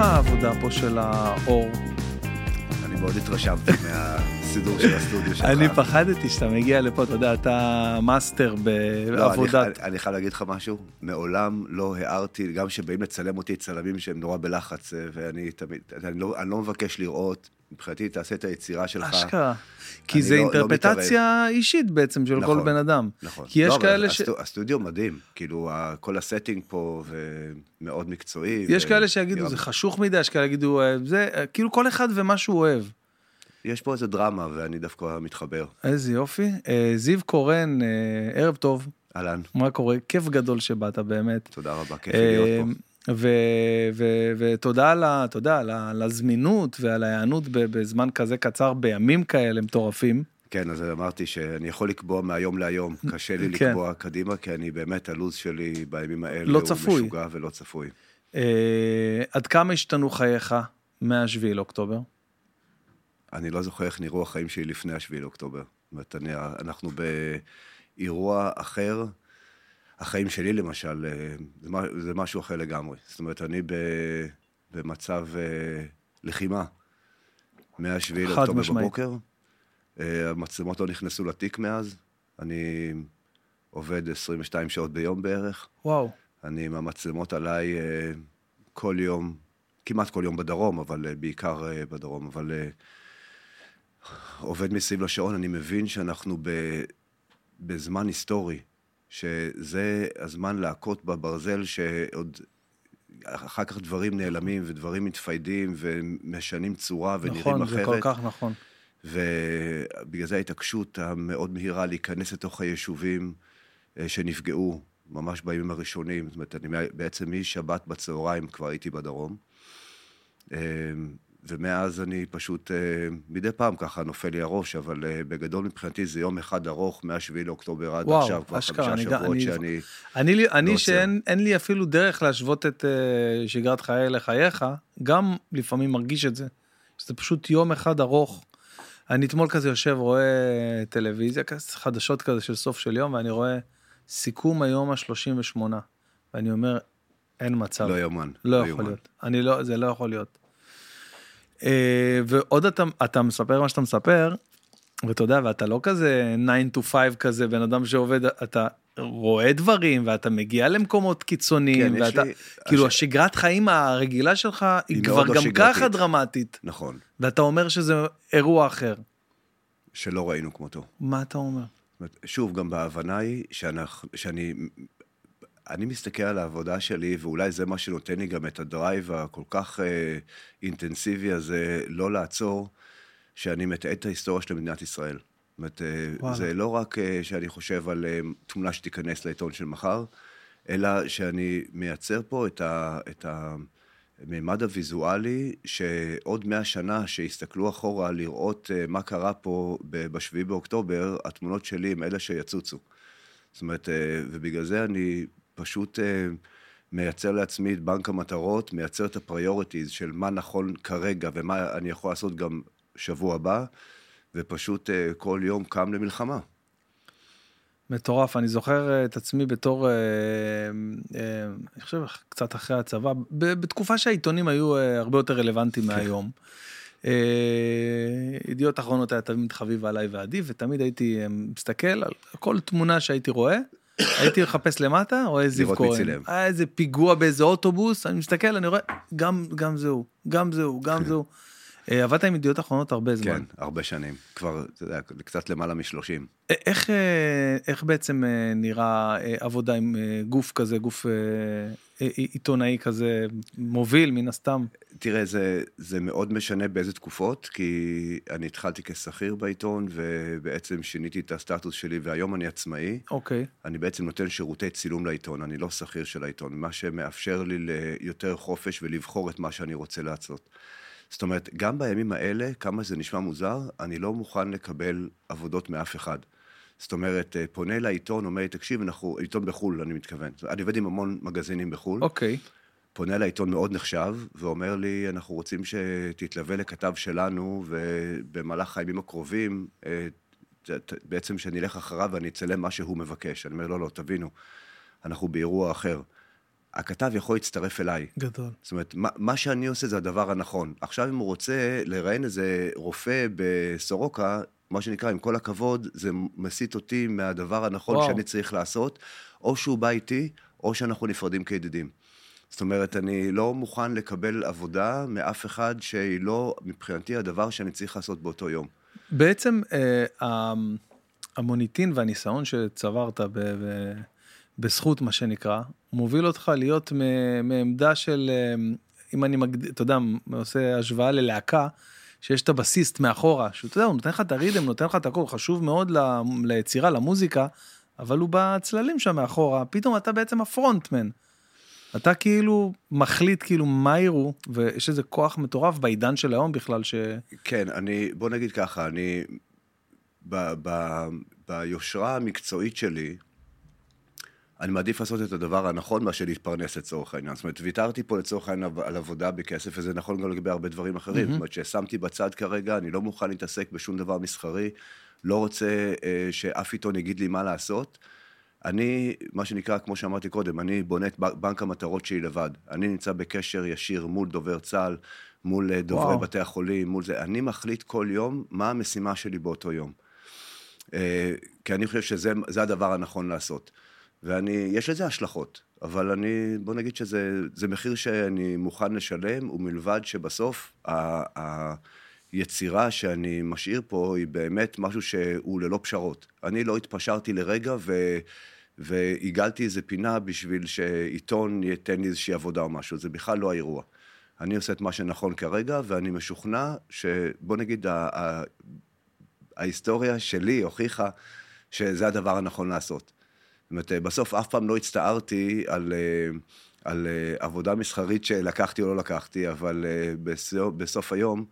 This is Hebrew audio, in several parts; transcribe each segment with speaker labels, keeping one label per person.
Speaker 1: לך העבודה פה של האור?
Speaker 2: אני מאוד התרשמתי מהסידור של הסטודיו שלך.
Speaker 1: אני פחדתי שאתה מגיע לפה, אתה יודע, אתה מאסטר
Speaker 2: לא,
Speaker 1: בעבודת...
Speaker 2: אני, אני חייב להגיד לך משהו, מעולם לא הערתי, גם כשבאים לצלם אותי צלמים שהם נורא בלחץ, אה, ואני תמיד, אני לא, אני לא מבקש לראות, מבחינתי תעשה את היצירה שלך.
Speaker 1: אשכרה. כי זה
Speaker 2: לא- לא
Speaker 1: אינטרפרטציה אישית בעצם של כל
Speaker 2: נכון,
Speaker 1: בן אדם.
Speaker 2: נכון.
Speaker 1: כי יש
Speaker 2: לא,
Speaker 1: כאלה ש...
Speaker 2: הסטו, הסטודיו מדהים, כאילו, כל הסטינג פה, ומאוד מקצועי.
Speaker 1: יש
Speaker 2: ו-
Speaker 1: כאלה שיגידו, זה חשוך מדי, יש כאלה שיגידו, אה, זה, אה, כאילו כל אחד ומה שהוא אוהב.
Speaker 2: יש פה איזה דרמה, ואני דווקא מתחבר.
Speaker 1: איזה יופי. אה, זיו קורן, אה, ערב טוב,
Speaker 2: אהלן,
Speaker 1: מה קורה? כיף גדול שבאת באמת.
Speaker 2: תודה רבה, כיף לי להיות פה.
Speaker 1: ותודה על ה... על ה- על הזמינות ועל ההיענות בזמן כזה קצר, בימים כאלה מטורפים.
Speaker 2: כן, אז אמרתי שאני יכול לקבוע מהיום להיום, קשה לי
Speaker 1: כן.
Speaker 2: לקבוע קדימה, כי אני באמת, הלו"ז שלי בימים האלה
Speaker 1: לא
Speaker 2: הוא
Speaker 1: צפוי.
Speaker 2: משוגע ולא צפוי.
Speaker 1: אה, עד כמה השתנו חייך מהשביעי לאוקטובר?
Speaker 2: אני לא זוכר איך נראו החיים שלי לפני השביעי לאוקטובר. זאת אומרת, אנחנו באירוע אחר. החיים שלי, למשל, אה, זה, זה משהו אחר לגמרי. זאת אומרת, אני ב, במצב אה, לחימה. מהשביעי
Speaker 1: חד
Speaker 2: לאוקטובר
Speaker 1: משמעית.
Speaker 2: בבוקר. אה, המצלמות לא נכנסו לתיק מאז. אני עובד 22 שעות ביום בערך.
Speaker 1: וואו.
Speaker 2: אני עם המצלמות עליי כל יום, כמעט כל יום בדרום, אבל בעיקר בדרום, אבל עובד מסביב לשעון, אני מבין שאנחנו ב, בזמן היסטורי, שזה הזמן להכות בברזל שעוד... אחר כך דברים נעלמים ודברים מתפיידים ומשנים צורה ונראים
Speaker 1: נכון,
Speaker 2: אחרת.
Speaker 1: זה כל כך נכון.
Speaker 2: ובגלל זה ההתעקשות המאוד מהירה להיכנס לתוך היישובים אה, שנפגעו ממש בימים הראשונים. זאת אומרת, אני בעצם משבת בצהריים כבר הייתי בדרום. ומאז אני פשוט, אה, מדי פעם ככה נופל לי הראש, אבל אה, בגדול מבחינתי זה יום אחד ארוך, מ-7 לאוקטובר עד
Speaker 1: וואו,
Speaker 2: עכשיו, כבר
Speaker 1: אשכרה,
Speaker 2: חמישה
Speaker 1: אני
Speaker 2: שבועות
Speaker 1: אני-
Speaker 2: שאני...
Speaker 1: אני, לי- אני
Speaker 2: לא.
Speaker 1: שאין אין לי אפילו דרך להשוות את uh, שגרת חיי לחייך, גם לפעמים מרגיש את זה. שזה פשוט יום אחד ארוך. אני אתמול כזה יושב, רואה טלוויזיה, חדשות כזה של סוף של יום, ואני רואה סיכום היום ה-38. ואני אומר, אין מצב.
Speaker 2: לא יאומן.
Speaker 1: לא יכול
Speaker 2: יאומן.
Speaker 1: להיות. אני לא, זה לא יכול להיות. אה, ועוד אתה, אתה מספר מה שאתה מספר, ואתה יודע, ואתה לא כזה 9 to 5 כזה, בן אדם שעובד, אתה רואה דברים, ואתה מגיע למקומות קיצוניים,
Speaker 2: כן,
Speaker 1: ואתה,
Speaker 2: לי-
Speaker 1: כאילו
Speaker 2: הש-
Speaker 1: השגרת חיים הרגילה שלך, היא
Speaker 2: היא
Speaker 1: כבר
Speaker 2: לא
Speaker 1: גם
Speaker 2: שגרתית.
Speaker 1: ככה דרמטית,
Speaker 2: נכון,
Speaker 1: ואתה אומר שזה אירוע אחר.
Speaker 2: שלא ראינו כמותו.
Speaker 1: מה אתה אומר?
Speaker 2: שוב, גם בהבנה היא שאנחנו, שאני אני מסתכל על העבודה שלי, ואולי זה מה שנותן לי גם את הדרייב הכל כך אה, אינטנסיבי הזה, לא לעצור, שאני מתעד את ההיסטוריה של מדינת ישראל. זאת אומרת, אה,
Speaker 1: וואלה.
Speaker 2: זה לא רק אה, שאני חושב על אה, תמונה שתיכנס לעיתון של מחר, אלא שאני מייצר פה את, ה, את המימד הוויזואלי, שעוד מאה שנה שיסתכלו אחורה לראות אה, מה קרה פה ב-7 באוקטובר, התמונות שלי הם אלה שיצוצו. זאת אומרת, אה, ובגלל זה אני פשוט אה, מייצר לעצמי את בנק המטרות, מייצר את ה priorities של מה נכון כרגע ומה אני יכול לעשות גם שבוע הבא, ופשוט אה, כל יום קם למלחמה.
Speaker 1: מטורף, אני זוכר אה, את עצמי בתור, אני חושב קצת אחרי הצבא, בתקופה שהעיתונים היו הרבה יותר רלוונטיים מהיום. אה, ידיעות אחרונות היה תמיד חביב עליי ועדי, ותמיד הייתי מסתכל על כל תמונה שהייתי רואה, הייתי מחפש למטה, רואה זיו כהן. היה איזה פיגוע באיזה אוטובוס, אני מסתכל, אני רואה, גם, גם זהו, גם זהו, גם זהו. אה, עבדת עם ידיעות אחרונות הרבה זמן.
Speaker 2: כן, הרבה שנים. כבר, אתה יודע, קצת למעלה משלושים.
Speaker 1: א- איך, אה, איך בעצם אה, נראה אה, עבודה עם אה, גוף כזה, גוף אה, אה, עיתונאי כזה מוביל מן הסתם?
Speaker 2: תראה, זה, זה מאוד משנה באיזה תקופות, כי אני התחלתי כשכיר בעיתון, ובעצם שיניתי את הסטטוס שלי, והיום אני עצמאי.
Speaker 1: אוקיי,
Speaker 2: אני בעצם נותן שירותי צילום לעיתון, אני לא שכיר של העיתון, מה שמאפשר לי ליותר חופש ולבחור את מה שאני רוצה לעשות. זאת אומרת, גם בימים האלה, כמה זה נשמע מוזר, אני לא מוכן לקבל עבודות מאף אחד. זאת אומרת, אה, פונה לעיתון, אומר לי, תקשיב, אנחנו, עיתון בחו"ל, אני מתכוון. אני עובד עם המון מגזינים בחו"ל.
Speaker 1: אוקיי,
Speaker 2: פונה לעיתון מאוד נחשב, ואומר לי, אנחנו רוצים שתתלווה לכתב שלנו, ובמהלך הימים הקרובים, אה, בעצם שאני אלך אחריו ואני אצלם מה שהוא מבקש. אני אומר, לא, לא, תבינו, אנחנו באירוע אחר. הכתב יכול להצטרף אליי.
Speaker 1: גדול.
Speaker 2: זאת אומרת, מה, מה שאני עושה זה הדבר הנכון. עכשיו, אם הוא רוצה לראיין איזה רופא בסורוקה, מה שנקרא, עם כל הכבוד, זה מסיט אותי מהדבר הנכון
Speaker 1: וואו.
Speaker 2: שאני צריך לעשות, או שהוא בא איתי, או שאנחנו נפרדים כידידים. זאת אומרת, אני לא מוכן לקבל עבודה מאף אחד שהיא לא, מבחינתי, הדבר שאני צריך לעשות באותו יום.
Speaker 1: בעצם אה, המוניטין והניסיון שצברת ב, ב, בזכות, מה שנקרא, מוביל אותך להיות מעמדה של, אה, אם אני מגדיר, אתה יודע, עושה השוואה ללהקה, שיש את הבסיסט מאחורה, שהוא, אתה יודע, הוא נותן לך את הרידם, נותן לך את הכל, חשוב מאוד ל- ליצירה, למוזיקה, אבל הוא בצללים שם מאחורה, פתאום אתה בעצם הפרונטמן. אתה כאילו מחליט כאילו מה יראו, ויש איזה כוח מטורף בעידן של היום בכלל, ש...
Speaker 2: כן, אני, בוא נגיד ככה, אני, ב, ב, ביושרה המקצועית שלי, אני מעדיף לעשות את הדבר הנכון מאשר להתפרנס לצורך העניין. זאת אומרת, ויתרתי פה לצורך העניין על עבודה בכסף, וזה נכון גם לגבי הרבה דברים אחרים. זאת אומרת, ששמתי בצד כרגע, אני לא מוכן להתעסק בשום דבר מסחרי, לא רוצה אה, שאף עיתון יגיד לי מה לעשות. אני, מה שנקרא, כמו שאמרתי קודם, אני בונה את בנק המטרות שלי לבד. אני נמצא בקשר ישיר מול דובר צה"ל, מול אה, דוברי
Speaker 1: וואו.
Speaker 2: בתי החולים, מול זה. אני מחליט כל יום מה המשימה שלי באותו יום. אה, כי אני חושב שזה זה הדבר הנכון לעשות. ואני, יש לזה השלכות, אבל אני, בוא נגיד שזה זה מחיר שאני מוכן לשלם, ומלבד שבסוף ה, היצירה שאני משאיר פה היא באמת משהו שהוא ללא פשרות. אני לא התפשרתי לרגע ו... ועיגלתי איזה פינה בשביל שעיתון ייתן לי איזושהי עבודה או משהו, זה בכלל לא האירוע. אני עושה את מה שנכון כרגע, ואני משוכנע שבוא נגיד, ה- ה- ההיסטוריה שלי הוכיחה שזה הדבר הנכון לעשות. זאת אומרת, בסוף אף פעם לא הצטערתי על, אה, על אה, עבודה מסחרית שלקחתי או לא לקחתי, אבל אה, בסוף, בסוף היום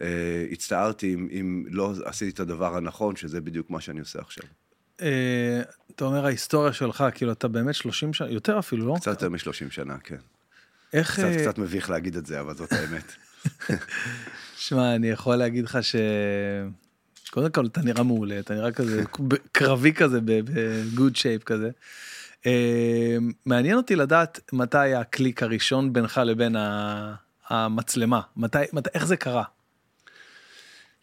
Speaker 2: אה, הצטערתי אם, אם לא עשיתי את הדבר הנכון, שזה בדיוק מה שאני עושה עכשיו.
Speaker 1: אה, אתה אומר ההיסטוריה שלך, כאילו אתה באמת 30 שנה, יותר אפילו, לא?
Speaker 2: קצת יותר מ-30 שנה, כן.
Speaker 1: איך...
Speaker 2: קצת,
Speaker 1: אה,
Speaker 2: קצת מביך להגיד את זה, אבל זאת האמת.
Speaker 1: שמע, אני יכול להגיד לך ש... קודם כל אתה נראה מעולה, אתה נראה כזה קרבי כזה, בגוד שייפ כזה. אה, מעניין אותי לדעת מתי הקליק הראשון בינך לבין המצלמה, מתי, מתי, איך זה קרה?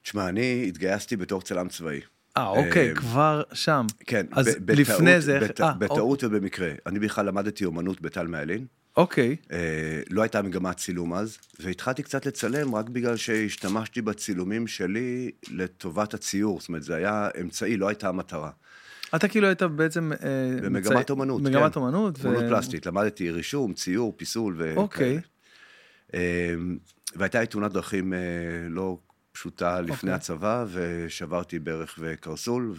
Speaker 2: תשמע, אני התגייסתי בתור צלם צבאי.
Speaker 1: אה, אוקיי,
Speaker 2: אה,
Speaker 1: כבר שם.
Speaker 2: כן,
Speaker 1: אז לפני זה, אה,
Speaker 2: בטעות ובמקרה. אני בכלל למדתי אומנות בטל מעלין.
Speaker 1: אוקיי,
Speaker 2: אה, לא הייתה מגמת צילום אז, והתחלתי קצת לצלם רק בגלל שהשתמשתי בצילומים שלי לטובת הציור. זאת אומרת, זה היה אמצעי, לא הייתה המטרה.
Speaker 1: אתה כאילו היית בעצם... אה,
Speaker 2: במגמת
Speaker 1: מצי-
Speaker 2: אומנות,
Speaker 1: מגמת
Speaker 2: כן.
Speaker 1: אומנות. ו-
Speaker 2: אומנות פלסטית. למדתי רישום, ציור, פיסול וכאלה.
Speaker 1: אוקיי.
Speaker 2: אה, והייתה לי תאונת דרכים אה, לא פשוטה לפני
Speaker 1: אוקיי.
Speaker 2: הצבא, ושברתי ברך וקרסול,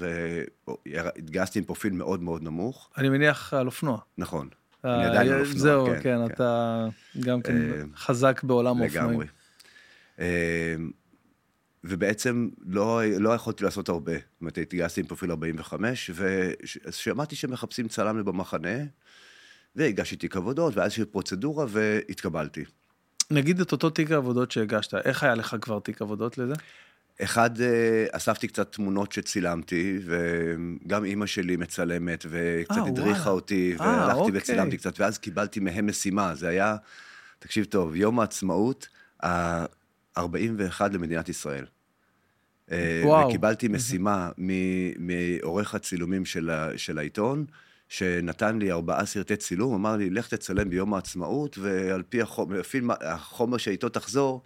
Speaker 2: והתגייסתי עם פרופיל מאוד מאוד נמוך.
Speaker 1: אני מניח על אופנוע.
Speaker 2: נכון.
Speaker 1: אה,
Speaker 2: אני עדיין על אופנוע,
Speaker 1: זהו,
Speaker 2: כן,
Speaker 1: כן,
Speaker 2: כן.
Speaker 1: אתה גם כן
Speaker 2: אה,
Speaker 1: חזק בעולם האופנועים.
Speaker 2: לגמרי. אה, ובעצם לא, לא יכולתי לעשות הרבה. זאת אומרת, התגייסתי עם פרופיל 45, ושמעתי שמחפשים צלם במחנה, והגשתי תיק עבודות, ואז יש פרוצדורה, והתקבלתי.
Speaker 1: נגיד את אותו תיק העבודות שהגשת, איך היה לך כבר תיק עבודות לזה?
Speaker 2: אחד, אה, אספתי קצת תמונות שצילמתי, וגם אימא שלי מצלמת, וקצת
Speaker 1: אה,
Speaker 2: הדריכה
Speaker 1: וואלה.
Speaker 2: אותי,
Speaker 1: אה,
Speaker 2: והלכתי
Speaker 1: אוקיי.
Speaker 2: וצילמתי קצת, ואז קיבלתי מהם משימה. זה היה, תקשיב טוב, יום העצמאות ה-41 למדינת ישראל.
Speaker 1: וואו.
Speaker 2: וקיבלתי משימה מעורך הצילומים של, ה- של העיתון, שנתן לי ארבעה סרטי צילום, אמר לי, לך תצלם ביום העצמאות, ועל פי החומר, לפי החומר שאיתו תחזור,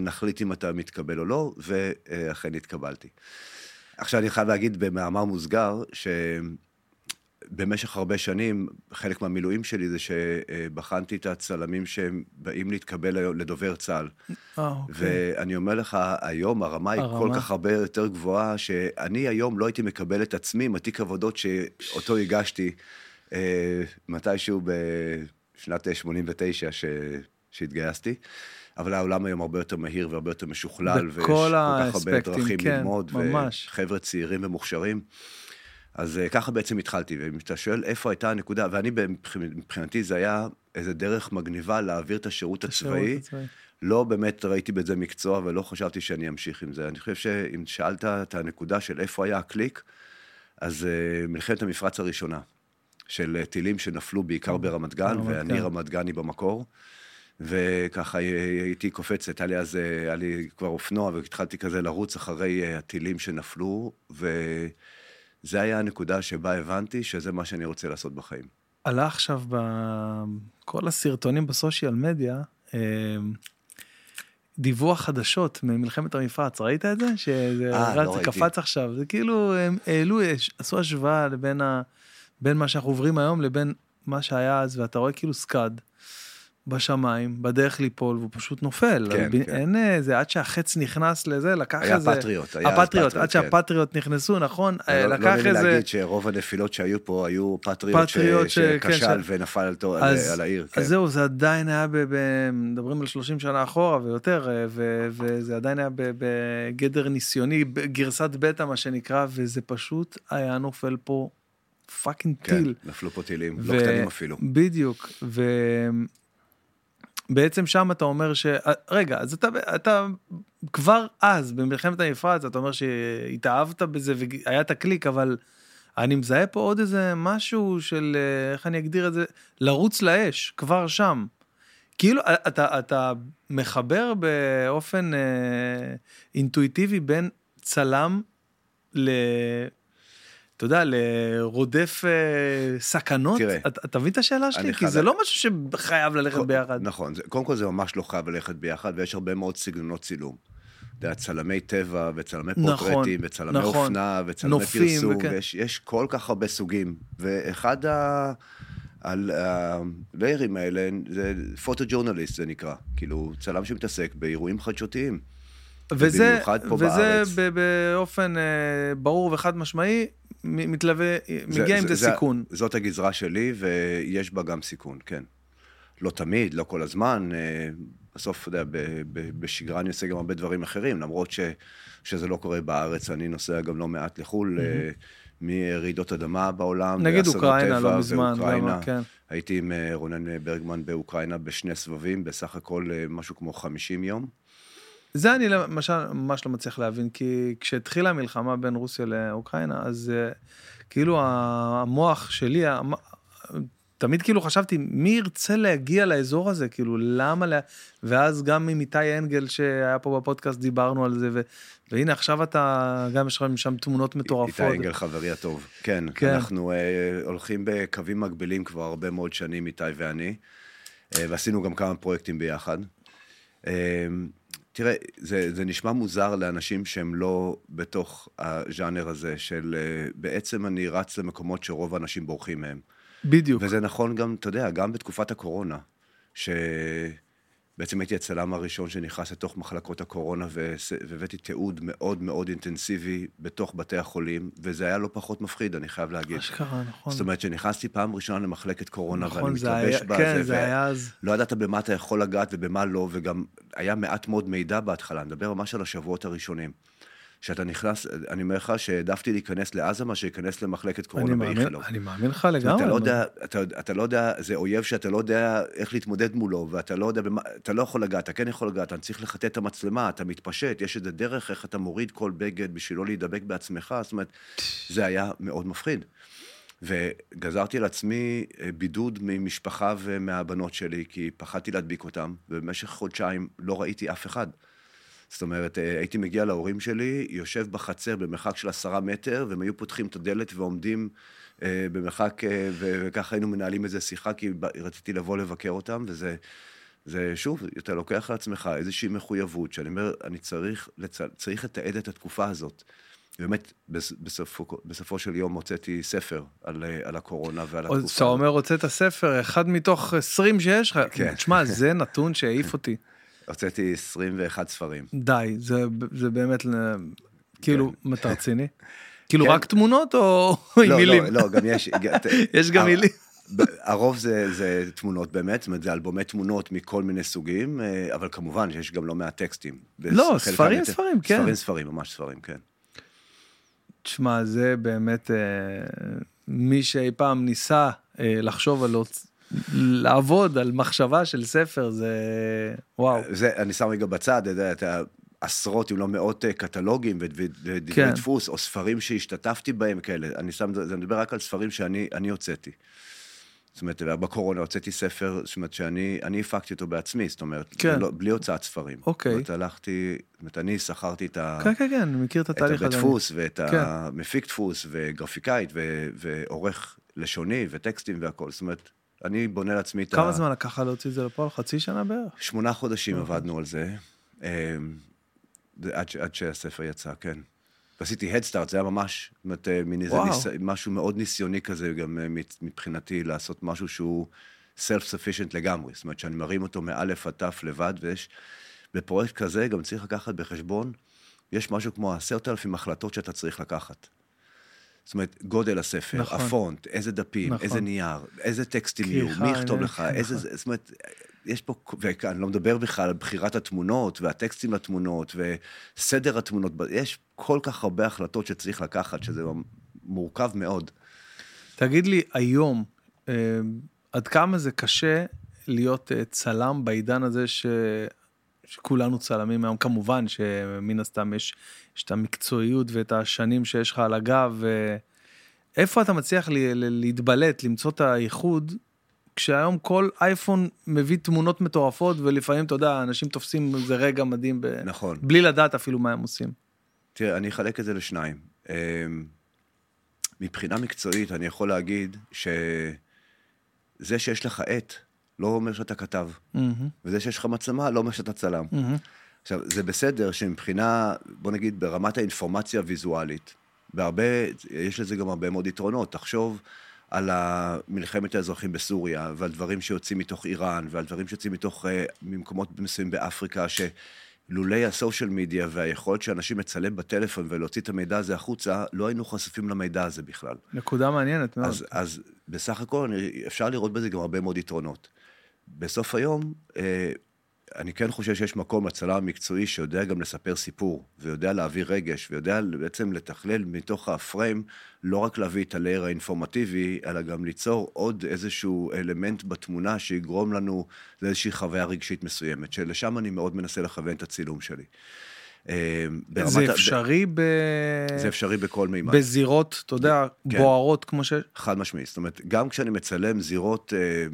Speaker 2: נחליט אם אתה מתקבל או לא, ואכן התקבלתי. עכשיו אני חייב להגיד במאמר מוסגר, שבמשך הרבה שנים, חלק מהמילואים שלי זה שבחנתי את הצלמים שהם באים להתקבל לדובר צה"ל.
Speaker 1: אה, אוקיי.
Speaker 2: ואני אומר לך, היום הרמה היא
Speaker 1: הרמה.
Speaker 2: כל כך הרבה יותר גבוהה, שאני היום לא הייתי מקבל את עצמי עם התיק עבודות שאותו הגשתי אה, מתישהו בשנת 89 ש... שהתגייסתי. אבל העולם היום הרבה יותר מהיר והרבה יותר משוכלל, ויש כל כך הרבה דרכים
Speaker 1: כן,
Speaker 2: ללמוד,
Speaker 1: ממש.
Speaker 2: וחבר'ה צעירים ומוכשרים. אז אה, ככה בעצם התחלתי, ואם אתה שואל איפה הייתה הנקודה, ואני מבח- מבחינתי זה היה איזה דרך מגניבה להעביר את השירות
Speaker 1: השירות
Speaker 2: הצבאי.
Speaker 1: הצבאי.
Speaker 2: לא באמת ראיתי בזה מקצוע ולא חשבתי שאני אמשיך עם זה. אני חושב שאם שאלת את הנקודה של איפה היה הקליק, אז uh, מלחמת המפרץ הראשונה, של אה, טילים שנפלו בעיקר ברמת גן, ואני. רמת גני במקור. וככה הייתי קופץ, הייתה לי אז, היה לי כבר אופנוע, והתחלתי כזה לרוץ אחרי אה, הטילים שנפלו, וזה היה הנקודה שבה הבנתי שזה מה שאני רוצה לעשות בחיים.
Speaker 1: עלה עכשיו בכל הסרטונים בסושיאל מדיה, אה, דיווח חדשות ממלחמת המפרץ, ראית את זה? שזה
Speaker 2: אה,
Speaker 1: רץ,
Speaker 2: לא
Speaker 1: זה
Speaker 2: ראיתי.
Speaker 1: קפץ עכשיו, זה כאילו, הם העלו, עשו השוואה לבין ה, בין מה שאנחנו עוברים היום לבין מה שהיה אז, ואתה רואה כאילו סקאד בשמיים, בדרך ליפול, והוא פשוט נופל.
Speaker 2: כן,
Speaker 1: ב-
Speaker 2: כן.
Speaker 1: אין איזה, עד שהחץ נכנס לזה, לקח
Speaker 2: היה
Speaker 1: איזה...
Speaker 2: פטריוט, היה
Speaker 1: הפטריוט,
Speaker 2: פטריוט,
Speaker 1: עד
Speaker 2: כן.
Speaker 1: שהפטריוט נכנסו, נכון? אה,
Speaker 2: לא- לא
Speaker 1: לקח
Speaker 2: נעים לי
Speaker 1: איזה...
Speaker 2: להגיד שרוב הנפילות שהיו פה היו פטריוט,
Speaker 1: פטריוט
Speaker 2: ש-
Speaker 1: ש- כן,
Speaker 2: שכשל
Speaker 1: ש-
Speaker 2: ונפל על,
Speaker 1: אז,
Speaker 2: על העיר. כן.
Speaker 1: אז זהו, זה עדיין היה, ב, ב, מדברים על 30 שנה אחורה ויותר, אה, ו, וזה עדיין היה בגדר ניסיוני, גרסת בטא מה שנקרא, וזה פשוט היה נופל פה fucking
Speaker 2: כן,
Speaker 1: טיל.
Speaker 2: נפלו פה טילים, לא קטנים אפילו.
Speaker 1: בדיוק, ובעצם שם אתה אומר ש... רגע, אז אתה, אתה כבר אז, במלחמת המפרץ, אתה אומר שהתאהבת בזה והיה את הקליק, אבל אני מזהה פה עוד איזה משהו של, אה, איך אני אגדיר את זה? לרוץ לאש, כבר שם. כאילו, אתה, אתה מחבר באופן אה, אינטואיטיבי בין צלם ל... אתה יודע, לרודף אה, סכנות?
Speaker 2: תראה,
Speaker 1: אתה, מבין את השאלה שלי? כי זה לא משהו שחייב ללכת ביחד.
Speaker 2: נכון, זה- קודם כל זה ממש לא חייב ללכת ביחד, ויש הרבה מאוד סגנונות צילום. אתה יודע, צלמי טבע, וצלמי
Speaker 1: נכון,
Speaker 2: פורטרטים, וצלמי
Speaker 1: נכון.
Speaker 2: אופנה, וצלמי
Speaker 1: נופים,
Speaker 2: פרסום,
Speaker 1: וכן.
Speaker 2: ויש יש כל כך הרבה סוגים. ואחד ה... על הליירים האלה, זה פוטו-ג'ורנליסט זה נקרא. כאילו, צלם שמתעסק באירועים חדשותיים.
Speaker 1: וזה, וזה
Speaker 2: בארץ.
Speaker 1: באופן אה, ברור וחד משמעי, מתלווה,
Speaker 2: זה-
Speaker 1: מגיע עם זה
Speaker 2: זה-
Speaker 1: סיכון.
Speaker 2: זאת הגזרה שלי, ויש בה גם סיכון, כן. לא תמיד, לא כל הזמן. אה, בסוף, אתה יודע, בשגרה אני עושה גם הרבה דברים אחרים, למרות ש, שזה לא קורה בארץ, אני נוסע גם לא מעט לחו"ל, אה, מרעידות אדמה בעולם,
Speaker 1: נגיד אוקראינה
Speaker 2: טבע
Speaker 1: לא מזמן,
Speaker 2: ואוקראינה.
Speaker 1: גם, כן.
Speaker 2: הייתי עם אה, רונן ברגמן באוקראינה בשני סבבים, בסך הכל אה, משהו כמו 50 יום.
Speaker 1: זה אני למשל ממש לא מצליח להבין, כי כשהתחילה המלחמה בין רוסיה לאוקראינה, אז אה, כאילו המוח שלי, המ- תמיד כאילו חשבתי, מי ירצה להגיע לאזור הזה? כאילו, למה? לה... ואז גם עם איתי אנגל שהיה פה בפודקאסט דיברנו על זה, ו... והנה עכשיו אתה, גם יש לך שם תמונות מטורפות.
Speaker 2: איתי אנגל חברי הטוב. כן.
Speaker 1: כן.
Speaker 2: אנחנו אה, הולכים בקווים מקבילים כבר הרבה מאוד שנים, איתי ואני, אה, ועשינו גם כמה פרויקטים ביחד. אה, תראה, זה, זה נשמע מוזר לאנשים שהם לא בתוך הז'אנר הזה של אה, בעצם אני רץ למקומות שרוב האנשים בורחים מהם.
Speaker 1: בדיוק.
Speaker 2: וזה נכון גם, אתה יודע, גם בתקופת הקורונה, שבעצם הייתי הצלם הראשון שנכנס לתוך מחלקות הקורונה והבאתי תיעוד מאוד מאוד אינטנסיבי בתוך בתי החולים, וזה היה לא פחות מפחיד, אני חייב להגיד.
Speaker 1: אשכרה, נכון.
Speaker 2: זאת אומרת שנכנסתי פעם ראשונה למחלקת קורונה,
Speaker 1: נכון,
Speaker 2: ואני מתלבש
Speaker 1: היה,
Speaker 2: בה,
Speaker 1: כן,
Speaker 2: זה-
Speaker 1: זה היה אז.
Speaker 2: לא ידעת במה אתה יכול לגעת ובמה לא, וגם היה מעט מאוד מידע בהתחלה, אני מדבר ממש על השבועות הראשונים. שאתה נכנס, אני אומר לך שהעדפתי להיכנס לעזה מאשר להיכנס למחלקת קורונה באיכילוב.
Speaker 1: אני מאמין לך לגמרי.
Speaker 2: אתה לא יודע, אתה, אתה לא יודע, זה אויב שאתה לא יודע איך להתמודד מולו, ואתה לא יודע, במה, אתה לא יכול לגעת, אתה כן יכול לגעת, אתה צריך לחטא את המצלמה, אתה מתפשט, יש איזה דרך איך אתה מוריד כל בגד בשביל לא להידבק בעצמך, זאת אומרת, זה היה מאוד מפחיד. וגזרתי על עצמי אה, בידוד ממשפחה ומהבנות שלי, כי פחדתי להדביק אותם, ובמשך חודשיים לא ראיתי אף אחד. זאת אומרת, אה, הייתי מגיע להורים שלי, יושב בחצר במרחק של עשרה מטר, והם היו פותחים את הדלת ועומדים אה, במרחק, אה, וככה היינו מנהלים איזה שיחה, כי רציתי לבוא לבקר אותם, וזה, זה שוב, אתה לוקח על עצמך איזושהי מחויבות, שאני אומר, אני צריך, לצ... צריך לתעד את התקופה הזאת. באמת, בס- בסופו, בסופו של יום הוצאתי ספר על, אה, על הקורונה ועל התקופה.
Speaker 1: כשאתה אומר הוצאת ספר, אחד מתוך 20 שיש לך,
Speaker 2: כן.
Speaker 1: תשמע, זה נתון שהעיף אותי.
Speaker 2: הוצאתי 21 ספרים.
Speaker 1: די, זה, זה באמת, כאילו, מה אתה רציני? כאילו
Speaker 2: כן.
Speaker 1: רק תמונות או עם
Speaker 2: לא,
Speaker 1: מילים?
Speaker 2: לא, לא, גם יש...
Speaker 1: יש גם מילים.
Speaker 2: הרוב זה, זה תמונות באמת, זאת אומרת, זה אלבומי תמונות מכל מיני סוגים, אה, אבל כמובן שיש גם לא מעט טקסטים.
Speaker 1: לא, ספרים,
Speaker 2: יותר-
Speaker 1: ספרים, כן.
Speaker 2: ספרים, ספרים, ממש ספרים, כן.
Speaker 1: תשמע, זה באמת, אה, מי שאי פעם ניסה אה, לחשוב על... לעבוד על מחשבה של ספר, זה... וואו.
Speaker 2: זה, אני שם רגע בצד, אתה יודע, עשרות, אם לא מאות אה, קטלוגים ודברי
Speaker 1: כן.
Speaker 2: דפוס, או ספרים שהשתתפתי בהם כאלה. אני שם, זה אני מדבר רק על ספרים שאני אני הוצאתי. זאת אומרת, בקורונה הוצאתי ספר, זאת אומרת, שאני אני הפקתי אותו בעצמי, זאת אומרת,
Speaker 1: כן.
Speaker 2: לא, בלי הוצאת ספרים.
Speaker 1: אוקיי.
Speaker 2: זאת אומרת, הלכתי, זאת אומרת, אני שכרתי את ה...
Speaker 1: כן, כן, כן, אני מכיר את
Speaker 2: את
Speaker 1: התהליך
Speaker 2: הבית
Speaker 1: הזה.
Speaker 2: דפוס ואת
Speaker 1: כן.
Speaker 2: המפיק דפוס וגרפיקאית ו- ועורך לשוני וטקסטים והכל. זאת אומרת, אני בונה לעצמי את ה...
Speaker 1: כמה זמן לקח להוציא את זה לפועל? חצי שנה בערך?
Speaker 2: שמונה חודשים
Speaker 1: אוקיי.
Speaker 2: עבדנו על זה, אמ, עד, שהספר יצא, כן. ועשיתי הדסטארט, זה היה ממש, זאת אומרת, אה, מין איזה. ניס... משהו מאוד ניסיוני כזה, גם אה, מבחינתי, לעשות משהו שהוא self-sufficient לגמרי. זאת אומרת, שאני מרים אותו מאלף עד תף לבד, ויש, בפרויקט כזה גם צריך לקחת בחשבון, יש משהו כמו עשרת אלפים החלטות שאתה צריך לקחת. זאת אומרת, גודל הספר,
Speaker 1: נכון.
Speaker 2: הפונט, איזה דפים,
Speaker 1: נכון.
Speaker 2: איזה נייר, איזה טקסטים יהיו, מי יכתוב
Speaker 1: הנה,
Speaker 2: לך,
Speaker 1: כן,
Speaker 2: איזה...
Speaker 1: נכון.
Speaker 2: זאת אומרת, יש פה, ואני לא מדבר בכלל על בחירת התמונות, והטקסטים לתמונות, וסדר התמונות, יש כל כך הרבה החלטות שצריך לקחת, שזה מורכב מאוד.
Speaker 1: תגיד לי, היום, אה, עד כמה זה קשה להיות אה, צלם בעידן הזה ש... שכולנו צלמים היום, כמובן שמן הסתם יש, יש את המקצועיות ואת השנים שיש לך על הגב. אה, איפה אתה מצליח ל- ל- להתבלט, למצוא את הייחוד, כשהיום כל אייפון מביא תמונות מטורפות, ולפעמים, אתה יודע, אנשים תופסים איזה רגע מדהים, ב...
Speaker 2: נכון.
Speaker 1: בלי לדעת אפילו מה הם עושים.
Speaker 2: תראה, אני אחלק את זה לשניים. אמ, מבחינה מקצועית, אני יכול להגיד שזה שיש לך עט, לא אומר שאתה כתב.
Speaker 1: מהמם,
Speaker 2: וזה שיש לך מצלמה, לא אומר שאתה צלם.
Speaker 1: מהמם.
Speaker 2: עכשיו, זה בסדר שמבחינה, בוא נגיד, ברמת האינפורמציה הוויזואלית, בהרבה, יש לזה גם הרבה מאוד יתרונות. תחשוב על מלחמת האזרחים בסוריה, ועל דברים שיוצאים מתוך איראן, ועל דברים שיוצאים מתוך, אה, ממקומות מסוימים באפריקה, שלולי הסושיאל מדיה והיכולת שאנשים לצלם בטלפון ולהוציא את המידע הזה החוצה, לא היינו חשופים למידע הזה בכלל.
Speaker 1: נקודה מעניינת מאוד.
Speaker 2: אז, אז בסך הכל אפשר לראות בזה גם הרבה מאוד יתרונות. בסוף היום, אה, אני כן חושב שיש מקום לצלם המקצועי שיודע גם לספר סיפור, ויודע להעביר רגש, ויודע בעצם לתכלל מתוך הפריים, לא רק להביא את הלייר האינפורמטיבי, אלא גם ליצור עוד איזשהו אלמנט בתמונה שיגרום לנו לאיזושהי חוויה רגשית מסוימת, שלשם אני מאוד מנסה לכוון את הצילום שלי. אה, ברמת
Speaker 1: זה אפשרי ב...
Speaker 2: זה אפשרי בכל מימד.
Speaker 1: בזירות, אתה יודע,
Speaker 2: כן.
Speaker 1: בוערות כמו ש...
Speaker 2: חד משמעית. זאת אומרת, גם כשאני מצלם זירות אה,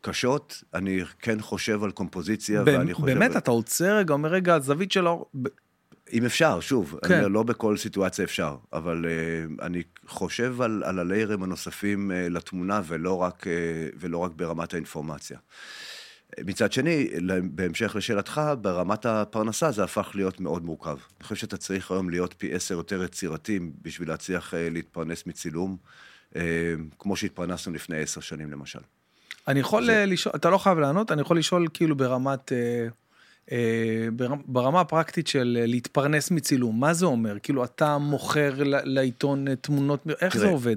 Speaker 2: קשות, אני כן חושב על קומפוזיציה, ואני חושב...
Speaker 1: באמת, אתה עוצר רגע, אומר רגע, הזווית שלו... ב-
Speaker 2: אם אפשר, שוב,
Speaker 1: כן.
Speaker 2: אני לא בכל סיטואציה אפשר, אבל uh, אני חושב על, על הליירים הנוספים uh, לתמונה, ולא רק, uh, ולא רק ברמת האינפורמציה. מצד שני, בהמשך לשאלתך, ברמת הפרנסה זה הפך להיות מאוד מורכב. אני חושב שאתה צריך היום להיות פי עשר יותר יצירתי בשביל להצליח להתפרנס מצילום, כמו שהתפרנסנו לפני עשר שנים למשל.
Speaker 1: אני יכול
Speaker 2: זה-
Speaker 1: אה, לשאול, אתה לא חייב לענות, אני יכול לשאול כאילו ברמת... אה, אה, ברמ- ברמה הפרקטית של אה, להתפרנס מצילום, מה זה אומר? כאילו, אתה מוכר לעיתון אה, תמונות, איך זה
Speaker 2: תראה,
Speaker 1: עובד?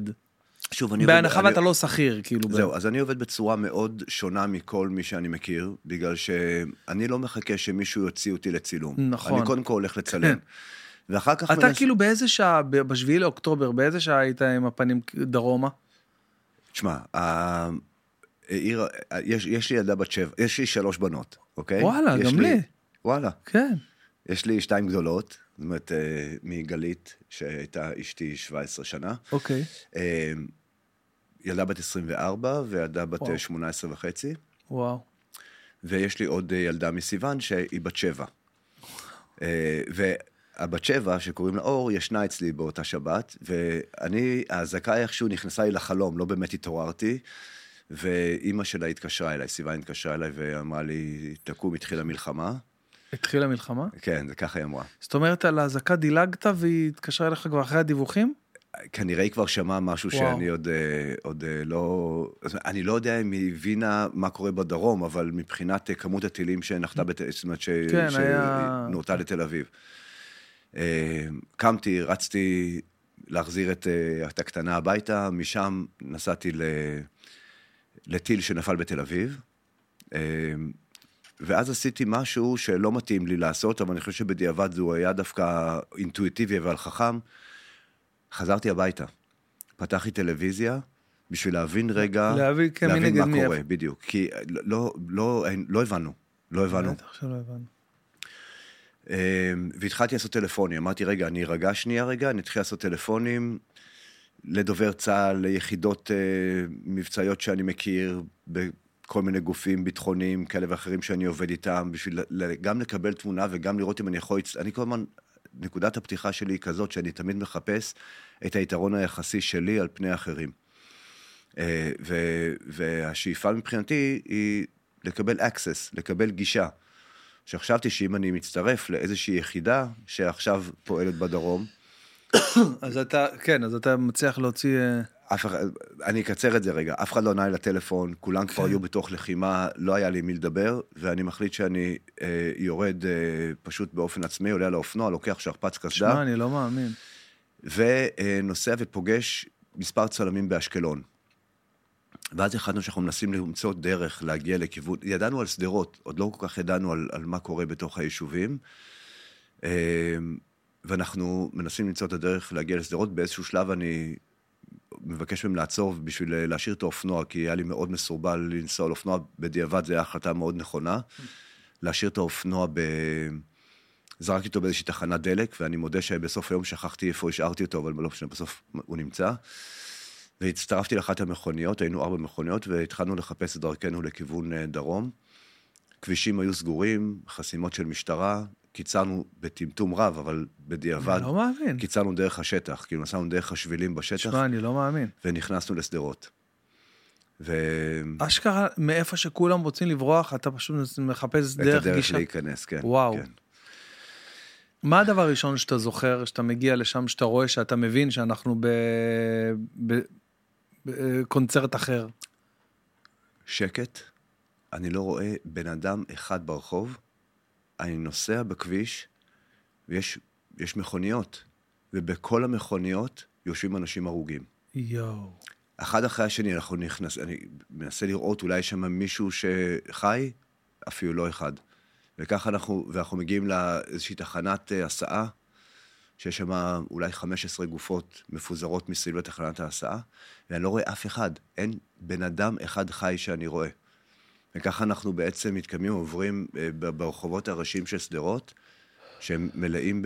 Speaker 2: שוב, אני...
Speaker 1: בהנחה
Speaker 2: אני-
Speaker 1: ואתה לא שכיר, כאילו. ב-
Speaker 2: זהו, אז אני עובד בצורה מאוד שונה מכל מי שאני מכיר, בגלל שאני לא מחכה שמישהו יוציא אותי לצילום.
Speaker 1: נכון.
Speaker 2: אני קודם כל הולך. לצלם. ואחר כך
Speaker 1: אתה
Speaker 2: מנס-
Speaker 1: כאילו באיזה שעה, ב- בשביעי לאוקטובר, באיזה שעה היית עם הפנים דרומה?
Speaker 2: תשמע, העיר, יש, יש לי ילדה בת שבע, יש לי שלוש בנות, אוקיי?
Speaker 1: וואלה, גם לי.
Speaker 2: וואלה.
Speaker 1: כן.
Speaker 2: יש לי שתיים גדולות, זאת אומרת, אה, מגלית, שהייתה אשתי 17 שנה.
Speaker 1: אוקיי.
Speaker 2: אה, ילדה בת 24 וילדה בת
Speaker 1: וואו.
Speaker 2: אה, 18 וחצי.
Speaker 1: וואו.
Speaker 2: ויש לי עוד ילדה מסיוון שהיא בת שבע. אה, והבת שבע, שקוראים לה אור, ישנה אצלי באותה שבת, ואני, האזעקה איכשהו נכנסה לי לחלום, לא באמת התעוררתי, ואימא שלה התקשרה אליי, סיוון התקשרה אליי ואמרה לי, תקום, התחילה מלחמה.
Speaker 1: התחילה מלחמה?
Speaker 2: כן, זה ככה היא אמרה.
Speaker 1: זאת אומרת, על האזעקה דילגת והיא התקשרה אליך כבר אחרי הדיווחים?
Speaker 2: כנראה היא כבר שמעה משהו
Speaker 1: וואו.
Speaker 2: שאני עוד, אה, עוד אה, לא... אני לא יודע אם היא הבינה מה קורה בדרום, אבל מבחינת אה, כמות הטילים שנחתה, בת... זאת אומרת, ש...
Speaker 1: כן, היה-
Speaker 2: שנורתה לתל אביב. קמתי, רצתי להחזיר את, את הקטנה הביתה, משם נסעתי ל... לטיל שנפל בתל אביב. אה, ואז עשיתי משהו שלא מתאים לי לעשות, אבל אני חושב שבדיעבד זה היה דווקא אינטואיטיבי אבל חכם. חזרתי הביתה. פתחתי טלוויזיה בשביל להבין רגע,
Speaker 1: להבין, כן, מי
Speaker 2: להבין מה
Speaker 1: מי,
Speaker 2: קורה,
Speaker 1: איפה.
Speaker 2: בטח. כי לא, לא, לא, לא הבנו, לא הבנו.
Speaker 1: בטח שלא הבנו.
Speaker 2: אה, והתחלתי לעשות טלפונים. אמרתי, רגע, אני ארגע שנייה רגע, אני אתחיל לעשות טלפונים לדובר צה"ל, ליחידות אה, מבצעיות שאני מכיר, בכל מיני גופים ביטחוניים כאלה ואחרים שאני עובד איתם, בשביל גם לקבל תמונה וגם לראות אם אני יכול... אני כל הזמן, נקודת הפתיחה שלי היא כזאת, שאני תמיד מחפש את היתרון היחסי שלי על פני אחרים. אה, ו- והשאיפה מבחינתי היא לקבל access, לקבל גישה. שחשבתי שאם אני מצטרף לאיזושהי יחידה שעכשיו פועלת בדרום,
Speaker 1: אז אתה, כן, אז אתה מצליח להוציא... אה,
Speaker 2: אף אחד, אני אקצר את זה רגע, אף אחד לא ענה לטלפון, כולם כבר
Speaker 1: כן.
Speaker 2: היו בתוך לחימה, לא היה לי עם מי לדבר, ואני מחליט שאני אה, יורד אה, פשוט באופן עצמי, עולה על האופנוע, לוקח שכפ"ץ
Speaker 1: שמע,
Speaker 2: קסדה,
Speaker 1: אני לא מאמין.
Speaker 2: ונוסע ופוגש מספר צלמים באשקלון. ואז החלטנו שאנחנו מנסים למצוא דרך להגיע לכיוון, ידענו על שדרות, עוד לא כל כך ידענו על, על מה קורה בתוך היישובים. ואנחנו מנסים למצוא את הדרך להגיע לשדרות. באיזשהו שלב אני מבקש מהם לעצור בשביל להשאיר את האופנוע, כי היה לי מאוד מסורבל לנסוע על אופנוע, בדיעבד זו הייתה החלטה מאוד נכונה. להשאיר את האופנוע ב... זרקתי אותו באיזושהי תחנת דלק, ואני מודה שבסוף היום שכחתי איפה השארתי אותו, אבל לא משנה, בסוף הוא נמצא. והצטרפתי לאחת המכוניות, היינו ארבע מכוניות, והתחלנו לחפש את דרכנו לכיוון אה, דרום. כבישים היו סגורים, חסימות של משטרה, קיצרנו בטמטום רב, אבל בדיעבד,
Speaker 1: אני לא מאמין.
Speaker 2: קיצרנו דרך השטח, כאילו נסענו דרך השבילים בשטח,
Speaker 1: שמע, אני לא מאמין.
Speaker 2: ונכנסנו לשדרות. ו...
Speaker 1: אשכרה, מאיפה שכולם רוצים לברוח, אתה פשוט מחפש
Speaker 2: את
Speaker 1: דרך
Speaker 2: הדרך
Speaker 1: גישה.
Speaker 2: להיכנס, כן.
Speaker 1: וואו.
Speaker 2: כן.
Speaker 1: מה הדבר הראשון שאתה זוכר, שאתה מגיע לשם, שאתה רואה, שאתה מבין שאנחנו בקונצרט אחר?
Speaker 2: שקט, אני לא רואה בן אדם אחד ברחוב, אני נוסע בכביש, ויש יש מכוניות, ובכל המכוניות יושבים אנשים הרוגים.
Speaker 1: יואו.
Speaker 2: אחד אחרי השני, אנחנו נכנס... אני מנסה לראות, אולי יש שם מישהו שחי, אפילו לא אחד. וככה אנחנו, ואנחנו מגיעים לאיזושהי תחנת אה, הסעה, שיש שם אולי 15 גופות מפוזרות מסביב לתחנת ההסעה, ואני לא רואה אף אחד. אין בן אדם אחד חי שאני רואה. וככה אנחנו בעצם מתקדמים, עוברים אה, ברחובות הראשיים של שדרות, שהם מלאים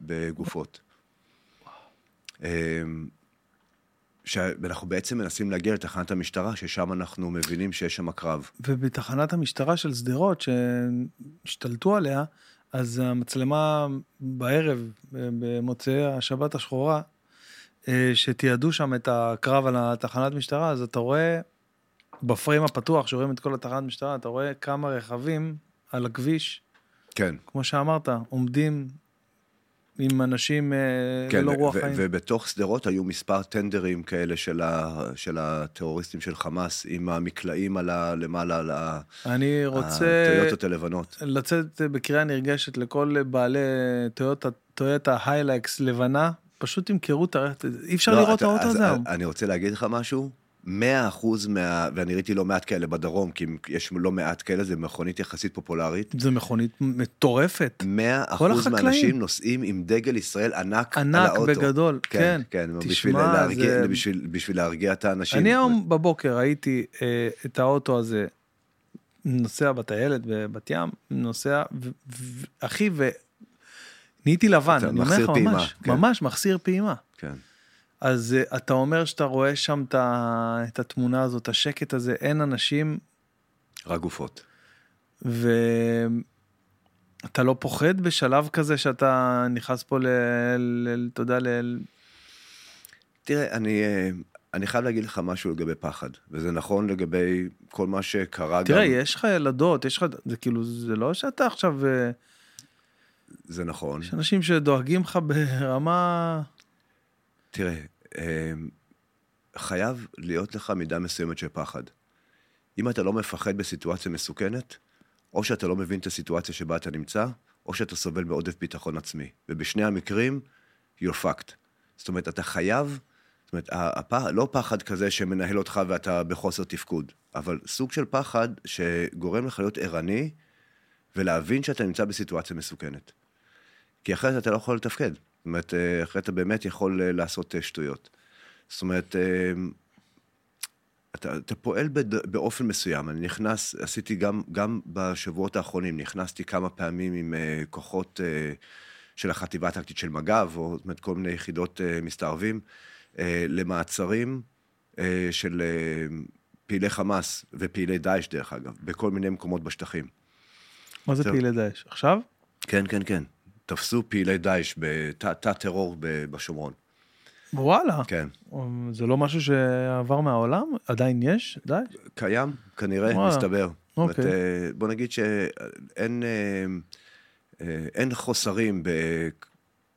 Speaker 2: בגופות. אמ, שאנחנו בעצם מנסים להגיע לתחנת המשטרה, ששם אנחנו מבינים שיש שם קרב.
Speaker 1: ובתחנת המשטרה של שדרות, שהשתלטו עליה, אז המצלמה בערב, במוצאי השבת השחורה, אה, שתיעדו שם את הקרב על התחנת משטרה, אז אתה רואה, בפריים הפתוח, שרואים את כל התחנת משטרה, אתה רואה כמה רכבים על הכביש,
Speaker 2: כן,
Speaker 1: כמו שאמרת, עומדים עם אנשים אה,
Speaker 2: כן,
Speaker 1: ללא רוח חיים.
Speaker 2: ובתוך שדרות היו מספר טנדרים כאלה של, ה- של הטרוריסטים של חמאס, עם המקלעים על ה- למעלה, על ה-
Speaker 1: אני רוצה
Speaker 2: הטויוטות הלבנות.
Speaker 1: לצאת בקריאה נרגשת לכל בעלי טויוטה, טויוטה היילקס לבנה, פשוט תמכרו את הרכב, אי אפשר
Speaker 2: לא,
Speaker 1: לראות את האוטו הזה.
Speaker 2: אני רוצה להגיד לך משהו, 100 אחוז מה... ואני ראיתי לא מעט כאלה בדרום, כי יש לא מעט כאלה, זה מכונית יחסית פופולרית.
Speaker 1: זה מכונית מטורפת,
Speaker 2: 100
Speaker 1: כל
Speaker 2: אחוז. מהאנשים נוסעים עם דגל ישראל ענק על
Speaker 1: ענק
Speaker 2: האוטו.
Speaker 1: בגדול, כן.
Speaker 2: כן, בשביל
Speaker 1: תשמע,
Speaker 2: להרגיע,
Speaker 1: זה-
Speaker 2: בשביל, בשביל להרגיע את האנשים.
Speaker 1: אני היום בבוקר ראיתי אה, את האוטו הזה נוסע בטיילת בבת ים, נוסע, אחי, ונהייתי לבן, אני אומר לך
Speaker 2: פעימה,
Speaker 1: ממש,
Speaker 2: כן.
Speaker 1: ממש מחסיר פעימה.
Speaker 2: כן.
Speaker 1: אז אה, אתה אומר שאתה רואה שם את את התמונה הזאת, השקט הזה, אין אנשים,
Speaker 2: רק גופות.
Speaker 1: ואתה לא פוחד בשלב כזה שאתה נכנס פה ל... ל... אתה יודע, ל...
Speaker 2: תראה, אני, אה, אני חייב להגיד לך משהו לגבי פחד, וזה נכון לגבי כל מה שקרה
Speaker 1: תראה,
Speaker 2: גם.
Speaker 1: יש לך ילדות, יש לך, זה כאילו, זה לא שאתה עכשיו, אה,
Speaker 2: זה נכון.
Speaker 1: יש אנשים שדואגים לך ברמה...
Speaker 2: תראה, אה, חייב להיות לך מידה מסוימת של פחד. אם אתה לא מפחד בסיטואציה מסוכנת, או שאתה לא מבין את הסיטואציה שבה אתה נמצא, או שאתה סובל מעודף ביטחון עצמי. ובשני המקרים, you're fucked. זאת אומרת, אתה חייב, זאת אומרת, הפח, לא פחד כזה שמנהל אותך ואתה בחוסר תפקוד, אבל סוג של פחד שגורם לך להיות ערני ולהבין שאתה נמצא בסיטואציה מסוכנת. כי אחרת אתה לא יכול לתפקד. זאת אומרת, אה, אחרת אתה באמת יכול אה, לעשות אה, שטויות. זאת אומרת, אתה, אתה פועל בד, באופן מסוים. אני נכנס, עשיתי גם, גם בשבועות האחרונים, נכנסתי כמה פעמים עם uh, כוחות uh, של החטיבה הטקטית של מג"ב, או זאת אומרת, כל מיני יחידות uh, מסתערבים, uh, למעצרים uh, של uh, פעילי חמאס ופעילי דאעש, דרך אגב, בכל מיני מקומות בשטחים.
Speaker 1: מה זה פעילי דאעש? עכשיו?
Speaker 2: כן, כן, כן. תפסו פעילי דאעש בתא טרור בשומרון.
Speaker 1: וואלה.
Speaker 2: כן.
Speaker 1: זה לא משהו שעבר מהעולם? עדיין יש? די?
Speaker 2: קיים, כנראה, וואלה. מסתבר. אוקיי. אומרת, אה, בוא נגיד שאין אה, אה, אין חוסרים ב,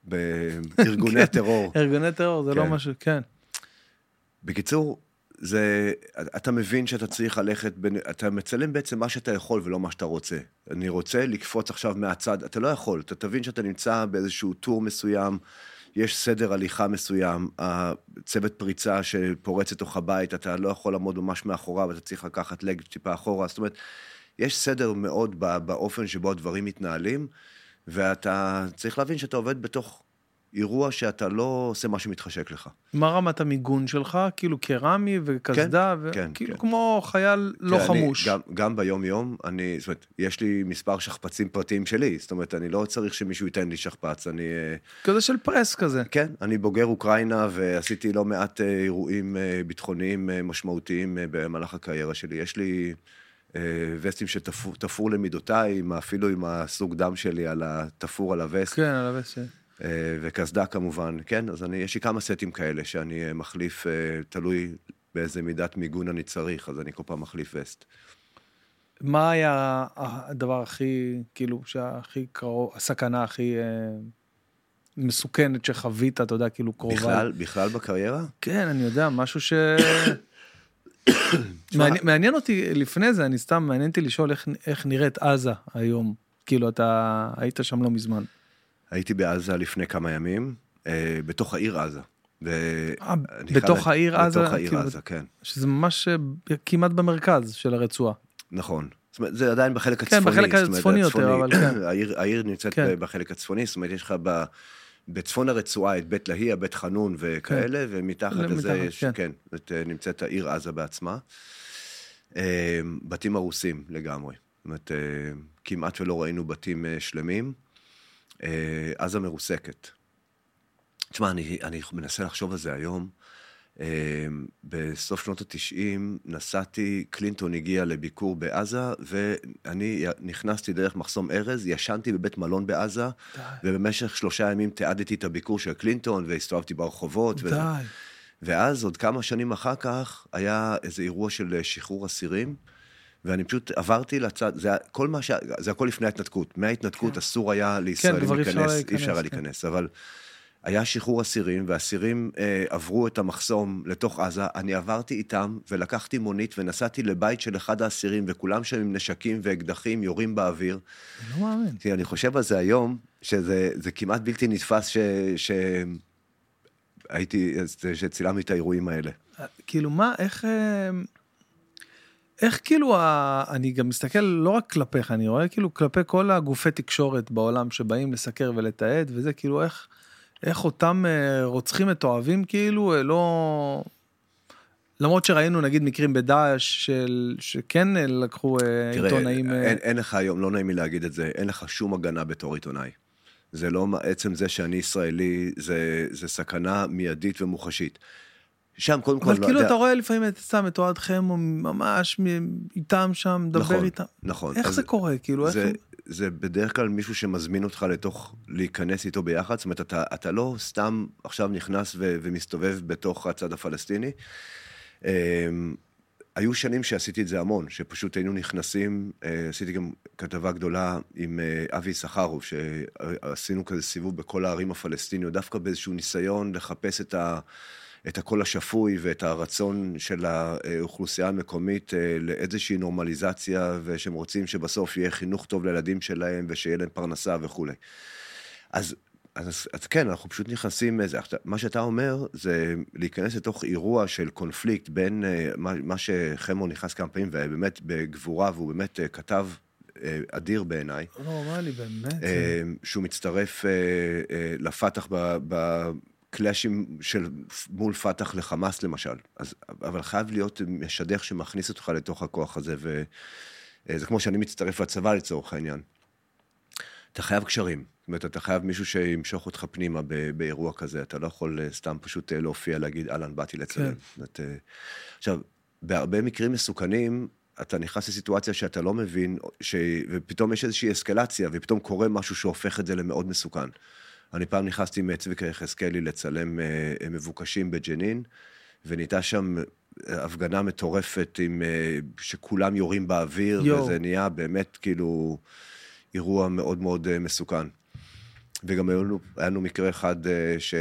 Speaker 2: בארגוני הטרור.
Speaker 1: ארגוני טרור זה לא כן. לא משהו, כן.
Speaker 2: בקיצור, זה, אתה מבין שאתה צריך ללכת, בין, אתה מצלם בעצם מה שאתה יכול ולא מה שאתה רוצה. אני רוצה לקפוץ עכשיו מהצד, אתה לא יכול, אתה תבין שאתה נמצא באיזשהו טור מסוים, יש סדר הליכה מסוים, הצוות פריצה שפורץ לתוך הבית, אתה לא יכול לעמוד ממש מאחוריו, אתה צריך לקחת לג טיפה אחורה, זאת אומרת, יש סדר מאוד באופן שבו הדברים מתנהלים, ואתה צריך להבין שאתה עובד בתוך אירוע שאתה לא עושה מה שמתחשק לך.
Speaker 1: מה רמת המיגון שלך? כאילו קרמי וקסדה? כן, ו... כן. כאילו כן. כמו חייל לא כן, חמוש.
Speaker 2: אני, גם, גם ביום-יום, אני, זאת אומרת, יש לי מספר שכפ"צים פרטיים שלי, זאת אומרת, אני לא צריך שמישהו ייתן לי שכפ"ץ, אני... אה,
Speaker 1: כזה של פרס כזה.
Speaker 2: כן, אני בוגר אוקראינה ועשיתי לא מעט אה, אירועים אה, ביטחוניים משמעותיים במהלך הקריירה שלי. יש לי... וסטים שתפור למידותיי, אפילו עם הסוג דם שלי על התפור על הווסט.
Speaker 1: כן, על הווסט.
Speaker 2: אה, וקסדה כמובן, כן? אז אני, יש לי כמה סטים כאלה שאני אה, מחליף, אה, תלוי באיזה מידת מיגון אני צריך, אז אני כל פעם מחליף וסט.
Speaker 1: מה היה הדבר הכי, כאילו, שהכי קרוב, הסכנה הכי אה, מסוכנת שחווית, אתה יודע, כאילו קרובה?
Speaker 2: בכלל, בכלל בקריירה?
Speaker 1: כן, אני יודע, משהו ש... מעניין, מעניין אותי לפני זה, אני סתם, מעניין אותי לשאול איך, איך נראית עזה היום. כאילו, אתה היית שם לא מזמן.
Speaker 2: הייתי בעזה לפני כמה ימים, אה, בתוך העיר עזה.
Speaker 1: אה, בתוך העיר עזה?
Speaker 2: בתוך העיר כאילו, עזה, כן.
Speaker 1: שזה ממש אה, כמעט במרכז של הרצועה.
Speaker 2: נכון. זאת אומרת, זה עדיין בחלק הצפוני.
Speaker 1: כן, בחלק הצפוני יותר, אבל כן.
Speaker 2: העיר, העיר נמצאת כן. בחלק הצפוני, זאת אומרת, יש לך ב, בצפון הרצועה את בית להיא, בית חנון וכאלה, כן. ומתחת לזה יש, כן, כן את, אה, נמצאת העיר עזה בעצמה. בתים הרוסים לגמרי. זאת אומרת, כמעט ולא ראינו בתים שלמים. אה, עזה מרוסקת. תשמע, אני, אני מנסה לחשוב על זה היום. אה, בסוף שנות התשעים נסעתי, קלינטון הגיע לביקור בעזה, ואני נכנסתי דרך מחסום ארז, ישנתי בבית מלון בעזה, די. ובמשך שלושה ימים תיעדתי את הביקור של קלינטון, והסתובבתי ברחובות. די. ו... ואז, עוד כמה שנים אחר כך, היה איזה אירוע של שחרור אסירים. ואני פשוט עברתי לצד, זה כל מה ש... זה הכל לפני ההתנתקות. מההתנתקות כן. אסור היה לישראלים כן, להיכנס, אי אפשר היה כן. להיכנס, אבל היה שחרור אסירים, ואסירים אה, עברו את המחסום לתוך עזה, אני עברתי איתם, ולקחתי מונית ונסעתי לבית של אחד האסירים, וכולם שם עם נשקים ואקדחים יורים באוויר.
Speaker 1: לא מאמין.
Speaker 2: אני חושב על זה היום, שזה כמעט בלתי נתפס ש... ש... הייתי, שצילמתי את האירועים האלה.
Speaker 1: כאילו מה, איך... איך כאילו, ה... אני גם מסתכל לא רק כלפיך, אני רואה כאילו כלפי כל הגופי תקשורת בעולם שבאים לסקר ולתעד, וזה כאילו איך, איך אותם אה, רוצחים מתועבים כאילו, אה, לא... למרות שראינו נגיד מקרים בדאעש של שכן אה, לקחו תראה, עיתונאים.
Speaker 2: אין, אין לך היום, לא נעים לי להגיד את זה, אין לך שום הגנה בתור עיתונאי. זה לא עצם זה שאני ישראלי, זה, זה סכנה מיידית ומוחשית. שם קודם כל...
Speaker 1: אבל כאילו אתה רואה לפעמים את סתם את אוהד חמו ממש איתם שם, מדבר
Speaker 2: נכון,
Speaker 1: איתם.
Speaker 2: נכון.
Speaker 1: איך זה קורה? כאילו,
Speaker 2: איך... זה בדרך כלל מישהו שמזמין אותך לתוך, להיכנס איתו ביחד, זאת אומרת, אתה, אתה לא סתם עכשיו נכנס ו, ומסתובב בתוך הצד הפלסטיני. אמ, היו שנים שעשיתי את זה המון, שפשוט היינו נכנסים, אה, עשיתי גם כתבה גדולה עם אה, אבי סחרוב, שעשינו כזה סיבוב בכל הערים הפלסטיניות, דווקא באיזשהו ניסיון לחפש את ה... את הקול השפוי ואת הרצון של האוכלוסייה המקומית אה, לאיזושהי נורמליזציה, ושהם רוצים שבסוף יהיה חינוך טוב לילדים שלהם ושיהיה להם פרנסה וכולי. אז, אז, אז כן, אנחנו פשוט נכנסים, איזה, מה שאתה אומר זה להיכנס לתוך אירוע של קונפליקט בין אה, מה, מה שחמו נכנס כמה פעמים, ובאמת בגבורה, והוא באמת אה, כתב אדיר בעיניי.
Speaker 1: לא נורמלי, באמת.
Speaker 2: שהוא מצטרף לפתח ב, ב, קלאשים של מול פת"ח לחמאס למשל, אז, אבל חייב להיות משדך שמכניס אותך לתוך הכוח הזה, וזה כמו שאני מצטרף לצבא לצורך העניין. אתה חייב קשרים, זאת אומרת, אתה חייב מישהו שימשוך אותך פנימה באירוע כזה, אתה לא יכול סתם פשוט להופיע, להגיד, אהלן, באתי לצלם. כן. זאת, עכשיו, בהרבה מקרים מסוכנים, אתה נכנס לסיטואציה שאתה לא מבין, ש... ופתאום יש איזושהי אסקלציה, ופתאום קורה משהו שהופך את זה למאוד מסוכן. אני פעם נכנסתי עם צביקה יחזקאלי לצלם אה, מבוקשים בג'נין, ונהייתה שם הפגנה מטורפת עם, אה, שכולם יורים באוויר, יו. וזה נהיה באמת כאילו אירוע מאוד מאוד אה, מסוכן. וגם היה לנו, היה לנו מקרה אחד ש...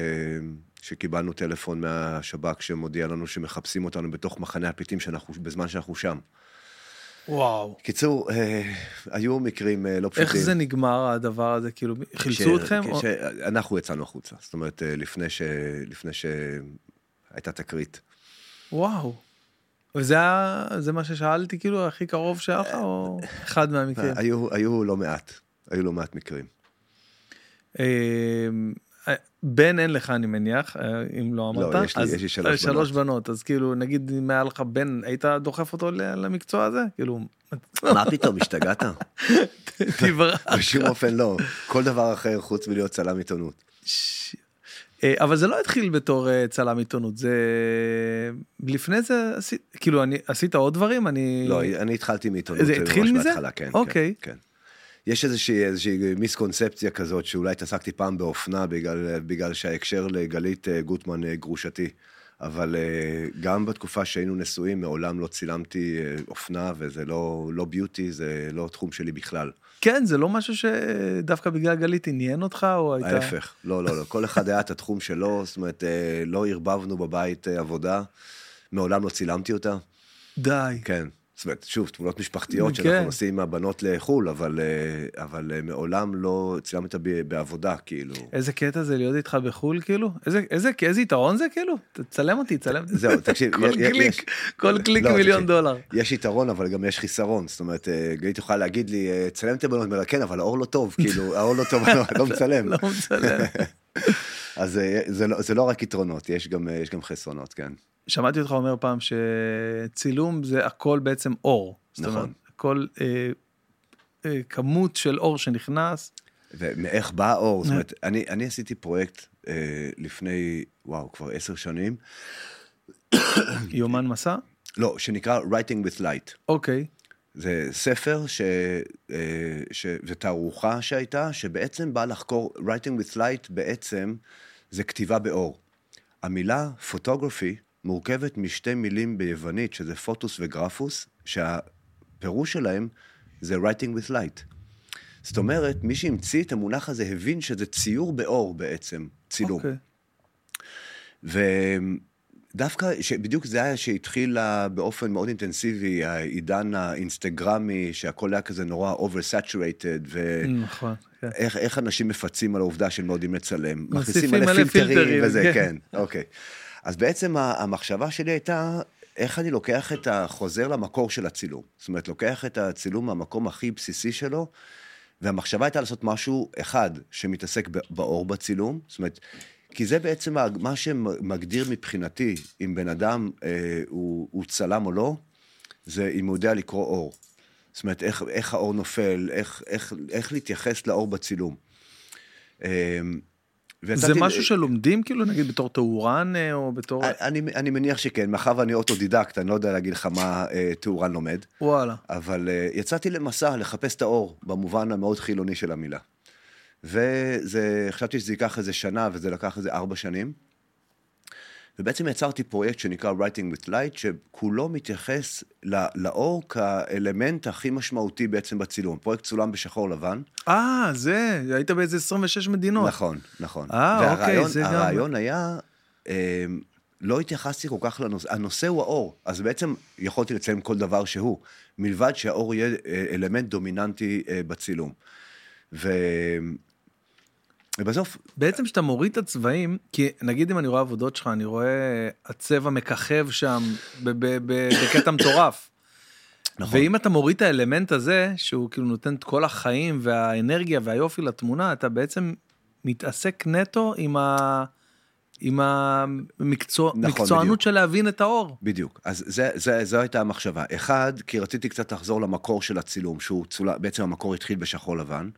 Speaker 2: שקיבלנו טלפון מהשב"כ שמודיע לנו שמחפשים אותנו בתוך מחנה הפליטים שאנחנו, בזמן שאנחנו שם.
Speaker 1: וואו.
Speaker 2: קיצור, אה, היו מקרים אה, לא פשוטים.
Speaker 1: איך זה נגמר הדבר הזה? כאילו, חילצו אתכם?
Speaker 2: כש, או... אנחנו יצאנו החוצה, זאת אומרת, אה, לפני, ש, לפני שהייתה תקרית.
Speaker 1: וואו. וזה היה, זה מה ששאלתי, כאילו, הכי קרוב שהיה לך, או אחד מהמקרים?
Speaker 2: היו, היו לא מעט, היו לא מעט מקרים.
Speaker 1: בן אין לך אני מניח אם לא אמרת
Speaker 2: לא, יש לי, אז, יש לי שלוש, בנות.
Speaker 1: שלוש בנות אז כאילו נגיד אם היה לך בן היית דוחף אותו למקצוע הזה כאילו
Speaker 2: מה פתאום השתגעת?
Speaker 1: תברח.
Speaker 2: בשום אופן לא כל דבר אחר חוץ מלהיות צלם עיתונות.
Speaker 1: אה, אבל זה לא התחיל בתור אה, צלם עיתונות זה לפני זה כאילו אני עשית עוד דברים אני
Speaker 2: לא אני התחלתי מעיתונות
Speaker 1: זה התחיל מזה
Speaker 2: כן,
Speaker 1: אוקיי.
Speaker 2: כן, כן. יש איזושהי, איזושהי מיסקונספציה כזאת, שאולי התעסקתי פעם באופנה בגלל, בגלל שההקשר לגלית אה, גוטמן אה, גרושתי. אבל אה, גם בתקופה שהיינו נשואים, מעולם לא צילמתי אופנה, וזה לא, לא ביוטי, זה לא תחום שלי בכלל.
Speaker 1: כן, זה לא משהו שדווקא בגלל גלית עניין אותך, או הייתה...
Speaker 2: ההפך, לא, לא, לא. כל אחד היה את התחום שלו, זאת אומרת, לא ערבבנו בבית עבודה, מעולם לא צילמתי אותה.
Speaker 1: די.
Speaker 2: כן. זאת אומרת, שוב, תמונות משפחתיות כן. שאנחנו נוסעים עם הבנות לחו"ל, אבל, אה, אבל אה, מעולם לא צילמת בעבודה, כאילו.
Speaker 1: איזה קטע זה להיות איתך בחו"ל, כאילו? איזה, איזה, איזה יתרון זה, כאילו? תצלם אותי, צלם.
Speaker 2: זהו, תקשיב.
Speaker 1: כל יש, קליק, יש, כל קליק לא, מיליון תקשיב, דולר.
Speaker 2: יש יתרון, אבל גם יש חיסרון. זאת אומרת, אה, גלית יכולה להגיד לי, צלם את הבנות, כן, אבל האור לא טוב, כאילו, האור לא טוב, לא, לא מצלם.
Speaker 1: לא מצלם.
Speaker 2: אז זה, זה, לא, זה לא רק יתרונות, יש גם, יש גם חסרונות, כן.
Speaker 1: שמעתי אותך אומר פעם שצילום זה הכל בעצם אור.
Speaker 2: נכון. אומרת,
Speaker 1: כל אה, אה, כמות של אור שנכנס.
Speaker 2: ומאיך בא האור, זאת אומרת, אני, אני עשיתי פרויקט אה, לפני, וואו, כבר עשר שנים.
Speaker 1: יומן מסע?
Speaker 2: לא, שנקרא Writing with Light.
Speaker 1: אוקיי.
Speaker 2: זה ספר ש... אה, ש... ותערוכה שהייתה, שבעצם בא לחקור, Writing with Light בעצם זה כתיבה באור. המילה פוטוגרפי מורכבת משתי מילים ביוונית, שזה פוטוס וגרפוס, שהפירוש שלהם זה writing with light. זאת אומרת, מי שהמציא את המונח הזה הבין שזה ציור באור בעצם, צילום. Okay. אוקיי. ודווקא, בדיוק זה היה שהתחיל באופן מאוד אינטנסיבי, העידן האינסטגרמי, שהכל היה כזה נורא oversaturated, ואיך נכון, כן. איך אנשים מפצים על העובדה שהם לא יודעים לצלם.
Speaker 1: מכניסים מלא פילטרים,
Speaker 2: וזה, כן, כן אוקיי. אז בעצם המחשבה שלי הייתה, איך אני לוקח את החוזר למקור של הצילום. זאת אומרת, לוקח את הצילום מהמקום הכי בסיסי שלו, והמחשבה הייתה לעשות משהו אחד שמתעסק באור בצילום, זאת אומרת, כי זה בעצם מה שמגדיר מבחינתי אם בן אדם אה, הוא, הוא צלם או לא, זה אם הוא יודע לקרוא אור. זאת אומרת, איך, איך האור נופל, איך, איך, איך להתייחס לאור בצילום. אה,
Speaker 1: זה משהו שלומדים כאילו נגיד בתור תאורן אה, או בתור
Speaker 2: אני אני מניח שכן מאחר ואני אוטודידקט אני לא יודע להגיד לך מה אה, תאורן לומד
Speaker 1: וואלה
Speaker 2: אבל אה, יצאתי למסע לחפש את האור במובן המאוד חילוני של המילה. וזה חשבתי שזה ייקח איזה שנה וזה לקח איזה ארבע שנים. ובעצם יצרתי פרויקט שנקרא Writing with Light, שכולו מתייחס לאור כאלמנט הכי משמעותי בעצם בצילום. פרויקט צולם בשחור לבן.
Speaker 1: אה, זה, היית באיזה 26 מדינות.
Speaker 2: נכון, נכון.
Speaker 1: אה, אוקיי, זה
Speaker 2: גם... הרעיון היה, אה, לא התייחסתי כל כך לנושא, הנושא הוא האור, אז בעצם יכולתי לציין כל דבר שהוא, מלבד שהאור יהיה אה, אלמנט דומיננטי אה, בצילום. ו... ובסוף...
Speaker 1: בעצם כשאתה מוריד את הצבעים, כי נגיד אם אני רואה עבודות שלך, אני רואה הצבע מככב שם בקטע מטורף. נכון. ואם אתה מוריד את האלמנט הזה, שהוא כאילו נותן את כל החיים והאנרגיה והיופי לתמונה, אתה בעצם מתעסק נטו עם ה... עם המקצוענות
Speaker 2: נכון, בדיוק.
Speaker 1: של להבין את האור.
Speaker 2: בדיוק. אז זה, זה, זו הייתה המחשבה. אחד, כי רציתי קצת לחזור למקור של הצילום, שהוא צולה, בעצם המקור התחיל בשחור לבן.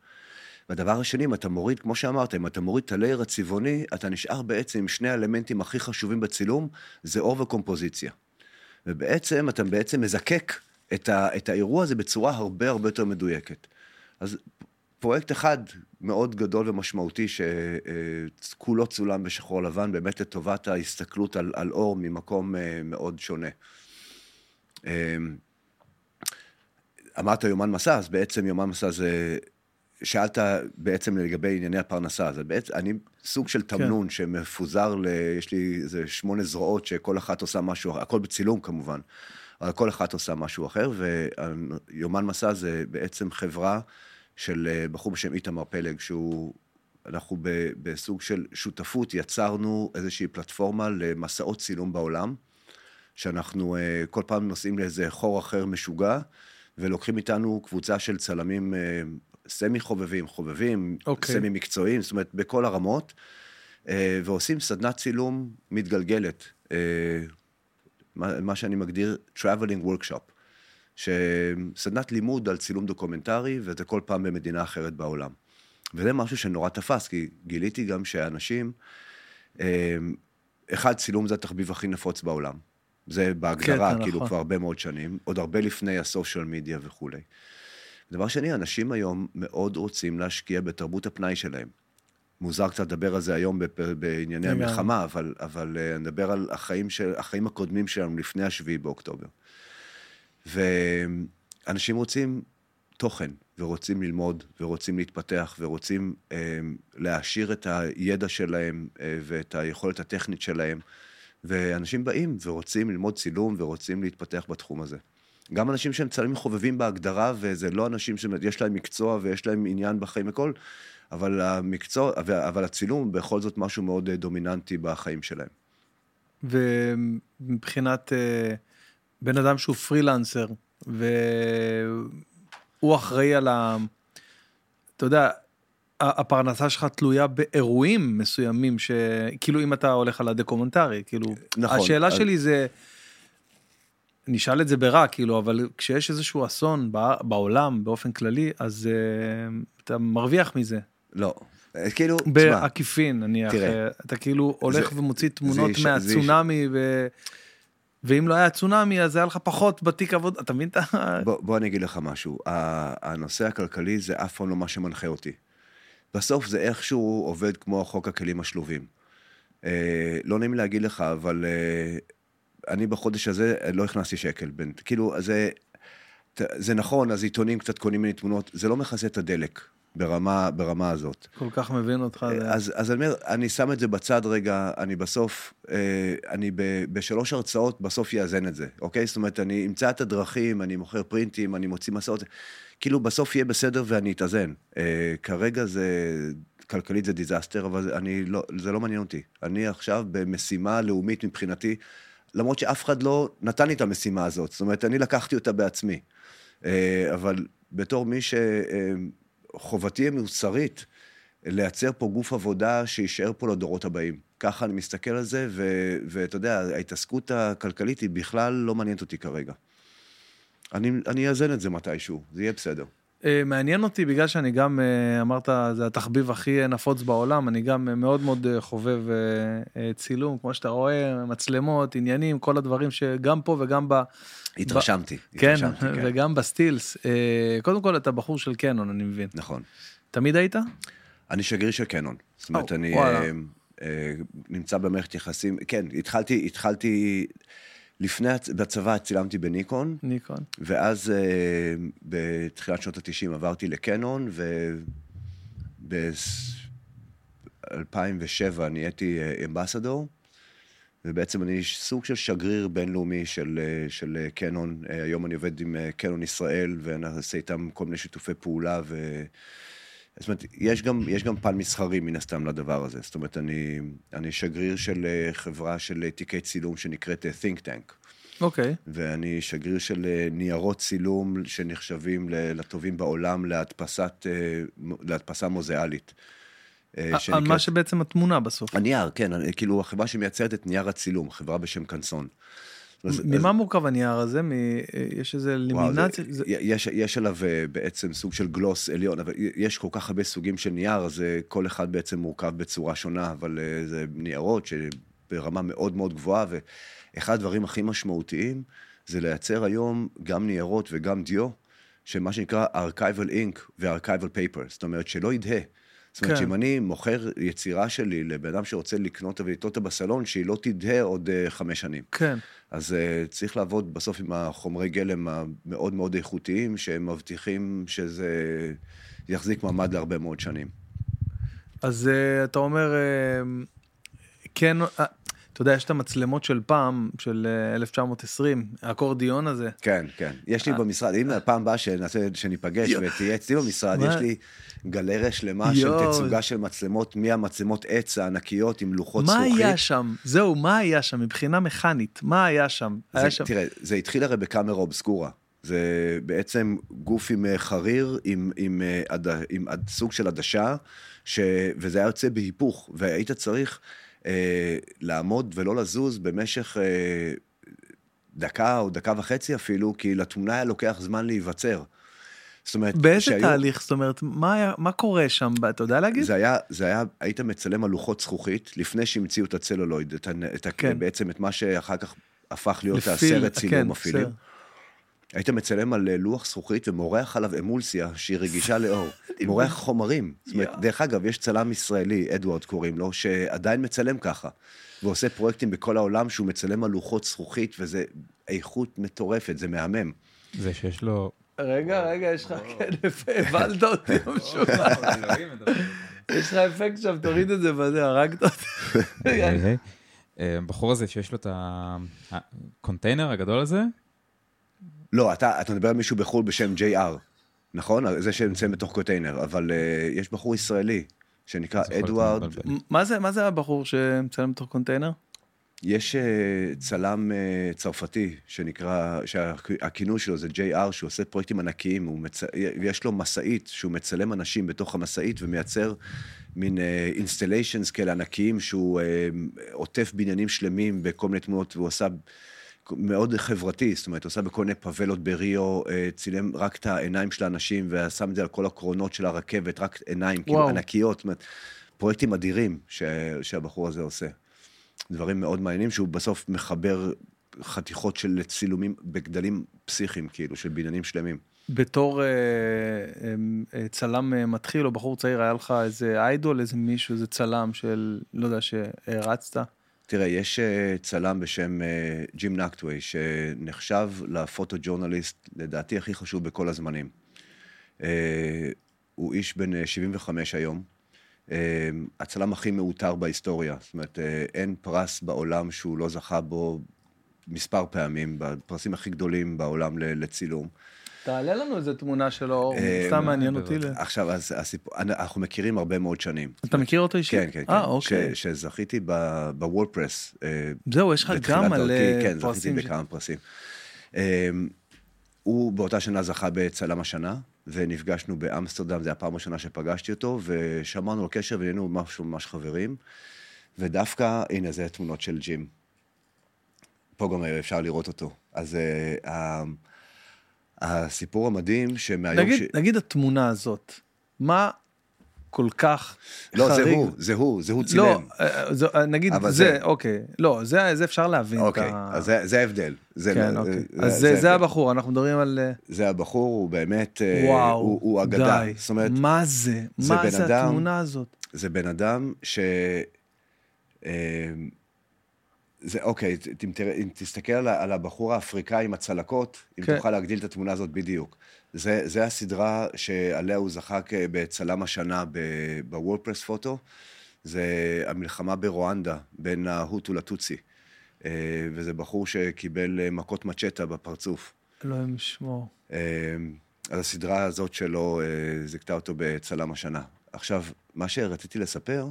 Speaker 2: והדבר השני, אם אתה מוריד, כמו שאמרת, אם אתה מוריד את הלייר הצבעוני, אתה נשאר בעצם עם שני האלמנטים הכי חשובים בצילום, זה אור וקומפוזיציה. ובעצם, אתה בעצם מזקק את, ה, את האירוע הזה בצורה הרבה הרבה יותר מדויקת. אז פרויקט אחד מאוד גדול ומשמעותי, שכולו צולם בשחור לבן, באמת לטובת ההסתכלות על, על אור ממקום אה, מאוד שונה. אה, אמרת יומן מסע, אז בעצם יומן מסע זה... שאלת בעצם לגבי ענייני הפרנסה, אז בעצם אני סוג של תמנון כן. שמפוזר ל... יש לי איזה שמונה זרועות שכל אחת עושה משהו, הכל בצילום כמובן, אבל כל אחת עושה משהו אחר, ויומן מסע זה בעצם חברה של אה, בחור בשם איתמר פלג, שהוא... אנחנו בסוג של שותפות יצרנו איזושהי פלטפורמה למסעות צילום בעולם, שאנחנו אה, כל פעם נוסעים לאיזה חור אחר משוגע, ולוקחים איתנו קבוצה של צלמים אה, סמי חובבים, חובבים, okay.
Speaker 1: אוקיי.
Speaker 2: סמי מקצועיים, זאת אומרת, בכל הרמות, ועושים סדנת צילום מתגלגלת, מה שאני מגדיר traveling workshop. שסדנת לימוד על צילום דוקומנטרי, וזה כל פעם במדינה אחרת בעולם. וזה משהו שנורא תפס, כי גיליתי גם שאנשים, אחד, צילום זה התחביב הכי נפוץ בעולם. זה בהגדרה, כן, כאילו, נכון. כבר הרבה מאוד שנים, עוד הרבה לפני ה social media וכולי. דבר שני, אנשים היום מאוד רוצים להשקיע בתרבות הפנאי שלהם. מוזר קצת לדבר על זה היום בענייני המלחמה, אבל, אבל נדבר על החיים, של, החיים הקודמים שלנו לפני השביעי באוקטובר. ואנשים רוצים תוכן, ורוצים ללמוד, ורוצים להתפתח, ורוצים אה, להעשיר את הידע שלהם אה, ואת היכולת הטכנית שלהם. ואנשים באים ורוצים ללמוד צילום ורוצים להתפתח בתחום הזה. גם אנשים שהם צלמים חובבים בהגדרה, וזה לא אנשים שיש להם מקצוע ויש להם עניין בחיים וכל, אבל המקצוע, אבל הצילום בכל זאת משהו מאוד דומיננטי בחיים שלהם.
Speaker 1: ומבחינת... Uh... בן אדם שהוא פרילנסר, והוא אחראי על ה... אתה יודע, הפרנסה שלך תלויה באירועים מסוימים, שכאילו אם אתה הולך על הדקומנטרי, כאילו, נכון. השאלה אז... שלי זה, נשאל את זה ברע, כאילו, אבל כשיש איזשהו אסון בעולם באופן כללי, אז uh, אתה מרוויח מזה.
Speaker 2: לא. כאילו,
Speaker 1: בעקיפין נניח, תראה, אתה כאילו הולך זה, ומוציא תמונות זה, מהצונאמי זה... ו... ואם לא היה צונאמי אז היה לך פחות בתיק עבודה, אתה מבין את ה...
Speaker 2: בוא, בוא אני אגיד לך משהו, הנושא הכלכלי זה אף פעם לא מה שמנחה אותי. בסוף זה איכשהו עובד כמו חוק הכלים השלובים. אה, לא נעים להגיד לך, אבל אה, אני בחודש הזה לא הכנסתי שקל. בין, כאילו, זה, זה נכון, אז עיתונים קצת קונים ממני תמונות, זה לא מכסה את הדלק. ברמה, ברמה הזאת.
Speaker 1: כל כך מבין אותך.
Speaker 2: אז, אז אני אומר, אני שם את זה בצד רגע, אני בסוף, אה, אני ב, בשלוש הרצאות בסוף יאזן את זה, אוקיי? זאת אומרת, אני אמצא את הדרכים, אני מוכר פרינטים, אני מוציא מסעות, כאילו בסוף יהיה בסדר ואני אתאזן. אה, כרגע זה, כלכלית זה דיזסטר, אבל אני לא, זה לא מעניין אותי. אני עכשיו במשימה לאומית מבחינתי, למרות שאף אחד לא נתן לי את המשימה הזאת, זאת אומרת, אני לקחתי אותה בעצמי. אה, אבל בתור מי ש... אה, חובתי המוסרית לייצר פה גוף עבודה שיישאר פה לדורות הבאים. ככה אני מסתכל על זה, ואתה יודע, ההתעסקות הכלכלית היא בכלל לא מעניינת אותי כרגע. אני אאזן את זה מתישהו, זה יהיה בסדר.
Speaker 1: אה, מעניין אותי בגלל שאני גם אה, אמרת זה התחביב הכי נפוץ בעולם אני גם מאוד מאוד אה, חובב צילום כמו שאתה רואה מצלמות עניינים כל הדברים שגם פה וגם ב...
Speaker 2: התרשמתי.
Speaker 1: כן, התרשמתי, כן, וגם בסטילס. קודם כל אתה בחור של קנון אני מבין.
Speaker 2: נכון.
Speaker 1: תמיד היית?
Speaker 2: אני שגריר של קנון. זאת אומרת אני נמצא במערכת יחסים כן התחלתי התחלתי. לפני, בצבא צילמתי בניקון.
Speaker 1: ניקון.
Speaker 2: ואז uh, בתחילת שנות ה-90 עברתי לקנון, וב-2007 נהייתי אמבסדור, ובעצם אני סוג של שגריר בינלאומי של, אה, של קנון. היום אני עובד עם קנון ישראל, ואני עושה איתם כל מיני שיתופי פעולה, ו... זאת אומרת, יש גם, יש גם פן מסחרי מן הסתם לדבר הזה. זאת אומרת, אני, אני שגריר של אה, חברה של אה, תיקי צילום שנקראת אה, Think Tank.
Speaker 1: אוקיי. Okay.
Speaker 2: ואני שגריר של ניירות צילום שנחשבים לטובים בעולם להדפסת, להדפסה מוזיאלית. אה,
Speaker 1: על
Speaker 2: שנקראת-
Speaker 1: מה שבעצם התמונה בסוף.
Speaker 2: הנייר, כן, אני- כאילו החברה שמייצרת את נייר הצילום, חברה בשם קנסון. אז- אז-
Speaker 1: ממה מורכב הנייר הזה? מ- יש איזה לימינציה? זה-
Speaker 2: יש, יש עליו אה, בעצם סוג של גלוס עליון, אבל יש כל כך הרבה סוגים של נייר, אז אה, כל אחד בעצם מורכב בצורה שונה, אבל אה, זה ניירות שברמה מאוד מאוד גבוהה, ואחד הדברים הכי משמעותיים זה לייצר היום גם ניירות וגם דיו, שמה שנקרא archival ink ו-archival paper, זאת אומרת שלא ידהה. זאת אומרת
Speaker 1: כן.
Speaker 2: שאם אני מוכר יצירה שלי לבן אדם שרוצה לקנות אותה ולתלות אותה בסלון, שהיא לא תדהה עוד אה, חמש שנים.
Speaker 1: כן.
Speaker 2: אז uh, צריך לעבוד בסוף עם החומרי גלם המאוד מאוד איכותיים, שהם מבטיחים שזה יחזיק מעמד להרבה מאוד שנים.
Speaker 1: אז אה, אתה אומר, אה, כן, אה, אתה יודע, יש את המצלמות של פעם, של אה, 1920, האקורדיון הזה.
Speaker 2: כן, כן. יש לי במשרד, אם הפעם הבאה שניפגש. ותהיה אצלי במשרד,
Speaker 1: מה?
Speaker 2: יש לי גלריה שלמה של. תצוגה של מצלמות, מהמצלמות עץ הענקיות עם לוחות
Speaker 1: מה
Speaker 2: זכוכית.
Speaker 1: היה שם? זהו, מה היה שם מבחינה מכנית? מה היה שם?
Speaker 2: תראה, זה התחיל הרי בקאמרה אובסקורה. זה בעצם גוף עם אה, חריר, עם, עם, אה, עם עד, סוג של עדשה, ש, וזה היה יוצא בהיפוך, והיית צריך אה, לעמוד ולא לזוז במשך אה, דקה או דקה וחצי אפילו, כי לתמונה היה לוקח זמן להיווצר. זאת אומרת,
Speaker 1: באיזה
Speaker 2: שהיו-
Speaker 1: תהליך? זאת אומרת, מה, היה, מה קורה שם? אתה יודע להגיד?
Speaker 2: זה היה, זה היה, היית מצלם על לוחות זכוכית לפני שהמציאו את הצלולויד, את, את,
Speaker 1: כן.
Speaker 2: בעצם את מה שאחר כך הפך להיות הסרט צילום
Speaker 1: כן,
Speaker 2: הפילים.
Speaker 1: סרט.
Speaker 2: היית מצלם על אה, לוח זכוכית ומורח עליו אמולסיה שהיא רגישה לאור. מורח חומרים. זאת אומרת. דרך אגב, יש צלם ישראלי, אדוארד קוראים לו, שעדיין מצלם ככה. ועושה פרויקטים בכל העולם שהוא מצלם על לוחות זכוכית, וזה איכות מטורפת, זה מהמם.
Speaker 3: זה שיש לו...
Speaker 1: רגע, רגע, יש לך, כן, הבלת אותי במשוגע. יש לך אפקט שם, תוריד את זה בזה, הרגת אותי.
Speaker 3: היי. אה, הבחור הזה שיש לו את הקונטיינר הגדול הזה,
Speaker 2: לא, אתה, אתה מדבר על מישהו בחו"ל בשם JR, נכון? זה שנמצא בתוך קונטיינר, אבל אה, יש בחור ישראלי שנקרא אדוארד.
Speaker 1: מה זה, מה זה הבחור שמצלם בתוך קונטיינר?
Speaker 2: יש אה, צלם אה, צרפתי שנקרא, שהכינוי שלו זה JR, שהוא עושה פרויקטים ענקיים, מצ... יש לו משאית שהוא מצלם אנשים בתוך המשאית ומייצר מין installations אה, כאלה ענקיים, שהוא אה, עוטף בניינים שלמים בכל מיני תמונות, והוא עשה מאוד חברתי, זאת אומרת, הוא עושה בכל מיני פאבלות בריו, אה, צילם רק את העיניים של האנשים, ושם את זה על כל הקרונות של הרכבת, רק עיניים, כאילו. ענקיות, זאת אומרת, פרויקטים אדירים ש, שהבחור הזה עושה. דברים מאוד מעניינים, שהוא בסוף מחבר חתיכות של צילומים בגדלים פסיכיים, כאילו, של בניינים שלמים.
Speaker 1: בתור אה, אה, אה, צלם אה, מתחיל או בחור צעיר, היה לך איזה איידול, איזה מישהו, איזה צלם של, לא יודע, שהרצת?
Speaker 2: תראה, יש אה, צלם בשם אה, ג'ים נקטווי, שנחשב לפוטו-ג'ורנליסט, לדעתי הכי חשוב בכל הזמנים. אה, הוא איש בן אה, 75 היום. הצלם הכי מעוטר בהיסטוריה. זאת אומרת, אין פרס בעולם שהוא לא זכה בו מספר פעמים, בפרסים הכי גדולים בעולם לצילום.
Speaker 1: תעלה לנו איזה תמונה שלו,
Speaker 2: אה,
Speaker 1: סתם מעניין אותי.
Speaker 2: עכשיו, אנחנו מכירים הרבה מאוד שנים.
Speaker 1: אתה מכיר אותו אישית?
Speaker 2: כן, כן, כן.
Speaker 1: אה, אוקיי.
Speaker 2: שזכיתי בוורדפרס. אה,
Speaker 1: זהו, יש לך גם על אה,
Speaker 2: כן,
Speaker 1: פרסים.
Speaker 2: זכיתי בכמה פרסים. אמ, הוא באותה שנה זכה בצלם השנה, ונפגשנו באמסטרדם, זו הפעם הראשונה שפגשתי אותו, ושמרנו על קשר ונהיינו משהו ממש חברים. ודווקא, הנה, זה תמונות של ג'ים. פה גם אפשר לראות אותו. אז אה, ה- הסיפור המדהים שמהיום
Speaker 1: נגיד,
Speaker 2: ש...
Speaker 1: נגיד התמונה הזאת, מה כל כך
Speaker 2: לא, זה
Speaker 1: חריג?
Speaker 2: הוא, זה הוא, זה הוא צילם.
Speaker 1: לא, אה, זה- אה, נגיד זה,
Speaker 2: זה-
Speaker 1: אוקיי, לא, זה זה אפשר להבין.
Speaker 2: אוקיי,
Speaker 1: ה-
Speaker 2: אז זה- זה ההבדל. זה
Speaker 1: כן,
Speaker 2: לא-
Speaker 1: אוקיי.
Speaker 2: זה-
Speaker 1: אז זה- זה
Speaker 2: ההבדל.
Speaker 1: הבחור, אנחנו מדברים על... אה,
Speaker 2: זה הבחור, הוא באמת, אה,
Speaker 1: וואו,
Speaker 2: הוא, הוא אגדה.
Speaker 1: די.
Speaker 2: זאת אומרת,
Speaker 1: מה זה?
Speaker 2: זה
Speaker 1: מה זה
Speaker 2: אדם-
Speaker 1: התמונה הזאת?
Speaker 2: זה בן אדם ש... אה, זה אוקיי, ת- אם, תסתכל על, על הבחור האפריקאי עם הצלקות, אם
Speaker 1: כן.
Speaker 2: תוכל להגדיל את התמונה הזאת בדיוק. זה, זה הסדרה שעליה הוא זכה כ- בצלם השנה בוורדפרס פוטו. זה המלחמה ברואנדה בין ההוטו לטוצי. אה, וזה בחור שקיבל אה, מכות מצ'טה בפרצוף.
Speaker 1: אלוהים ישמור.
Speaker 2: אה, אז הסדרה הזאת שלו אה, זיכתה אותו בצלם השנה. עכשיו, מה שרציתי לספר,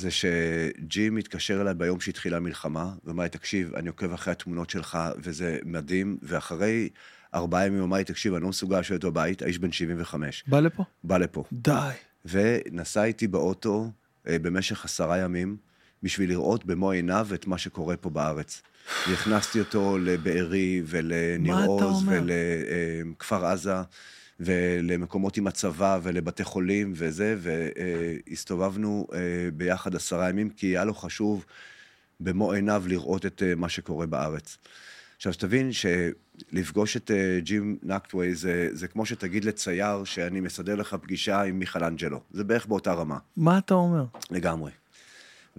Speaker 2: זה שג'ים התקשר אליי ביום שהתחילה המלחמה, ואמר לי, תקשיב, אני עוקב אחרי התמונות שלך, וזה מדהים, ואחרי ארבעה ימים אמר לי, תקשיב, אני לא מסוגל לשבת בבית, האיש בן 75.
Speaker 1: בא לפה?
Speaker 2: בא לפה.
Speaker 1: די.
Speaker 2: ונסע איתי באוטו אה, במשך עשרה ימים, בשביל לראות במו עיניו את מה שקורה פה בארץ. והכנסתי אותו לבארי ולניר עוז? ולכפר עזה ולמקומות עם הצבא ולבתי חולים וזה, והסתובבנו אה, ביחד עשרה ימים, כי היה לו חשוב במו עיניו לראות את אה, מה שקורה בארץ. עכשיו, שתבין שלפגוש את אה, ג'ים נקטווי זה, זה כמו שתגיד לצייר שאני מסדר לך פגישה עם מיכלנג'לו. זה בערך באותה רמה,
Speaker 1: מה אתה אומר?
Speaker 2: לגמרי.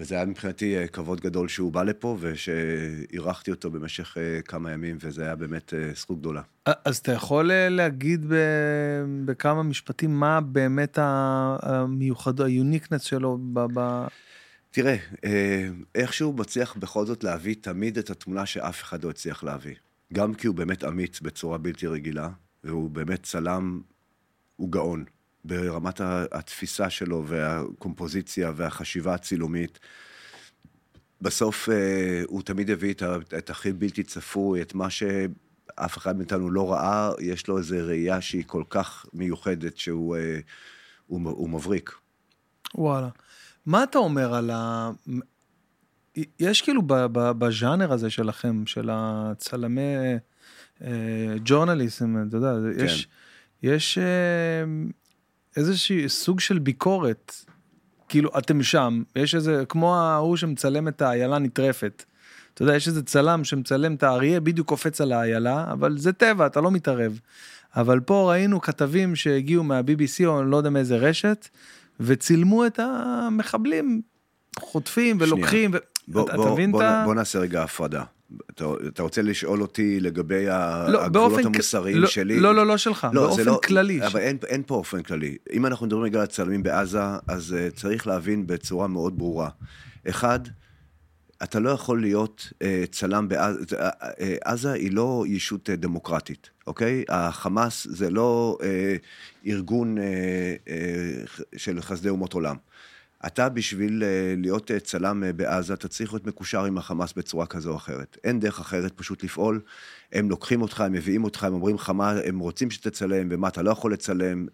Speaker 2: וזה היה מבחינתי אה, כבוד גדול שהוא בא לפה, ושאירחתי אותו במשך אה, כמה ימים, וזה היה באמת אה, זכות גדולה.
Speaker 1: אז אתה יכול להגיד בכמה משפטים מה באמת המיוחד, היוניקנס שלו ב...
Speaker 2: תראה, אה, איכשהו מצליח בכל זאת להביא תמיד את התמונה שאף אחד לא הצליח להביא. גם כי הוא באמת אמיץ בצורה בלתי רגילה, והוא באמת צלם, הוא גאון. ברמת התפיסה שלו והקומפוזיציה והחשיבה הצילומית. בסוף אה, הוא תמיד הביא את, את הכי בלתי צפוי, את מה שאף אחד מאיתנו לא ראה, יש לו איזו ראייה שהיא כל כך מיוחדת שהוא אה, הוא, הוא מבריק.
Speaker 1: וואלה. מה אתה אומר על ה... יש כאילו בז'אנר הזה שלכם, של הצלמי אה, ג'ורנליסטים, אתה יודע,
Speaker 2: כן.
Speaker 1: יש, יש אה, איזשהו סוג של ביקורת. כאילו, אתם שם, יש איזה, כמו ההוא שמצלם את האיילה נטרפת. אתה יודע, יש איזה צלם שמצלם את האריה, בדיוק קופץ על האיילה, אבל זה טבע, אתה לא מתערב. אבל פה ראינו כתבים שהגיעו מה-BBC או אני לא יודע מאיזה רשת, וצילמו את המחבלים חוטפים ולוקחים. ו...
Speaker 2: בוא,
Speaker 1: אתה,
Speaker 2: בוא,
Speaker 1: אתה מבין
Speaker 2: בוא,
Speaker 1: את ה...
Speaker 2: בוא נעשה רגע הפרדה. אתה, אתה רוצה לשאול אותי לגבי
Speaker 1: לא,
Speaker 2: הגבולות המוסריים
Speaker 1: לא,
Speaker 2: שלי?
Speaker 1: לא, לא, לא שלך,
Speaker 2: זה
Speaker 1: באופן
Speaker 2: לא-
Speaker 1: כללי.
Speaker 2: אבל אין, אין פה אופן כללי. אם אנחנו מדברים רגע על צלמים בעזה, אז uh, צריך להבין בצורה מאוד ברורה. אחד, אתה לא יכול להיות uh, צלם בעזה, uh, uh, עזה היא לא ישות uh, דמוקרטית, אוקיי? החמאס זה לא uh, ארגון uh, uh, של חסדי אומות עולם. אתה בשביל אה, להיות אה, צלם אה, בעזה, אתה צריך להיות מקושר עם החמאס בצורה כזו או אחרת. אין דרך אחרת פשוט לפעול. הם לוקחים אותך, הם מביאים אותך, הם אומרים לך מה הם רוצים שתצלם ומה אתה לא יכול לצלם.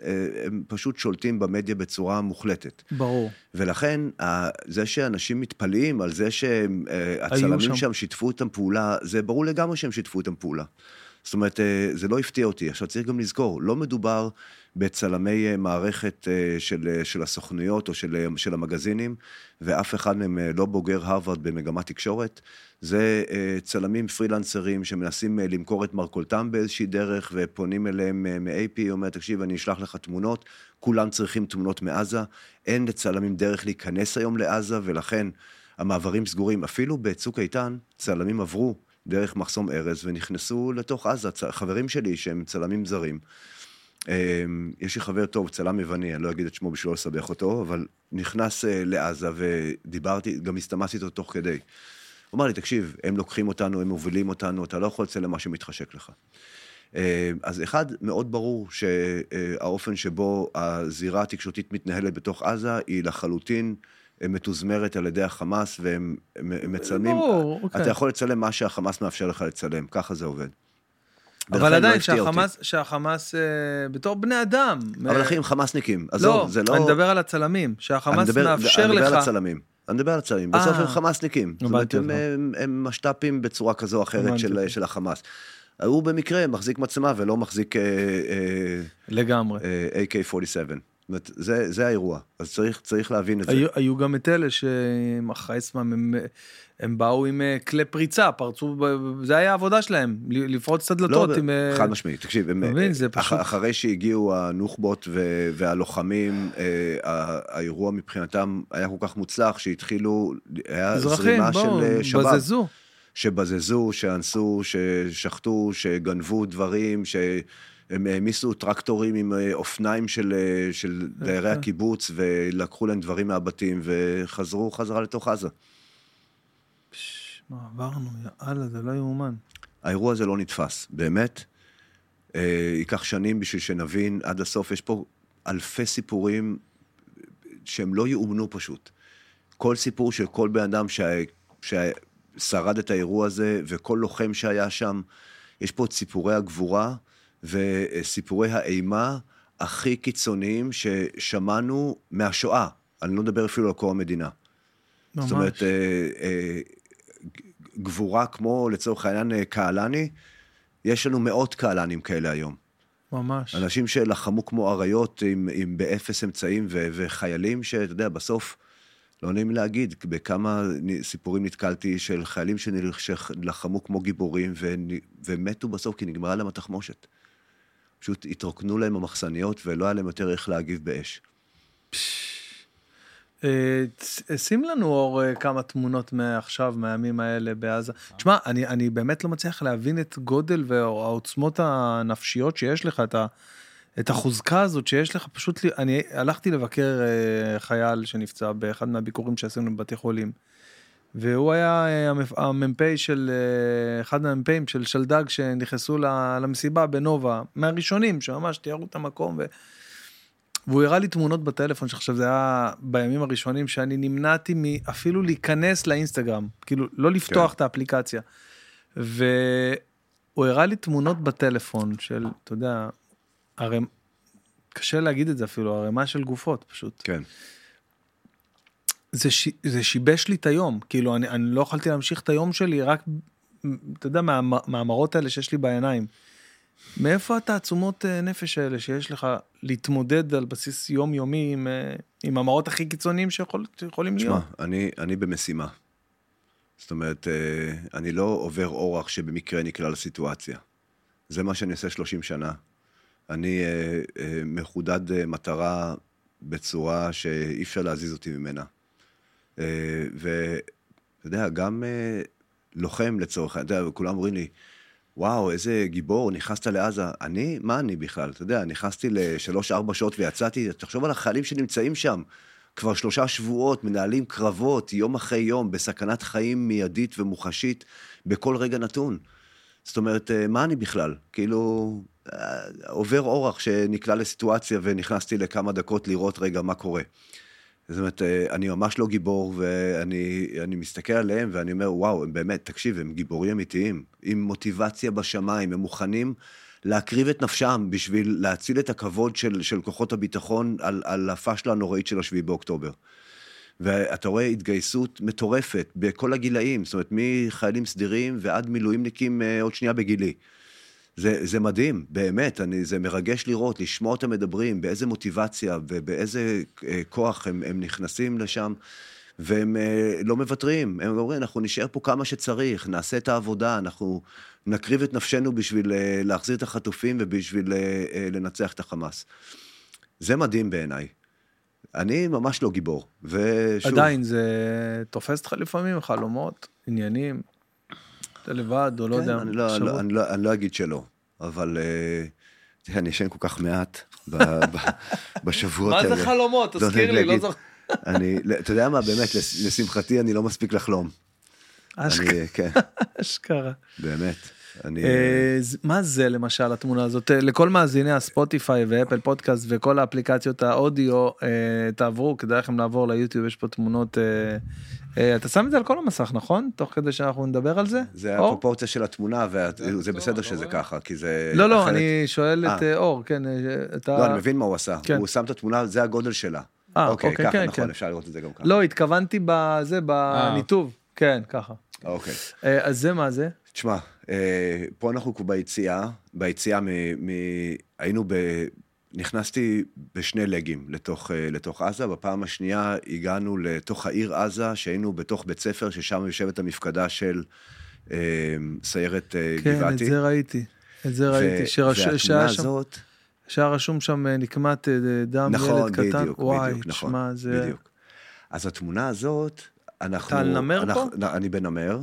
Speaker 2: הם פשוט שולטים במדיה בצורה מוחלטת.
Speaker 1: ברור.
Speaker 2: ולכן, זה שאנשים מתפלאים על זה שהצלמים
Speaker 1: שם.
Speaker 2: שם. שיתפו איתם פעולה, זה ברור לגמרי שהם שיתפו איתם פעולה. זאת אומרת, זה לא הפתיע אותי. עכשיו צריך גם לזכור, לא מדובר בצלמי אה, מערכת אה, של, אה, של הסוכנויות או של, של המגזינים, ואף אחד מהם לא בוגר הרווארד במגמת תקשורת. זה צלמים פרילנסרים שמנסים למכור את מרכולתם באיזושהי דרך, ופונים אליהם מ-AP, אומר, תקשיב, אני אשלח לך תמונות, כולם צריכים תמונות מעזה, אין לצלמים דרך להיכנס היום לעזה, ולכן המעברים סגורים. אפילו בצוק איתן, צלמים עברו דרך מחסום ארז ונכנסו לתוך עזה. חברים שלי שהם צלמים זרים. אה, יש לי חבר טוב, צלם יווני, אני לא אגיד את שמו בשביל לא לסבך אותו, אבל נכנס אה, לעזה ודיברתי, גם הסתמסתי איתו תוך כדי. הוא אמר לי, תקשיב, הם לוקחים אותנו, הם מובילים אותנו, אתה לא יכול לצלם מה שמתחשק לך. אה, אז אחד, מאוד ברור שהאופן שבו הזירה התקשורתית מתנהלת בתוך עזה היא לחלוטין אה, מתוזמרת על ידי החמאס, והם הם- הם מצלמים,
Speaker 1: ברור, אוקיי.
Speaker 2: אתה יכול לצלם מה שהחמאס מאפשר לך לצלם, ככה זה עובד.
Speaker 1: אבל
Speaker 2: לא
Speaker 1: עדיין,
Speaker 2: אותי.
Speaker 1: שהחמאס, שהחמאס אה, בתור בני אדם.
Speaker 2: אבל
Speaker 1: אה,
Speaker 2: אחי, הם חמאסניקים,
Speaker 1: לא,
Speaker 2: עזוב, זה לא...
Speaker 1: אני מדבר על הצלמים, שהחמאס
Speaker 2: מדבר-
Speaker 1: מאפשר
Speaker 2: אני מדבר על
Speaker 1: לך.
Speaker 2: הצלמים. אני מדבר על הצלמים, בסוף
Speaker 1: אה.
Speaker 2: הם חמאסניקים. זאת אומרת, הם-. הם- הם משת"פים בצורה כזו או אחרת של. של החמאס. הוא במקרה מחזיק מצלמה ולא מחזיק אה, אה,
Speaker 1: לגמרי.
Speaker 2: אה, AK-47. זאת אומרת, זה, זה האירוע, אז צריך, צריך להבין את זה.
Speaker 1: היו, היו גם את אלה שהם אחרי עצמם, הם, הם באו עם אה, כלי פריצה, פרצו, זה היה העבודה שלהם, לפרוץ את הדלתות
Speaker 2: לא,
Speaker 1: עם... אה,
Speaker 2: חד משמעית, תקשיב, הם,
Speaker 1: מבין, זה
Speaker 2: אח-
Speaker 1: פשוט-
Speaker 2: אחרי שהגיעו הנוח'בות ו- והלוחמים, אה, האירוע מבחינתם היה כל כך מוצלח שהתחילו, היה
Speaker 1: אזרחים,
Speaker 2: זרימה
Speaker 1: בואו,
Speaker 2: של אה, שב"ב.
Speaker 1: בזזו.
Speaker 2: שבזזו, שאנסו, ששחטו, שגנבו דברים, שהם העמיסו טרקטורים עם אה, אופניים של, אה, של דיירי הקיבוץ, ולקחו להם דברים מהבתים, וחזרו חזרה לתוך עזה.
Speaker 1: מה עברנו, יאללה, זה לא יאומן.
Speaker 2: האירוע הזה לא נתפס, באמת. אה, ייקח שנים בשביל שנבין עד הסוף. יש פה אלפי סיפורים שהם לא יאומנו פשוט. כל סיפור של כל בן אדם ש... ששרד את האירוע הזה, וכל לוחם שהיה שם, יש פה את סיפורי הגבורה וסיפורי האימה הכי קיצוניים ששמענו מהשואה. אני לא מדבר אפילו על קום המדינה.
Speaker 1: ממש.
Speaker 2: זאת אומרת, אה, אה, גבורה כמו לצורך העניין אה, קהלני, יש לנו מאות קהלנים כאלה היום.
Speaker 1: ממש.
Speaker 2: אנשים שלחמו כמו אריות עם, עם באפס אמצעים ו, וחיילים שאתה יודע, בסוף, לא נעים להגיד, בכמה סיפורים נתקלתי של חיילים שלחמו כמו גיבורים ו, ומתו בסוף כי נגמרה להם התחמושת. פשוט התרוקנו להם המחסניות ולא היה להם יותר איך להגיב באש.
Speaker 1: ת- שים לנו אור אה, כמה תמונות מעכשיו, מהימים האלה בעזה. תשמע, אני, אני באמת לא מצליח להבין את גודל והעוצמות הנפשיות שיש לך, את, ה, את החוזקה הזאת שיש לך. פשוט, אני הלכתי לבקר אה, חייל שנפצע באחד מהביקורים שעשינו בבתי חולים. והוא היה אה, המפ- המ"פ של, אה, אחד מהמ"פים של שלדג שנכנסו למסיבה בנובה, מהראשונים שממש תיארו את המקום. ו... והוא הראה לי תמונות בטלפון שעכשיו זה היה בימים הראשונים שאני נמנעתי מאפילו להיכנס לאינסטגרם, כאילו לא לפתוח
Speaker 2: כן.
Speaker 1: את האפליקציה. והוא הראה לי תמונות בטלפון של, אתה יודע, הרי קשה להגיד את זה אפילו, ערימה של גופות פשוט.
Speaker 2: כן.
Speaker 1: זה, ש... זה שיבש לי את היום, כאילו אני, אני לא יכולתי להמשיך את היום שלי רק, אתה יודע, מה, מהמראות האלה שיש לי בעיניים. מאיפה התעצומות אה, נפש האלה שיש לך להתמודד על בסיס יומיומי עם, אה, עם המראות הכי קיצוניים שיכול, שיכולים
Speaker 2: תשמע,
Speaker 1: להיות?
Speaker 2: אני, אני במשימה. זאת אומרת, אה, אני לא עובר אורח שבמקרה נקלע לסיטואציה. זה מה שאני עושה 30 שנה. אני מחודד מטרה בצורה שאי אפשר להזיז אותי ממנה. ואתה יודע, גם לוחם לצורך, אתה יודע, כולם אומרים לי, וואו, איזה גיבור, נכנסת לעזה. אני, מה אני בכלל? אתה יודע, נכנסתי לשלוש-ארבע שעות ויצאתי, תחשוב על החיילים שנמצאים שם. כבר שלושה שבועות, מנהלים קרבות, יום אחרי יום, בסכנת חיים מיידית ומוחשית, בכל רגע נתון. זאת אומרת, אה, מה אני בכלל? כאילו, אה, עובר אורח שנקלע לסיטואציה ונכנסתי לכמה דקות לראות רגע מה קורה. זאת אומרת, אה, אני ממש לא גיבור, ואני אני מסתכל עליהם ואני אומר, וואו, הם באמת, תקשיב, הם גיבורים אמיתיים, עם מוטיבציה בשמיים, הם מוכנים להקריב את נפשם בשביל להציל את הכבוד של, של כוחות הביטחון על, על הפשלה הנוראית של השביעי באוקטובר. ואתה רואה התגייסות מטורפת בכל הגילאים, זאת אומרת, מחיילים סדירים ועד מילואימניקים אה, עוד שנייה בגילי. זה, זה מדהים, באמת, אני, זה מרגש לראות, לשמוע אותם מדברים, באיזה מוטיבציה ובאיזה אה, כוח הם, הם נכנסים לשם, והם אה, לא מוותרים. הם אומרים, אנחנו נשאר פה כמה שצריך, נעשה את העבודה, אנחנו נקריב את נפשנו בשביל אה, להחזיר את החטופים ובשביל לנצח את החמאס. זה מדהים בעיניי. אני ממש לא גיבור, ושוב...
Speaker 1: עדיין זה תופס אותך לפעמים, חלומות, עניינים, אתה לבד או לא
Speaker 2: כן,
Speaker 1: יודע,
Speaker 2: אני לא, אני. לא, אני, לא, אני לא אגיד שלא, אבל אה, תראה, אני ישן כל כך מעט בשבועות
Speaker 1: מה
Speaker 2: האלה.
Speaker 1: זה חלומות?
Speaker 2: לא
Speaker 1: תזכיר לי, לא. זוכר.
Speaker 2: אני, אתה יודע מה, באמת, לש- לשמחתי אני לא מספיק לחלום.
Speaker 1: אשכרה.
Speaker 2: כן,
Speaker 1: אשכרה.
Speaker 2: באמת. אני,
Speaker 1: אה, ז- מה זה למשל התמונה הזאת אה, לכל מאזיני הספוטיפיי ואפל פודקאסט וכל האפליקציות האודיו אה, תעברו כדאי לכם לעבור ליוטיוב יש פה תמונות אה, אה, אתה שם את זה על כל המסך נכון תוך כדי שאנחנו נדבר על זה
Speaker 2: זה
Speaker 1: אור?
Speaker 2: הפרופורציה של התמונה, וזה בסדר שזה
Speaker 3: רואה?
Speaker 2: ככה, כי זה...
Speaker 1: לא לא
Speaker 2: אחרת-
Speaker 1: אני שואל את
Speaker 2: אה.
Speaker 1: אה, אור כן אה, אתה
Speaker 2: לא, אני מבין מה הוא עשה.
Speaker 1: כן.
Speaker 2: הוא שם את התמונה, זה הגודל שלה.
Speaker 1: אה,
Speaker 2: אוקיי,
Speaker 1: אוקיי,
Speaker 2: ככה,
Speaker 1: כן,
Speaker 2: נכון,
Speaker 1: כן.
Speaker 2: אפשר לראות את זה גם ככה.
Speaker 1: לא התכוונתי בזה בניתוב כן ככה
Speaker 2: אוקיי.
Speaker 1: אה, אז זה מה זה
Speaker 2: תשמע, אה, פה אנחנו כבר ביציאה, ביציאה מ... מ... היינו ב... נכנסתי בשני לגים לתוך, אה, לתוך עזה, בפעם השנייה הגענו לתוך העיר עזה, שהיינו בתוך בית ספר, ששם יושבת המפקדה של אה, סיירת אה,
Speaker 1: כן את
Speaker 2: גבעתי.
Speaker 1: זה ראיתי את זה ראיתי
Speaker 2: ו-
Speaker 1: שרש-
Speaker 2: והתמונה
Speaker 1: שהיה שם
Speaker 2: הזאת,
Speaker 1: שהיה רשום שם אה, נקמת אה, דם
Speaker 2: נכון,
Speaker 1: ילד קטן
Speaker 2: בדיוק,
Speaker 1: וואי
Speaker 2: בדיוק, נכון,
Speaker 1: תשמע זה
Speaker 2: בדיוק. אז התמונה הזאת, אנחנו...
Speaker 1: אתה על נמר
Speaker 2: אנחנו,
Speaker 1: פה?
Speaker 2: נ- אני בנמר,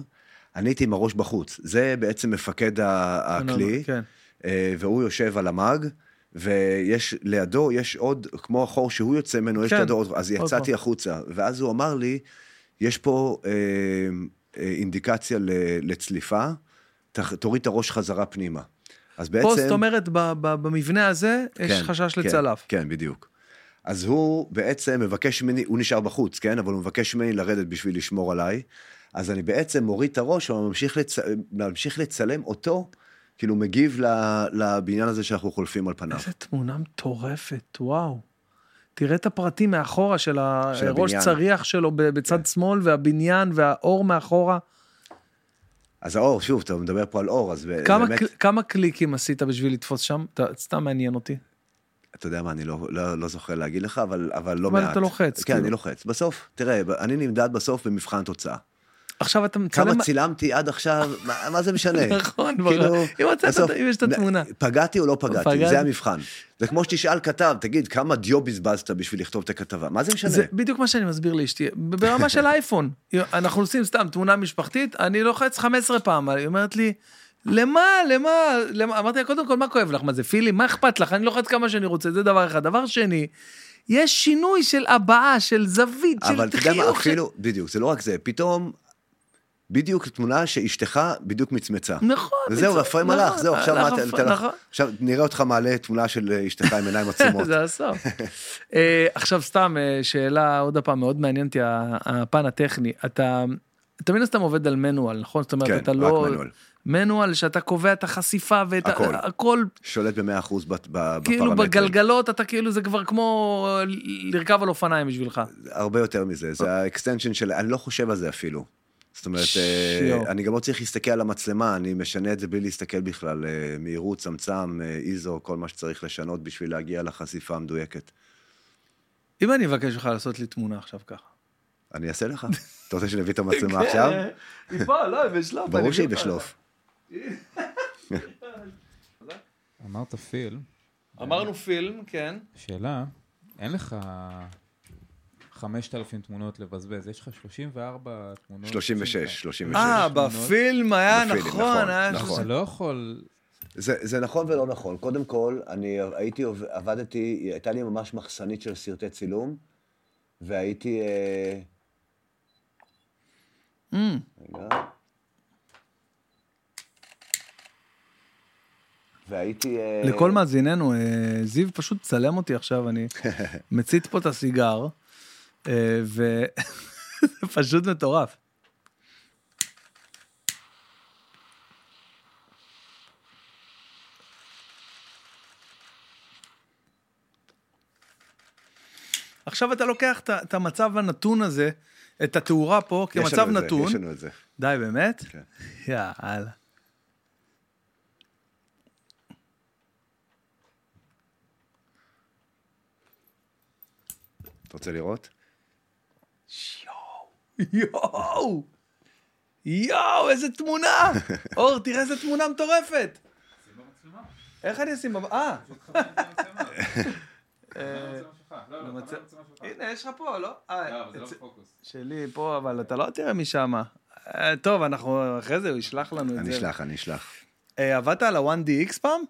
Speaker 2: אני הייתי עם הראש בחוץ. זה בעצם מפקד הכלי.
Speaker 1: כן.
Speaker 2: והוא יושב על המאג, ויש לידו, יש עוד, כמו החור שהוא יוצא ממנו, יש
Speaker 1: כן,
Speaker 2: לידו עוד, אז
Speaker 1: עוד
Speaker 2: יצאתי
Speaker 1: פעם.
Speaker 2: החוצה, ואז הוא אמר לי, יש פה אה, אה, אינדיקציה ל- לצליפה, ת- תוריד את הראש חזרה פנימה. אז בעצם...
Speaker 1: פה זאת אומרת ב- ב- במבנה הזה יש
Speaker 2: כן,
Speaker 1: חשש
Speaker 2: כן,
Speaker 1: לצלף.
Speaker 2: כן, בדיוק. אז הוא בעצם מבקש ממני, הוא נשאר בחוץ, כן? אבל הוא מבקש ממני לרדת בשביל לשמור עליי. אז אני בעצם מוריד את הראש וממשיך לצ... ממשיך לצלם אותו כאילו מגיב לבניין הזה שאנחנו חולפים על פניו.
Speaker 1: איזה תמונה מטורפת, וואו. תראה את הפרטים מאחורה של
Speaker 2: של
Speaker 1: הראש
Speaker 2: הבניין.
Speaker 1: צריח שלו בצד שמאל, והבניין והאור מאחורה.
Speaker 2: אז האור, שוב, אתה מדבר פה על אור, אז
Speaker 1: כמה,
Speaker 2: באמת,
Speaker 1: קל, כמה קליקים עשית בשביל לתפוס שם? סתם מעניין אותי.
Speaker 2: אתה יודע מה, אני לא, לא, לא זוכר להגיד לך, אבל, אבל לא
Speaker 1: אבל
Speaker 2: מעט.
Speaker 1: אתה לוחץ,
Speaker 2: כן,
Speaker 1: כאילו.
Speaker 2: אני לוחץ. בסוף, תראה, אני נמדד בסוף במבחן תוצאה.
Speaker 1: עכשיו אתה מצלם...
Speaker 2: כמה צילמתי עד עכשיו, מה, מה זה משנה?
Speaker 1: נכון,
Speaker 2: כאילו.
Speaker 1: אם
Speaker 2: בסוף,
Speaker 1: אם יש את התמונה.
Speaker 2: פגעתי או לא פגעתי,
Speaker 1: פגעת.
Speaker 2: זה המבחן. זה כמו שתשאל כתב, תגיד, כמה דיו בזבזת בשביל לכתוב את הכתבה? מה זה משנה?
Speaker 1: זה בדיוק מה שאני מסביר לאשתי, ברמה של אייפון. אנחנו עושים סתם תמונה משפחתית, אני לוחץ 15 פעם, היא אומרת לי, למה, למה, למה, אמרתי לה, קודם כל, מה כואב לך? מה זה פילים? מה אכפת לך? אני לוחץ כמה שאני רוצה, זה דבר אחד. דבר שני, יש שינוי של הבעה, של זווית, של
Speaker 2: אבל אתה יודע מה,
Speaker 1: חיוך.
Speaker 2: אפילו, בדיוק, זה לא רק זה, פתאום, בדיוק תמונה שאשתך בדיוק מצמצה.
Speaker 1: נכון.
Speaker 2: וזהו,
Speaker 1: מצ-
Speaker 2: הפריים
Speaker 1: נכון,
Speaker 2: הלך, זהו, עכשיו מה
Speaker 1: הלך
Speaker 2: אתה...
Speaker 1: נכון.
Speaker 2: עכשיו נראה אותך מעלה תמונה של אה, אשתך עם עיניים עצומות.
Speaker 1: זה הסוף. אה, עכשיו סתם אה, שאלה עוד פעם מאוד מעניין אותי הפן הטכני אתה אתה מן הסתם עובד על manual נכון זאת אומרת
Speaker 2: כן,
Speaker 1: אתה
Speaker 2: רק
Speaker 1: על
Speaker 2: manual.
Speaker 1: manual שאתה קובע את החשיפה ואת
Speaker 2: הכל.
Speaker 1: הכל
Speaker 2: שולט במאה אחוז בת- ב-
Speaker 1: כאילו
Speaker 2: בפרמטרים.
Speaker 1: בגלגלות אתה כאילו זה כבר כמו לרכב על אופניים בשבילך.
Speaker 2: הרבה יותר מזה, זה ה extension של, אני לא חושב על זה אפילו. זאת אומרת, אה,
Speaker 1: שיואו.
Speaker 2: אני גם לא צריך להסתכל על המצלמה, אני משנה את זה בלי להסתכל בכלל, אה, מהירות, צמצם, אה, איזו, כל מה שצריך לשנות בשביל להגיע לחשיפה המדויקת.
Speaker 1: אם אני אבקש ממך לעשות לי תמונה עכשיו ככה.
Speaker 2: אני אעשה לך. אתה רוצה שאני אביא את המצלמה עכשיו?
Speaker 1: היא פה לא היא בשלוף.
Speaker 2: ברור שהיא בשלוף.
Speaker 3: אמרת פיל,
Speaker 1: אמרנו פילם כן.
Speaker 3: שאלה, אין לך 5,000 תמונות לבזבז, יש לך 34 תמונות.
Speaker 2: 36, 36.
Speaker 1: אה בפילם היה
Speaker 2: בפילם,
Speaker 1: נכון.
Speaker 2: נכון,
Speaker 1: היה
Speaker 2: נכון.
Speaker 1: שזה-
Speaker 3: אתה לא יכול...
Speaker 2: זה, זה נכון ולא נכון. קודם כל, אני הייתי, עבדתי, הייתה לי ממש מחסנית של סרטי צילום, והייתי... אה,
Speaker 1: אמ,
Speaker 2: רגע. והייתי... אה,
Speaker 1: לכל מאזיננו, אה, זיו פשוט צלם אותי עכשיו, אני מצית פה את הסיגר, אה, וזה פשוט מטורף. עכשיו אתה לוקח את המצב הנתון הזה, את התאורה פה
Speaker 2: יש לנו
Speaker 1: כמצב
Speaker 2: את זה,
Speaker 1: נתון.
Speaker 2: יש לנו את זה.
Speaker 1: די, באמת?
Speaker 2: כן.
Speaker 1: יאללה.
Speaker 2: אתה רוצה לראות?
Speaker 1: יואו! יואו, איזה תמונה! אור, תראה איזה תמונה מטורפת! איך אני אשים. אה! אה, למצ- הנה, יש לך פה, לא? אה, אצ- שלי פה, אבל אתה לא תראה משם. אה, טוב, אנחנו, אחרי זה הוא ישלח לנו את זה.
Speaker 2: אני אשלח, אני אשלח.
Speaker 1: עבדת על ה-1DX פעם?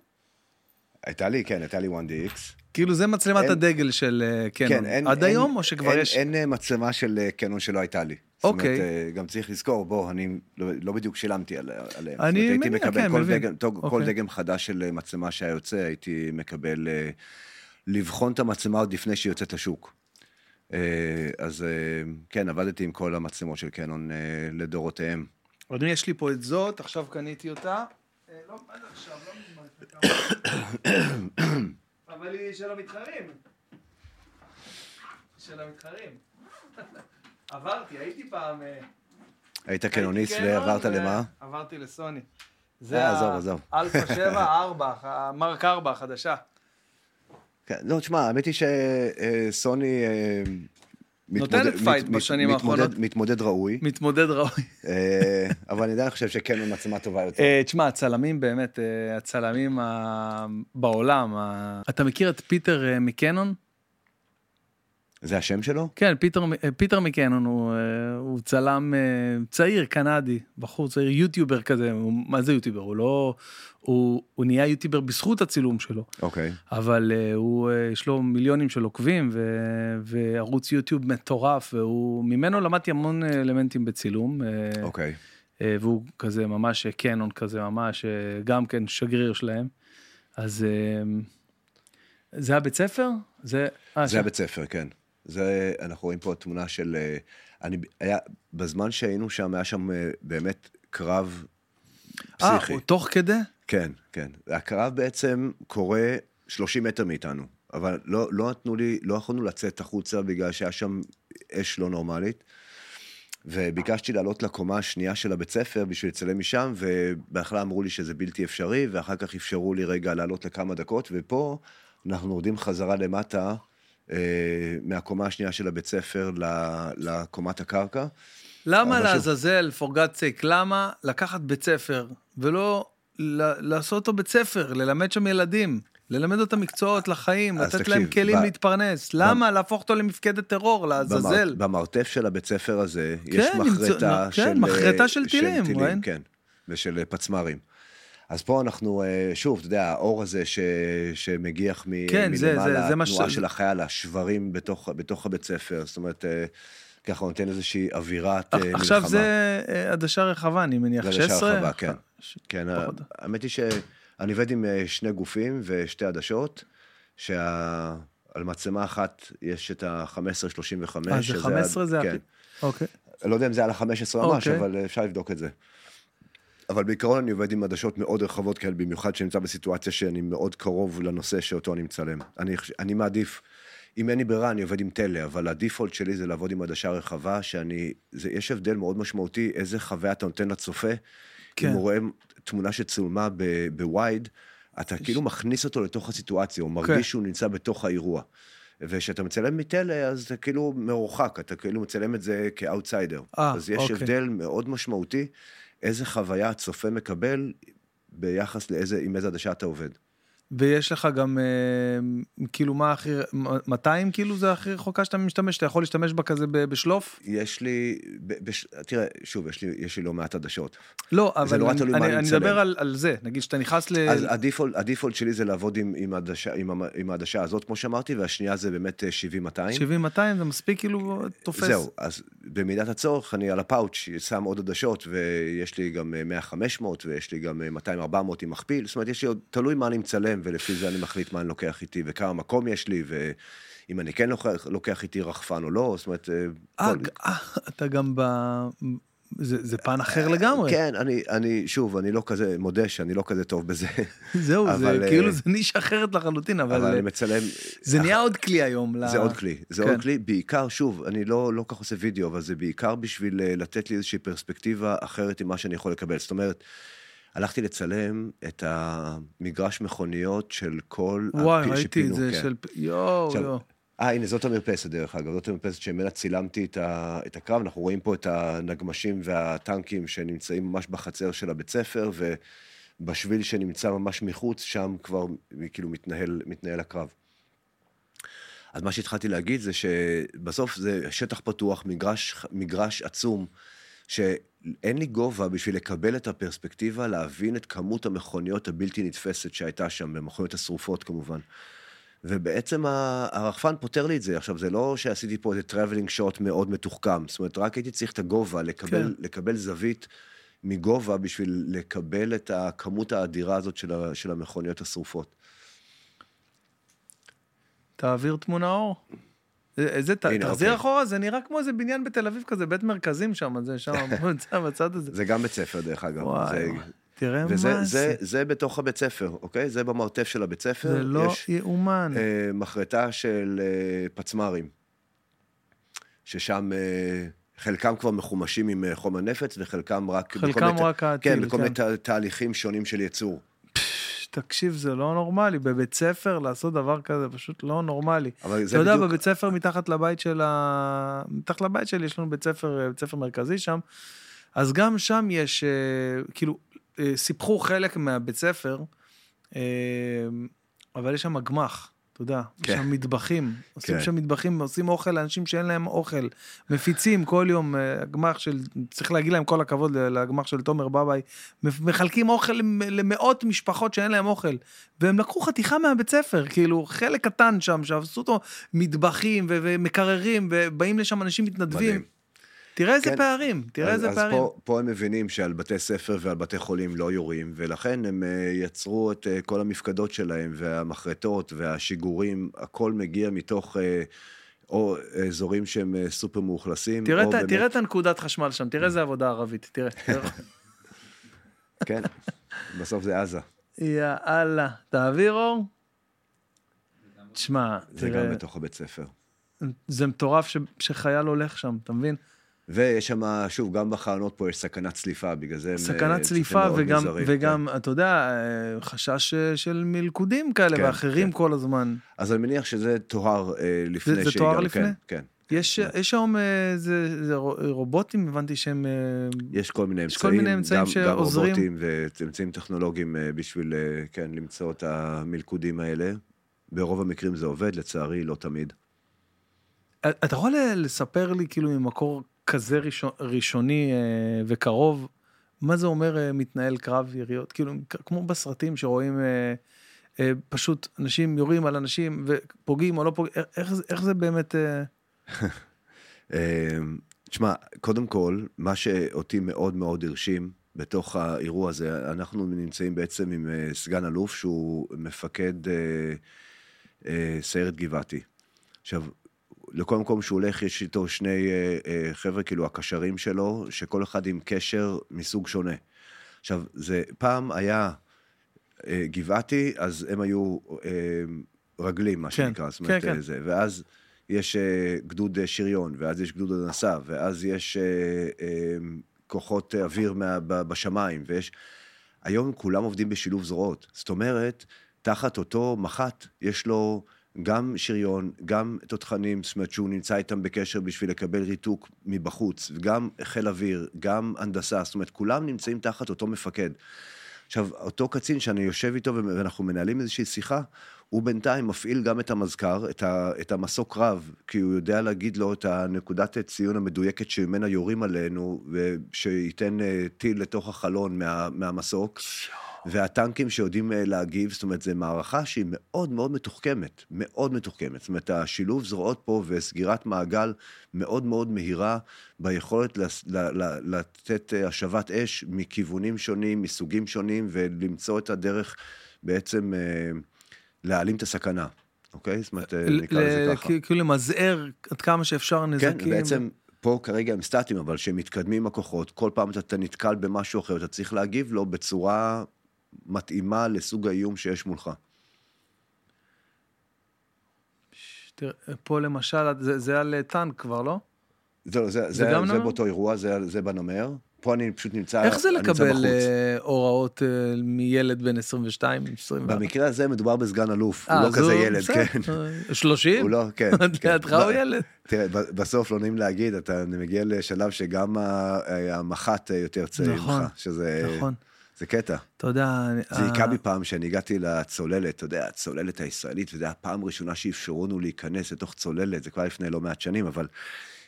Speaker 2: הייתה לי, כן, הייתה לי 1DX.
Speaker 1: כאילו זה מצלמת
Speaker 2: אין-
Speaker 1: הדגל של אה, קנון.
Speaker 2: כן, אין...
Speaker 1: עד
Speaker 2: אין-
Speaker 1: היום, או שכבר
Speaker 2: אין-
Speaker 1: יש...
Speaker 2: אין אה, מצלמה של אה, קנון שלא הייתה לי.
Speaker 1: אוקיי.
Speaker 2: זאת אומרת, אה, גם צריך לזכור, בוא, אני לא, לא בדיוק שילמתי על, עליהם.
Speaker 1: אני
Speaker 2: אומרת, הייתי מקבל
Speaker 1: כן,
Speaker 2: כל
Speaker 1: מבין.
Speaker 2: דגם, טוב, כל
Speaker 1: אוקיי.
Speaker 2: דגם חדש של מצלמה שהיה יוצא, הייתי מקבל לבחון את המצלמה עוד לפני שהיא יוצאת לשוק. אז כן, עבדתי עם כל המצלמות של קנון לדורותיהם.
Speaker 1: אדוני, יש לי פה את זאת, עכשיו קניתי אותה. לא, זה עכשיו? לא מזמן, אבל היא של המתחרים. של המתחרים. עברתי, הייתי פעם... אה,
Speaker 2: היית קנוניסט ועברת למה?
Speaker 1: עברתי לסוני. זה
Speaker 2: אה,
Speaker 1: ה-
Speaker 2: עזוב, עזוב.
Speaker 1: אלפא 7 4, ה Mark 4 החדשה.
Speaker 2: כן, לא, תשמע, האמת היא שסוני...
Speaker 1: נותנת פייט בשנים האחרונות.
Speaker 2: מתמודד ראוי,
Speaker 1: מתמודד ראוי.
Speaker 2: אה, אבל אני עדיין חושב שקנון מצלמה טובה יותר.
Speaker 1: אה, תשמע, הצלמים באמת, אה, הצלמים בעולם, אתה מכיר את פיטר מקנון?
Speaker 2: זה השם שלו?
Speaker 1: כן, פיטר, אה, פיטר מקנון הוא, אה, הוא צלם אה, צעיר, קנדי, בחור צעיר, יוטיובר כזה, הוא, מה זה יוטיובר? הוא לא... הוא, הוא נהיה יוטיובר בזכות הצילום שלו,
Speaker 2: אוקיי.
Speaker 1: אבל אה, הוא, יש לו מיליונים של עוקבים ו, וערוץ יוטיוב מטורף, והוא, ממנו למדתי המון אלמנטים בצילום.
Speaker 2: אוקיי.
Speaker 1: אה, והוא כזה ממש קנון כזה ממש גם כן שגריר שלהם. אז זה הבית ספר? זה...
Speaker 2: זה. הבית ספר, כן. זה, אנחנו רואים פה תמונה של... אה, אני, היה, בזמן שהיינו שם, היה שם אה, באמת קרב
Speaker 1: אה,
Speaker 2: פסיכי.
Speaker 1: הוא תוך כדי?
Speaker 2: כן, כן. הקרב בעצם קורה 30 מטר מאיתנו, אבל לא, לא נתנו לי, לא יכולנו לצאת החוצה בגלל שהיה שם אש לא נורמלית. וביקשתי לעלות לקומה השנייה של הבית ספר בשביל לצלם משם, ובהתחלה אמרו לי שזה בלתי אפשרי, ואחר כך אפשרו לי רגע לעלות לכמה דקות, ופה אנחנו יורדים חזרה למטה, אה, מהקומה השנייה של הבית ספר לקומת הקרקע.
Speaker 1: למה לעזאזל, for God's sake, למה לקחת בית ספר ולא לעשות אותו בית ספר, ללמד שם ילדים, ללמד אותם מקצועות לחיים, לתת
Speaker 2: תקשיב,
Speaker 1: להם כלים
Speaker 2: ב-
Speaker 1: להתפרנס? למה להפוך אותו למפקדת טרור, לעזאזל?
Speaker 2: במר, במרתף של הבית ספר הזה, יש
Speaker 1: כן, נמצא-
Speaker 2: מחרטה
Speaker 1: נו,
Speaker 2: של...
Speaker 1: כן, מחרטה
Speaker 2: אה,
Speaker 1: של טילים, ראין?
Speaker 2: כן, ושל אה, פצמ"רים. אז פה אנחנו, אה, שוב, אתה יודע, האור הזה ש, שמגיח מ,
Speaker 1: כן,
Speaker 2: מלמעלה, התנועה
Speaker 1: ש-
Speaker 2: של החייל, השברים בתוך, בתוך הבית ספר, זאת אומרת, אה, ככה נותן איזושהי אווירת אה, מלחמה.
Speaker 1: עכשיו זה עדשה רחבה, אני מניח,
Speaker 2: זה עדשה
Speaker 1: 16?
Speaker 2: רחבה, כן.
Speaker 1: ש-
Speaker 2: כן,
Speaker 1: פחות.
Speaker 2: האמת היא שאני עובד עם שני גופים ושתי עדשות, שעל מצלמה אחת יש את ה-15-35.
Speaker 1: אה, זה
Speaker 2: שזה
Speaker 1: 15 זה
Speaker 2: כן.
Speaker 1: הכי... אוקיי.
Speaker 2: אני לא יודע אם זה על ה-15 ממש,
Speaker 1: אוקיי.
Speaker 2: אבל אפשר לבדוק את זה. אבל בעיקרון אני עובד עם עדשות מאוד רחבות כאלה, במיוחד שאני נמצא בסיטואציה שאני מאוד קרוב לנושא שאותו אני מצלם. אני, אני מעדיף, אם אין לי ברירה, אני עובד עם טלה, אבל הדיפולט שלי זה לעבוד עם עדשה רחבה, שאני, זה, יש הבדל מאוד משמעותי איזה חוויה אתה נותן לצופה.
Speaker 1: כן.
Speaker 2: אם הוא רואה תמונה שצולמה בווייד, אתה כאילו מכניס אותו לתוך הסיטואציה, הוא
Speaker 1: כן.
Speaker 2: מרגיש שהוא נמצא בתוך האירוע. וכשאתה מצלם מטלה, אז אתה כאילו מרוחק, אתה כאילו מצלם את זה כאוטסיידר.
Speaker 1: אה,
Speaker 2: אז יש
Speaker 1: אוקיי.
Speaker 2: הבדל מאוד משמעותי, איזה חוויה הצופה מקבל ביחס לאיזה, עם איזה עדשה אתה עובד.
Speaker 1: ויש לך גם, אה, כאילו, מה הכי... 200 כאילו זה הכי רחוקה שאתה משתמש? אתה יכול להשתמש בה כזה בשלוף?
Speaker 2: יש לי, ב- בש, תראה, שוב, יש לי, יש לי לא מעט עדשות.
Speaker 1: לא, אבל
Speaker 2: נורא
Speaker 1: אני- אני
Speaker 2: אני.
Speaker 1: מדבר על על זה, נגיד שאתה נכנס ל...
Speaker 2: אז הדיפולט, הדיפולט שלי זה לעבוד עם, עם, עדשה, עם, עם העדשה הזאת, כמו שאמרתי, והשנייה זה באמת אה, 70-200.
Speaker 1: 70-200 זה מספיק כאילו תופס.
Speaker 2: זהו, אז במידת הצורך אני על הפאוץ' שם עוד עדשות, ויש לי גם אה, 100-500, ויש לי גם אה, 200-400 עם מכפיל, זאת אומרת, יש לי עוד, תלוי מה אני מצלם, ולפי זה אני מחליט מה אני לוקח איתי, וכמה מקום יש לי, ואם אני כן לוקח, לוקח איתי רחפן או לא, זאת אומרת... אה,
Speaker 1: אה,
Speaker 2: כל-
Speaker 1: ג- אה, אתה גם ב... זה זה פן אחר לגמרי.
Speaker 2: כן, אני, אני, שוב, אני לא כזה, מודה שאני לא כזה טוב בזה,
Speaker 1: זהו, זה
Speaker 2: אבל, אה,
Speaker 1: כאילו זה נישה אחרת לחלוטין,
Speaker 2: אבל
Speaker 1: אבל
Speaker 2: אני
Speaker 1: אה,
Speaker 2: מצלם...
Speaker 1: זה נהיה עוד כלי היום. ל-
Speaker 2: זה עוד כלי, זה
Speaker 1: כן.
Speaker 2: עוד כלי, בעיקר, שוב, אני לא, לא כך עושה וידאו, אבל זה בעיקר בשביל אה, לתת לי איזושהי פרספקטיבה אחרת ממה שאני יכול לקבל. זאת אומרת, הלכתי לצלם את המגרש מכוניות של כל...
Speaker 1: וואי,
Speaker 2: הפי-
Speaker 1: ראיתי את זה
Speaker 2: כן.
Speaker 1: של... יואו,
Speaker 2: עכשיו,
Speaker 1: יואו.
Speaker 2: אה, הנה, זאת המרפסת, דרך אגב, זאת המרפסת שממנה צילמתי את, ה, את הקרב. אנחנו רואים פה את הנגמשים והטנקים שנמצאים ממש בחצר של הבית ספר, ובשביל שנמצא ממש מחוץ, שם כבר כאילו מתנהל, מתנהל הקרב. אז מה שהתחלתי להגיד זה שבסוף זה שטח פתוח, מגרש, מגרש עצום, שאין לי גובה בשביל לקבל את הפרספקטיבה, להבין את כמות המכוניות הבלתי נתפסת שהייתה שם, במכוניות השרופות כמובן. ובעצם הרחפן פותר לי את זה. עכשיו, זה לא שעשיתי פה איזה traveling shot מאוד מתוחכם, זאת אומרת, רק הייתי צריך את הגובה, לקבל.
Speaker 1: כן.
Speaker 2: לקבל זווית מגובה בשביל לקבל את הכמות האדירה הזאת של, ה- של המכוניות השרופות.
Speaker 1: תעביר תמונה אור.
Speaker 2: הנה,
Speaker 1: תחזיר
Speaker 2: אוקיי.
Speaker 1: אחורה, זה נראה כמו איזה בניין בתל אביב כזה, בית מרכזים שם, זה שם, נמצא בצד הזה.
Speaker 2: זה גם בית ספר, דרך אגב.
Speaker 1: וואי,
Speaker 2: זה,
Speaker 1: וואי. תראה
Speaker 2: וזה
Speaker 1: מה
Speaker 2: זה,
Speaker 1: זה.
Speaker 2: זה בתוך הבית ספר, אוקיי? זה במרתף של הבית ספר.
Speaker 1: זה לא
Speaker 2: יש
Speaker 1: יאומן.
Speaker 2: אה, מחרטה של אה, פצמ"רים, ששם אה, חלקם כבר מחומשים עם אה, חומר נפץ, וחלקם רק... בכל
Speaker 1: חלקם רק הטיל,
Speaker 2: כן, בכל
Speaker 1: כן.
Speaker 2: מיני תה- תהליכים שונים של ייצור.
Speaker 1: תקשיב, זה לא נורמלי, בבית ספר לעשות דבר כזה, פשוט לא נורמלי.
Speaker 2: אבל זה
Speaker 1: אתה יודע,
Speaker 2: בדיוק...
Speaker 1: בבית ספר מתחת לבית של ה... מתחת לבית שלי יש לנו בית ספר, בית ספר מרכזי שם, אז גם שם יש, אה, כאילו, אה, סיפחו חלק מהבית ספר, אה, אבל יש שם גמ"ח, אתה יודע, יש
Speaker 2: כן.
Speaker 1: שם מטבחים, עושים
Speaker 2: כן.
Speaker 1: שם מטבחים, עושים אוכל לאנשים שאין להם אוכל, מפיצים כל יום, אה, הגמ"ח של, צריך להגיד להם כל הכבוד לגמ"ח של תומר בבאי, מחלקים אוכל למ- למאות משפחות שאין להם אוכל, והם לקחו חתיכה מהבית ספר, כאילו חלק קטן שם, שעשו אותו מטבחים ומקררים, ובאים לשם אנשים מתנדבים.
Speaker 2: מדהים.
Speaker 1: תראה איזה
Speaker 2: כן.
Speaker 1: פערים, תראה
Speaker 2: אז,
Speaker 1: איזה
Speaker 2: אז
Speaker 1: פערים.
Speaker 2: פה, פה הם מבינים שעל בתי ספר ועל בתי חולים לא יורים, ולכן הם אה, יצרו את אה, כל המפקדות שלהם, והמחרטות והשיגורים, הכל מגיע מתוך אה, או אזורים שהם סופר מאוכלסים,
Speaker 1: תראה,
Speaker 2: באמת...
Speaker 1: תראה את הנקודת חשמל שם, תראה איזה עבודה ערבית, תראה.
Speaker 2: כן, בסוף זה עזה.
Speaker 1: יאללה. תעביר אור? תשמע,
Speaker 2: זה
Speaker 1: תראה,
Speaker 2: גם בתוך הבית ספר.
Speaker 1: זה מטורף ש- שחייל הולך שם, אתה מבין?
Speaker 2: ויש שם, שוב, גם בחלונות פה יש סכנת צליפה, בגלל זה הם... אה,
Speaker 1: סכנת
Speaker 2: צליפים
Speaker 1: צליפה
Speaker 2: מאוד
Speaker 1: וגם,
Speaker 2: מוזרים,
Speaker 1: וגם אתה יודע, אה, חשש אה, של מלכודים כאלה
Speaker 2: כן,
Speaker 1: ואחרים
Speaker 2: כן.
Speaker 1: כל הזמן.
Speaker 2: כן. אז אני מניח שזה תואר אה, לפני
Speaker 1: זה
Speaker 2: שהיא
Speaker 1: תואר
Speaker 2: גם-
Speaker 1: לפני?
Speaker 2: כן, כן.
Speaker 1: יש יש היום אה, זה- זה רו- רובוטים, הבנתי שהם...
Speaker 2: יש כל מיני
Speaker 1: יש כל
Speaker 2: אמצעים,
Speaker 1: מיני אמצעים
Speaker 2: גם,
Speaker 1: שעוזרים.
Speaker 2: גם רובוטים ואמצעים טכנולוגיים בשביל, כן, למצוא את המלכודים האלה. ברוב המקרים זה עובד, לצערי, לא תמיד.
Speaker 1: אתה יכול לספר לי כאילו ממקור כזה ראשון, ראשוני אה, וקרוב, מה זה אומר אה, מתנהל קרב יריות? כאילו כמו בסרטים שרואים אה, פשוט אנשים יורים על אנשים ופוגעים או לא פוגעים, איך- איך, זה- באמת... אה,
Speaker 2: תשמע, קודם כל, מה שאותי מאוד מאוד הרשים בתוך האירוע הזה, אנחנו נמצאים בעצם עם סגן אלוף שהוא מפקד אה, אה, סיירת גבעתי. עכשיו, לכל מקום שהוא הולך יש איתו שני אה, אה, חבר'ה, כאילו הקשרים שלו, שכל אחד עם קשר מסוג שונה. עכשיו, זה פעם היה אה, גבעתי, אז הם היו רגלים, מה
Speaker 1: כן,
Speaker 2: שנקרא, זאת אומרת,
Speaker 1: כן, כן.
Speaker 2: זה, ואז יש גדוד שריון, ואז יש גדוד הנדסה, ואז יש כוחות אוויר מה, בשמיים, ויש... היום כולם עובדים בשילוב זרועות. זאת אומרת, תחת אותו מח"ט יש לו גם שריון, גם תותחנים, זאת אומרת שהוא נמצא איתם בקשר בשביל לקבל ריתוק מבחוץ, גם חיל אוויר, גם הנדסה, זאת אומרת, כולם נמצאים תחת אותו מפקד. עכשיו, אותו קצין שאני יושב איתו ואנחנו מנהלים איזושהי שיחה, הוא בינתיים מפעיל גם את המזכר, את, ה, את המסוק רב, כי הוא יודע להגיד לו את הנקודת ציון המדויקת שממנה יורים עלינו, ושייתן אה, טיל לתוך החלון מה, מהמסוק. והטנקים שיודעים אה, להגיב, זאת אומרת, זו מערכה שהיא מאוד מאוד מתוחכמת, מאוד מתוחכמת. זאת אומרת, השילוב זרועות פה וסגירת מעגל מאוד מאוד מהירה ביכולת לתת אה, השבת אש מכיוונים שונים, מסוגים שונים, ולמצוא את הדרך בעצם להעלים את הסכנה, אוקיי? זאת אומרת, נקרא לזה ככה.
Speaker 1: כאילו- למזער עד כמה שאפשר
Speaker 2: כן,
Speaker 1: נזקים.
Speaker 2: בעצם פה כרגע הם סטטיים, אבל כשהם מתקדמים הכוחות, כל פעם אתה, נתקל במשהו אחר, אתה צריך להגיב לו בצורה מתאימה לסוג האיום שיש מולך.
Speaker 1: תראה, פה למשל, זה, זה על טנק כבר, לא?
Speaker 2: זה,
Speaker 1: זה
Speaker 2: זה,
Speaker 1: גם
Speaker 2: זה
Speaker 1: נאמר?
Speaker 2: באותו אירוע, זה, זה בנמר. פה אני פשוט נמצא,
Speaker 1: איך זה לקבל. אה, הוראות אה, מילד בן 22, 24?
Speaker 2: במקרה הזה מדובר בסגן אלוף,
Speaker 1: אה,
Speaker 2: הוא לא
Speaker 1: אז
Speaker 2: כזה ילד, כן.
Speaker 1: אה, 30?
Speaker 2: הוא לא, כן. כן.
Speaker 1: לידך הוא ילד.
Speaker 2: תראה, בסוף לא נעים להגיד, אתה מגיע לשלב שגם המח"ט יותר צעיר
Speaker 1: נכון,
Speaker 2: ממך, שזה
Speaker 1: נכון.
Speaker 2: זה קטע.
Speaker 1: אתה יודע...
Speaker 2: זה
Speaker 1: אה,
Speaker 2: היכה בי פעם שאני הגעתי לצוללת, אתה יודע, הצוללת הישראלית, וזו הייתה הפעם הראשונה שאפשרו לנו להיכנס לתוך צוללת, זה כבר לפני לא מעט שנים, אבל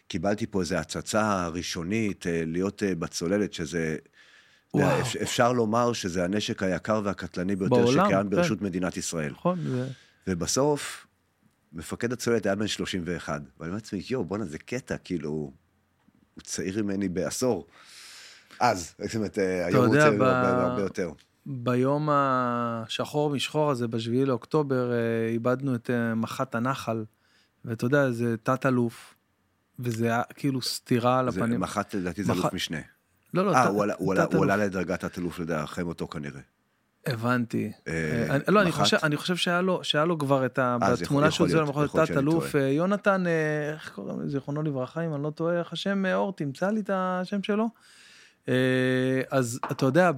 Speaker 2: קיבלתי פה איזו הצצה ראשונית אה, להיות אה, בצוללת, שזה...
Speaker 1: וואו.
Speaker 2: וואו. אפשר לומר שזה הנשק היקר והקטלני ביותר
Speaker 1: בעולם,
Speaker 2: שקיים
Speaker 1: כן.
Speaker 2: ברשות מדינת ישראל.
Speaker 1: נכון, זה...
Speaker 2: ובסוף, מפקד הצוללת היה בן 31, ואני אומר לעצמי, יואו, בואנה, זה קטע, כאילו, הוא צעיר ממני בעשור. אז, זאת אומרת, אה, היום הוא צעיר
Speaker 1: ב-
Speaker 2: הרבה יותר.
Speaker 1: ביום השחור משחור הזה, בשביעי לאוקטובר, אה, איבדנו את אה, מח"ט הנחל, ואתה יודע, זה תת-אלוף, וזה היה כאילו סטירה על הפנים.
Speaker 2: מח"ט, לדעתי זה
Speaker 1: מח"ט-
Speaker 2: אלוף משנה.
Speaker 1: לא, לא,
Speaker 2: אה, הוא עלה- לדרגת תת-אלוף לדעת, אחרי מותו כנראה.
Speaker 1: הבנתי.
Speaker 2: אה,
Speaker 1: אה, לא, אני
Speaker 2: מח"ט?
Speaker 1: חושב, שהיה לו, כבר את ה...
Speaker 2: אה,
Speaker 1: בתמונה שהוא
Speaker 2: להיות שאני
Speaker 1: תת-אלוף, יונתן, איך קוראים לו? זיכרונו לברכה, אם אני לא טועה, איך השם אור, תמצא לי את השם שלו. אז אתה יודע.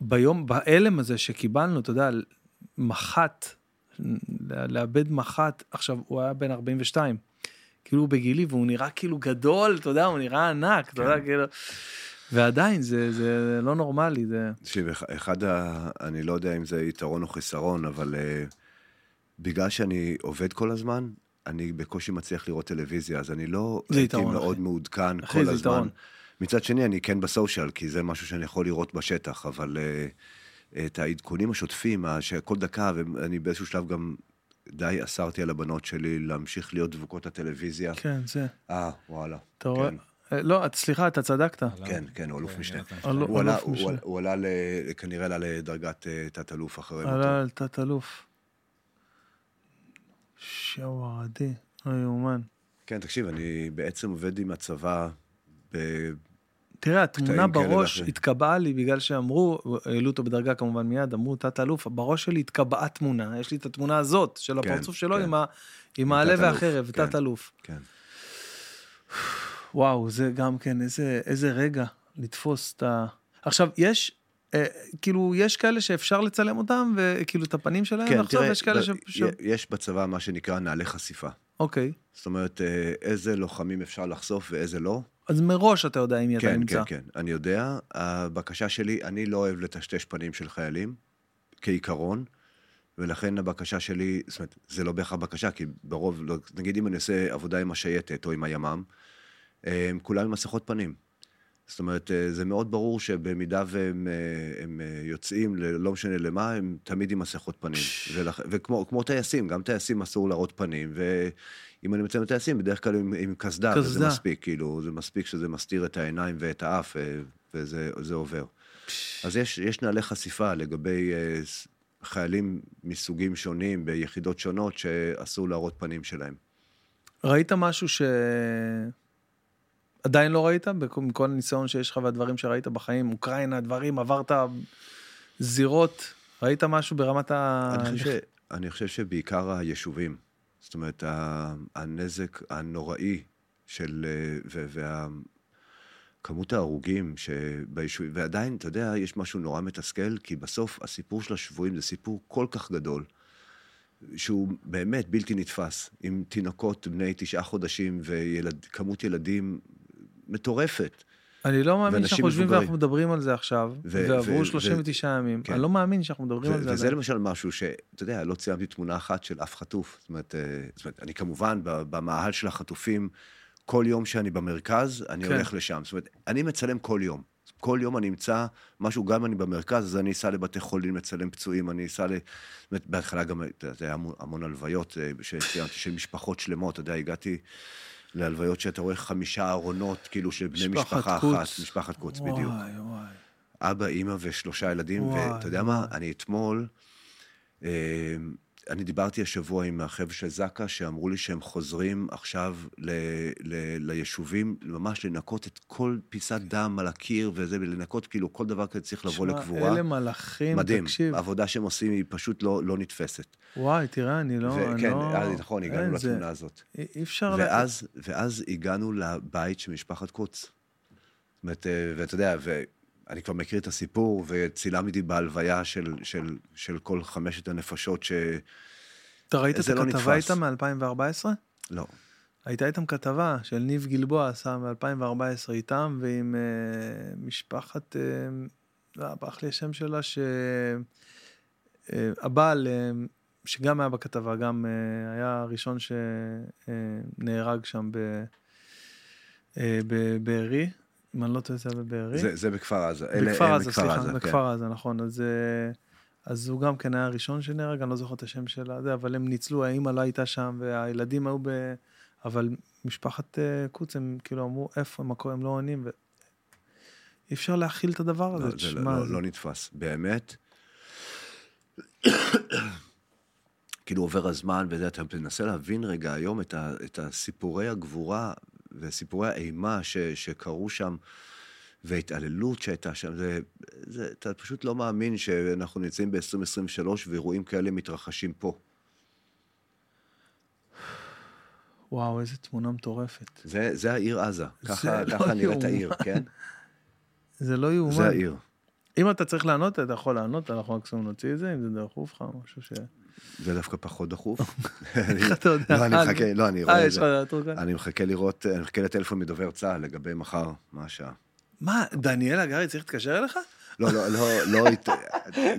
Speaker 1: ביום, בהלם הזה שקיבלנו, אתה יודע, מח"ט, לאבד מח"ט, עכשיו, הוא היה בן 42. כאילו הוא בגילי והוא נראה כאילו גדול, אתה יודע, הוא נראה ענק, אתה יודע,
Speaker 2: כן.
Speaker 1: כאילו... ועדיין זה, זה לא נורמלי, זה...
Speaker 2: תקשיב, אח- אחד ה... אני לא יודע אם זה יתרון או חיסרון, אבל uh, בגלל שאני עובד כל הזמן, אני בקושי מצליח לראות טלוויזיה, אז אני לא הייתי מאוד
Speaker 1: אחי.
Speaker 2: מעודכן
Speaker 1: אחי,
Speaker 2: כל הזמן.
Speaker 1: יתרון.
Speaker 2: מצד שני, אני כן בסושיאל, כי זה משהו שאני יכול לראות בשטח, אבל uh, את העדכונים השוטפים, שכל דקה, ואני באיזשהו שלב גם די אסרתי על הבנות שלי להמשיך להיות דבוקות לטלוויזיה.
Speaker 1: כן, זה.
Speaker 2: אה, וואלה.
Speaker 1: אתה רואה?
Speaker 2: כן.
Speaker 1: אה, לא, סליחה, אתה צדקת.
Speaker 2: כן, כן, הוא אלוף משנה. הוא עלה, הוא,
Speaker 1: משנה.
Speaker 2: הוא עלה, כנראה עלה לדרגת אה, תת-אלוף אחרי מותו.
Speaker 1: עלה על תת-אלוף. שואו עדי, לא יאומן.
Speaker 2: כן, תקשיב, אני בעצם עובד עם הצבא ב...
Speaker 1: תראה, התמונה בראש. התקבעה לי בגלל שאמרו, העלו אותו בדרגה כמובן מיד, אמרו תת-אלוף, בראש שלי התקבעה תמונה, יש לי את התמונה הזאת של
Speaker 2: כן,
Speaker 1: הפרצוף שלו
Speaker 2: כן.
Speaker 1: עם העלה והחרב,
Speaker 2: כן.
Speaker 1: תת-אלוף.
Speaker 2: כן.
Speaker 1: וואו, זה גם כן, איזה, איזה רגע לתפוס את ה... עכשיו, יש, אה, כאילו, יש כאלה שאפשר לצלם אותם, וכאילו את הפנים שלהם
Speaker 2: כן,
Speaker 1: לחשוב,
Speaker 2: תראה,
Speaker 1: יש כאלה.
Speaker 2: ב-
Speaker 1: ש...
Speaker 2: יש בצבא מה שנקרא נעלי חשיפה.
Speaker 1: אוקיי.
Speaker 2: זאת אומרת, אה, איזה לוחמים אפשר לחשוף ואיזה לא.
Speaker 1: אז מראש אתה יודע עם מי אתה
Speaker 2: כן,
Speaker 1: נמצא.
Speaker 2: כן, כן, אני יודע. הבקשה שלי, אני לא אוהב לטשטש פנים של חיילים, כעיקרון, ולכן הבקשה שלי, זאת אומרת, זה לא בהכרח בקשה, כי ברוב, לא, נגיד אם אני עושה עבודה עם השייטת או עם הימ"מ, הם כולם עם מסכות פנים. זאת אומרת, אה, זה מאוד ברור שבמידה והם אה, הם אה, יוצאים, לא משנה למה, הם תמיד עם מסכות פנים. ולכ... וכמו כמו טייסים, גם טייסים אסור להראות פנים, ואם אני מצא עם טייסים, בדרך כלל עם, עם קסדה, וזה
Speaker 1: קסדה.
Speaker 2: מספיק, כאילו, זה מספיק שזה מסתיר את העיניים ואת האף, אה, וזה זה עובר. אז יש, יש נהלי חשיפה לגבי אה, חיילים מסוגים שונים, ביחידות שונות, שאסור להראות פנים שלהם.
Speaker 1: ראית משהו ש... עדיין לא ראית? בכ- מכל הניסיון שיש לך והדברים שראית בחיים, אוקראינה, דברים, עברת זירות, ראית משהו ברמת ה...
Speaker 2: אני חושב, ש... אני חושב שבעיקר היישובים, זאת אומרת, הנזק הנוראי של... אה, ו- וה... ההרוגים שביישובים, ועדיין, אתה יודע, יש משהו נורא מתסכל, כי בסוף הסיפור של השבויים זה סיפור כל כך גדול, שהוא באמת בלתי נתפס, עם תינוקות בני תשעה חודשים וכמות ילדים מטורפת.
Speaker 1: אני לא מאמין שאנחנו יושבים
Speaker 2: מבוגרים.
Speaker 1: ואנחנו מדברים על זה עכשיו, ועברו
Speaker 2: ו-
Speaker 1: 39 ימים.
Speaker 2: כן.
Speaker 1: אני לא מאמין שאנחנו מדברים על זה
Speaker 2: וזה
Speaker 1: עדיין.
Speaker 2: למשל משהו שאתה יודע, לא ציימתי תמונה אחת של אף חטוף. זאת אומרת, אה, אני כמובן, במאהל של החטופים, כל יום שאני במרכז, אני
Speaker 1: כן.
Speaker 2: הולך לשם. זאת אומרת, אני מצלם כל יום. כל יום אני אמצא משהו, גם אם אני במרכז, אז אני אסע לבתי חולים לצלם פצועים, אני אסע ל... זאת אומרת, בהתחלה גם, יודע, היה המון- הלוויות אה, שציימתי, של משפחות שלמות, אתה יודע, הגעתי להלוויות שאתה רואה חמישה ארונות, כאילו, של בני משפחה
Speaker 1: קוץ.
Speaker 2: אחת, משפחת קוץ, בדיוק.
Speaker 1: וואי, וואי.
Speaker 2: אבא, אימא ושלושה ילדים,
Speaker 1: וואי,
Speaker 2: ואתה יודע מה,
Speaker 1: וואי.
Speaker 2: אני אתמול, אה, אני דיברתי השבוע עם החבר'ה של זק"א, שאמרו לי שהם חוזרים עכשיו ל, ל, ליישובים, ממש לנקות את כל פיסת דם על הקיר וזה, ולנקות כאילו כל דבר כזה צריך לבוא
Speaker 1: שמע,
Speaker 2: לקבורה.
Speaker 1: אלה מלאכים,
Speaker 2: מדהים,
Speaker 1: תקשיב.
Speaker 2: העבודה שהם עושים היא פשוט לא, לא נתפסת.
Speaker 1: וואי, תראה, אני לא... אני
Speaker 2: וכן,
Speaker 1: לא...
Speaker 2: אז נכון, הגענו
Speaker 1: זה-
Speaker 2: לתמונה הזאת.
Speaker 1: אי אי אפשר... לה-
Speaker 2: ואז, ואז הגענו לבית של משפחת קוץ. זאת אומרת, אה, ואתה יודע, ואני כבר מכיר את הסיפור, וצילמתי בהלוויה של, של, של כל חמשת הנפשות ש...
Speaker 1: אתה ראית את
Speaker 2: זה לא
Speaker 1: הכתבה. איתם מ-2014?
Speaker 2: לא.
Speaker 1: הייתה איתם כתבה של ניב גלבוע עשה ב-2014 איתם ועם uh, משפחת, uh, לא, ברח לי השם שלה, שהבעל, uh, שגם היה בכתבה, גם uh, היה הראשון שנהרג שם ב- uh, בבארי, אם אני לא טועה זה היה בבארי.
Speaker 2: זה, זה בכפר עזה.
Speaker 1: בכפר עזה, סליחה,
Speaker 2: כן.
Speaker 1: בכפר עזה, נכון. אז, אה, אז הוא גם כן היה הראשון שנהרג, אני לא זוכר את השם שלה, זה, אבל הם ניצלו, האימא לא הייתה שם, והילדים היו ב... אבל משפחת אה, קוץ, הם כאילו אמרו, איפה הם, הם לא עונים, ו... אי אפשר להכיל את הדבר הזה,
Speaker 2: לא, זה לא,
Speaker 1: זה-
Speaker 2: לא נתפס. באמת, כאילו עובר הזמן וזה, אתה מנסה להבין רגע היום את, ה, את הסיפורי הגבורה וסיפורי האימה ש, שקרו שם, וההתעללות שהייתה שם, זה, זה, אתה פשוט לא מאמין שאנחנו נמצאים ב-2023 ואירועים כאלה מתרחשים פה.
Speaker 1: וואו, איזה תמונה מטורפת.
Speaker 2: זה, זה העיר עזה, ככה,
Speaker 1: לא
Speaker 2: ככה נראית. העיר, כן?
Speaker 1: זה לא יאומן.
Speaker 2: זה העיר.
Speaker 1: אם אתה צריך לענות, אתה יכול לענות, אנחנו מקסימום נוציא את זה, אם זה דחוף לך, משהו ש...
Speaker 2: זה דווקא פחות דחוף.
Speaker 1: איך אתה יודע?
Speaker 2: לא, אני
Speaker 1: אה,
Speaker 2: מחכה, לא, אני
Speaker 1: אה,
Speaker 2: רואה את זה. אני מחכה לראות, אני מחכה לטלפון מדובר צה"ל לגבי מחר, מה השעה.
Speaker 1: מה, דניאל הגרי צריך להתקשר אליך?
Speaker 2: לא, לא, לא, לא,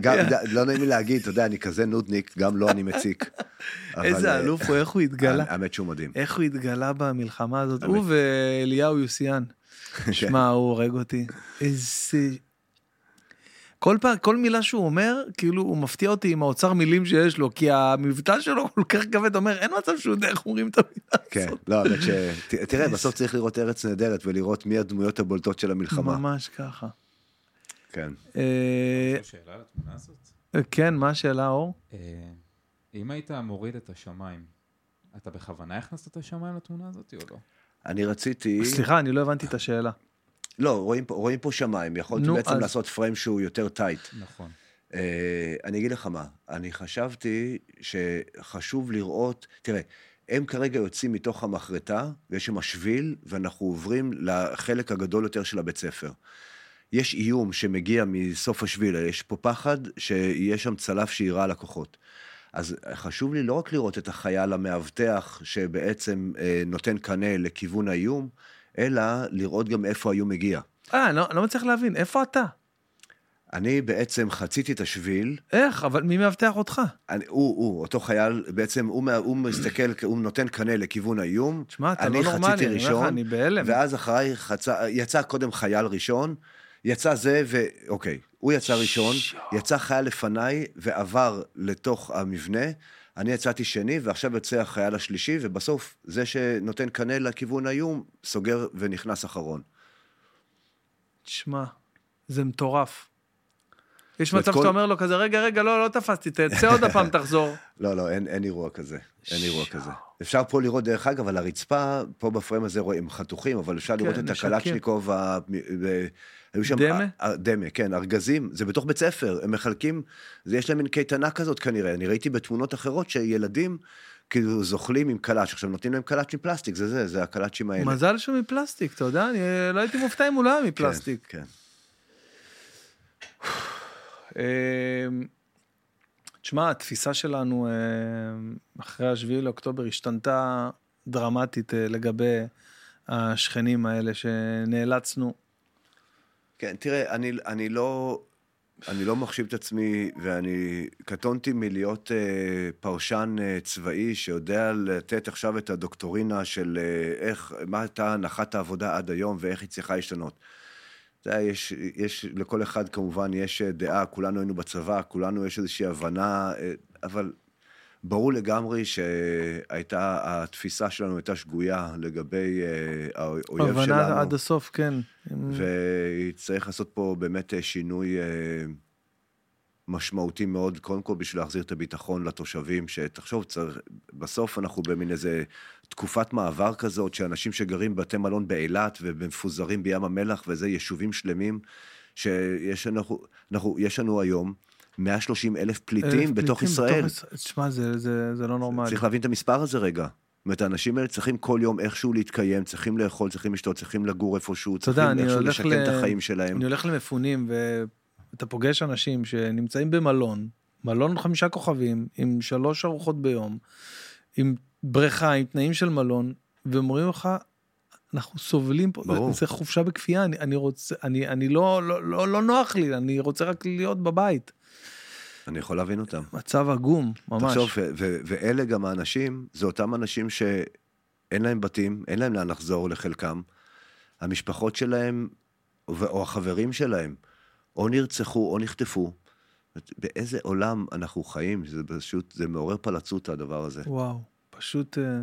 Speaker 2: גם, לא נעים לי להגיד, אתה יודע, אני כזה נודניק, גם לו אני מציק.
Speaker 1: איזה
Speaker 2: אה,
Speaker 1: אלוף הוא, איך הוא התגלה.
Speaker 2: האמת שהוא מדהים.
Speaker 1: איך הוא התגלה במלחמה הזאת. הוא ואליהו יוסיאן. שמע, הוא הורג אותי. איזה... כל פעם, כל מילה שהוא אומר, כאילו הוא מפתיע אותי עם האוצר מילים שיש לו, כי המבטא שלו כל כך כבד, אומר, אין מצב שהוא יודע איך אומרים את המילה
Speaker 2: כן,
Speaker 1: הזאת.
Speaker 2: לא, האמת ש... ת- תראה, בסוף צריך לראות ארץ נהדרת ולראות מי הדמויות הבולטות של המלחמה.
Speaker 1: ממש ככה.
Speaker 2: כן.
Speaker 1: אה,
Speaker 3: הזאת?
Speaker 1: כן, מה השאלה, אור?
Speaker 3: אה, אם היית מוריד את השמיים, אתה בכוונה הכנסת את השמיים לתמונה הזאת או לא?
Speaker 2: אני רציתי...
Speaker 1: סליחה, אני לא הבנתי את השאלה.
Speaker 2: לא, רואים רואים פה שמיים, יכולתי בעצם
Speaker 1: אז-
Speaker 2: לעשות פריים שהוא יותר טייט.
Speaker 3: נכון.
Speaker 2: אה, אני אגיד לך מה, אני חשבתי שחשוב לראות, תראה, הם כרגע יוצאים מתוך המחרטה, ויש שם שביל, ואנחנו עוברים לחלק הגדול יותר של הבית ספר. יש איום שמגיע מסוף השביל, יש פה פחד שיהיה שם צלף שיירה על הכוחות. אז חשוב לי לא רק לראות את החייל המאבטח שבעצם אה, נותן קנה לכיוון האיום, אלא לראות גם איפה האיום מגיע.
Speaker 1: אה, אני לא, לא מצליח להבין, איפה אתה?
Speaker 2: אני בעצם חציתי את השביל,
Speaker 1: איך? אבל מי מאבטח אותך?
Speaker 2: אני, הוא, הוא, אותו חייל, בעצם הוא, הוא מסתכל, הוא נותן קנה לכיוון האיום.
Speaker 1: תשמע, אתה לא נורמלי,
Speaker 2: חציתי
Speaker 1: אני לך,
Speaker 2: ראשון,
Speaker 1: אני בהלם.
Speaker 2: ואז אחריי חצה, יצא קודם חייל ראשון, יצא זה, ו... אוקיי, הוא יצא ראשון, יצא חייל לפניי ועבר לתוך המבנה, אני יצאתי שני, ועכשיו יוצא החייל השלישי, ובסוף זה שנותן קנה לכיוון האיום, סוגר ונכנס אחרון.
Speaker 1: תשמע, זה מטורף. יש מצב
Speaker 2: כל-
Speaker 1: שאתה אומר לו כזה, רגע, רגע, לא, לא תפסתי, תצא עוד הפעם, תחזור.
Speaker 2: לא, לא, אין, אין אירוע כזה. אין אירוע כזה. אפשר פה לראות, דרך אגב, על הרצפה, פה בפריים הזה רואים חתוכים, אבל אפשר לראות
Speaker 1: כן,
Speaker 2: את
Speaker 1: נשקים.
Speaker 2: הקלצ'ניקוב, היו שם...
Speaker 1: דמה?
Speaker 2: דמה, כן, ארגזים, זה בתוך בית ספר, הם מחלקים, זה יש להם מין קייטנה כזאת כנראה, אני ראיתי בתמונות אחרות שילדים כאילו זוחלים עם קלאץ', עכשיו נותנים להם קלאץ' עם פלסטיק, זה זה, זה הקלאצ'ים האלה.
Speaker 1: מזל שהוא מפלסטיק, אתה יודע, אני אה, לא הייתי מופתע אם הוא לא היה מפלסטיק.
Speaker 2: כן, כן.
Speaker 1: אמ, תשמע, התפיסה שלנו אמ, אחרי השביעי לאוקטובר השתנתה דרמטית אה, לגבי השכנים האלה שנאלצנו.
Speaker 2: כן, תראה, אני, אני לא... אני לא מחשיב את עצמי, ואני קטונתי מלהיות אה, פרשן אה, צבאי שיודע לתת עכשיו את הדוקטורינה של אה, איך, מה הייתה הנחת העבודה עד היום ואיך היא צריכה להשתנות. אתה יודע, יש, יש, לכל אחד כמובן יש אה, דעה, כולנו היינו בצבא, כולנו יש איזושהי הבנה, אה, אבל ברור לגמרי שהייתה, התפיסה שלנו הייתה שגויה לגבי אה, האויב שלנו.
Speaker 1: הבנה עד הסוף, כן.
Speaker 2: וצריך לעשות פה באמת אה, שינוי אה, משמעותי מאוד, קודם כל בשביל להחזיר את הביטחון לתושבים, שתחשוב, צריך, בסוף אנחנו במין איזה תקופת מעבר כזאת, שאנשים שגרים בבתי מלון באילת ומפוזרים בים המלח, וזה יישובים שלמים, שיש אנחנו, אנחנו, יש לנו היום 130 אלף פליטים בתוך ישראל.
Speaker 1: תשמע, זה- זה זה לא נורמלי.
Speaker 2: צריך להבין את המספר הזה רגע. זאת אומרת, האנשים האלה צריכים כל יום איכשהו להתקיים, צריכים לאכול, צריכים לשתות, צריכים לגור איפשהו, צריכים איכשהו לשקם
Speaker 1: ל-
Speaker 2: את החיים שלהם.
Speaker 1: אני הולך למפונים ואתה פוגש אנשים שנמצאים במלון, מלון חמישה כוכבים, עם שלוש ארוחות ביום, עם בריכה, עם תנאים של מלון, ואומרים לך, אנחנו סובלים פה,
Speaker 2: ברור.
Speaker 1: זה חופשה בכפייה, אני, אני רוצה, אני, אני לא, לא, לא, לא נוח לי, אני רוצה רק להיות בבית.
Speaker 2: אני יכול להבין אותם.
Speaker 1: מצב עגום, ממש.
Speaker 2: תחשוב, ואלה גם האנשים, זה אותם אנשים שאין להם בתים, אין להם לאן לחזור לחלקם. המשפחות שלהם, או החברים שלהם, או נרצחו או נחטפו. באיזה עולם אנחנו חיים? זה פשוט, זה מעורר פלצות הדבר הזה.
Speaker 1: וואו, פשוט... אה,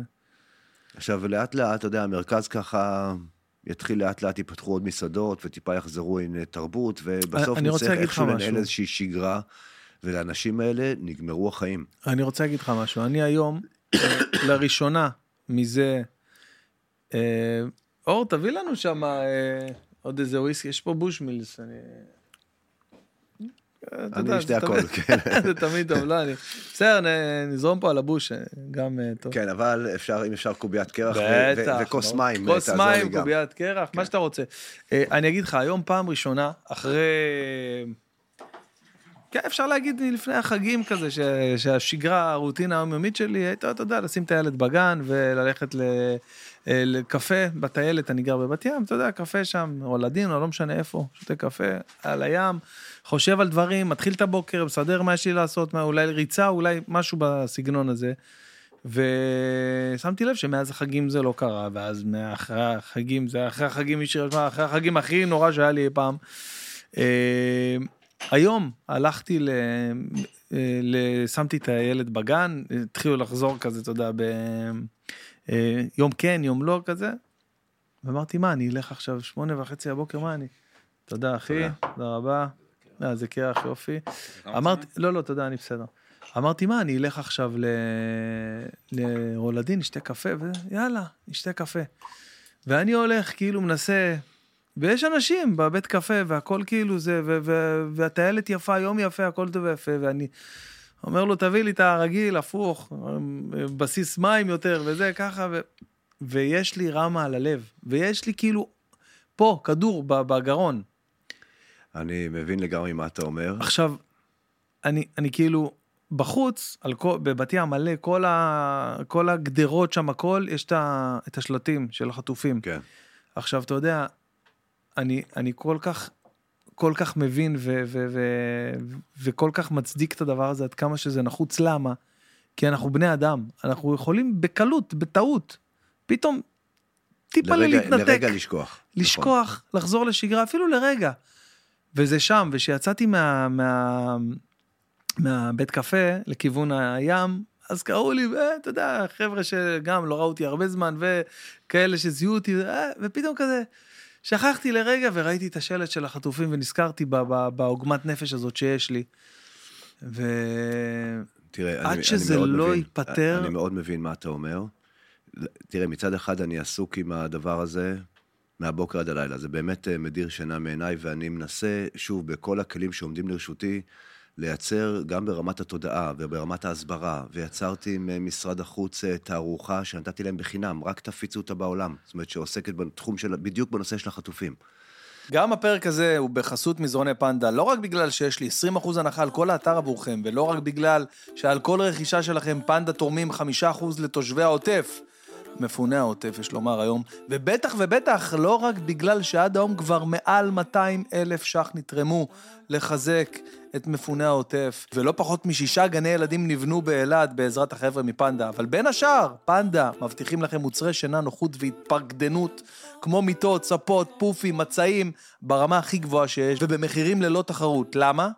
Speaker 2: עכשיו, לאט לאט, אתה יודע, המרכז ככה יתחיל לאט לאט, ייפתחו עוד מסעדות, וטיפה יחזרו עם אה, תרבות, ובסוף נצטרך איכשהו לנהל. איזושהי שגרה, ולאנשים האלה נגמרו החיים.
Speaker 1: אני רוצה להגיד לך משהו, אני היום, אה, לראשונה מזה, אה, אור, תביא לנו שם אה, עוד איזה וויסקי, יש פה בושמילס, אני...
Speaker 2: אני אשתה הכל, כן.
Speaker 1: זה תמיד טוב, לא, אני... בסדר, נזרום פה על הבוש, אה, גם אה, טוב.
Speaker 2: כן, אבל אפשר, אם אפשר קוביית קרח. וכוס. מים,
Speaker 1: כוס מים. קוביית קרח, מה שאתה רוצה. אני אגיד לך, היום פעם ראשונה, אחרי... כן, אפשר להגיד מלפני החגים כזה, ש- שהשגרה, הרוטינה היומיומית שלי הייתה, אתה יודע, לשים את הילד בגן וללכת ל... אה, לקפה בטיילת, אני גר בבת ים, אתה יודע, קפה שם, או לדין, או לא משנה איפה, שותה קפה, על הים, חושב על דברים, מתחיל את הבוקר, מסדר מה יש לי לעשות, מה, אולי ריצה, אולי משהו בסגנון הזה. ושמתי לב שמאז החגים זה לא קרה, ואז מאחרי החגים, זה אחרי החגים, אחרי החגים הכי נורא שהיה לי אי פעם. היום הלכתי ל... אה, ל... שמתי את הילד בגן, התחילו לחזור כזה, אתה יודע, ב... אה, יום כן, יום לא כזה. ואמרתי, מה, אני אלך עכשיו שמונה וחצי בבוקר, מה אני? תודה, אחי, תודה רבה. אה, זה קרח, יופי. אמרתי, לא, לא, תודה, אני בסדר. אמרתי, מה, אני אלך עכשיו ל... לרולדין, נשתה קפה, ויאללה, נשתה קפה. ואני הולך, כאילו מנסה, ויש אנשים בבית קפה, והכל כאילו זה, ו- ו- והטיילת יפה, יום יפה, הכל טוב ויפה, ואני אומר לו, תביא לי את הרגיל, הפוך, בסיס מים יותר, וזה, ככה, ו... ויש לי רמה על הלב, ויש לי כאילו, פה, כדור בגרון.
Speaker 2: אני מבין לגמרי מה אתה אומר.
Speaker 1: עכשיו, אני, אני כאילו, בחוץ, על כל, בבת ים מלא, כל, ה, כל הגדרות שם, הכל, יש את, ה, את השלטים של החטופים.
Speaker 2: כן.
Speaker 1: עכשיו, אתה יודע, אני, אני כל כך, כל כך מבין ו, ו, ו, וכל כך מצדיק את הדבר הזה, עד כמה שזה נחוץ. למה? כי אנחנו בני אדם, אנחנו יכולים בקלות, בטעות, פתאום טיפה
Speaker 2: לרגע,
Speaker 1: להתנתק.
Speaker 2: לרגע לשכוח.
Speaker 1: לשכוח, נכון. לחזור לשגרה, אפילו לרגע. וזה שם, וכשיצאתי מה, מה, מהבית קפה לכיוון הים, אז קראו לי, ואתה יודע, חבר'ה שגם לא ראו אותי הרבה זמן, וכאלה שזיהו אותי, ופתאום כזה, שכחתי לרגע וראיתי את השלט של החטופים ונזכרתי בעוגמת נפש הזאת שיש לי. ו...
Speaker 2: תראה,
Speaker 1: עד אני, שזה אני לא מבין, ייפתר...
Speaker 2: אני מאוד מבין מה אתה אומר. תראה, מצד אחד אני עסוק עם הדבר הזה מהבוקר עד הלילה. זה באמת אה, מדיר שינה מעיניי, ואני מנסה, שוב, בכל הכלים שעומדים לרשותי, לייצר גם ברמת התודעה וברמת ההסברה, ויצרתי עם אה, משרד החוץ אה, תערוכה שנתתי להם בחינם, רק תפיצו אותה בעולם. זאת אומרת, שעוסקת בתחום של, בדיוק בנושא של החטופים.
Speaker 1: גם הפרק הזה הוא בחסות מזרוני פנדה, לא רק בגלל שיש לי 20% הנחה על כל האתר עבורכם, ולא רק בגלל שעל כל רכישה שלכם פנדה תורמים 5% לתושבי העוטף, מפוני העוטף, יש לומר היום, ובטח ובטח לא רק בגלל שעד היום כבר מעל 200 אלף ש"ח נתרמו לחזק את מפוני העוטף, ולא פחות משישה גני ילדים נבנו באילת בעזרת החבר'ה מפנדה, אבל בין השאר, פנדה מבטיחים לכם מוצרי שינה, נוחות והתפקדנות, כמו מיטות, ספות, פופים, מצעים, ברמה הכי גבוהה שיש, ובמחירים ללא תחרות. למה?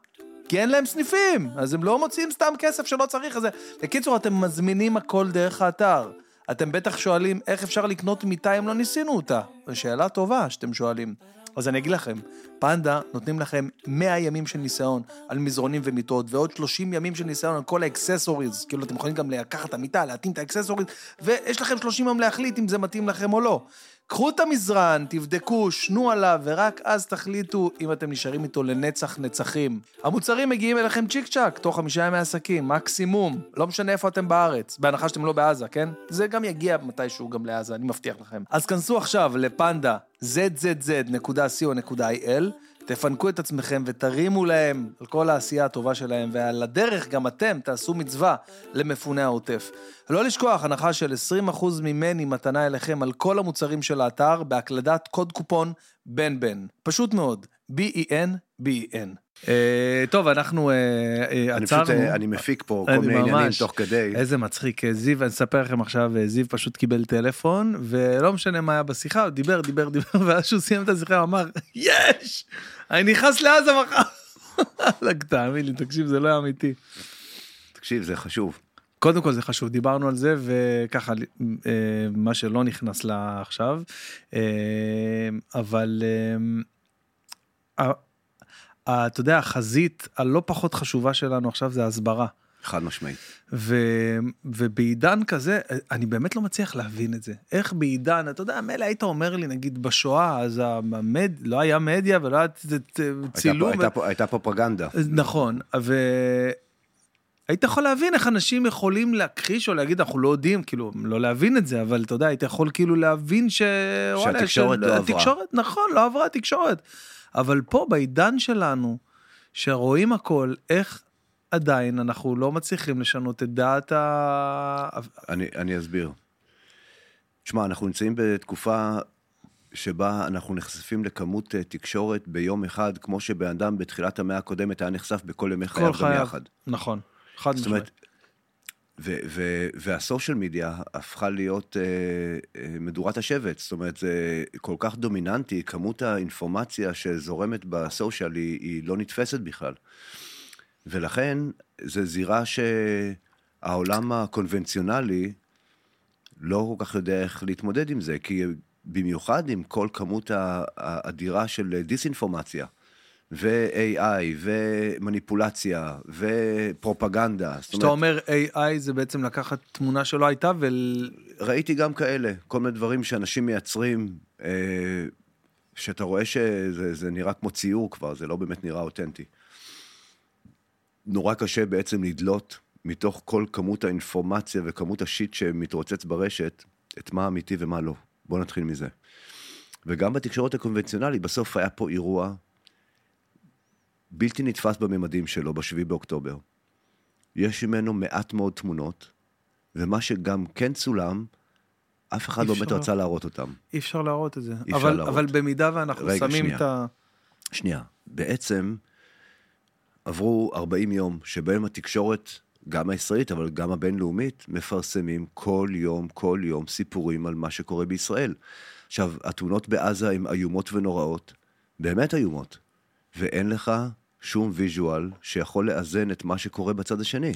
Speaker 1: כי אין להם סניפים, אז הם לא מוציאים סתם כסף שלא צריך. אז... בקיצור, אתם מזמינים הכל דרך האתר. אתם בטח שואלים איך אפשר לקנות מיטה אם לא ניסינו אותה. זו שאלה טובה שאתם שואלים. אז אני אגיד לכם, פנדה נותנים לכם 100 ימים של ניסיון על מזרונים ומיטות, ועוד 30 ימים של ניסיון על כל ה accessories. כאילו, אתם יכולים גם לקחת את המיטה, להתאים את ה accessories, ויש לכם 30 יום להחליט אם זה מתאים לכם או לא. קחו את המזרן, תבדקו, שנו עליו, ורק אז תחליטו אם אתם נשארים איתו לנצח נצחים. המוצרים מגיעים אליכם צ'יק צ'אק, תוך חמישה ימי עסקים, מקסימום. לא משנה איפה אתם בארץ, בהנחה שאתם לא בעזה, כן? זה גם יגיע מתישהו גם לעזה, אני מבטיח לכם. אז כנסו עכשיו לפנדה zzz.co.il, תפנקו את עצמכם ותרימו להם על כל העשייה הטובה שלהם, ועל הדרך גם אתם תעשו מצווה למפוני העוטף. לא לשכוח, הנחה של 20% ממני מתנה אליכם על כל המוצרים של האתר, בהקלדת קוד קופון בן בן. פשוט מאוד, B-E-N, B-E-N. אה, טוב, אנחנו אה, אה, עצרנו.
Speaker 2: אני מפיק פה כל מיני עניינים תוך כדי.
Speaker 1: איזה מצחיק. זיו, אני אספר לכם עכשיו, זיו פשוט קיבל טלפון, ולא משנה מה היה בשיחה, הוא דיבר, דיבר, דיבר, ואז שהוא סיים את השיחה, הוא אמר, יש! אני נכנס לעזה מחר. תאמין לי, תקשיב, זה לא אמיתי.
Speaker 2: תקשיב, זה חשוב.
Speaker 1: קודם כל זה חשוב, דיברנו על זה, וככה, מה שלא נכנס לה עכשיו, אבל אתה יודע, החזית הלא פחות חשובה שלנו עכשיו זה הסברה.
Speaker 2: חד משמעית.
Speaker 1: ו, ובעידן כזה, אני באמת לא מצליח להבין את זה. איך בעידן, אתה יודע, מילא היית אומר לי, נגיד בשואה, אז המד, לא היה מדיה ולא היה צילום.
Speaker 2: הייתה, פה, הייתה פרופגנדה.
Speaker 1: נכון, והיית יכול להבין איך אנשים יכולים להכחיש או להגיד, אנחנו לא יודעים, כאילו, לא להבין את זה, אבל אתה יודע, היית יכול כאילו להבין ש...
Speaker 2: שהתקשורת לא עברה.
Speaker 1: התקשורת, נכון, לא עברה התקשורת. אבל פה בעידן שלנו, שרואים הכל, איך עדיין אנחנו לא מצליחים לשנות את דעת ה...
Speaker 2: אני, אני אסביר. תשמע, אנחנו נמצאים בתקופה שבה אנחנו נחשפים לכמות אה, תקשורת ביום אחד, כמו שבן אדם בתחילת המאה הקודמת היה נחשף בכל ימי חייו גם יחד.
Speaker 1: נכון, חד משמעית.
Speaker 2: והסושיאל מדיה הפכה להיות uh, uh, מדורת השבט, זאת אומרת, זה כל כך דומיננטי, כמות האינפורמציה שזורמת בסושיאל היא, היא לא נתפסת בכלל. ולכן, זו זירה שהעולם הקונבנציונלי לא כל כך יודע איך להתמודד עם זה, כי במיוחד עם כל כמות האדירה של דיסאינפורמציה. ו-AI, ומניפולציה, ופרופגנדה.
Speaker 1: כשאתה אומר AI זה בעצם לקחת תמונה שלא הייתה ו...
Speaker 2: ראיתי גם כאלה, כל מיני דברים שאנשים מייצרים, אה, שאתה רואה שזה זה נראה כמו ציור כבר, זה לא באמת נראה אותנטי. נורא קשה בעצם לדלות מתוך כל כמות האינפורמציה וכמות השיט שמתרוצץ ברשת, את מה אמיתי ומה לא. בואו נתחיל מזה. וגם בתקשורת הקונבנציונלית, בסוף היה פה אירוע בלתי נתפס בממדים שלו, בשביעי באוקטובר. יש ממנו מעט מאוד תמונות, ומה שגם כן צולם, אף אחד לא באמת. רצה להראות אותם.
Speaker 1: אי אפשר להראות את זה.
Speaker 2: אפשר
Speaker 1: אבל,
Speaker 2: להראות.
Speaker 1: אבל במידה ואנחנו
Speaker 2: רגע,
Speaker 1: שמים
Speaker 2: שנייה.
Speaker 1: את ה...
Speaker 2: שנייה, בעצם עברו 40 יום שבהם התקשורת, גם הישראלית, אבל גם הבינלאומית, מפרסמים כל יום, כל יום סיפורים על מה שקורה בישראל. עכשיו, התאונות בעזה הן איומות ונוראות, באמת איומות, ואין לך שום ויז'ואל שיכול לאזן את מה שקורה בצד השני.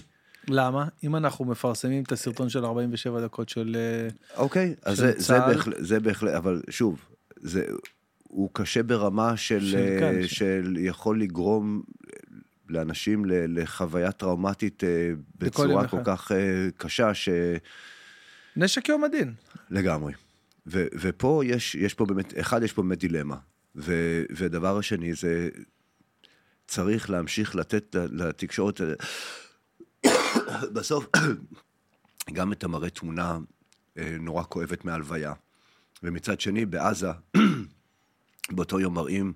Speaker 1: למה? אם אנחנו מפרסמים את הסרטון של 47 דקות של... אה,
Speaker 2: אוקיי, אז
Speaker 1: של
Speaker 2: זה, זה,
Speaker 1: צה"ל.
Speaker 2: בהחלט, זה בהחלט, אבל שוב, זה, הוא קשה ברמה של,
Speaker 1: של-
Speaker 2: של,
Speaker 1: כן,
Speaker 2: של,
Speaker 1: ש-
Speaker 2: של יכול לגרום לאנשים לחוויה טראומטית אה, בצורה. כל כך אה, קשה,
Speaker 1: נשק יום הדין.
Speaker 2: שלגמרי. ו, ופה יש, יש פה באמת, אחד, יש פה באמת דילמה. ו, ודבר השני זה, צריך להמשיך לתת לתקשורת, בסוף, גם את המראה תמונה אה, נורא כואבת מהלוויה. ומצד שני, בעזה, באותו יום מראים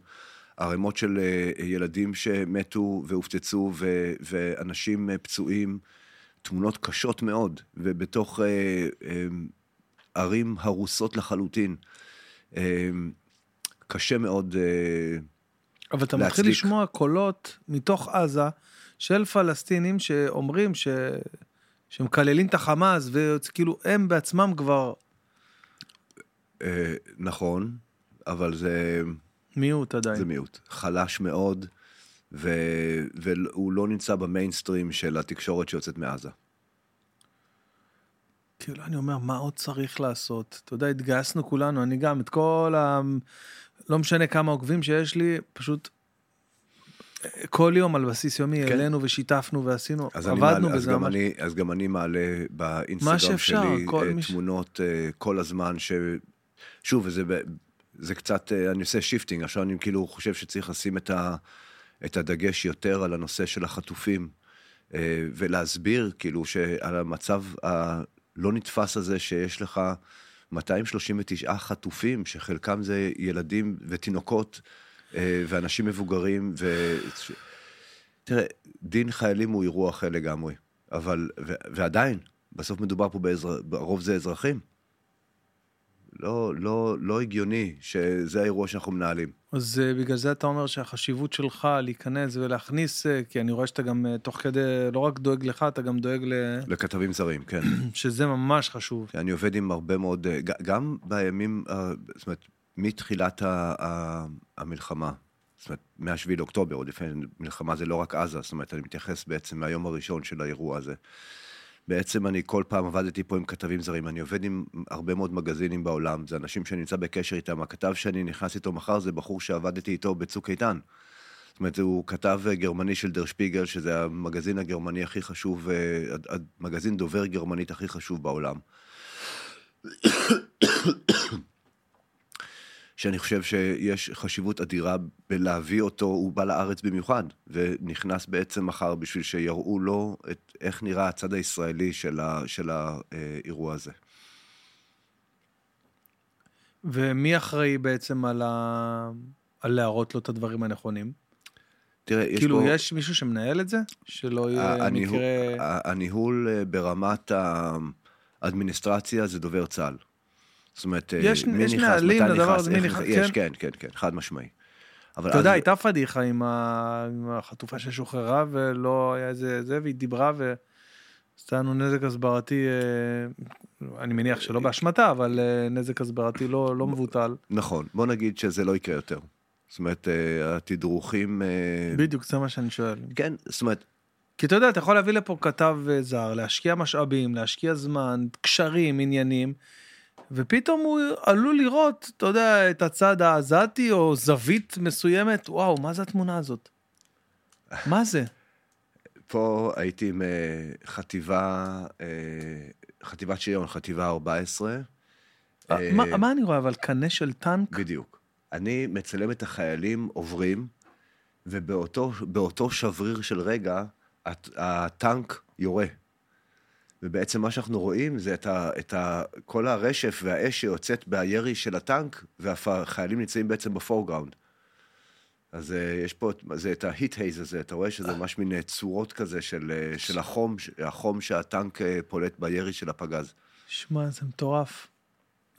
Speaker 2: ערימות של אה, ילדים שמתו והופצצו, ו- ואנשים אה, פצועים, תמונות קשות מאוד, ובתוך אה, אה, ערים הרוסות לחלוטין. אה, קשה מאוד, אה,
Speaker 1: אבל אתה
Speaker 2: להצדיק.
Speaker 1: מתחיל לשמוע קולות מתוך עזה של פלסטינים שאומרים ש... שמקללים את החמאס, וכאילו הם בעצמם כבר
Speaker 2: אה, נכון, אבל זה...
Speaker 1: מיעוט עדיין.
Speaker 2: זה מיעוט. חלש מאוד, ו... והוא לא נמצא במיינסטרים של התקשורת שיוצאת מעזה.
Speaker 1: כאילו, אני אומר, מה עוד צריך לעשות? אתה יודע, התגייסנו כולנו, אני גם, את כל ה... לא משנה כמה עוקבים שיש לי, פשוט כל יום על בסיס יומי
Speaker 2: כן.
Speaker 1: העלינו ושיתפנו ועשינו,
Speaker 2: אז,
Speaker 1: עבדנו
Speaker 2: מעלה, אז,
Speaker 1: בזה
Speaker 2: גם
Speaker 1: ממש.
Speaker 2: אני, אז גם אני מעלה באינסטגרם
Speaker 1: שאפשר,
Speaker 2: שלי
Speaker 1: כל
Speaker 2: אה, תמונות אה, כל הזמן, ש... שוב, וזה זה קצת, אה, אני עושה shifting, עכשיו אני כאילו חושב שצריך לשים את, ה... את הדגש יותר על הנושא של החטופים, אה, ולהסביר כאילו שעל המצב הלא נתפס הזה שיש לך 239 חטופים, שחלקם זה ילדים ותינוקות אה, ואנשים מבוגרים, ו... תראה, דין חיילים הוא אירוע אחר לגמרי, אבל, ו, ועדיין, בסוף מדובר פה באזר, ברוב זה אזרחים. לא, לא, לא הגיוני שזה האירוע שאנחנו מנהלים.
Speaker 1: אז אה, בגלל זה אתה אומר שהחשיבות שלך להיכנס ולהכניס, אה, כי אני רואה שאתה גם אה, תוך כדי, לא רק דואג לך, אתה גם דואג ל...
Speaker 2: לכתבים זרים, כן.
Speaker 1: שזה ממש חשוב.
Speaker 2: אני עובד עם הרבה מאוד, גם בימים, זאת אומרת, מתחילת המלחמה, זאת אומרת, מ-7 לאוקטובר, עוד לפני מלחמה זה לא רק עזה, זאת אומרת, אני מתייחס בעצם מהיום הראשון של האירוע הזה. בעצם אני כל פעם עבדתי פה עם כתבים זרים, אני עובד עם הרבה מאוד מגזינים בעולם, זה אנשים שאני נמצא בקשר איתם, הכתב שאני נכנס איתו מחר זה בחור שעבדתי איתו בצוק איתן. זאת אומרת, הוא כתב אה, גרמני של דר שפיגל, שזה המגזין הגרמני הכי חשוב, אה, המגזין דובר גרמנית הכי חשוב בעולם. שאני חושב שיש חשיבות אדירה בלהביא אותו, הוא בא לארץ במיוחד, ונכנס בעצם מחר בשביל שיראו לו את, איך נראה הצד הישראלי של, ה, של האירוע הזה.
Speaker 1: ומי אחראי בעצם על, ה... על להראות לו את הדברים הנכונים?
Speaker 2: תראה, יש
Speaker 1: כאילו,
Speaker 2: פה...
Speaker 1: יש מישהו שמנהל את זה? שלא יהיה
Speaker 2: הניהול,
Speaker 1: מקרה...
Speaker 2: הניהול אה, ברמת האדמיניסטרציה זה דובר צה"ל. זאת אומרת, אה,
Speaker 1: יש-
Speaker 2: מי
Speaker 1: יש
Speaker 2: נכנס,
Speaker 1: נהלים
Speaker 2: מתי
Speaker 1: לדבר
Speaker 2: נכנס,
Speaker 1: מי נכנס,
Speaker 2: יש,
Speaker 1: כן.
Speaker 2: כן, כן, כן, חד משמעי. אבל
Speaker 1: אתה יודע,
Speaker 2: אז-
Speaker 1: הייתה פדיחה עם, ה... עם החטופה ששוחררה ולא היה איזה זה, והיא דיברה ועשתה לנו נזק הסברתי, אה, אני מניח שלא באשמתה, אבל אה, נזק הסברתי לא, לא מבוטל.
Speaker 2: נכון, בוא נגיד שזה לא יקרה יותר. זאת אומרת, התדרוכים...
Speaker 1: בדיוק, זה מה שאני שואל.
Speaker 2: כן, זאת אומרת,
Speaker 1: כי אתה יודע, אתה יכול להביא לפה כתב זר, להשקיע משאבים, להשקיע זמן, קשרים, עניינים, ופתאום הוא עלול לראות, אתה יודע, את הצד העזתי או זווית מסוימת, וואו, מה זה התמונה הזאת? מה זה?
Speaker 2: פה הייתי עם אה, חטיבה, אה, חטיבת שריון, חטיבה 14.
Speaker 1: אה, מה, מה אני רואה, אבל קנה של טנק?
Speaker 2: בדיוק. אני מצלם את החיילים עוברים, ובאותו באותו שבריר של רגע, הט- הטנק יורה. ובעצם מה שאנחנו רואים זה את, ה, את ה, כל הרשף והאש שיוצאת בירי של הטנק, והחיילים נמצאים בעצם בפורגראונד. אז uh, יש פה את- זה את ההיט הייז הזה, אתה רואה שזה ממש מין אה, צורות כזה של, אה, של החום, החום שהטנק פולט בירי של הפגז.
Speaker 1: שמע, זה מטורף.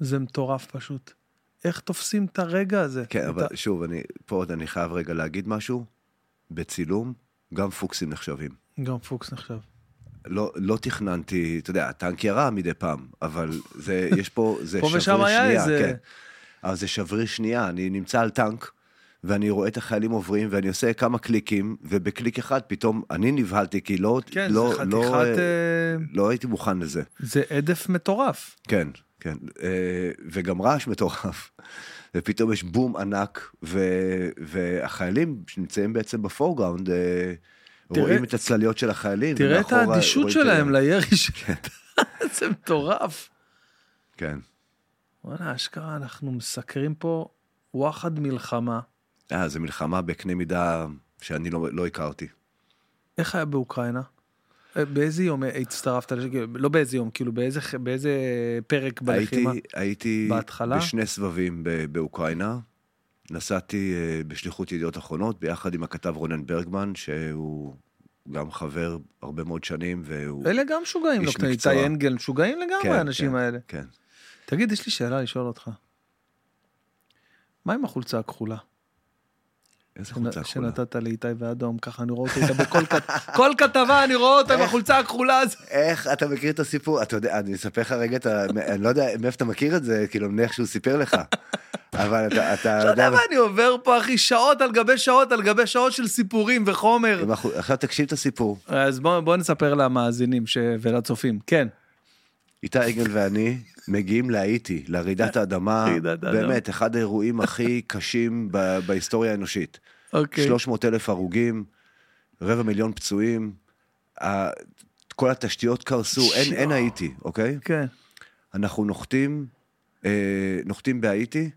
Speaker 1: זה מטורף פשוט. איך תופסים את הרגע הזה?
Speaker 2: כן, אבל
Speaker 1: ה-
Speaker 2: שוב, אני, פה עוד אני חייב רגע להגיד משהו. בצילום, גם פוקסים נחשבים.
Speaker 1: גם פוקס נחשב.
Speaker 2: לא, לא תכננתי, אתה יודע, הטנק ירה מדי פעם, אבל זה, יש פה, זה
Speaker 1: פה ושם היה
Speaker 2: שנייה,
Speaker 1: איזה-
Speaker 2: כן. אבל זה שבריר שנייה, אני נמצא על טנק, ואני רואה את החיילים עוברים, ואני עושה כמה קליקים, ובקליק אחד פתאום אני נבהלתי, כי לא,
Speaker 1: כן,
Speaker 2: לא,
Speaker 1: זה חתיכת...
Speaker 2: לא,
Speaker 1: אה,
Speaker 2: לא הייתי מוכן לזה.
Speaker 1: זה הדף מטורף.
Speaker 2: כן, כן. אה, וגם רעש מטורף. ופתאום יש בום ענק, ו, והחיילים שנמצאים בעצם בפורגראונד, אה,
Speaker 1: תראה-
Speaker 2: רואים את הצלליות של החיילים.
Speaker 1: תראה את האדישות שלהם לירי שלהם. זה מטורף.
Speaker 2: כן.
Speaker 1: וואלה, אשכרה, אנחנו מסקרים פה וואחד מלחמה.
Speaker 2: אה, זו מלחמה בקנה מידה שאני לא, לא הכרתי.
Speaker 1: איך היה באוקראינה? אה, באיזה יום הצטרפת? לש- לא באיזה יום, כאילו באיזה, באיזה פרק בלחימה?
Speaker 2: הייתי, הייתי
Speaker 1: בהתחלה?
Speaker 2: בשני סבבים ב- באוקראינה. נסעתי אה, בשליחות ידיעות אחרונות ביחד עם הכתב רונן ברגמן, שהוא גם חבר הרבה מאוד שנים, והוא...
Speaker 1: אלה גם משוגעים, לא
Speaker 2: איש
Speaker 1: קטנים.
Speaker 2: מקצוע.
Speaker 1: איתי אנגל, משוגעים לגמרי
Speaker 2: כן,
Speaker 1: האנשים
Speaker 2: כן,
Speaker 1: האלה.
Speaker 2: כן.
Speaker 1: תגיד, יש לי שאלה לשאול אותך. מה עם החולצה הכחולה?
Speaker 2: איזה חולצה כחולה.
Speaker 1: שנתת לאיתי ואדום, ככה אני רואה אותה בכל כת- כל כתבה, אני רואה אותה עם החולצה הכחולה הזאת.
Speaker 2: איך אתה מכיר את הסיפור? אתה יודע, אני אספר לך רגע, את ה- אני לא יודע מאיפה אתה מכיר את זה, כאילו, מאיך שהוא סיפר לך. אבל אתה, אתה
Speaker 1: אתה יודע מה, אני עובר פה, אחי, שעות על גבי שעות על גבי שעות של סיפורים וחומר.
Speaker 2: עכשיו תקשיב את הסיפור.
Speaker 1: אז בוא בוא נספר למאזינים ש- ולצופים. כן.
Speaker 2: איתי עגל ואני מגיעים להאיטי, לרעידת האדמה. באמת, אחד האירועים הכי קשים ב- בהיסטוריה האנושית.
Speaker 1: אוקיי.
Speaker 2: 300 אלף הרוגים, רבע מיליון פצועים, כל התשתיות קרסו, אין, אין האיטי, אוקיי?
Speaker 1: כן.
Speaker 2: אנחנו נוחתים, אה, נוחתים בהאיטי,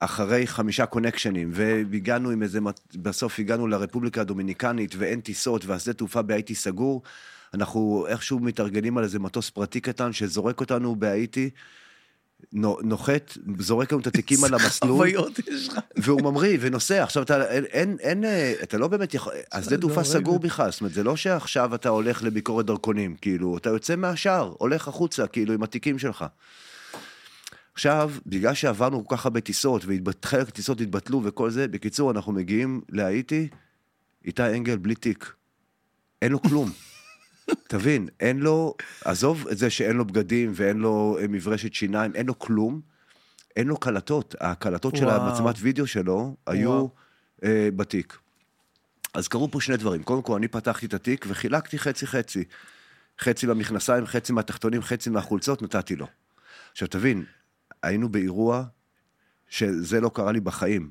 Speaker 2: אחרי חמישה קונקשנים, והגענו עם איזה, בסוף הגענו לרפובליקה הדומיניקנית, ואין טיסות, והשדה תעופה בהאיטי סגור. אנחנו איכשהו מתארגנים על איזה מטוס פרטי קטן שזורק אותנו בהאיטי, נו- נוחת, זורק לנו את התיקים על המסלול. והוא ממריא ונוסע. עכשיו, אתה, אין, אין, אה, אתה לא באמת יכול, השדה
Speaker 1: זה
Speaker 2: תעופה
Speaker 1: הורג
Speaker 2: סגור
Speaker 1: אותי.
Speaker 2: בכלל, זאת אומרת, זה לא שעכשיו אתה הולך לביקורת דרכונים, כאילו, אתה יוצא מהשער, הולך החוצה, כאילו, עם התיקים שלך. עכשיו, בגלל שעברנו כל כך הרבה טיסות, וחלק הטיסות התבטלו וכל זה, בקיצור, אנחנו מגיעים להאיטי, איתי אנגל בלי תיק. אין לו כלום. תבין, אין לו, עזוב את זה שאין לו בגדים ואין לו אה, מברשת שיניים, אין לו כלום. אין לו קלטות, הקלטות של
Speaker 1: וואו.
Speaker 2: המצלמת וידאו שלו היו. אה, בתיק. אז קרו פה שני דברים. קודם כל, אני פתחתי את התיק וחילקתי חצי-חצי. חצי למכנסיים, חצי מהתחתונים, חצי מהחולצות, נתתי לו. עכשיו, תבין, היינו באירוע שזה לא קרה לי בחיים.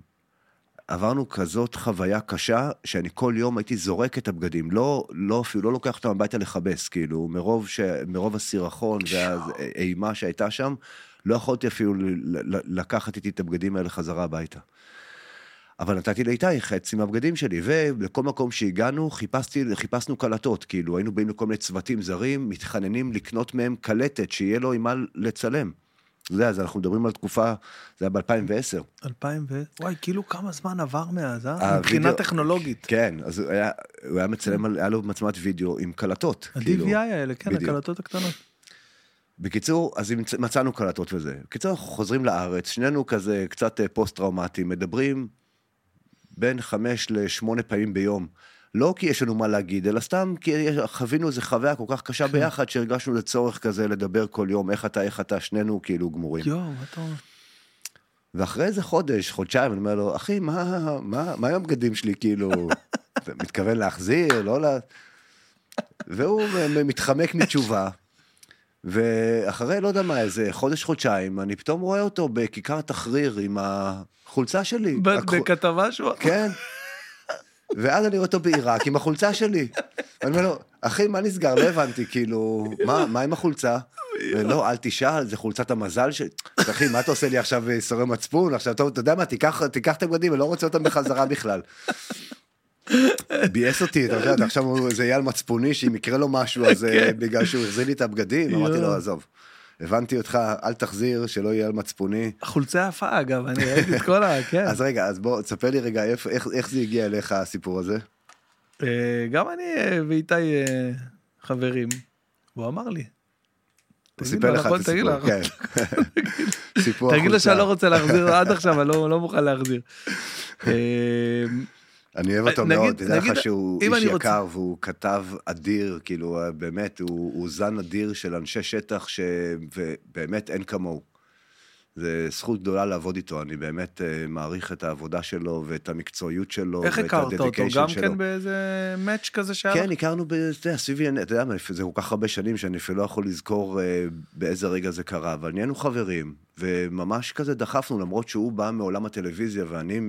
Speaker 2: עברנו כזאת חוויה קשה, שאני כל יום הייתי זורק את הבגדים, לא, לא אפילו לא לוקח אותם הביתה לכבס, כאילו, מרוב, ש... מרוב הסירחון והאימה שהייתה שם, לא יכולתי אפילו לקחת איתי את הבגדים האלה חזרה הביתה. אבל נתתי לאיתי חצי מהבגדים שלי, ולכל מקום שהגענו, חיפשתי, חיפשנו קלטות, כאילו, היינו באים לכל מיני צוותים זרים, מתחננים לקנות מהם קלטת, שיהיה לו עם מה לצלם. אתה יודע, אז אנחנו מדברים על תקופה, זה היה ב-2010.
Speaker 1: 2000 ו... וואי, כאילו כמה זמן עבר מאז, אה? מבחינה טכנולוגית.
Speaker 2: כן, אז הוא היה, הוא היה מצלם, על- היה לו מצלמת וידאו עם קלטות. כאילו.
Speaker 1: ה-DVI האלה, כן,
Speaker 2: בדיוק.
Speaker 1: הקלטות הקטנות.
Speaker 2: בקיצור, אז מצ- מצאנו קלטות וזה. בקיצור, אנחנו חוזרים לארץ, שנינו כזה קצת אה, פוסט-טראומטיים, מדברים בין חמש לשמונה פעמים ביום. לא כי יש לנו מה להגיד, אלא סתם כי חווינו איזו חוויה כל כך קשה ביחד, שהרגשנו לצורך כזה לדבר כל יום, איך אתה, איך אתה, שנינו כאילו גמורים.
Speaker 1: יואו, מה אתה אומר?
Speaker 2: ואחרי איזה חודש, חודשיים, אני אומר לו, אחי, מה, מה, מה עם הבגדים שלי, כאילו, מתכוון להחזיר, לא לה... והוא מתחמק מתשובה, ואחרי, לא יודע מה, איזה חודש, חודשיים, אני פתאום רואה אותו בכיכר תחריר עם החולצה שלי.
Speaker 1: בכתבה שהוא...
Speaker 2: כן. ואז אני רואה אותו בעיראק עם החולצה שלי. אני אומר לו, אחי, מה נסגר? לא הבנתי, כאילו, מה, מה עם החולצה? ולא, אל תשאל, זה חולצת המזל ש... אחי, מה אתה עושה לי עכשיו סורי מצפון? עכשיו, טוב, אתה יודע מה, תיקח תיקח את הבגדים, אני לא רוצה אותם בחזרה בכלל. ביאס אותי, אתה יודע, עכשיו זה על מצפוני, שאם יקרה לו משהו, אז אה,
Speaker 1: כן.
Speaker 2: בגלל שהוא החזיר לי את הבגדים, אמרתי לו. עזוב. הבנתי אותך, אל תחזיר, שלא יהיה על מצפוני.
Speaker 1: החולצה יפה אגב, אני ראיתי את כל ה... כן.
Speaker 2: אז רגע, אז בוא, תספר לי רגע, איך איך זה הגיע אליך, הסיפור הזה?
Speaker 1: אה, גם אני אה, ואיתי אה, חברים. הוא אמר לי.
Speaker 2: הוא סיפר לך
Speaker 1: נכון?
Speaker 2: את הסיפור, כן.
Speaker 1: תגיד לו. שאני לא רוצה להחזיר עד עכשיו, אני לא לא מוכן להחזיר. אה,
Speaker 2: אני אוהב אותו
Speaker 1: נגיד-
Speaker 2: מאוד, תדע לך שהוא איש
Speaker 1: אני רוצה-
Speaker 2: יקר והוא כתב אדיר, כאילו באמת, הוא, הוא זן אדיר של אנשי שטח שבאמת אין כמוהו. זה זכות גדולה לעבוד איתו, אני באמת אה, מעריך את העבודה שלו ואת המקצועיות שלו
Speaker 1: איך
Speaker 2: ואת
Speaker 1: הכרת אותו?
Speaker 2: הדדיקיישן
Speaker 1: גם
Speaker 2: שלו.
Speaker 1: כן באיזה מאץ' כזה שהיה לך?
Speaker 2: כן, הכרנו, ב- אתה יודע, סביבי, אתה יודע מה, זה כל כך הרבה שנים שאני אפילו לא יכול לזכור אה, באיזה רגע זה קרה, אבל נהיינו חברים, וממש כזה דחפנו, למרות שהוא בא מעולם הטלוויזיה ואני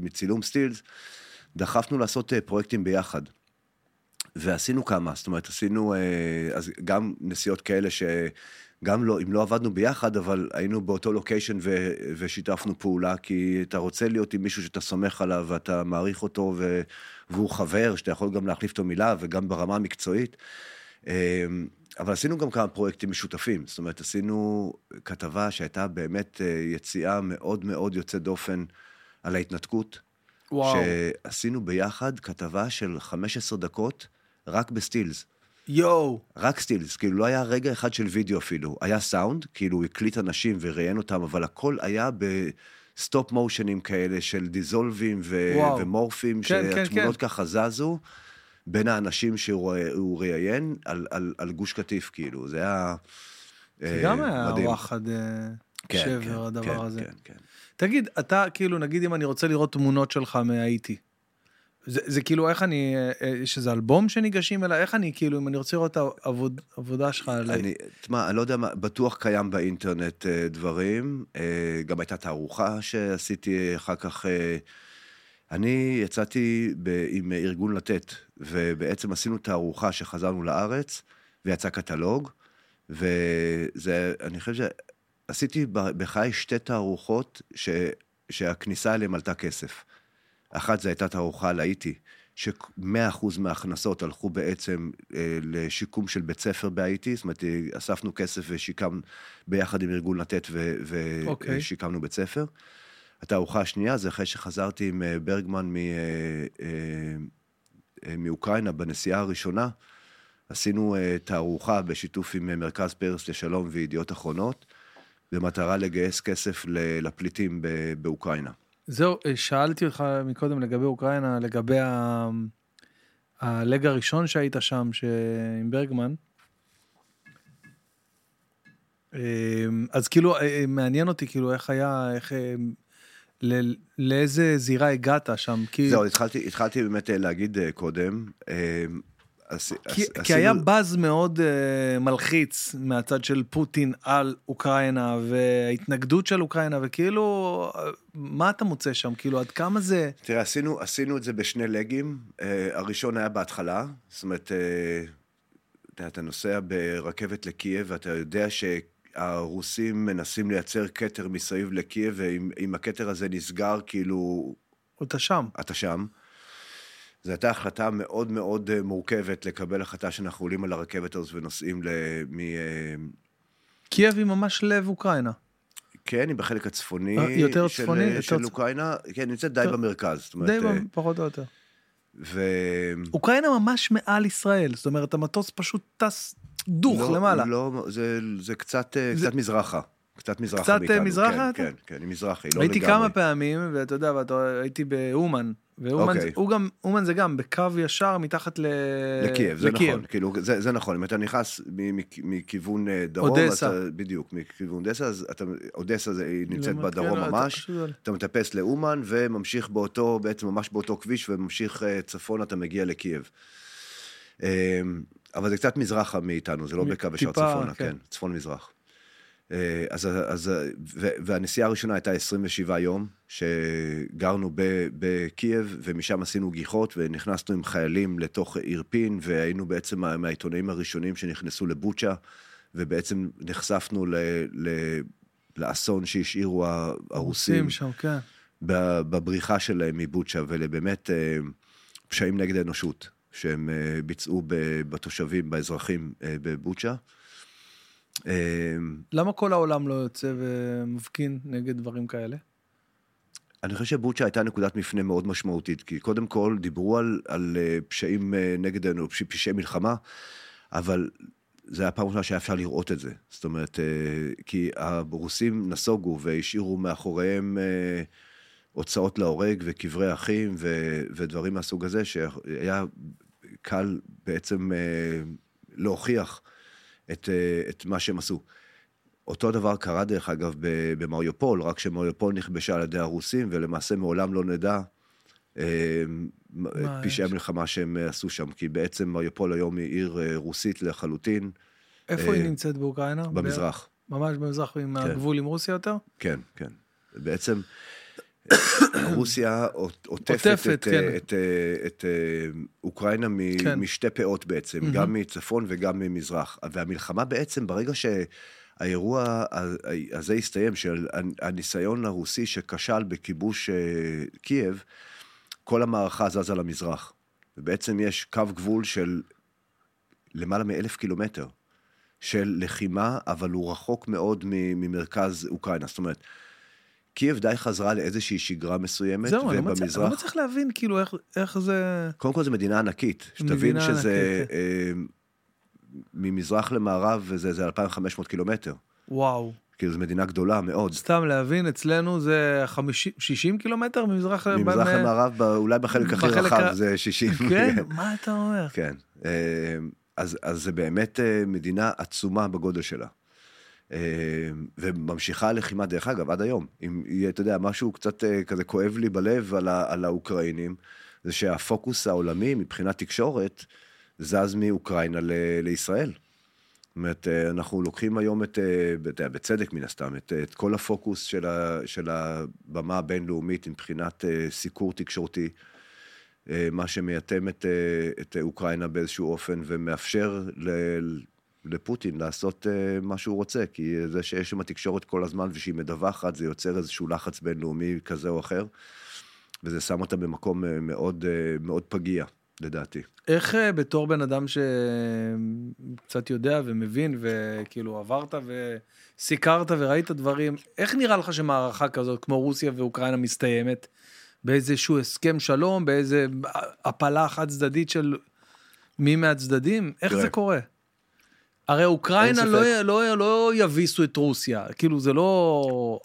Speaker 2: מצילום סטילס, דחפנו לעשות אה, פרויקטים ביחד. ועשינו כמה, זאת אומרת, עשינו אז גם נסיעות כאלה שגם לא, אם לא עבדנו ביחד, אבל היינו באותו לוקיישן ו, ושיתפנו פעולה, כי אתה רוצה להיות עם מישהו שאתה סומך עליו ואתה מעריך אותו, ו, והוא חבר, שאתה יכול גם להחליף אותו מילה, וגם ברמה המקצועית. אה, אבל עשינו גם כמה פרויקטים משותפים, זאת אומרת, עשינו כתבה שהייתה באמת אה, יציאה מאוד מאוד יוצאת דופן על ההתנתקות.
Speaker 1: וואו.
Speaker 2: שעשינו ביחד כתבה של 15 דקות רק בסטילס.
Speaker 1: יואו.
Speaker 2: רק סטילס, כאילו לא היה רגע אחד של וידאו אפילו. היה סאונד, כאילו הוא הקליט אנשים וראיין אותם, אבל הכל היה ב stop motion ים כאלה של dissolve ים ו-
Speaker 1: וואו.
Speaker 2: ו morph ים,
Speaker 1: כן, כן,
Speaker 2: שהתמונות
Speaker 1: כן.
Speaker 2: ככה זזו בין האנשים שהוא הוא ראיין על, על, על גוש קטיף, כאילו. זה היה
Speaker 1: זה
Speaker 2: אה,
Speaker 1: גם היה
Speaker 2: מדהים.
Speaker 1: וואחד אה,
Speaker 2: כן,
Speaker 1: שבר
Speaker 2: כן,
Speaker 1: הדבר
Speaker 2: כן,
Speaker 1: הזה.
Speaker 2: כן, כן.
Speaker 1: תגיד, אתה כאילו, נגיד אם אני רוצה לראות תמונות שלך מהאיטי, זה, זה כאילו איך אני, אה, אה, יש איזה אלבום שניגשים אליי, איך אני כאילו, אם אני רוצה לראות את העבוד, עבודה שלך עליי.
Speaker 2: אני, תשמע, אני לא יודע מה, בטוח קיים באינטרנט אה, דברים. אה, גם הייתה תערוכה שעשיתי אחר כך. אה, אני יצאתי ב, עם ארגון לתת, ובעצם עשינו תערוכה שחזרנו לארץ, ויצא קטלוג, וזה, אני חושב שעשיתי בחיי שתי תערוכות ש, שהכניסה אליהן עלתה כסף. אחת זו הייתה תערוכה על האיטי, ש-100% מההכנסות הלכו בעצם אה, לשיקום של בית ספר בהאיטי, זאת אומרת, אספנו כסף ושיקמנו ביחד עם ארגון לתת
Speaker 1: אוקיי.
Speaker 2: ושיקמנו בית ספר. התערוכה השנייה זה אחרי שחזרתי עם אה, ברגמן מ, אה, אה, מאוקראינה בנסיעה הראשונה, עשינו אה, תערוכה בשיתוף עם אה, מרכז פרס לשלום וידיעות אחרונות, במטרה לגייס כסף לפליטים באוקראינה.
Speaker 1: זהו, אה, שאלתי אותך מקודם לגבי אוקראינה, לגבי ה... הלג הראשון שהיית שם, ש... עם ברגמן. אה, אז כאילו, אה, מעניין אותי, כאילו, איך היה, איך... אה, ל... לאיזה זירה הגעת שם? כי,
Speaker 2: זהו, התחלתי, התחלתי באמת אה, להגיד אה, קודם.
Speaker 1: כי, כי היה באז מאוד uh, מלחיץ מהצד של פוטין על אוקראינה וההתנגדות של אוקראינה וכאילו אה, מה אתה מוצא שם כאילו עד כמה זה
Speaker 2: תראה, עשינו, עשינו את זה בשני לגים. Uh, הראשון היה בהתחלה, זאת אומרת, uh, אתה, נוסע ברכבת לקייב ואתה יודע שהרוסים מנסים לייצר כתר מסביב לקייב, ואם אם הכתר הזה נסגר, כאילו,
Speaker 1: אתה שם
Speaker 2: אתה שם. זו הייתה החלטה מאוד מאוד אה, מורכבת לקבל החלטה שאנחנו עולים על הרכבת הזאת ונוסעים ל... מ... אה,
Speaker 1: קייב היא ממש לב אוקראינה
Speaker 2: כן, היא בחלק הצפוני
Speaker 1: אה, יותר
Speaker 2: של,
Speaker 1: צפוני, יותר
Speaker 2: של
Speaker 1: צ-
Speaker 2: אוקראינה, כן, נמצאת די
Speaker 1: יותר-
Speaker 2: במרכז. זאת אומרת,
Speaker 1: די
Speaker 2: אה,
Speaker 1: פחות או יותר
Speaker 2: ו...
Speaker 1: אוקראינה ממש מעל ישראל זאת אומרת המטוס פשוט טס דוך
Speaker 2: לא,
Speaker 1: למעלה
Speaker 2: לא, זה, זה קצת,
Speaker 1: זה-
Speaker 2: קצת מזרחה. קצת מזרחה
Speaker 1: קצת,
Speaker 2: מאיתנו.
Speaker 1: מזרחה
Speaker 2: כן,
Speaker 1: אתה?
Speaker 2: כן, כן, היא מזרחה, היא לא
Speaker 1: הייתי
Speaker 2: לגמרי.
Speaker 1: כמה פעמים ואתה יודע ואתה, הייתי באומן ואומן. זה- הוא גם אומן זה גם בקו ישר מתחת ל...
Speaker 2: לקייב, זה
Speaker 1: לקייב.
Speaker 2: נכון, כאילו, זה, זה נכון, אם אתה נכנס מכיוון אה, דרום,
Speaker 1: אודסה.
Speaker 2: אתה, בדיוק, מכיוון אודסה, אז אתה, אודסה זה, היא נמצאת
Speaker 1: למד-
Speaker 2: בדרום
Speaker 1: כן, אתה
Speaker 2: ממש,
Speaker 1: על-
Speaker 2: אתה מטפס לאומן וממשיך באותו, בעצם ממש באותו כביש וממשיך אה, צפונה, אתה מגיע לקייב. אה, אבל זה קצת מזרחה מאיתנו, זה לא בקו ישר צפונה,
Speaker 1: כן.
Speaker 2: כן, צפון-מזרח. אה, אז, אז, ו, והנסיעה הראשונה הייתה 27 יום, שגרנו ב, בקייב, ומשם עשינו גיחות, ונכנסנו עם חיילים לתוך אירפין, והיינו בעצם מה- מהעיתונאים הראשונים שנכנסו לבוצ'ה, ובעצם נחשפנו ל, ל, לאסון שהשאירו הרוסים
Speaker 1: שם, כן.
Speaker 2: בבריחה שלהם מבוצ'ה, ולבאמת אה, פשעים נגד האנושות שהם אה, ביצעו בתושבים, באזרחים אה, בבוצ'ה. אה,
Speaker 1: למה כל העולם לא יוצא ומפגין נגד דברים כאלה?
Speaker 2: אני חושב שבוצ'ה הייתה נקודת מפנה מאוד משמעותית, כי קודם כל דיברו על, על אה, פשעים אה, נגד האנושות, פשעי מלחמה, אבל זה היה פעם ראשונה שהיה אפשר לראות את זה. זאת אומרת, אה, כי הרוסים נסוגו והשאירו מאחוריהם הוצאות להורג וקברי אחים ו, ודברים מהסוג הזה, שהיה קל בעצם להוכיח את, אה, את מה שהם עשו. אותו דבר קרה דרך אגב במריופול, רק שמריופול נכבשה על ידי הרוסים, ולמעשה מעולם לא נדע אה, את פשעי? המלחמה שהם אה, עשו שם, כי בעצם מריופול היום היא עיר רוסית לחלוטין,
Speaker 1: איפה
Speaker 2: אה,
Speaker 1: היא נמצאת באוקראינה?
Speaker 2: במזרח.
Speaker 1: ממש במזרח, עם הגבול עם רוסיה יותר?
Speaker 2: כן, כן. בעצם רוסיה עוטפת
Speaker 1: עוטפת,
Speaker 2: את,
Speaker 1: כן.
Speaker 2: אה, את, אה, את אה, אוקראינה מ-
Speaker 1: כן.
Speaker 2: משתי פאות בעצם,
Speaker 1: מהמם.
Speaker 2: גם מצפון וגם ממזרח. והמלחמה בעצם, ברגע שהאירוע הזה הסתיים, של הניסיון הרוסי שכשל בכיבוש קייב, כל המערכה זזה למזרח. ובעצם יש קו גבול של למעלה מאלף קילומטר של לחימה, אבל הוא רחוק מאוד ממרכז אוקראינה. זאת אומרת, קייב די חזרה לאיזושהי שגרה מסוימת,
Speaker 1: זהו, אני לא מצליח- אני
Speaker 2: ובמזרח...
Speaker 1: לא מצליח להבין כאילו איך- איך זה...
Speaker 2: קודם כל זו מדינה ענקית, שתבין
Speaker 1: מדינה
Speaker 2: שזה
Speaker 1: ענקית, כן.
Speaker 2: אה, ממזרח למערב וזה זה 2,500 קילומטר.
Speaker 1: וואו.
Speaker 2: כאילו זו מדינה גדולה מאוד.
Speaker 1: סתם להבין, אצלנו זה 50, 60 קילומטר ממזרח...
Speaker 2: ממזרח
Speaker 1: ב-
Speaker 2: למערב, ב- אולי בחלק הכי
Speaker 1: בחלק
Speaker 2: רחב
Speaker 1: ה-
Speaker 2: זה 60.
Speaker 1: כן, מה אתה אומר?
Speaker 2: כן. אה, אז, אז זה באמת אה, מדינה עצומה בגודל שלה. אה, וממשיכה הלחימה, דרך אגב, עד היום. אם אתה יודע, משהו קצת אה, כזה כואב לי בלב על, ה, על האוקראינים, זה שהפוקוס העולמי מבחינת תקשורת זז מאוקראינה ל, לישראל. זאת אומרת, אה, אנחנו לוקחים היום את, אה, בצדק מן הסתם, את, את כל הפוקוס של, ה, של הבמה הבינלאומית מבחינת סיקור תקשורתי. מה שמייתם את, את אוקראינה באיזשהו אופן ומאפשר ל, לפוטין לעשות אה, מה שהוא רוצה, כי זה שיש שם תקשורת כל הזמן ושהיא מדווחת, זה יוצר איזשהו לחץ בינלאומי כזה או אחר, וזה שם אותה במקום אה, מאוד, אה, מאוד פגיע, לדעתי.
Speaker 1: איך אה, בתור בן אדם שקצת יודע ומבין וכאילו עברת וסיקרת וראית דברים, איך נראה לך שמערכה כזאת כמו רוסיה ואוקראינה מסתיימת? באיזשהו הסכם שלום, באיזה הפלה חד צדדית של מי מהצדדים? איך
Speaker 2: תראה.
Speaker 1: זה קורה? הרי אוקראינה לא,
Speaker 2: ספק.
Speaker 1: לא, לא יביסו את רוסיה, כאילו זה לא...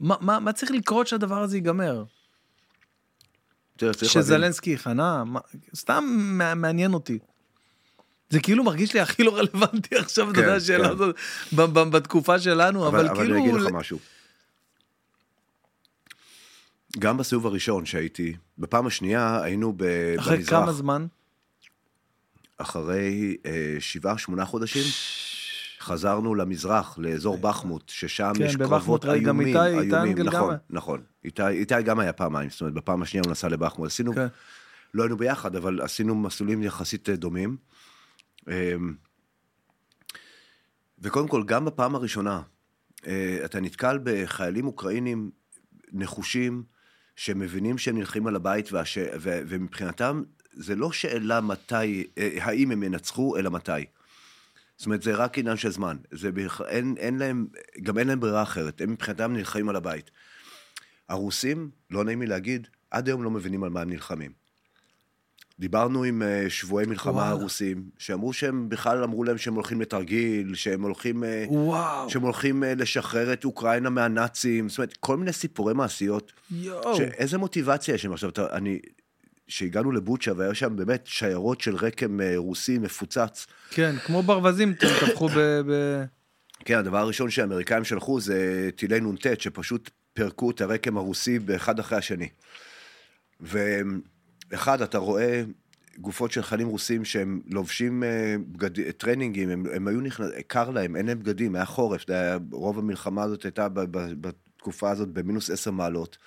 Speaker 1: מה, מה, מה צריך לקרות שהדבר הזה ייגמר? שזלנסקי ייכנע? מה- סתם מע- מעניין אותי. זה כאילו מרגיש לי הכי לא רלוונטי עכשיו, אתה
Speaker 2: כן,
Speaker 1: יודע, השאלה
Speaker 2: כן.
Speaker 1: הזאת בתקופה שלנו, אבל,
Speaker 2: אבל, אבל
Speaker 1: כאילו...
Speaker 2: אני אגיד לך משהו. גם בסיבוב הראשון שהייתי, בפעם השנייה היינו ב,
Speaker 1: אחרי
Speaker 2: במזרח.
Speaker 1: כמה זמן?
Speaker 2: אחרי אה, שבעה, שמונה חודשים, חזרנו למזרח, לאזור בחמוט, ששם
Speaker 1: כן,
Speaker 2: יש קרבות
Speaker 1: גם
Speaker 2: איומים,
Speaker 1: איתי- איתי
Speaker 2: איומים,
Speaker 1: גם
Speaker 2: נכון,
Speaker 1: היה.
Speaker 2: נכון. איתי, איתי גם היה פעמיים, זאת אומרת, בפעם השנייה הוא נסע לבחמוט. עשינו,
Speaker 1: כן.
Speaker 2: לא היינו ביחד, אבל עשינו מסלולים יחסית אה, דומים. אה, וקודם כל, גם בפעם הראשונה, אה, אתה נתקל בחיילים אוקראינים נחושים, שמבינים שהם נלחמים על הבית, והש... ו... ומבחינתם זה לא שאלה מתי, אה, האם הם ינצחו, אלא מתי. זאת אומרת, זה רק עניין של זמן. זה בכ... אין, אין להם, גם אין להם ברירה אחרת. הם מבחינתם נלחמים על הבית. הרוסים, לא נעים לי להגיד, עד היום לא מבינים על מה הם נלחמים. דיברנו עם אה, שבויי מלחמה
Speaker 1: וואלה.
Speaker 2: הרוסים, שאמרו שהם בכלל אמרו להם שהם הולכים לתרגיל, שהם הולכים, אה,
Speaker 1: וואו,
Speaker 2: שהם הולכים לשחרר את אוקראינה מהנאצים, זאת אומרת, כל מיני סיפורי מעשיות.
Speaker 1: יואו.
Speaker 2: שאיזה מוטיבציה יש שם עכשיו, אתה, אני, שהגענו לבוצ'ה והיה שם באמת שיירות של רקם אה, רוסי מפוצץ.
Speaker 1: כן, כמו ברווזים טבחו ב... ב...
Speaker 2: כן, הדבר הראשון שהאמריקאים שלחו זה טילי נ"ט, שפשוט פירקו את הרקם הרוסי באחד אחרי השני. ואחד, אתה רואה גופות של חיילים רוסים שהם לובשים אה, בגד... טרנינגים, הם, הם היו נכנס... קר להם, אין להם בגדים, היה חורף, היה... רוב המלחמה הזאת הייתה ב... ב... בתקופה הזאת במינוס עשר מעלות.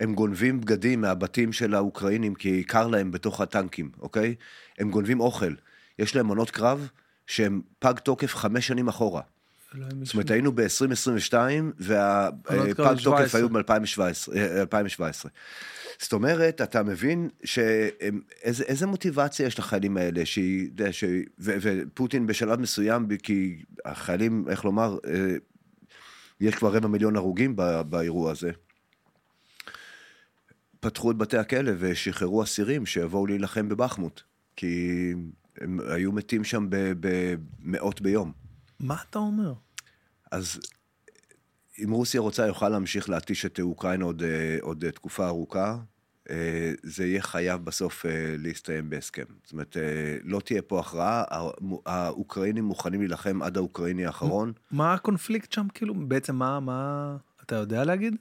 Speaker 2: הם גונבים בגדים מהבתים של האוקראינים כי קר להם בתוך הטנקים, אוקיי? הם גונבים אוכל. יש להם מנות קרב שהם פג תוקף חמש שנים אחורה. זאת אומרת. היינו ב-2022,
Speaker 1: עונות כבר
Speaker 2: והפג תוקף
Speaker 1: 17.
Speaker 2: היו ב-2017. 2017. זאת אומרת, אתה מבין שאיזה מוטיבציה יש לחיילים האלה, שהיא, ש... ו- ופוטין בשלב מסוים, כי החיילים, איך לומר, אה, יש כבר רבע מיליון הרוגים באירוע הזה. פתחו את בתי הכלא ושחררו אסירים שיבואו להילחם בבחמוט, כי הם היו מתים שם ב- במאות ביום.
Speaker 1: מה אתה אומר?
Speaker 2: אז אם רוסיה רוצה, יוכל להמשיך להתיש את אוקראינה עוד, אה, עוד אה, תקופה ארוכה. אה, זה יהיה חייב בסוף להסתיים בהסכם. זאת אומרת, לא תהיה פה הכרעה, האוקראינים מוכנים להילחם עד האוקראיני האחרון.
Speaker 1: מה הקונפליקט שם כאילו בעצם מה מה אתה יודע להגיד?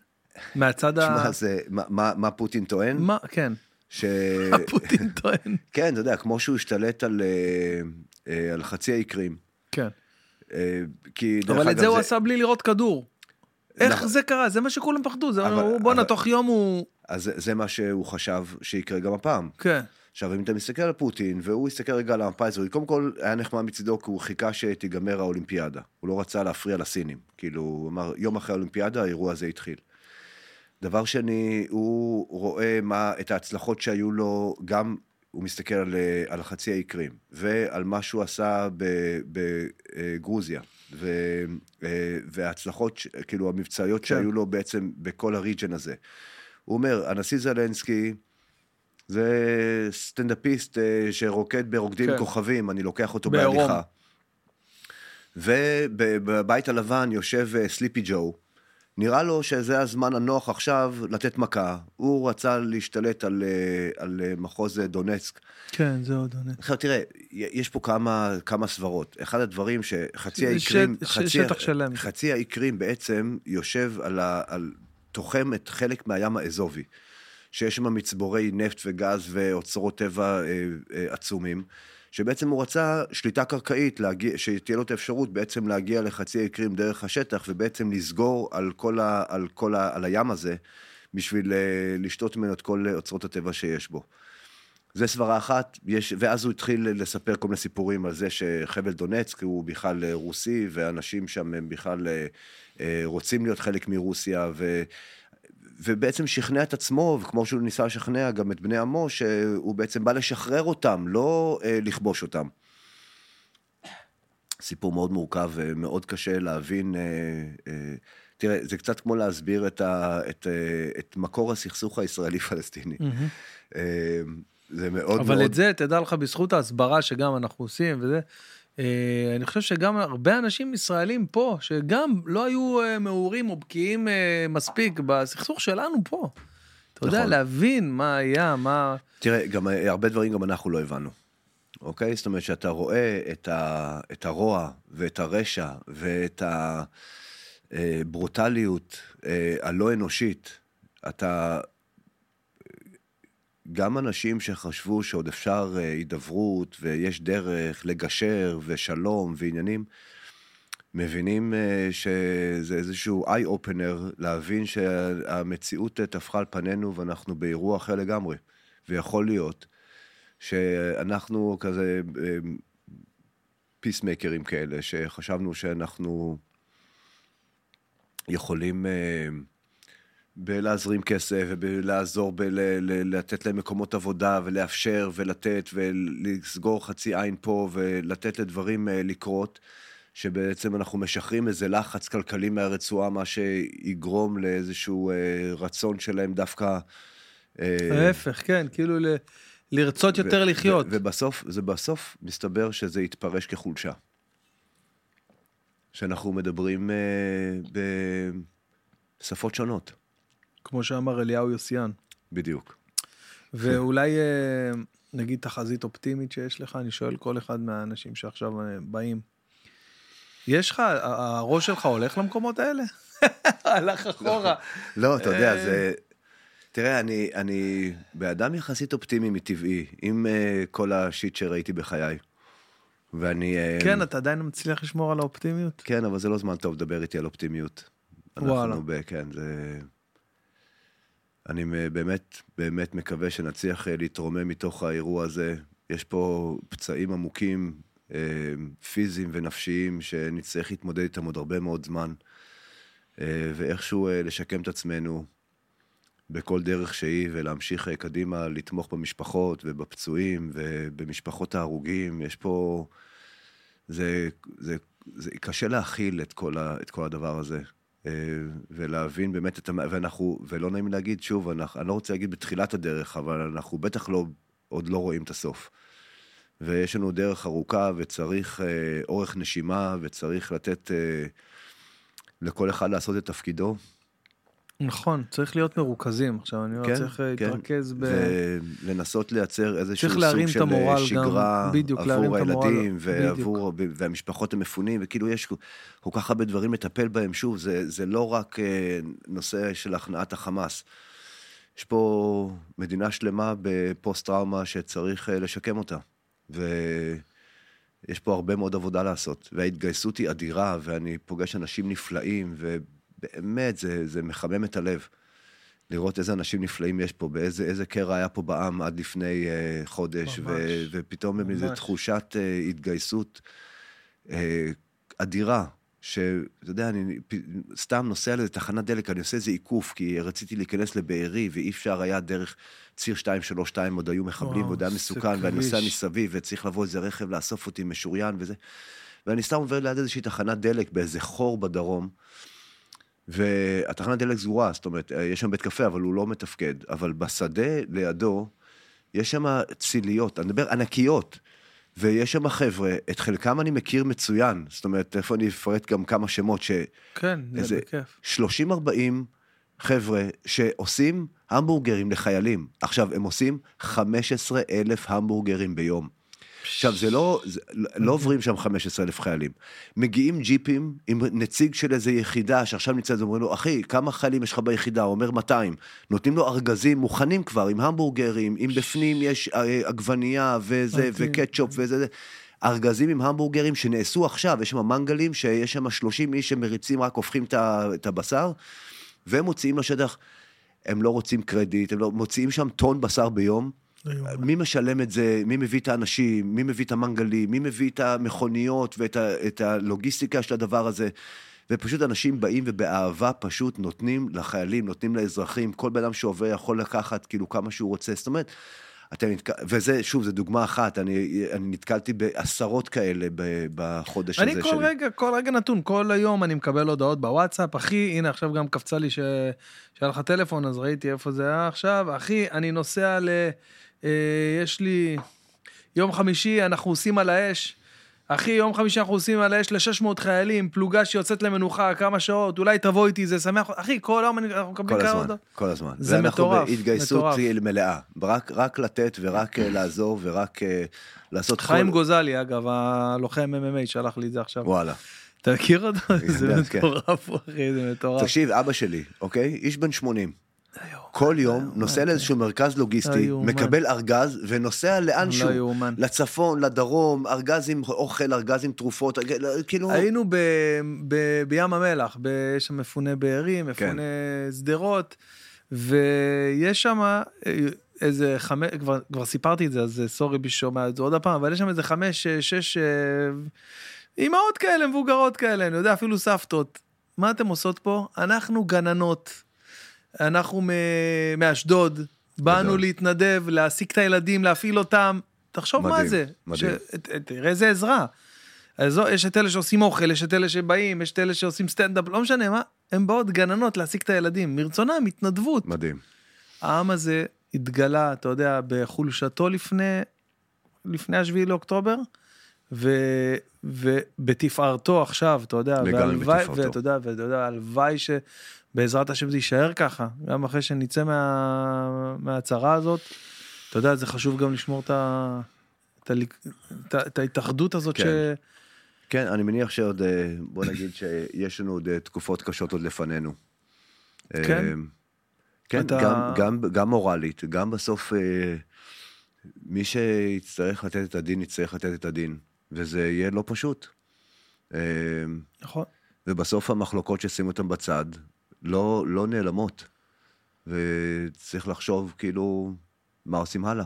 Speaker 1: מהצד ה...
Speaker 2: תשמע, זה, מה, מה, מה פוטין טוען?
Speaker 1: מה כן.
Speaker 2: ש...
Speaker 1: פוטין טוען.
Speaker 2: כן, אתה יודע, כמו שהוא השתלט על, אה, אה, על חצי האי קרים.
Speaker 1: כן.
Speaker 2: אה, כי דרך
Speaker 1: אבל
Speaker 2: אגב,
Speaker 1: את זה הוא עשה בלי לראות כדור. איך
Speaker 2: נכון.
Speaker 1: זה קרה? זה מה שכולם פחדו. זה
Speaker 2: אבל-
Speaker 1: אמרו, בואנה
Speaker 2: אבל-
Speaker 1: תוך יום הוא...
Speaker 2: אז זה, זה מה שהוא חשב שיקרה גם הפעם.
Speaker 1: כן.
Speaker 2: עכשיו, אם אתה מסתכל על פוטין, והוא הסתכל רגע על המפה האזורית, קודם כל היה נחמד מצידו, כי הוא חיכה שתיגמר האולימפיאדה. הוא לא רצה להפריע לסינים. כאילו, הוא אמר, יום אחרי האולימפיאדה, האירוע הזה התחיל. דבר שני, הוא רואה מה, את ההצלחות שהיו לו, גם הוא מסתכל על, על חצי האי קרים, ועל מה שהוא עשה בגרוזיה, ו, אה, וההצלחות, כאילו, המבצעיות
Speaker 1: כן.
Speaker 2: שהיו לו בעצם בכל הריג'ן הזה. הוא אומר, הנשיא זלנסקי, זה סטנדאפיסט אה, שרוקד ברוקדים
Speaker 1: כן.
Speaker 2: כוכבים, אני לוקח אותו
Speaker 1: בעירום.
Speaker 2: בהליכה. ובבית הלבן יושב אה, סליפי ג'ו, נראה לו שזה הזמן הנוח עכשיו לתת מכה. הוא רצה להשתלט על, אה, על אה, מחוז אה, דונצק.
Speaker 1: כן, זה עוד עונה.
Speaker 2: עכשיו תראה, יש פה כמה, כמה סברות. אחד הדברים שחצי
Speaker 1: זה
Speaker 2: האי
Speaker 1: שט-
Speaker 2: קרים,
Speaker 1: ש-
Speaker 2: חצי,
Speaker 1: שטח שלם.
Speaker 2: חצי האי קרים בעצם יושב על, ה, על תוחם את חלק מהים האזובי, שיש שם מצבורי נפט וגז ואוצרות טבע אה, אה, עצומים. שבעצם הוא רצה שליטה קרקעית, להגיע, שתהיה לו את האפשרות בעצם להגיע לחצי האי קרים דרך השטח, ובעצם לסגור על כל, ה, על כל ה, על הים הזה, בשביל אה, לשתות ממנו את כל אוצרות הטבע שיש בו. זה סברה אחת, יש, ואז הוא התחיל לספר כל מיני סיפורים על זה שחבל דונצק הוא בכלל אה, רוסי, ואנשים שם הם בכלל אה, רוצים להיות חלק מרוסיה, ו, ובעצם שכנע את עצמו, וכמו שהוא ניסה לשכנע גם את בני עמו, שהוא בעצם בא לשחרר אותם, לא אה, לכבוש אותם. סיפור מאוד מורכב ומאוד קשה להבין. אה, אה, תראה, זה קצת כמו להסביר את, ה, את, אה, את מקור הסכסוך הישראלי-פלסטיני. אה, זה מאוד
Speaker 1: אבל
Speaker 2: מאוד...
Speaker 1: את זה, תדע לך, בזכות ההסברה שגם אנחנו עושים וזה, אה, אני חושב שגם הרבה אנשים ישראלים פה, שגם לא היו אה, מעורים או בקיאים אה, מספיק בסכסוך שלנו פה. אתה יודע,
Speaker 2: נכון.
Speaker 1: להבין מה היה, מה...
Speaker 2: תראה, גם הרבה דברים גם אנחנו לא הבנו. אוקיי? זאת אומרת שאתה רואה את, ה, את הרוע ואת הרשע ואת הברוטליות הלא אנושית, אתה... גם אנשים שחשבו שעוד אפשר אה, הידברות ויש דרך לגשר ושלום ועניינים, מבינים אה, שזה איזשהו איי אופנר להבין שהמציאות טפחה על פנינו ואנחנו באירוע אחר לגמרי. ויכול להיות שאנחנו כזה פיסמקרים כאלה, שחשבנו שאנחנו יכולים אה, בלהזרים כסף ובלעזור בלתת להם מקומות עבודה ולאפשר ולתת ולסגור חצי עין פה ולתת לדברים אה, לקרות. שבעצם אנחנו משחררים איזה לחץ כלכלי מהרצועה, מה שיגרום לאיזשהו אה, רצון שלהם דווקא... אה,
Speaker 1: ההפך, כן, כאילו ל- לרצות יותר לחיות.
Speaker 2: ובסוף, זה בסוף מסתבר שזה יתפרש כחולשה. שאנחנו מדברים אה, בשפות שונות,
Speaker 1: כמו שאמר אליהו יוסיאן.
Speaker 2: בדיוק.
Speaker 1: ואולי אה, נגיד תחזית אופטימית שיש לך, אני שואל כל אחד מהאנשים שעכשיו אה, באים. יש לך, הראש שלך הולך למקומות האלה? הלך אחורה.
Speaker 2: לא, אתה יודע,
Speaker 1: אה.
Speaker 2: זה... תראה, אני, אני באדם יחסית אופטימי מטבעי, עם uh, כל השיט שראיתי בחיי. ואני...
Speaker 1: כן, אתה עדיין מצליח לשמור על האופטימיות?
Speaker 2: כן, אבל זה לא זמן טוב לדבר איתי על אופטימיות.
Speaker 1: וואלה.
Speaker 2: אנחנו ב... כן, זה... אני מ- באמת, באמת מקווה שנצליח אה, להתרומם מתוך האירוע הזה. יש פה פצעים עמוקים אה, פיזיים ונפשיים שנצטרך להתמודד איתם עוד הרבה מאוד זמן, אה, ואיכשהו אה, לשקם את עצמנו בכל דרך שהיא, ולהמשיך אה, קדימה, לתמוך במשפחות ובפצועים ובמשפחות ההרוגים. יש פה... זה, זה, זה קשה להכיל את כל, ה, את כל הדבר הזה. אה, ולהבין באמת את ה... ואנחנו, ולא נעים להגיד, שוב, אנחנו, אני לא רוצה להגיד בתחילת הדרך, אבל אנחנו בטח לא, עוד לא רואים את הסוף. ויש לנו דרך ארוכה, וצריך אה, אורך נשימה, וצריך לתת אה, לכל אחד לעשות את תפקידו.
Speaker 1: נכון, צריך להיות מרוכזים. עכשיו, אני
Speaker 2: כן,
Speaker 1: לא צריך אה,
Speaker 2: כן.
Speaker 1: להתרכז ב...
Speaker 2: ולנסות לייצר איזשהו סוג של
Speaker 1: גם,
Speaker 2: שגרה
Speaker 1: בדיוק, להרים
Speaker 2: עבור הילדים ועבור,
Speaker 1: בדיוק.
Speaker 2: והמשפחות המפונים, וכאילו יש כל כך הרבה דברים לטפל בהם. שוב, זה, זה לא רק אה, נושא של הכנעת החמאס. יש פה מדינה שלמה בפוסט-טראומה שצריך אה, לשקם אותה. ויש פה הרבה מאוד עבודה לעשות. וההתגייסות היא אדירה, ואני פוגש אנשים נפלאים, ובאמת, זה, זה מחמם את הלב. לראות איזה אנשים נפלאים יש פה, באיזה איזה קרע היה פה בעם עד לפני uh, חודש, ו,
Speaker 1: ממש.
Speaker 2: ופתאום עם איזו
Speaker 1: ממש.
Speaker 2: תחושת uh, התגייסות uh, אדירה, שאתה יודע, אני פ- סתם נוסע לאיזה תחנת דלק, אני עושה איזה עיקוף, כי רציתי להיכנס לבארי, ואי אפשר היה דרך ציר 232, עוד היו מחבלים, ועוד היה מסוכן, ואני נוסע. מסביב, וצריך לבוא איזה רכב לאסוף אותי משוריין וזה. ואני סתם עובר ליד איזושהי תחנת דלק באיזה חור בדרום, והתחנת דלק סגורה, זאת אומרת, יש שם בית קפה, אבל הוא לא מתפקד. אבל בשדה לידו, יש שם ציליות, אני מדבר ענקיות, ויש שם חבר'ה, את חלקם אני מכיר מצוין, זאת אומרת, איפה אני אפרט גם כמה שמות, ש...
Speaker 1: כן, זה בכיף.
Speaker 2: 30-40 חבר'ה שעושים המבורגרים לחיילים. עכשיו, הם עושים 15 אלף המבורגרים ביום. עכשיו, זה לא, זה, לא עוברים שם 15 אלף חיילים. מגיעים ג'יפים עם נציג של איזה יחידה שעכשיו נמצא, אז אומרים לו, אחי, כמה חיילים יש לך ביחידה? הוא אומר 200. נותנים לו ארגזים מוכנים כבר, עם המבורגרים, אם בפנים יש אה, עגבנייה וזה,
Speaker 1: מדהים.
Speaker 2: וקטשופ וזה, זה. ארגזים עם המבורגרים שנעשו עכשיו, יש שם מנגלים, שיש שם 30 איש שמריצים, רק הופכים את הבשר, והם מוציאים לשטח. הם לא רוצים קרדיט, הם לא, מוציאים שם טון בשר ביום. מי משלם את זה? מי מביא את האנשים? מי מביא את המנגלים? מי מביא את המכוניות ואת ה, את הלוגיסטיקה של הדבר הזה? ופשוט אנשים באים ובאהבה פשוט נותנים לחיילים, נותנים לאזרחים, כל בן אדם שעובר יכול לקחת כאילו כמה שהוא רוצה. זאת אומרת, אתם נתק... וזה, שוב, זו דוגמה אחת, אני, אני נתקלתי בעשרות כאלה בחודש
Speaker 1: אני
Speaker 2: הזה
Speaker 1: כל
Speaker 2: שלי.
Speaker 1: רגע, כל רגע נתון, כל היום אני מקבל הודעות בוואטסאפ, אחי, הנה עכשיו גם קפצה לי ש- שהיה לך טלפון, אז ראיתי איפה זה היה עכשיו, אחי, אני נוסע ל... אה, יש לי... יום חמישי אנחנו עושים על האש. אחי, יום חמישי אנחנו עושים על האש ל-600 חיילים, פלוגה שיוצאת למנוחה כמה שעות, אולי תבוא איתי, זה שמח. אחי, כל היום אנחנו מקבלים
Speaker 2: כל
Speaker 1: כמה
Speaker 2: הזמן,
Speaker 1: הודעות.
Speaker 2: כל הזמן.
Speaker 1: זה
Speaker 2: ואנחנו
Speaker 1: מטורף,
Speaker 2: בהתגייסות
Speaker 1: מטורף.
Speaker 2: מלאה. רק, רק לתת ורק אה, לעזור ורק אה, לעשות
Speaker 1: חיים
Speaker 2: כל...
Speaker 1: גוזלי, אגב, הלוחם MMA שלח לי את זה עכשיו.
Speaker 2: וואלה.
Speaker 1: אתה מכיר אותו? זה
Speaker 2: כן.
Speaker 1: מטורף, אחי, זה מטורף.
Speaker 2: תקשיב, אבא שלי, אוקיי? איש בן 80.
Speaker 1: לא
Speaker 2: כל יום נוסע לאיזשהו מרכז
Speaker 1: לא
Speaker 2: לוגיסטי,
Speaker 1: יאומן.
Speaker 2: מקבל ארגז ונוסע לאנשהו.
Speaker 1: לא.
Speaker 2: לצפון, לדרום, ארגז עם אוכל, ארגז עם תרופות, לא, כאילו...
Speaker 1: היינו ב, ב, בים המלח, יש שם מפוני בארי,
Speaker 2: כן.
Speaker 1: שדרות, ויש שם אה, איזה חמש, כבר, כבר סיפרתי את זה, אז אה, סורי בשומע את זה עוד פעם, אבל יש שם איזה חמש, אה, שש אימהות כאלה, מבוגרות כאלה, אני יודע, אפילו סבתות. מה אתם עושות פה? אנחנו גננות, אנחנו מאשדוד, באנו. להתנדב, להעסיק את הילדים, להפעיל אותם. תחשוב מה
Speaker 2: מדהים,
Speaker 1: זה.
Speaker 2: מדהים.
Speaker 1: ש- ת- תראה איזה עזרה. אז יש את אלה שעושים אוכל, יש את אלה שבאים, יש את אלה שעושים סטנדאפ, לא משנה מה, הם באות גננות להעסיק את הילדים, מרצונם, התנדבות.
Speaker 2: מדהים.
Speaker 1: העם הזה התגלה, אתה יודע, בחולשתו לפני, לפני השביעי לאוקטובר, ו, ובתפארתו עכשיו, אתה יודע,
Speaker 2: לגמרי בתפארתו.
Speaker 1: ואתה יודע, ואתה יודע, הלוואי שבעזרת השם זה יישאר ככה, גם אחרי שנצא מה, מהצרה הזאת, אתה יודע, זה חשוב גם לשמור את, ה, את, ה, את, ה, את ההתאחדות הזאת
Speaker 2: כן.
Speaker 1: ש...
Speaker 2: כן, אני מניח שעוד, אה, בוא נגיד שיש לנו עוד אה, תקופות קשות עוד לפנינו.
Speaker 1: כן.
Speaker 2: אה, כן,
Speaker 1: אתה-
Speaker 2: גם, גם, גם מורלית, גם בסוף מי שיצטרך לתת את הדין, יצטרך לתת את הדין, וזה יהיה לא פשוט.
Speaker 1: נכון.
Speaker 2: ובסוף המחלוקות ששימו אותן בצד לא, לא נעלמות, וצריך לחשוב כאילו מה עושים הלאה.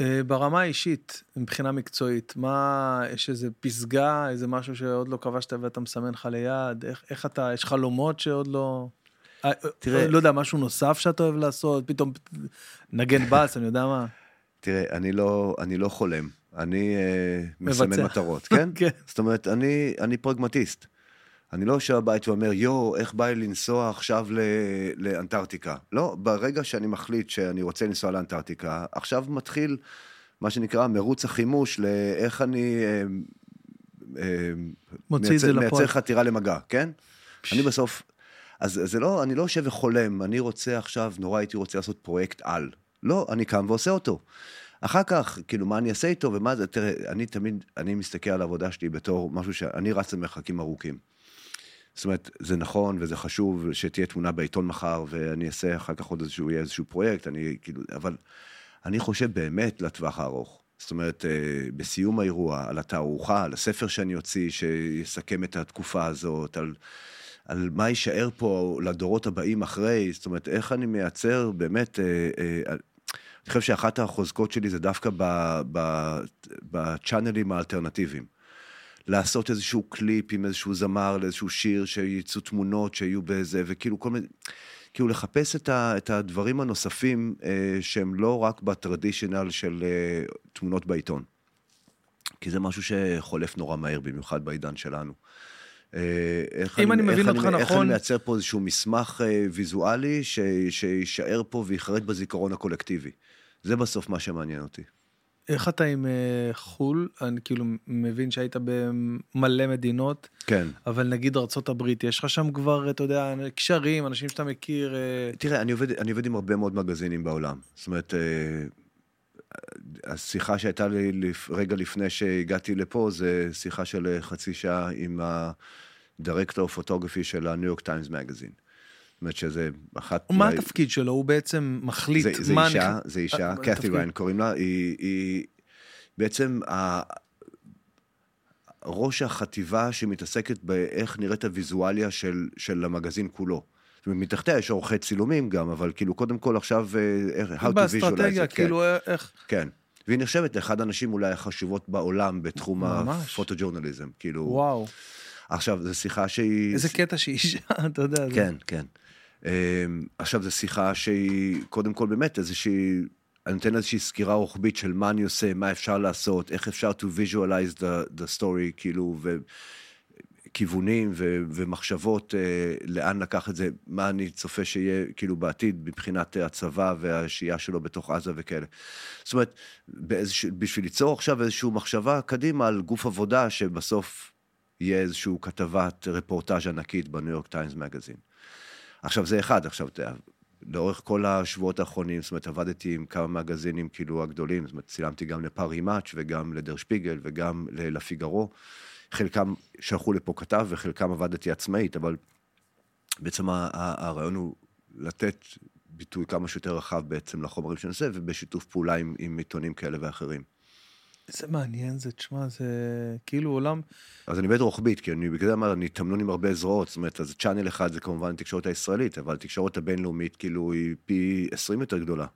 Speaker 1: אה, ברמה האישית, מבחינה מקצועית, מה, יש איזה פסגה, איזה משהו שעוד לא כבשת ואתה מסמן לך ליד? איך, איך אתה, יש חלומות שעוד לא... אה,
Speaker 2: תראה-
Speaker 1: לא יודע, משהו נוסף שאתה אוהב לעשות? פתאום נגן בס, אני יודע מה.
Speaker 2: תראה, אני לא, אני לא חולם, אני אה, מסמן. מטרות, כן?
Speaker 1: כן.
Speaker 2: זאת אומרת, אני, אני פרגמטיסט. אני לא יושב בבית ואומר, יואו, איך בא לי לנסוע עכשיו ל- לאנטארקטיקה. לא, ברגע שאני מחליט שאני רוצה לנסוע לאנטארקטיקה, עכשיו מתחיל מה שנקרא מרוץ החימוש לאיך אני אה, אה,
Speaker 1: מוציא את זה
Speaker 2: מייצר-
Speaker 1: לפועל.
Speaker 2: מייצר חתירה למגע, כן? אני בסוף, אז זה לא, אני לא יושב וחולם, אני רוצה עכשיו, נורא הייתי רוצה לעשות פרויקט על. לא, אני קם ועושה אותו. אחר כך, כאילו, מה אני אעשה איתו ומה זה, תראה, אני תמיד, אני מסתכל על העבודה שלי בתור משהו שאני רץ למרחקים ארוכים. זאת אומרת, זה נכון וזה חשוב שתהיה תמונה בעיתון מחר, ואני אעשה אחר כך עוד איזשהו, יהיה איזשהו פרויקט, אני כאילו, אבל אני חושב באמת לטווח הארוך. זאת אומרת, אה, בסיום האירוע, על התערוכה, על הספר שאני אוציא, שיסכם את התקופה הזאת, על, על מה יישאר פה לדורות הבאים אחרי, זאת אומרת, איך אני מייצר באמת, אה, אה, אני חושב שאחת החוזקות שלי זה דווקא בצ'אנלים האלטרנטיביים. לעשות איזשהו קליפ עם איזשהו זמר לאיזשהו שיר, שיצאו תמונות שיהיו בזה, וכאילו כל מיני, כאילו לחפש את, ה, את הדברים הנוספים אה, שהם לא רק בטרדישיונל של אה, תמונות בעיתון. כי זה משהו שחולף נורא מהר, במיוחד בעידן שלנו. אה, איך
Speaker 1: אם אני מבין
Speaker 2: איך
Speaker 1: אותך
Speaker 2: איך
Speaker 1: נכון-
Speaker 2: אני מייצר פה איזשהו מסמך אה, ויזואלי ש, שיישאר פה ויחרט בזיכרון הקולקטיבי. זה בסוף מה שמעניין אותי.
Speaker 1: איך אתה עם אה, חו"ל? אני כאילו מבין שהיית במלא מדינות,
Speaker 2: כן.
Speaker 1: אבל נגיד הברית, יש לך שם כבר, אתה יודע, קשרים, אנשים שאתה מכיר. אה,
Speaker 2: תראה, אני עובד, אני עובד עם הרבה מאוד מגזינים בעולם. זאת אומרת, אה, השיחה שהייתה לי רגע לפני שהגעתי לפה, זה שיחה של חצי שעה עם הדירקטור פוטוגרפי של הניו יורק טיימס מגזין. זאת אומרת שזה אחת...
Speaker 1: מה
Speaker 2: מה-
Speaker 1: התפקיד שלו? הוא בעצם מחליט
Speaker 2: זה, זה
Speaker 1: מה...
Speaker 2: אישה,
Speaker 1: נכ-
Speaker 2: זה אישה,
Speaker 1: אה,
Speaker 2: קתי
Speaker 1: תפקיד.
Speaker 2: ריין קוראים לה, היא, היא בעצם ה... ראש החטיבה שמתעסקת באיך נראית הוויזואליה של, של המגזין כולו. זאת אומרת, מתחתיה יש עורכי צילומים גם, אבל כאילו קודם כל עכשיו, אה, איך- how to visualize
Speaker 1: באסטרטגיה,
Speaker 2: it, כן,
Speaker 1: כאילו איך...
Speaker 2: כן. והיא נחשבת לאחד האנשים אולי החשובות בעולם בתחום. הפוטוג'ורנליזם. כאילו,
Speaker 1: וואו,
Speaker 2: עכשיו, זו שיחה שהיא...
Speaker 1: איזה קטע שהיא אישה, אתה יודע. זה-
Speaker 2: כן, כן. עכשיו, זו שיחה שהיא, קודם כל, באמת איזושהי, אני נותן איזושהי סקירה רוחבית של מה אני עושה, מה אפשר לעשות, איך אפשר to visualize the, the story, כאילו, וכיוונים ו, ומחשבות, uh, לאן לקח את זה, מה אני צופה שיהיה, כאילו, בעתיד, מבחינת אה, הצבא והשהייה שלו בתוך עזה וכאלה. זאת אומרת, באיזשהו, בשביל ליצור עכשיו איזושהי מחשבה קדימה על גוף עבודה, שבסוף יהיה איזושהי כתבת רפורטאז' ענקית בניו יורק טיימס מגזין. עכשיו זה אחד, עכשיו אתה לאורך כל השבועות האחרונים, זאת אומרת, עבדתי עם כמה מגזינים כאילו הגדולים, זאת אומרת, צילמתי גם לפארי מאץ' וגם לדר שפיגל וגם לפיגרו. חלקם שלחו לפה כתב וחלקם עבדתי עצמאית, אבל בעצם הרעיון הוא לתת ביטוי כמה שיותר רחב בעצם לחומרים שאני עושה, ובשיתוף פעולה עם, עם עיתונים כאלה ואחרים.
Speaker 1: איזה מעניין זה, תשמע, זה כאילו עולם...
Speaker 2: אז אני עובד רוחבית, כי אני בגלל זה אני תמנון עם הרבה זרועות, זאת אומרת, אז צ'אנל אחד זה כמובן התקשורת הישראלית, אבל התקשורת הבינלאומית כאילו היא פי 20 יותר גדולה.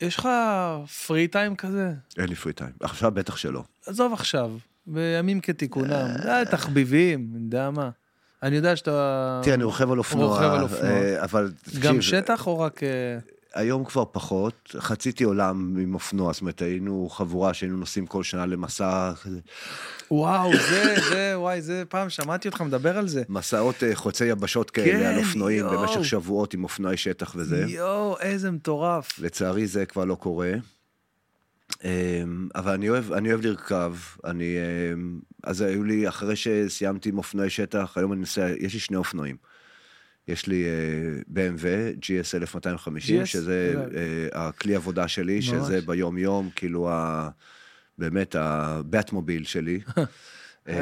Speaker 1: יש לך פרי טיים כזה?
Speaker 2: אין לי פרי טיים. עכשיו בטח שלא.
Speaker 1: עזוב עכשיו, בימים כתיקונם, די, תחביבים, אני יודע מה. אני יודע שאתה...
Speaker 2: תראה, אני רוכב על אופנוע,
Speaker 1: רוכב על אופנוע.
Speaker 2: אה, אבל
Speaker 1: גם שטח או רק...
Speaker 2: היום כבר פחות, חציתי עולם עם אופנוע, זאת אומרת, היינו חבורה שהיינו נוסעים כל שנה למסע,
Speaker 1: וואו, זה, זה, וואי, זה, פעם שמעתי אותך מדבר על זה.
Speaker 2: מסעות אה, חוצי יבשות כאלה
Speaker 1: כן,
Speaker 2: על אופנועים
Speaker 1: יואו.
Speaker 2: במשך שבועות עם אופנועי שטח וזה.
Speaker 1: יואו, איזה מטורף.
Speaker 2: לצערי זה כבר לא קורה. אמ, אבל אני אוהב, אני אוהב לרכב, אני... אמ, אז היו לי, אחרי שסיימתי עם אופנועי שטח, היום אני נוסע, יש לי שני אופנועים. יש לי אה, BMW, GS 1250,
Speaker 1: GS?
Speaker 2: שזה. אה, הכלי עבודה שלי,
Speaker 1: ממש.
Speaker 2: שזה ביום-יום, כאילו, ה, באמת, הבטמוביל שלי. אמ,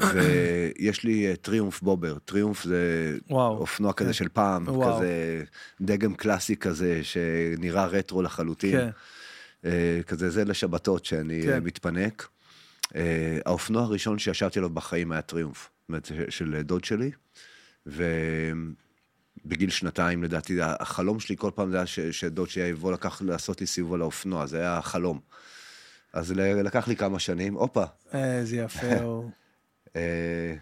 Speaker 2: ויש לי אה, טריומף בובר, טריומף זה
Speaker 1: וואו.
Speaker 2: אופנוע כזה
Speaker 1: כן.
Speaker 2: של פעם,
Speaker 1: וואו.
Speaker 2: כזה דגם קלאסי כזה, שנראה רטרו לחלוטין.
Speaker 1: כן.
Speaker 2: אה, כזה זה לשבתות שאני
Speaker 1: כן.
Speaker 2: אה, מתפנק. אה, האופנוע הראשון שישבתי עליו בחיים היה טריומף, זאת אומרת, ש- של דוד שלי, בגיל שנתיים לדעתי, החלום שלי כל פעם זה היה ש- שדוד שלי יבוא לקח לעשות לי סיבוב על האופנוע, זה היה החלום. אז לקח לי כמה שנים, הופה.
Speaker 1: איזה יפה הוא.
Speaker 2: אה,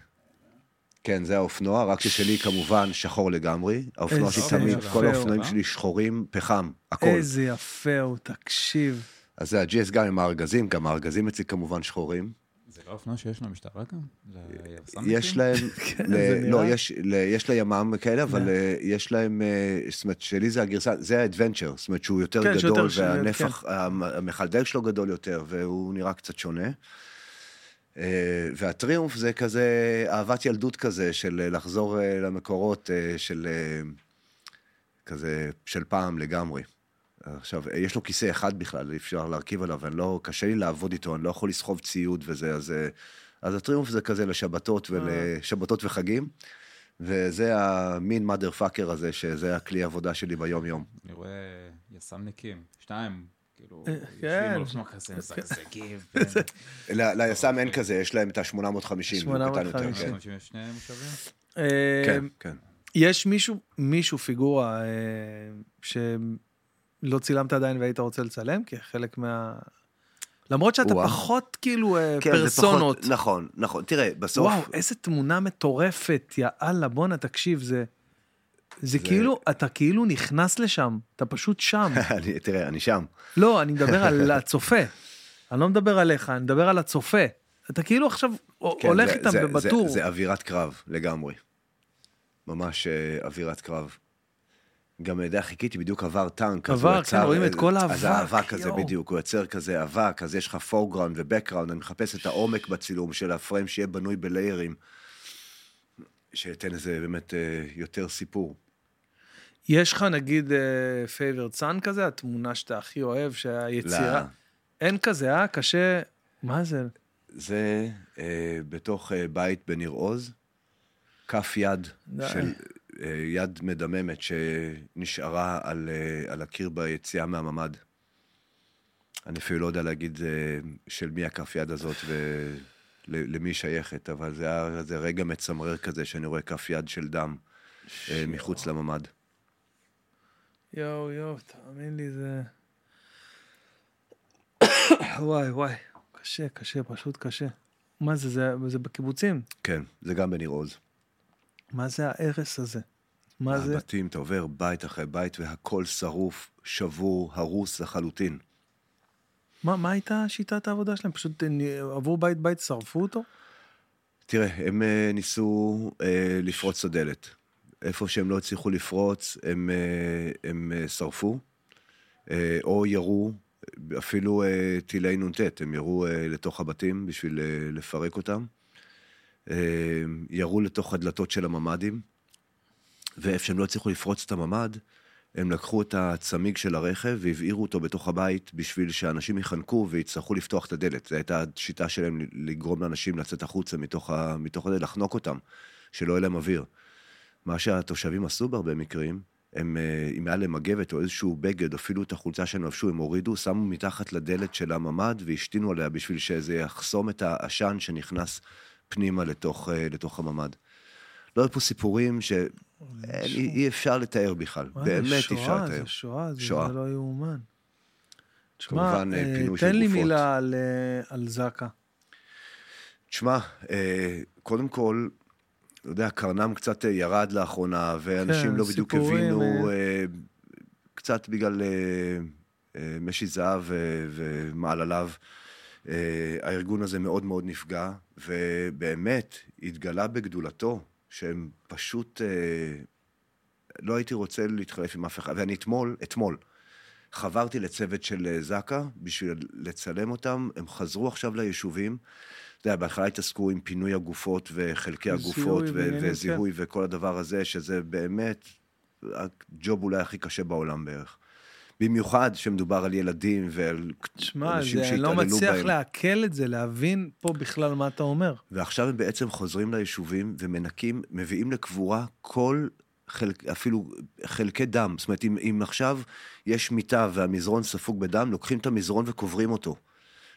Speaker 2: כן, זה האופנוע, רק ששלי כמובן שחור לגמרי. האופנוע שלי תמיד, כל. האופנועים שלי שחורים, פחם, הכל.
Speaker 1: איזה יפה הוא, תקשיב.
Speaker 2: אז זה ה-GS גם עם הארגזים, גם הארגזים אצלי כמובן שחורים.
Speaker 3: אופנוע שיש למשטרה גם? ליס"מניקים?
Speaker 2: יש להם,
Speaker 1: כן,
Speaker 2: לא. יש, לימ"מ כאלה, אבל אה, יש להם, אה, זאת אומרת, שלי זה הגרסה, זה האדוונצ'ר, זאת אומרת שהוא יותר
Speaker 1: כן,
Speaker 2: גדול, והנפח, המ- המכל דלק שלו גדול יותר, והוא נראה קצת שונה. אה, והטריומף זה כזה אהבת ילדות כזה, של לחזור למקורות של כזה, של פעם לגמרי. עכשיו, אה, יש לו כיסא אחד בכלל, אי אפשר להרכיב עליו, אני לא, קשה לי לעבוד איתו, אני לא יכול לסחוב ציוד וזה, אז, אה, אז הטריומף זה כזה לשבתות, ולשבתות וחגים, וזה המין מאדר פאקר הזה, שזה הכלי העבודה שלי ביום-יום.
Speaker 3: אני רואה יס"מניקים, שתיים, כאילו,
Speaker 1: אה,
Speaker 3: יושבים
Speaker 1: כן.
Speaker 2: ל- ליס"מ אין כזה, יש להם את ה-850, הוא קטן יותר,
Speaker 1: 850.
Speaker 2: כן.
Speaker 3: 52 מושבים?
Speaker 1: אה,
Speaker 2: כן, כן.
Speaker 1: יש מישהו, מישהו פיגורה, אה, שלא צילמת עדיין והיית רוצה לצלם, כחלק מה... למרות שאתה
Speaker 2: או-אה.
Speaker 1: פחות כאילו אה,
Speaker 2: כן, זה
Speaker 1: פרסונות.
Speaker 2: פחות- נכון, נכון. תראה, בסוף...
Speaker 1: וואו, איזה תמונה מטורפת, יאללה, בואנה, תקשיב, זה... זה
Speaker 2: זה-
Speaker 1: כאילו, אתה כאילו נכנס לשם, אתה פשוט שם.
Speaker 2: אני- תראה, אני שם.
Speaker 1: לא, אני מדבר על הצופה. אני לא מדבר עליך, אני מדבר על הצופה. אתה כאילו עכשיו
Speaker 2: כן,
Speaker 1: הולך
Speaker 2: זה-
Speaker 1: איתם
Speaker 2: זה-
Speaker 1: בטור.
Speaker 2: זה, זה אווירת קרב, לגמרי. ממש אה, אווירת קרב. גם, יודע, חיכיתי, בדיוק עבר טנק.
Speaker 1: עבר, כן, רואים את כל
Speaker 2: אז
Speaker 1: האבק,
Speaker 2: האבק הזה. בדיוק, הוא יוצר כזה אבק, אז יש לך foreground ו background, אני מחפש את העומק בצילום של הפריים שיהיה בנוי ב layer ים. שייתן איזה באמת אה, יותר סיפור.
Speaker 1: יש לך נגיד favorite one כזה, התמונה שאתה הכי אוהב, שהיצירה...
Speaker 2: לא.
Speaker 1: אין כזה, אה? קשה... מה זה?
Speaker 2: זה אה, בתוך אה, בית בניר עוז, כף יד
Speaker 1: די.
Speaker 2: של אה, יד מדממת שנשארה על, אה, על הקיר ביציאה מהממ"ד. אני אפילו לא יודע להגיד אה, של מי הכף יד הזאת ולמי שייכת, אבל זה היה זה רגע מצמרר כזה שאני רואה כף יד של דם אה, מחוץ לממ"ד.
Speaker 1: יואו, יואו, תאמין לי, זה... וואי, וואי, קשה, קשה, פשוט קשה. מה זה, זה, זה בקיבוצים?
Speaker 2: כן, זה גם בניר עוז.
Speaker 1: מה זה ההרס הזה? מה זה?
Speaker 2: הבתים, אתה עובר בית אחרי בית והכל שרוף, שבור, הרוס לחלוטין.
Speaker 1: מה, מה הייתה שיטת העבודה שלהם? פשוט אה, עברו בית-בית, שרפו אותו?
Speaker 2: תראה, הם אה, ניסו אה, לפרוץ את הדלת. איפה שהם לא הצליחו לפרוץ, הם, אה, הם אה, שרפו, אה, או ירו, אפילו אה, טילי נ"ט, הם ירו אה, לתוך הבתים בשביל אה, לפרק אותם. אה, ירו לתוך הדלתות של הממ"דים, ואיפה שהם לא הצליחו לפרוץ את הממ"ד, הם לקחו את הצמיג של הרכב והבעירו אותו בתוך הבית בשביל שאנשים יחנקו ויצטרכו לפתוח את הדלת. זו הייתה השיטה שלהם לגרום לאנשים לצאת החוצה מתוך, ה... מתוך הדלת, לחנוק אותם, שלא יהיה להם אוויר. מה שהתושבים עשו בהרבה מקרים, הם, אה, אם היה להם מגבת או איזשהו בגד, אפילו את החולצה שהם לבשו, הם הורידו, שמו מתחת לדלת של הממ"ד והשתינו עליה בשביל שזה יחסום את העשן שנכנס פנימה לתוך, אה, לתוך הממ"ד. לא היו פה סיפורים שאי אי אפשר לתאר בכלל, באמת אי
Speaker 1: שואה,
Speaker 2: אפשר לתאר.
Speaker 1: זה שואה, זה,
Speaker 2: שואה.
Speaker 1: זה לא יאומן. תשמע,
Speaker 2: אה,
Speaker 1: אה, תן לי. מילה על, אה, על זקה.
Speaker 2: תשמע, אה, קודם כל, אתה יודע, קרנם קצת אה, ירד לאחרונה, ואנשים
Speaker 1: כן,
Speaker 2: לא בדיוק הבינו,
Speaker 1: אה.
Speaker 2: אה, קצת בגלל אה, אה, משי זהב ומעלליו. אה, הארגון הזה מאוד מאוד נפגע, ובאמת התגלה בגדולתו, שהם פשוט... אה, לא הייתי רוצה להתחלף עם אף אחד. ואני אתמול, אתמול, חברתי לצוות של אה, זק"א בשביל לצלם אותם, הם חזרו עכשיו ליישובים. אתה יודע, בהתחלה התעסקו עם פינוי הגופות וחלקי הגופות ו-
Speaker 1: ועניינים, כן.
Speaker 2: וזיהוי וכל הדבר הזה, שזה באמת הג'וב אולי הכי קשה בעולם בערך. במיוחד שמדובר על ילדים ועל
Speaker 1: תשמע,
Speaker 2: אנשים
Speaker 1: זה, אני לא
Speaker 2: שהתעללו
Speaker 1: מצליח
Speaker 2: בהם.
Speaker 1: לעכל את זה, להבין פה בכלל מה אתה אומר.
Speaker 2: ועכשיו הם בעצם חוזרים ליישובים ומנקים, מביאים לקבורה כל, חלק, אפילו חלקי דם. זאת אומרת, אם, אם עכשיו יש מיטה והמזרון ספוג בדם, לוקחים את המזרון וקוברים אותו.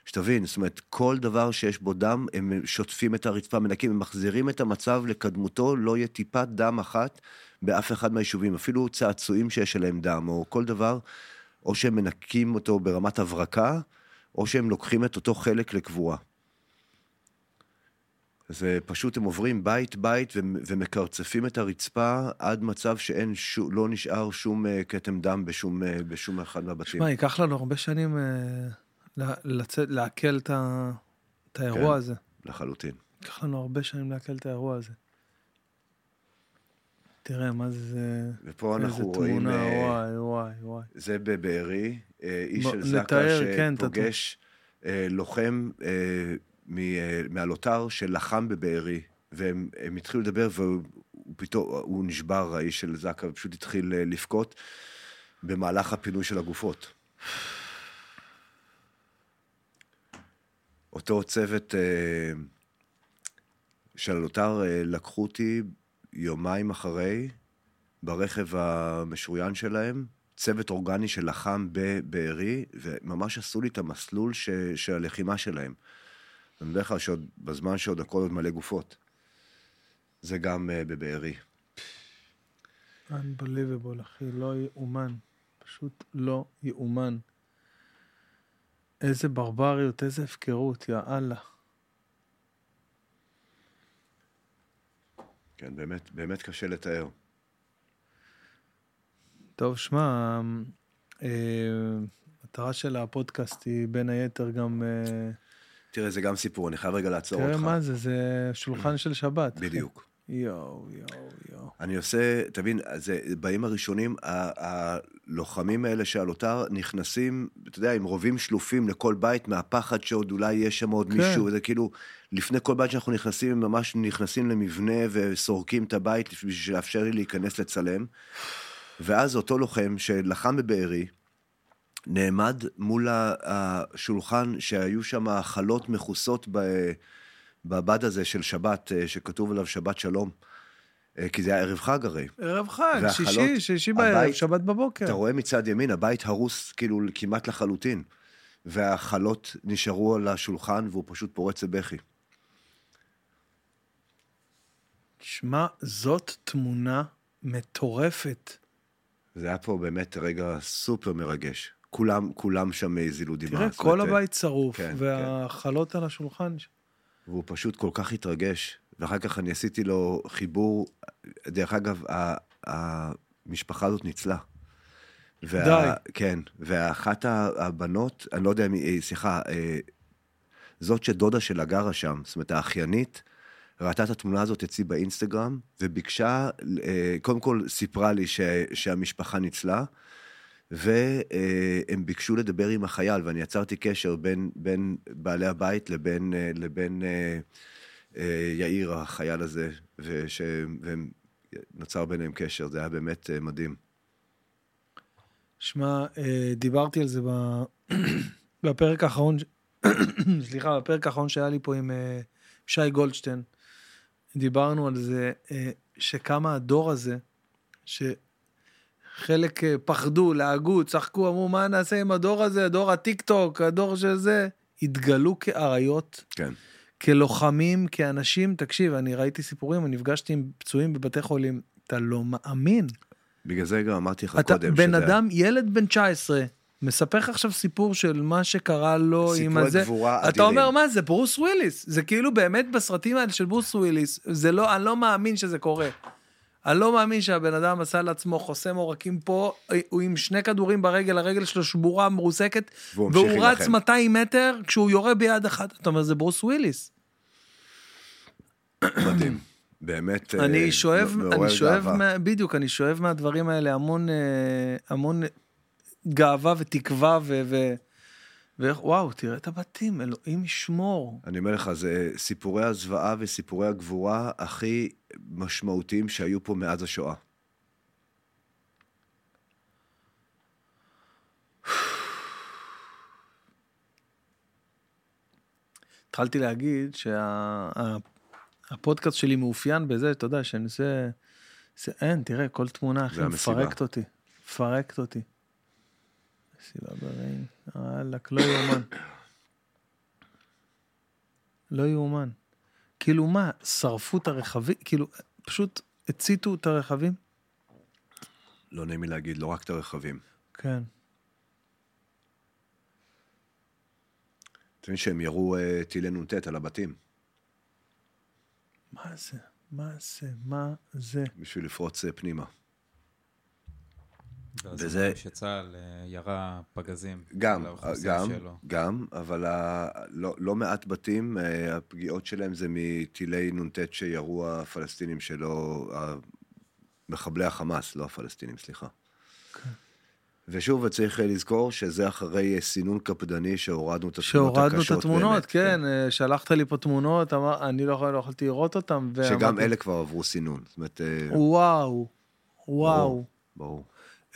Speaker 2: שתבין, זאת אומרת, כל דבר שיש בו דם, הם שוטפים את הרצפה, מנקים, הם מחזירים את המצב לקדמותו, לא יהיה טיפת דם אחת באף אחד מהיישובים, אפילו צעצועים שיש עליהם דם, או כל דבר, או שהם מנקים אותו ברמת הברקה, או שהם לוקחים את אותו חלק לקבורה. זה פשוט, הם עוברים בית-בית ומקרצפים את הרצפה עד מצב שאין, שו, לא נשאר שום uh, כתם דם בשום, uh, בשום אחד מהבתים.
Speaker 1: שמע, ייקח לנו הרבה שנים לצאת, לעכל את האירוע כן, הזה.
Speaker 2: לחלוטין.
Speaker 1: ייקח לנו הרבה שנים לעכל את האירוע הזה. תראה, מה זה...
Speaker 2: ופה אנחנו רואים...
Speaker 1: איזה תמונה, וואי, וואי, וואי.
Speaker 2: זה בבארי, איש של זקה כן, שפוגש כן, לוחם מהלוטר שלחם בבארי, והם התחילו לדבר ופתאום הוא נשבר, האיש של זקה, ופשוט התחיל אה, לבכות במהלך הפינוי של הגופות. אותו צוות אה, של הלוטר אה, לקחו אותי יומיים אחרי, ברכב המשוריין שלהם, צוות אורגני שלחם בבארי, וממש עשו לי את המסלול ש, של הלחימה שלהם. אני מדבר לך שעוד, בזמן שעוד הכל עוד מלא גופות. זה גם uh, בבארי.
Speaker 1: Unbelievable, אחי, לא יאומן. פשוט לא יאומן. איזה ברבריות, איזה הפקרות, יא אללה.
Speaker 2: כן, באמת, באמת קשה לתאר.
Speaker 1: טוב, שמע, אה, המטרה של הפודקאסט היא בין היתר גם... אה,
Speaker 2: תראה, זה גם סיפור, אני חייב רגע לעצור אותך.
Speaker 1: תראה מה זה, זה שולחן של שבת.
Speaker 2: בדיוק.
Speaker 1: יואו, יואו, יואו.
Speaker 2: אני עושה, תבין, זה, בימים הראשונים, הלוחמים האלה של הלוטר נכנסים, אתה יודע, עם רובים שלופים לכל בית, מהפחד שעוד אולי יש שם עוד כן. מישהו, זה כאילו, לפני כל בית שאנחנו נכנסים, הם ממש נכנסים למבנה וסורקים את הבית בשביל לאפשר לי להיכנס לצלם. ואז אותו לוחם שלחם בבארי, נעמד מול השולחן שהיו שם חלות מכוסות בבד הזה של שבת, אה, שכתוב עליו שבת שלום. אה, כי זה היה ערב חג הרי.
Speaker 1: ערב חג, והחלות, שישי, שישי בערב, שבת בבוקר.
Speaker 2: אתה רואה מצד ימין, הבית הרוס כאילו כמעט לחלוטין. והחלות נשארו על השולחן והוא פשוט פורץ לבכי.
Speaker 1: שמע, זאת תמונה מטורפת.
Speaker 2: זה היה פה באמת רגע סופר מרגש. כולם, כולם שם הזילו דמעה.
Speaker 1: תראה, כל הבית שרוף, כן, והחלות כן. על השולחן.
Speaker 2: והוא פשוט כל כך התרגש, ואחר כך אני עשיתי לו חיבור, דרך אגב, המשפחה הזאת ניצלה. וה, די. כן, ואחת הבנות, אני לא יודע אם היא, סליחה, אה, זאת שדודה שלה גרה שם, זאת אומרת, האחיינית, ראתה את התמונה הזאת אצלי באינסטגרם, וביקשה, אה, קודם כל סיפרה לי ש, שהמשפחה ניצלה, והם ביקשו לדבר עם החייל, ואני יצרתי קשר בין, בין בעלי הבית לבין, אה, לבין אה, אה, יאיר, החייל הזה, וש, ונוצר ביניהם קשר, זה היה באמת מדהים.
Speaker 1: שמע, דיברתי על זה בפרק האחרון, סליחה, בפרק האחרון שהיה לי פה עם שי גולדשטיין. דיברנו על זה שכמה הדור הזה, ש... חלק אה, פחדו, לעגו, צחקו, אמרו, מה נעשה עם הדור הזה, הדור הטיק טוק, הדור של זה, התגלו כאריות.
Speaker 2: כן.
Speaker 1: כלוחמים, כאנשים, תקשיב, אני ראיתי סיפורים, אני נפגשתי עם פצועים בבתי חולים, אתה לא מאמין.
Speaker 2: בגלל זה גם אמרתי לך אתה, קודם
Speaker 1: בן שזה... אדם, ילד בן 19, מספר לך עכשיו סיפור של מה שקרה לו עם הזה.
Speaker 2: סיפורי גבורה אדירים.
Speaker 1: אתה אומר, מה זה, ברוס וויליס. זה כאילו באמת בסרטים האלה של ברוס וויליס, זה לא, אני לא מאמין שזה קורה. אני לא מאמין שהבן אדם עשה לעצמו חוסם עורקים פה, הוא עם שני כדורים ברגל, הרגל שלו שבורה, מרוסקת, והוא רץ 200 מטר כשהוא יורה ביד אחת. אתה אומר, זה ברוס וויליס.
Speaker 2: מדהים. באמת
Speaker 1: אני אה, שואב, אני שואב, מה, בדיוק, אני שואב מהדברים האלה המון, אה, המון גאווה ותקווה ו... ו וואו, תראה את הבתים, אלוהים ישמור.
Speaker 2: אני אומר לך, זה סיפורי הזוועה וסיפורי הגבורה הכי משמעותיים שהיו פה מאז השואה.
Speaker 1: התחלתי להגיד שהפודקאסט שלי מאופיין בזה, אתה יודע, שאני עושה... אין, תראה, כל תמונה הכי מפרקת אותי. מפרקת אותי. מסיבה ברעים. וואלכ, לא יאומן. לא יאומן. כאילו מה, שרפו את הרכבים? כאילו, פשוט הציתו את הרכבים?
Speaker 2: לא נעים לי להגיד, לא רק את הרכבים.
Speaker 1: כן.
Speaker 2: אתה מבין שהם ירו אה, טילי נ"ט על הבתים,
Speaker 1: מה זה? מה זה? מה זה?
Speaker 2: בשביל לפרוץ אה, פנימה.
Speaker 3: וזה...
Speaker 2: וזה-
Speaker 3: שצה"ל אה, ירה פגזים.
Speaker 2: גם, גם,
Speaker 3: שלו.
Speaker 2: גם, אבל ה... לא, לא מעט בתים, אה, הפגיעות שלהם זה מטילי נ"ט שירו הפלסטינים שלו, מחבלי החמאס, לא הפלסטינים, סליחה.
Speaker 1: כן.
Speaker 2: ושוב, צריך אה, לזכור שזה אחרי סינון קפדני שהורדנו את התמונות הקשות.
Speaker 1: שהורדנו את התמונות,
Speaker 2: באמת,
Speaker 1: כן, אה, שלחת לי פה תמונות, אמר, אני לא יכול- לא יכולתי לראות אותן.
Speaker 2: שגם
Speaker 1: ואמרתי,
Speaker 2: אלה כבר עברו סינון. זאת אומרת,
Speaker 1: וואו, וואו.
Speaker 2: ברור. ברור.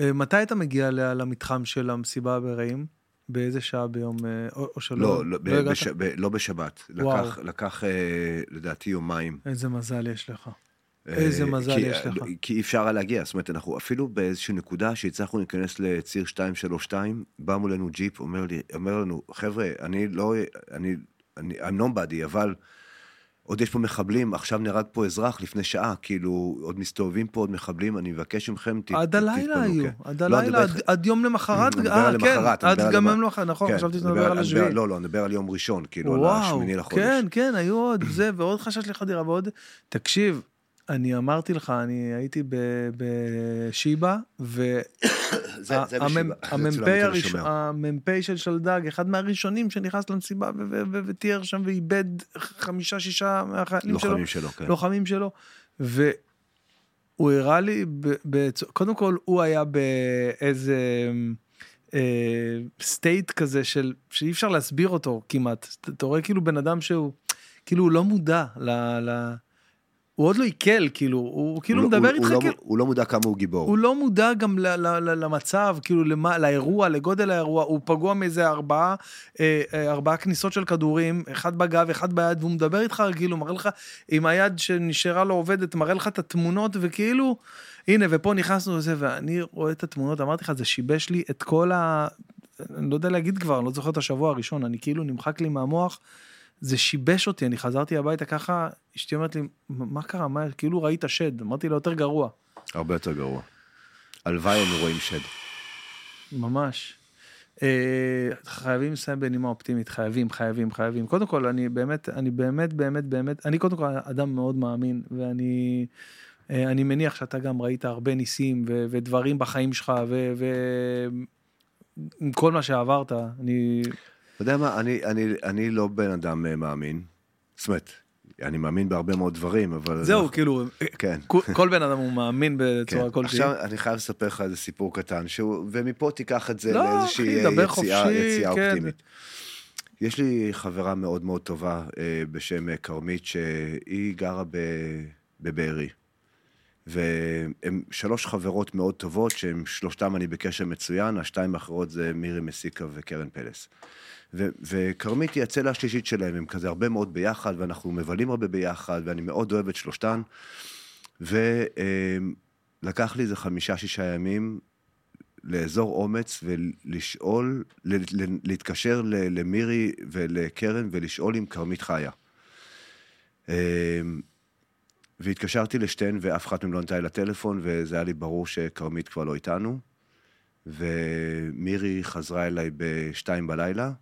Speaker 1: אה, מתי אתה מגיע למתחם של המסיבה ברעים? באיזה שעה ביום, אה, או או שלא?
Speaker 2: לא, לא,
Speaker 1: הגעת?
Speaker 2: בש- ב- לא בשבת.
Speaker 1: וואו.
Speaker 2: לקח, לקח אה, לדעתי יומיים.
Speaker 1: איזה מזל יש לך.
Speaker 2: אה,
Speaker 1: איזה מזל
Speaker 2: כי-
Speaker 1: יש לך.
Speaker 2: כי אי אפשר היה להגיע, זאת אומרת, אנחנו אפילו באיזושהי נקודה שהצלחנו להיכנס לציר 232, בא מולנו ג'יפ, אומר, לי, אומר לנו, חבר'ה, אני לא, אני, אני, I'm nobody, אבל עוד יש פה מחבלים, עכשיו נהרג פה אזרח לפני שעה, כאילו, עוד מסתובבים פה עוד מחבלים, אני מבקש מכם,
Speaker 1: עד הלילה
Speaker 2: תתפנו,
Speaker 1: היו,
Speaker 2: כן.
Speaker 1: עד
Speaker 2: לא,
Speaker 1: הלילה,
Speaker 2: מדבר
Speaker 1: עד-
Speaker 2: איתך-
Speaker 1: עד יום למחרת, אה, כן, עד גם יום למחרת, נכון,
Speaker 2: כן,
Speaker 1: חשבתי שאתה מדבר על השביעי.
Speaker 2: לא, לא, אני מדבר על יום ראשון, כאילו, על השמיני לחודש.
Speaker 1: כן, כן, היו עוד זה, ועוד חשש לחדירה, ועוד... תקשיב, אני אמרתי לך, אני הייתי בשיבא, והמ"פ
Speaker 2: צולם בתל השומר.
Speaker 1: המ"פ של שלדג, אחד מהראשונים שנכנס למסיבה ותיאר שם ואיבד חמישה, שישה מהחיילים שלו.
Speaker 2: לוחמים שלו, כן.
Speaker 1: לוחמים שלו, והוא הראה לי, קודם כל הוא היה באיזה אה, סטייט כזה של, שאי אפשר להסביר אותו כמעט, אתה רואה כאילו בן אדם שהוא, כאילו הוא לא מודע ל... ל הוא עוד לא עיכל, כאילו, הוא כאילו
Speaker 2: הוא לא-
Speaker 1: מדבר
Speaker 2: הוא-
Speaker 1: איתך
Speaker 2: הוא לא-
Speaker 1: כאילו,
Speaker 2: הוא לא מודע כמה הוא גיבור.
Speaker 1: הוא לא מודע גם ל, ל, ל, למצב, כאילו למה, לאירוע, לגודל האירוע, הוא פגוע מאיזה ארבעה, אה, אה, ארבעה כניסות של כדורים, אחד בגב, אחד ביד, והוא מדבר איתך הוא מראה לך, עם היד שנשארה לו עובדת, מראה לך את התמונות, וכאילו, הנה, ופה נכנסנו לזה, ואני רואה את התמונות, אמרתי לך, זה שיבש לי את כל ה... אני לא יודע להגיד כבר, אני לא זוכר את השבוע הראשון, אני כאילו נמחק לי מהמוח, זה שיבש אותי, אני חזרתי הביתה ככה, אשתי אומרת לי, "מה- קרה, מה, כאילו ראית שד, אמרתי לו, יותר גרוע.
Speaker 2: הרבה יותר גרוע. הלוואי היינו רואים שד.
Speaker 1: ממש. אה, חייבים לסיים בנימה אופטימית, חייבים, חייבים, חייבים. קודם כל, אני באמת, אני באמת, באמת, באמת, אני קודם כל אדם מאוד מאמין, ואני אה, אני מניח שאתה גם ראית הרבה ניסים ו- ודברים בחיים שלך, ועם כל מה שעברת, אני...
Speaker 2: אתה יודע מה, אני, אני, אני לא בן אדם אה, מאמין. זאת אומרת, אני מאמין בהרבה מאוד דברים, אבל...
Speaker 1: זהו, כאילו,
Speaker 2: כן.
Speaker 1: כל- בן אדם הוא מאמין בצורה
Speaker 2: כן.
Speaker 1: כלשהי.
Speaker 2: עכשיו אני חייב לספר לך איזה סיפור קטן, שהוא, ומפה תיקח את זה
Speaker 1: לא,
Speaker 2: לאיזושהי
Speaker 1: אחי, דבר
Speaker 2: אה,
Speaker 1: חופשי,
Speaker 2: יציאה, יציאה
Speaker 1: כן.
Speaker 2: אופטימית. יש לי חברה מאוד מאוד טובה אה, בשם אה, כרמית, שהיא גרה ב- בבארי. והן שלוש חברות מאוד טובות, שהן שלושתן אני בקשר מצוין, השתיים האחרות זה מירי מסיקה וקרן פלס. וכרמית היא הצלע השלישית שלהם, הם כזה הרבה מאוד ביחד, ואנחנו מבלים הרבה ביחד, ואני מאוד אוהב את שלושתן. ולקח לי איזה חמישה-שישה ימים לאזור אומץ ולשאול, להתקשר למירי ולקרן ולשאול אם כרמית חיה. אמ, והתקשרתי לשתיהן ואף אחת מהן לא ענתה לי לטלפון, וזה היה לי ברור שכרמית כבר לא איתנו. ומירי חזרה אליי בשתיים בלילה,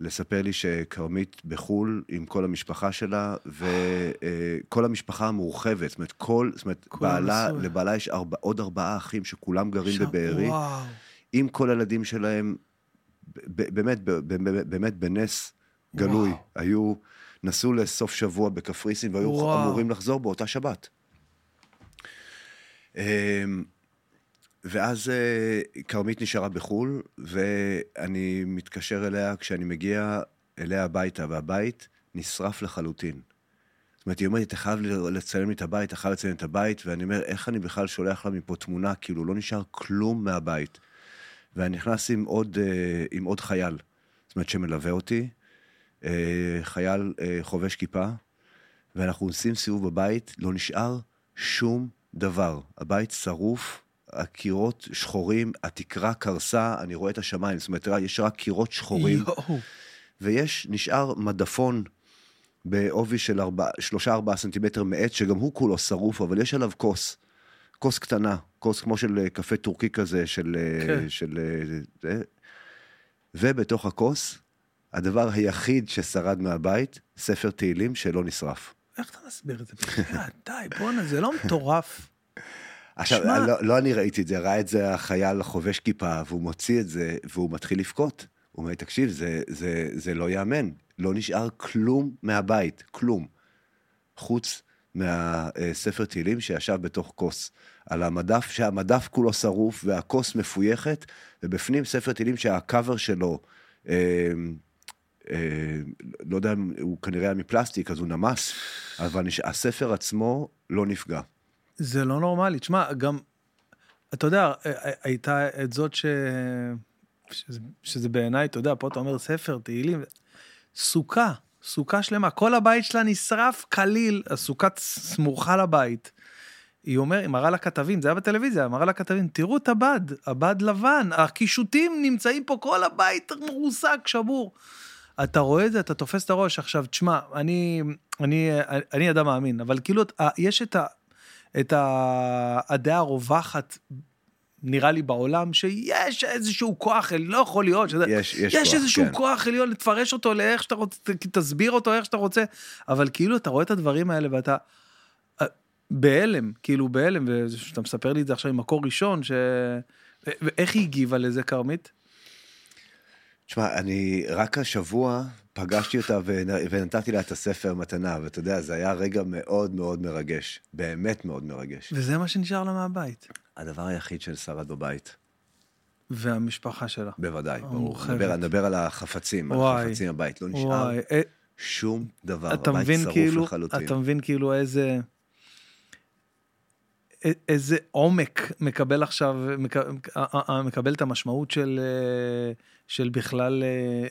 Speaker 2: לספר לי שכרמית בחו"ל עם כל המשפחה שלה, וכל המשפחה המורחבת, זאת אומרת, כל, זאת אומרת, בעלה. לבעלה יש ארבע, עוד ארבעה אחים שכולם גרים
Speaker 1: שם-
Speaker 2: בבארי,
Speaker 1: וואו.
Speaker 2: עם כל הילדים שלהם, באמת, ב- ב- באמת בנס גלוי.
Speaker 1: וואו.
Speaker 2: היו, נסעו לסוף שבוע בקפריסין, והיו
Speaker 1: וואו.
Speaker 2: אמורים לחזור באותה שבת. ואז אה, כרמית נשארה בחו"ל, ואני מתקשר אליה כשאני מגיע אליה הביתה, והבית נשרף לחלוטין. זאת אומרת, היא אומרת, אתה חייב לצלם לי את הבית, אתה חייב לצלם את הבית, ואני אומר, איך אני בכלל שולח לה מפה תמונה? כאילו, לא נשאר כלום מהבית. ואני נכנס עם עוד, אה, עם עוד חייל, זאת אומרת, שמלווה אותי, אה, חייל חובש כיפה, ואנחנו עושים סיבוב בבית, לא נשאר שום דבר. הבית שרוף, הקירות שחורים, התקרה קרסה, אני רואה את השמיים, זאת אומרת, יש רק קירות שחורים.
Speaker 1: יואו.
Speaker 2: ויש, נשאר מדפון בעובי של שלושה-ארבעה סנטימטר מעץ, שגם הוא כולו שרוף, אבל יש עליו כוס, כוס קטנה, כוס כמו של אה, קפה טורקי כזה, של... אה,
Speaker 1: כן.
Speaker 2: של אה, זה, ובתוך הכוס, הדבר היחיד ששרד מהבית, ספר תהילים שלא נשרף.
Speaker 1: איך אתה מסביר את זה? די, בואנה, זה לא מטורף.
Speaker 2: עכשיו,
Speaker 1: שמע-
Speaker 2: לא, לא אני ראיתי את זה, ראה את זה החייל החובש כיפה, והוא מוציא את זה, והוא מתחיל לבכות. הוא אומר, תקשיב, זה, זה, זה לא ייאמן. לא נשאר כלום מהבית, כלום. חוץ מהספר תהילים שישב בתוך כוס. על המדף, שהמדף כולו שרוף והכוס מפויכת, ובפנים ספר תהילים שהקאבר שלו, אה, אה, לא יודע, הוא כנראה היה מפלסטיק, אז הוא נמס, אבל הספר עצמו לא נפגע.
Speaker 1: זה לא נורמלי. תשמע, גם, אתה יודע, הייתה את זאת ש... שזה, שזה בעיניי, אתה יודע, פה אתה אומר ספר, תהילים, סוכה, סוכה שלמה, כל הבית שלה נשרף כליל, הסוכה סמוכה לבית. היא אומרת, היא מראה לכתבים, זה היה בטלוויזיה, היא מראה לכתבים, תראו את הבד, הבד לבן, הקישוטים נמצאים פה, כל הבית מרוסק, שבור. אתה רואה את זה, אתה תופס את הראש. עכשיו, תשמע, אני, אני, אני אדם מאמין, אבל כאילו, יש את, ה, את הדעה הרווחת, נראה לי בעולם, שיש איזשהו כוח, לא יכול להיות, שזה,
Speaker 2: יש, יש,
Speaker 1: יש
Speaker 2: כוח,
Speaker 1: איזשהו
Speaker 2: כן.
Speaker 1: כוח עליון, לתפרש אותו לאיך שאתה רוצה, תסביר אותו איך שאתה רוצה, אבל כאילו, אתה רואה את הדברים האלה ואתה... אה, בהלם, כאילו בהלם, ואתה מספר לי את זה עכשיו ממקור ראשון, ש... ואיך היא הגיבה לזה, כרמית?
Speaker 2: תשמע, אני רק השבוע פגשתי אותה ונ- ונתתי לה את הספר מתנה, ואתה יודע, זה היה רגע מאוד מאוד מרגש, באמת מאוד מרגש.
Speaker 1: וזה מה שנשאר לה מהבית.
Speaker 2: הדבר היחיד ששרד בבית,
Speaker 1: והמשפחה שלה.
Speaker 2: בוודאי, ברור. נדבר, נדבר על החפצים, על
Speaker 1: וואי.
Speaker 2: החפצים בבית, לא נשאר
Speaker 1: וואי, אה,
Speaker 2: שום דבר, הבית שרוף
Speaker 1: כאילו,
Speaker 2: לחלוטין.
Speaker 1: אתה מבין כאילו איזה... איזה עומק מקבל עכשיו, מק- ה- ה- מקבל את המשמעות של, אה, של בכלל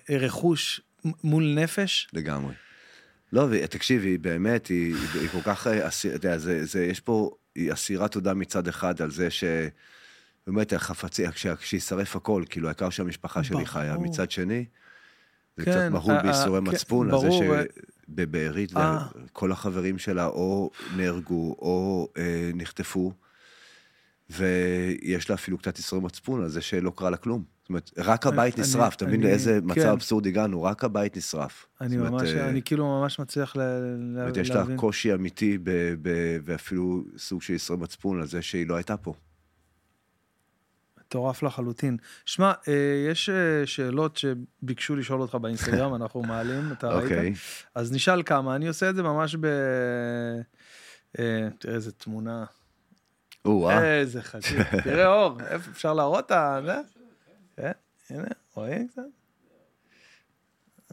Speaker 1: אה, רכוש מול נפש?
Speaker 2: לגמרי. לא, ותקשיב, היא באמת, היא, היא, כל כך, אה, אתה יודע, זה, זה, יש פה, היא אסירת תודה מצד אחד על זה ש... באמת, החפצי, כש- כשישרף הכל, כאילו, העיקר שהמשפחה שלי
Speaker 1: ברור.
Speaker 2: חיה. מצד שני, זה
Speaker 1: כן,
Speaker 2: קצת מהול
Speaker 1: אה,
Speaker 2: בייסורי
Speaker 1: אה, כן,
Speaker 2: מצפון, על זה. שבבארית
Speaker 1: אה.
Speaker 2: כל החברים שלה או נהרגו או אה, נחטפו, ויש לה אפילו קצת ייסורי מצפון על זה שלא קרה לה כלום. זאת אומרת, רק הבית
Speaker 1: אני-
Speaker 2: נשרף, אתה מבין לאיזה מצב
Speaker 1: כן.
Speaker 2: אבסורד הגענו? רק הבית נשרף.
Speaker 1: אני
Speaker 2: אומרת,
Speaker 1: ממש,
Speaker 2: אה,
Speaker 1: אני כאילו ממש מצליח ל- ל-
Speaker 2: זאת אומרת, יש לה
Speaker 1: להבין.
Speaker 2: קושי אמיתי ב- ב- ואפילו סוג של ייסורי מצפון על זה שהיא לא הייתה פה.
Speaker 1: מטורף לחלוטין. שמע, אה, יש אה, שאלות שביקשו לשאול אותך באינסטגרם, אנחנו מעלים, אתה ראית?
Speaker 2: אוקיי.
Speaker 1: אז נשאל כמה, אני עושה את זה ממש ב... אה, תראה איזה תמונה,
Speaker 2: או-אה.
Speaker 1: איזה חשוב. תראה אור, אפשר להראות את ה... כן, הנה, רואים קצת?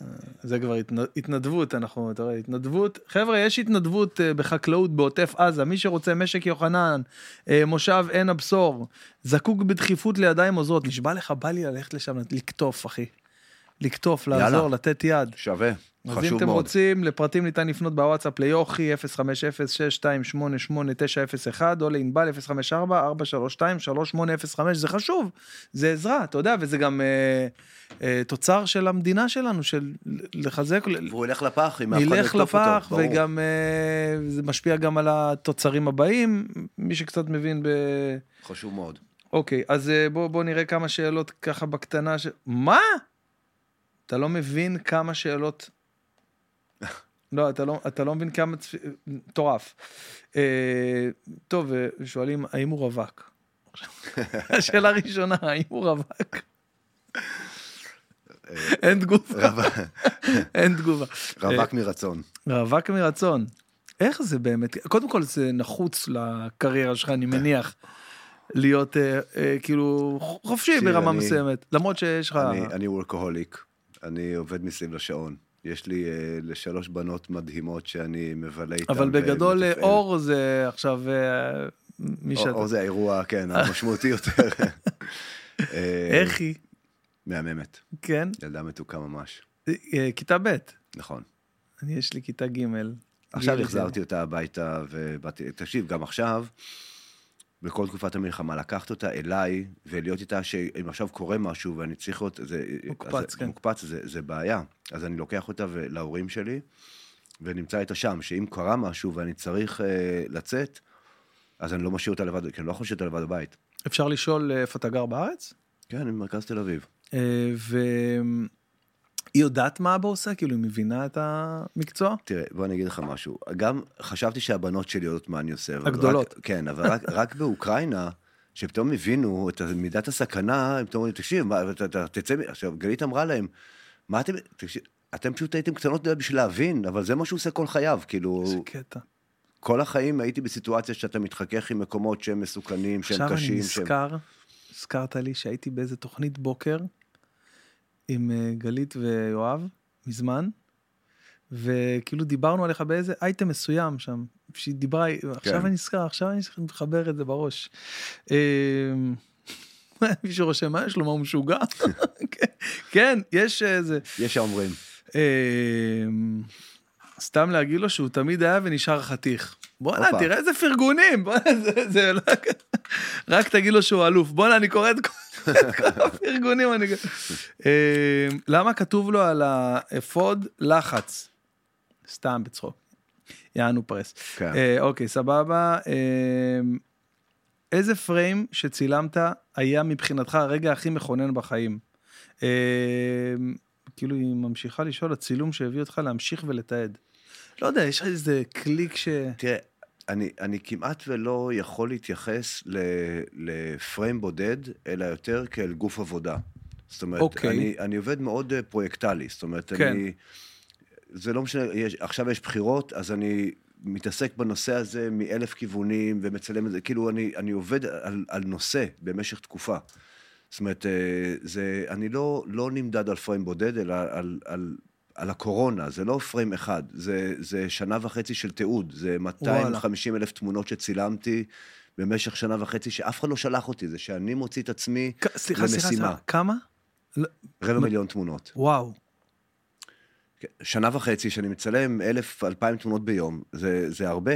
Speaker 1: אה, זה כבר התנ- התנדבות, אנחנו, אתה רואה, התנדבות. חבר'ה, יש התנדבות אה, בחקלאות בעוטף עזה, מי שרוצה משק יוחנן, אה, מושב עין הבשור, זקוק בדחיפות לידיים עוזרות. נשבע לך, בא לי ללכת לשם, לקטוף, אחי. לקטוף. לעזור, לתת יד.
Speaker 2: שווה,
Speaker 1: אז אם
Speaker 2: חשוב
Speaker 1: אתם
Speaker 2: מאוד.
Speaker 1: רוצים, לפרטים ניתן לפנות בוואטסאפ ליוכי 050-6288-901 או לענבל 054-432-3805, זה חשוב, זה עזרה, אתה יודע, וזה גם אה, אה, תוצר של המדינה שלנו, של לחזק,
Speaker 2: והוא ילך לפח, אם אף אחד לא
Speaker 1: ילך
Speaker 2: אותו,
Speaker 1: לפח,
Speaker 2: ברור.
Speaker 1: וגם אה, זה משפיע גם על התוצרים הבאים, מי שקצת מבין ב...
Speaker 2: חשוב מאוד.
Speaker 1: אוקיי, אז אה, בוא, בוא נראה כמה שאלות ככה בקטנה. ש... מה? אתה לא מבין כמה שאלות... לא, אתה לא, אתה לא מבין כמה... צפ... מטורף. אה, טוב, אה, שואלים, האם הוא רווק? השאלה הראשונה, האם הוא רווק? אין תגובה, אין תגובה.
Speaker 2: רווק מרצון.
Speaker 1: רווק מרצון. איך זה באמת? קודם כל זה נחוץ לקריירה שלך, אני מניח, להיות אה, אה, כאילו חופשי ברמה
Speaker 2: אני-
Speaker 1: מסוימת, למרות שיש לך...
Speaker 2: אני- וורקהוליק, אני עובד מסביב לשעון. יש לי אה, לשלוש בנות מדהימות שאני מבלה איתן.
Speaker 1: אבל בגדול אה,
Speaker 2: ומתפעל.
Speaker 1: אור זה עכשיו אה, מי
Speaker 2: אור-
Speaker 1: שאתה...
Speaker 2: אור זה האירוע, כן, המשמעותי יותר. אה,
Speaker 1: איך היא?
Speaker 2: מהממת,
Speaker 1: כן?
Speaker 2: ילדה מתוקה ממש,
Speaker 1: אה, כיתה ב'.
Speaker 2: נכון.
Speaker 1: אני יש לי כיתה ג'.
Speaker 2: עכשיו החזרתי אותה הביתה ובאתי, תקשיב, גם עכשיו, בכל תקופת המלחמה, לקחת אותה אליי ולהיות איתה, שאם עכשיו קורה משהו ואני צריך להיות, זה,
Speaker 1: מוקפץ,
Speaker 2: אז,
Speaker 1: כן.
Speaker 2: מוקפץ, זה, זה בעיה. אז אני לוקח אותה ו- להורים שלי, ונמצא איתה שם, שאם קרה משהו ואני צריך אה, לצאת, אז אני לא משאיר אותה לבד, כי אני לא יכול להשאיר אותה לבד בבית.
Speaker 1: אפשר לשאול אה, איפה אתה גר בארץ?
Speaker 2: כן, אני במרכז תל אביב.
Speaker 1: אה, והיא יודעת מה אבא עושה? כאילו, היא מבינה את המקצוע?
Speaker 2: תראה, בוא אני אגיד לך משהו. גם חשבתי שהבנות שלי יודעות מה אני עושה.
Speaker 1: הגדולות.
Speaker 2: רק, כן, אבל רק, רק באוקראינה, שפתאום הבינו את מידת הסכנה, הם פתאום אומרים, תקשיב, מה, אתה, אתה תצא, מ-" עכשיו, גלית אמרה להם, מה אתם, תקשיב, אתם פשוט הייתם קטנות בשביל להבין, אבל זה מה שהוא עושה כל חייו, כאילו,
Speaker 1: איזה קטע.
Speaker 2: כל החיים הייתי בסיטואציה שאתה מתחכך עם מקומות שהם מסוכנים, שהם
Speaker 1: עכשיו אני
Speaker 2: קשים, שהם...
Speaker 1: נזכר, הזכרת לי שהייתי באיזה תוכנית בוקר עם אה, גלית ויואב, מזמן, וכאילו דיברנו עליך באיזה אייטם מסוים שם, שהיא דיברה, עכשיו אני נזכר, עכשיו אני מחבר את זה בראש. אה, מישהו רושם, מה יש לו, מה הוא משוגע? כן, כן, יש איזה...
Speaker 2: יש האומרים.
Speaker 1: אה, סתם להגיד לו שהוא תמיד היה ונשאר חתיך. בואנה. תראה איזה פרגונים, בואנה, זה, זה לא... רק תגיד לו שהוא אלוף. בואנה, אני קורא את כל הפרגונים. אני... אה, למה כתוב לו על האפוד לחץ? סתם בצחוק. יענו פרס.
Speaker 2: כן.
Speaker 1: אה, אוקיי, סבבה. אה, איזה פריים שצילמת היה מבחינתך הרגע הכי מכונן בחיים? אה, כאילו היא ממשיכה לשאול, הצילום שהביא אותך להמשיך ולתעד. לא יודע, יש לך איזה קליק ש...
Speaker 2: תראה, אני, אני כמעט ולא יכול להתייחס ל, לפריים בודד, אלא יותר כאל גוף עבודה. זאת אומרת,
Speaker 1: אוקיי.
Speaker 2: אני, אני עובד מאוד אה, פרויקטלי, זאת אומרת,
Speaker 1: כן.
Speaker 2: אני... זה לא משנה, יש, עכשיו יש בחירות, אז אני מתעסק בנושא הזה מאלף כיוונים ומצלם את זה, כאילו אני, אני עובד על, על נושא במשך תקופה. זאת אומרת, אה, זה, אני לא, לא נמדד על פריים בודד, אלא על, על, על הקורונה, זה לא פריים אחד, זה, זה שנה וחצי של תיעוד, זה 250 אלף תמונות שצילמתי במשך שנה וחצי, שאף אחד לא שלח אותי, זה שאני מוציא את עצמי
Speaker 1: סליחה, סליחה,
Speaker 2: למשימה.
Speaker 1: סליחה, כמה? לא,
Speaker 2: רבע מיליון תמונות.
Speaker 1: וואו.
Speaker 2: כן, שנה וחצי שאני מצלם אלף, אלפיים תמונות ביום, זה, זה הרבה.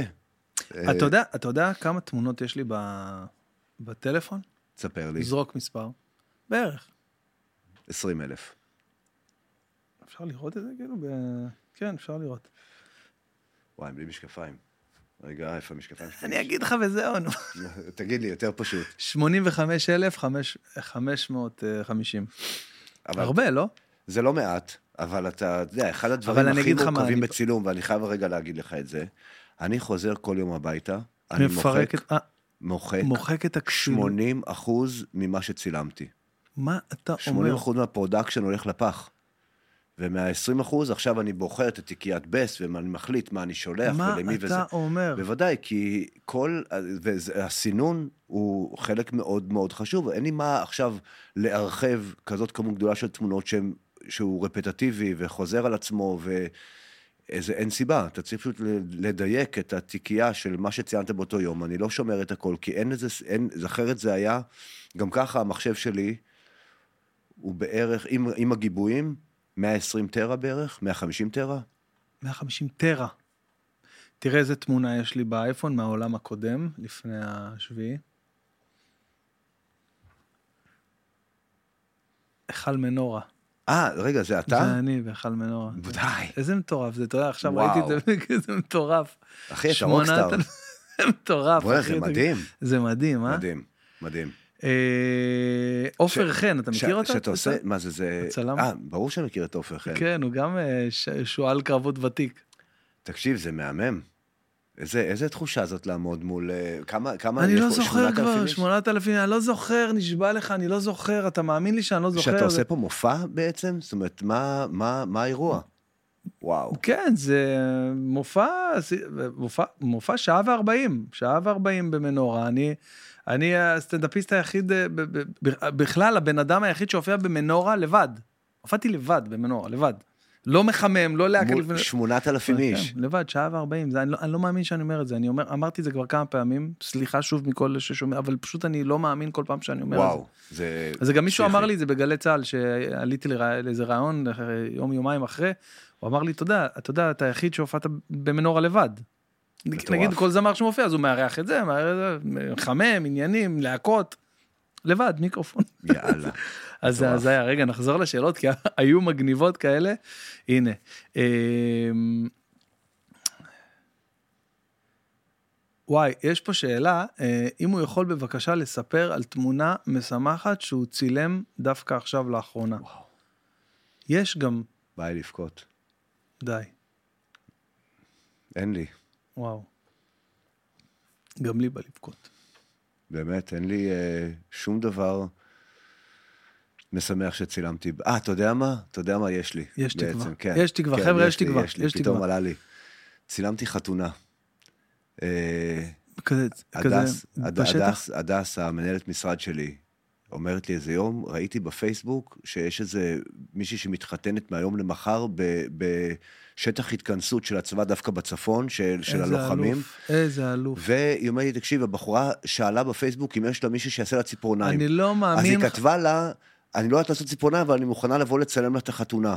Speaker 2: אה,
Speaker 1: אתה יודע, אתה יודע כמה תמונות יש לי ב... בטלפון?
Speaker 2: תספר לי,
Speaker 1: זרוק מספר. בערך.
Speaker 2: עשרים אלף.
Speaker 1: אפשר לראות את זה כאילו? ב... כן, אפשר לראות.
Speaker 2: וואי, בלי משקפיים. רגע, איפה המשקפיים שלי?
Speaker 1: אני אגיד לך וזהו, נו.
Speaker 2: תגיד לי, יותר פשוט.
Speaker 1: 85,550.
Speaker 2: אבל
Speaker 1: הרבה, לא?
Speaker 2: זה לא מעט, אבל אתה יודע, אחד הדברים
Speaker 1: אני
Speaker 2: הכי מורכבים
Speaker 1: אני-
Speaker 2: בצילום, ואני חייב רגע להגיד לך את זה, אני חוזר כל יום הביתה, אני מוחק,
Speaker 1: את... אה,
Speaker 2: מוחק
Speaker 1: מוחק את הכשילו.
Speaker 2: 80 אחוז ממה שצילמתי.
Speaker 1: מה אתה
Speaker 2: 80
Speaker 1: אומר?
Speaker 2: אחוז מה production הולך לפח. ומה-20 אחוז עכשיו אני בוחר את התיקיית best, ואני מחליט מה אני שולח
Speaker 1: מה
Speaker 2: ולמי
Speaker 1: אתה
Speaker 2: וזה.
Speaker 1: אומר?
Speaker 2: בוודאי, כי כל, והסינון הוא חלק מאוד מאוד חשוב. אין לי מה עכשיו לארכב כזאת כמות גדולה של תמונות שהם, שהוא רפטטיבי וחוזר על עצמו, ואיזה, אין סיבה. אתה צריך פשוט לדייק את התיקייה של מה שציינת באותו יום. אני לא שומר את הכל, כי אין איזה, אין, אחרת זה היה, גם ככה המחשב שלי הוא בערך, עם, עם הגיבויים, 120 טרה בערך, 150 טרה.
Speaker 1: 150 טרה. תראה איזה תמונה יש לי באייפון מהעולם הקודם, לפני השביעי. היכל מנורה.
Speaker 2: אה, רגע, זה אתה?
Speaker 1: זה אני והיכל מנורה.
Speaker 2: די.
Speaker 1: איזה מטורף זה, אתה יודע, עכשיו
Speaker 2: וואו.
Speaker 1: ראיתי את זה, זה מטורף.
Speaker 2: אחי, אתה רוקסטאר.
Speaker 1: זה מטורף.
Speaker 2: בוא'נה,
Speaker 1: אחי,
Speaker 2: זה מדהים.
Speaker 1: זה מדהים, אה?
Speaker 2: מדהים, מדהים.
Speaker 1: אה, עופר חן, אתה מכיר אותה?
Speaker 2: שאתה עושה, מה זה, זה...
Speaker 1: הצלם?
Speaker 2: אה, ברור שאני מכיר את עופר חן.
Speaker 1: כן, הוא גם אה, שועל קרבות ותיק.
Speaker 2: תקשיב, זה מהמם. איזה, איזה תחושה זאת לעמוד מול... אה, כמה, כמה...
Speaker 1: אני לא? זוכר
Speaker 2: 8,000
Speaker 1: כבר,
Speaker 2: איש?
Speaker 1: 8,000, אני לא זוכר, נשבע לך, אני לא זוכר, אתה מאמין לי שאני לא זוכר?
Speaker 2: שאתה עושה פה מופע בעצם? זאת אומרת, מה, מה, מה האירוע? וואו.
Speaker 1: כן, זה מופע, מופע, מופע שעה וארבעים, שעה וארבעים במנורה. אני, אני הסטנדאפיסט היחיד, אה, בכלל הבן אדם היחיד שהופיע במנורה לבד. הופעתי לבד במנורה, לבד. לא מחמם, לא להקל.
Speaker 2: מול 8,000 איש.
Speaker 1: כן, לבד, שעה וארבעים, אני לא- אני לא מאמין שאני אומר את זה, אני אומר, אמרתי את זה כבר כמה פעמים, סליחה שוב מכל אלה ששומע, אבל פשוט אני לא מאמין כל פעם שאני אומר את זה.
Speaker 2: וואו. זה...
Speaker 1: אז גם מישהו. אמר לי את זה בגלי צה"ל, שעליתי לרא- לאיזה ראיון אה, יום יומיים אחרי, הוא אמר לי, יודע, אתה יודע, אתה היחיד שהופעת במנורה לבד.
Speaker 2: מטורף.
Speaker 1: נגיד כל זמר שמופיע, אז הוא מארח את זה, מחמם, עניינים, להקות, לבד, מיקרופון.
Speaker 2: יאללה.
Speaker 1: אז זה היה, רגע, נחזור לשאלות, כי היו מגניבות כאלה. הנה. אמ, וואי, יש פה שאלה, אה, אם הוא יכול בבקשה לספר על תמונה משמחת שהוא צילם דווקא עכשיו לאחרונה.
Speaker 2: וואו.
Speaker 1: יש גם,
Speaker 2: בא לי לבכות.
Speaker 1: די,
Speaker 2: אין לי.
Speaker 1: וואו. גם לי בא לבכות.
Speaker 2: באמת, אין לי אה, שום דבר משמח שצילמתי. אה, אתה יודע מה? אתה יודע מה יש לי.
Speaker 1: יש
Speaker 2: בעצם,
Speaker 1: תקווה.
Speaker 2: כן.
Speaker 1: יש תקווה,
Speaker 2: כן,
Speaker 1: חבר'ה, יש
Speaker 2: לי,
Speaker 1: תקווה,
Speaker 2: יש לי,
Speaker 1: יש
Speaker 2: פתאום
Speaker 1: תקווה.
Speaker 2: עלה לי. צילמתי חתונה. אה,
Speaker 1: כזה,
Speaker 2: הדס,
Speaker 1: כזה, בשטח?
Speaker 2: הדס, הדס, המנהלת משרד שלי, אומרת לי איזה יום, ראיתי בפייסבוק שיש איזה מישהי שמתחתנת מהיום למחר ב, בשטח התכנסות של הצבא דווקא בצפון, של, של הלוחמים.
Speaker 1: אלוף, איזה אלוף.
Speaker 2: והיא אומרת לי, תקשיב, הבחורה שאלה בפייסבוק אם יש לה מישהו שיעשה לה ציפורניים.
Speaker 1: אני לא
Speaker 2: אז
Speaker 1: מאמין
Speaker 2: היא
Speaker 1: לך.
Speaker 2: כתבה לה, אני לא יודעת לעשות ציפורניים, אבל אני מוכנה לבוא לצלם לה את החתונה.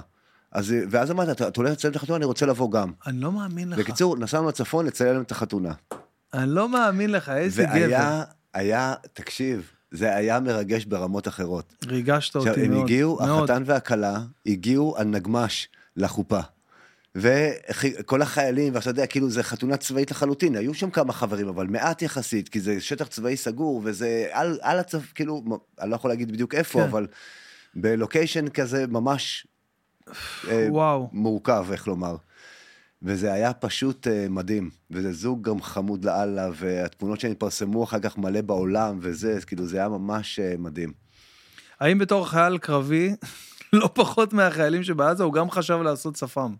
Speaker 2: אז, ואז אמרת, אתה אתה הולך לצלם את החתונה, אני רוצה לבוא גם.
Speaker 1: אני לא מאמין לך.
Speaker 2: בקיצור, נסענו לצפון לצלם את החתונה.
Speaker 1: אני לא מאמין לך, איזה גבר.
Speaker 2: והיה, היה, תקשיב, זה היה מרגש ברמות אחרות.
Speaker 1: ריגשת אותי
Speaker 2: עכשיו,
Speaker 1: מאוד.
Speaker 2: הם הגיעו,
Speaker 1: מאוד.
Speaker 2: החתן והכלה, הגיעו על נגמש לחופה. וכל החיילים, ואתה יודע, כאילו, זה חתונה צבאית לחלוטין, היו שם כמה חברים, אבל מעט יחסית, כי זה שטח צבאי סגור, וזה על, על הצו, כאילו, אני לא יכול להגיד בדיוק איפה,
Speaker 1: כן.
Speaker 2: אבל בלוקיישן כזה ממש אה,
Speaker 1: וואו.
Speaker 2: מורכב, איך לומר. וזה היה פשוט אה, מדהים, וזה זוג גם חמוד לאללה, והתמונות שהם התפרסמו אחר כך מלא בעולם, וזה, כאילו, זה היה ממש אה, מדהים.
Speaker 1: האם בתור חייל קרבי, לא פחות מהחיילים שבעזה, הוא גם חשב לעשות שפם?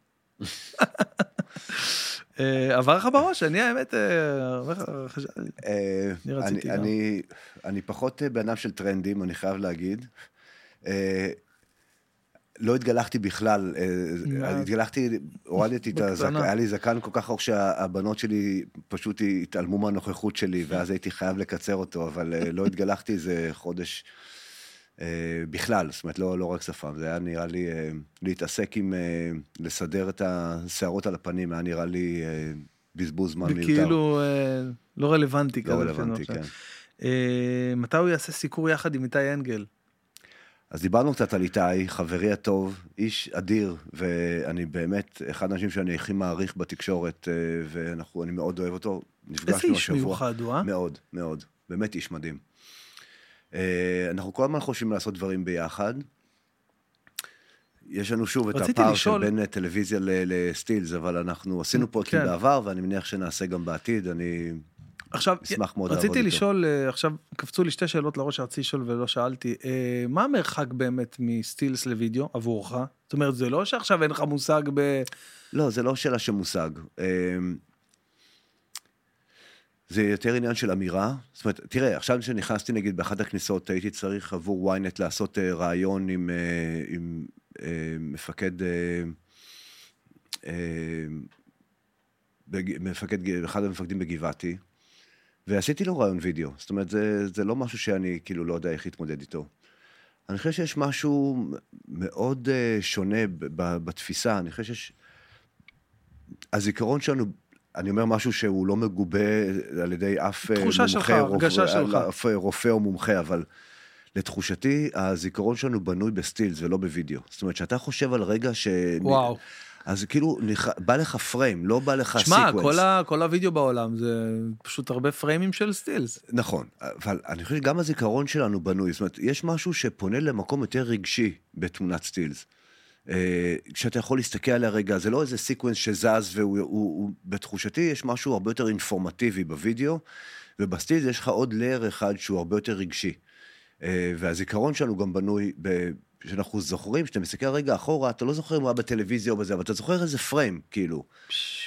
Speaker 1: אה, עבר לך בראש? אני האמת, אה,
Speaker 2: אה,
Speaker 1: אני רציתי גם.
Speaker 2: אני, אני פחות בן אדם של טרנדים, אני חייב להגיד. לא התגלחתי בכלל? התגלחתי, הורדתי את הזקן. היה לי זקן כל כך ארוך שהבנות שלי פשוט התעלמו מהנוכחות שלי, ואז הייתי חייב לקצר אותו, אבל לא התגלחתי איזה חודש בכלל, זאת אומרת, לא, לא רק שפם, זה היה נראה לי, אה, להתעסק עם, אה, לסדר את השערות על הפנים, היה נראה לי אה, בזבוז זמן מיותר.
Speaker 1: וכאילו אה, לא רלוונטי כזה.
Speaker 2: לא רלוונטי. כן.
Speaker 1: אה, מתי הוא יעשה סיקור יחד עם איתי אנגל?
Speaker 2: אז דיברנו קצת על איתי, חברי הטוב, איש אדיר, ואני באמת אחד האנשים שאני הכי מעריך בתקשורת, אה, ואני מאוד אוהב אותו.
Speaker 1: איזה
Speaker 2: נפגשנו
Speaker 1: איש
Speaker 2: השבוע.
Speaker 1: מיוחד הוא, אה?
Speaker 2: מאוד, מאוד. באמת איש מדהים. אה, אנחנו כל הזמן חושבים לעשות דברים ביחד. יש לנו שוב את
Speaker 1: רציתי
Speaker 2: הפער
Speaker 1: לשאול-
Speaker 2: של בין אה, טלוויזיה לסטילס, אבל אנחנו עשינו פרויקטים
Speaker 1: כן.
Speaker 2: בעבר, ואני מניח שנעשה גם בעתיד. אני...
Speaker 1: עכשיו,
Speaker 2: אשמח מאוד לעבוד
Speaker 1: רציתי
Speaker 2: איתו.
Speaker 1: לשאול, אה, עכשיו קפצו לי שתי שאלות לראש שרציתי לשאול ולא שאלתי. אה, מה המרחק באמת מסטילס לוידאו עבורך? זאת אומרת, זה לא שעכשיו אין לך מושג ב...
Speaker 2: לא, זה לא שאלה של מושג. זה יותר עניין של אמירה. זאת אומרת, תראה, עכשיו כשנכנסתי נגיד באחת הכניסות, הייתי צריך עבור ynet לעשות אה, ראיון עם, אה, עם אה, מפקד, אה, בג- מפקד, אחד המפקדים בגבעתי, ועשיתי לו ראיון וידאו. זאת אומרת, זה, זה לא משהו שאני כאילו לא יודע איך להתמודד איתו. אני חושב שיש משהו מאוד אה, שונה ב- ב- בתפיסה, אני חושב שיש... הזיכרון שלנו, אני אומר משהו שהוא לא מגובה על ידי אף אה, מומחה,
Speaker 1: שלך,
Speaker 2: רופא-
Speaker 1: שלך.
Speaker 2: אף רופא או מומחה, אבל לתחושתי, הזיכרון שלנו בנוי בסטילס ולא בווידאו. זאת אומרת, שאתה חושב על רגע ש...
Speaker 1: וואו.
Speaker 2: אז כאילו, נכ... בא לך פריים, לא בא לך
Speaker 1: שמע,
Speaker 2: sequence.
Speaker 1: כל, ה, כל הוידאו בעולם זה פשוט הרבה פריימים של סטילס.
Speaker 2: נכון, אבל אני חושב שגם הזיכרון שלנו בנוי, זאת אומרת, יש משהו שפונה למקום יותר רגשי בתמונת סטילס. אה, כשאתה יכול להסתכל עליה רגע, זה לא איזה sequence שזז והוא, הוא, הוא, בתחושתי יש משהו הרבה יותר אינפורמטיבי בווידאו, ובסטילס יש לך עוד layer אחד שהוא הרבה יותר רגשי. אה, והזיכרון שלנו גם בנוי, ב... שאנחנו זוכרים, כשאתה מסתכל רגע אחורה, אתה לא זוכר אם הוא היה בטלוויזיה או בזה, אבל אתה זוכר איזה פריים, כאילו.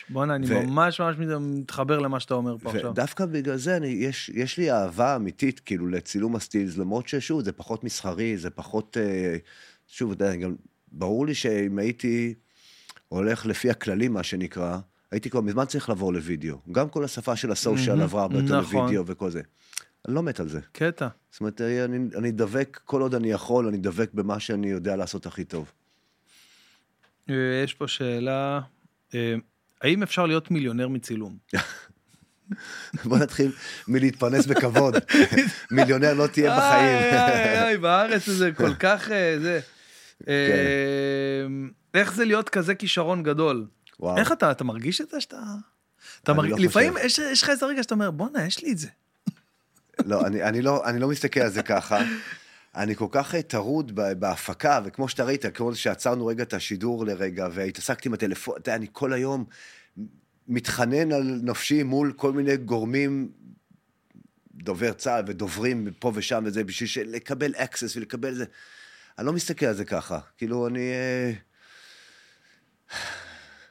Speaker 1: בואנה, אני
Speaker 2: ו-
Speaker 1: ממש ממש מתחבר למה שאתה אומר פה עכשיו.
Speaker 2: ודווקא בגלל זה אני, יש, יש לי אהבה אמיתית כאילו לצילום הסטילס, למרות ששוב, זה פחות מסחרי, זה פחות... אה, שוב, אתה יודע, גם ברור לי שאם הייתי הולך לפי הכללים, מה שנקרא, הייתי כבר מזמן צריך לעבור לוידאו. גם כל השפה של הסושיאל עברה הרבה יותר
Speaker 1: נכון.
Speaker 2: לוידאו וכל זה. אני לא מת על זה.
Speaker 1: קטע.
Speaker 2: זאת אומרת, אה, אני, אני דבק, כל עוד אני יכול, אני דבק במה שאני יודע לעשות הכי טוב.
Speaker 1: אה, יש פה שאלה, אה, האם אפשר להיות מיליונר מצילום?
Speaker 2: בוא נתחיל מלהתפרנס בכבוד. מיליונר לא תהיה בחיים.
Speaker 1: איי, איי, בארץ זה כל כך, זה.
Speaker 2: כן.
Speaker 1: איך זה להיות כזה כישרון גדול?
Speaker 2: וואו.
Speaker 1: איך אתה, אתה מרגיש את זה שאתה... אתה מרגיש,
Speaker 2: לא.
Speaker 1: לפעמים יש יש לך איזה רגע שאתה אומר, בואנה, יש לי את זה.
Speaker 2: לא, אני, אני, לא, אני לא מסתכל על זה ככה. אני כל כך אה, טרוד בהפקה, וכמו שאתה ראית, כמו שעצרנו רגע את השידור לרגע, והתעסקתי עם הטלפון, אתה יודע, אני כל היום מתחנן על נפשי מול כל מיני גורמים, דובר צה"ל ודוברים פה ושם וזה, בשביל לקבל access ולקבל זה. אני לא מסתכל על זה ככה. כאילו, אני... אה,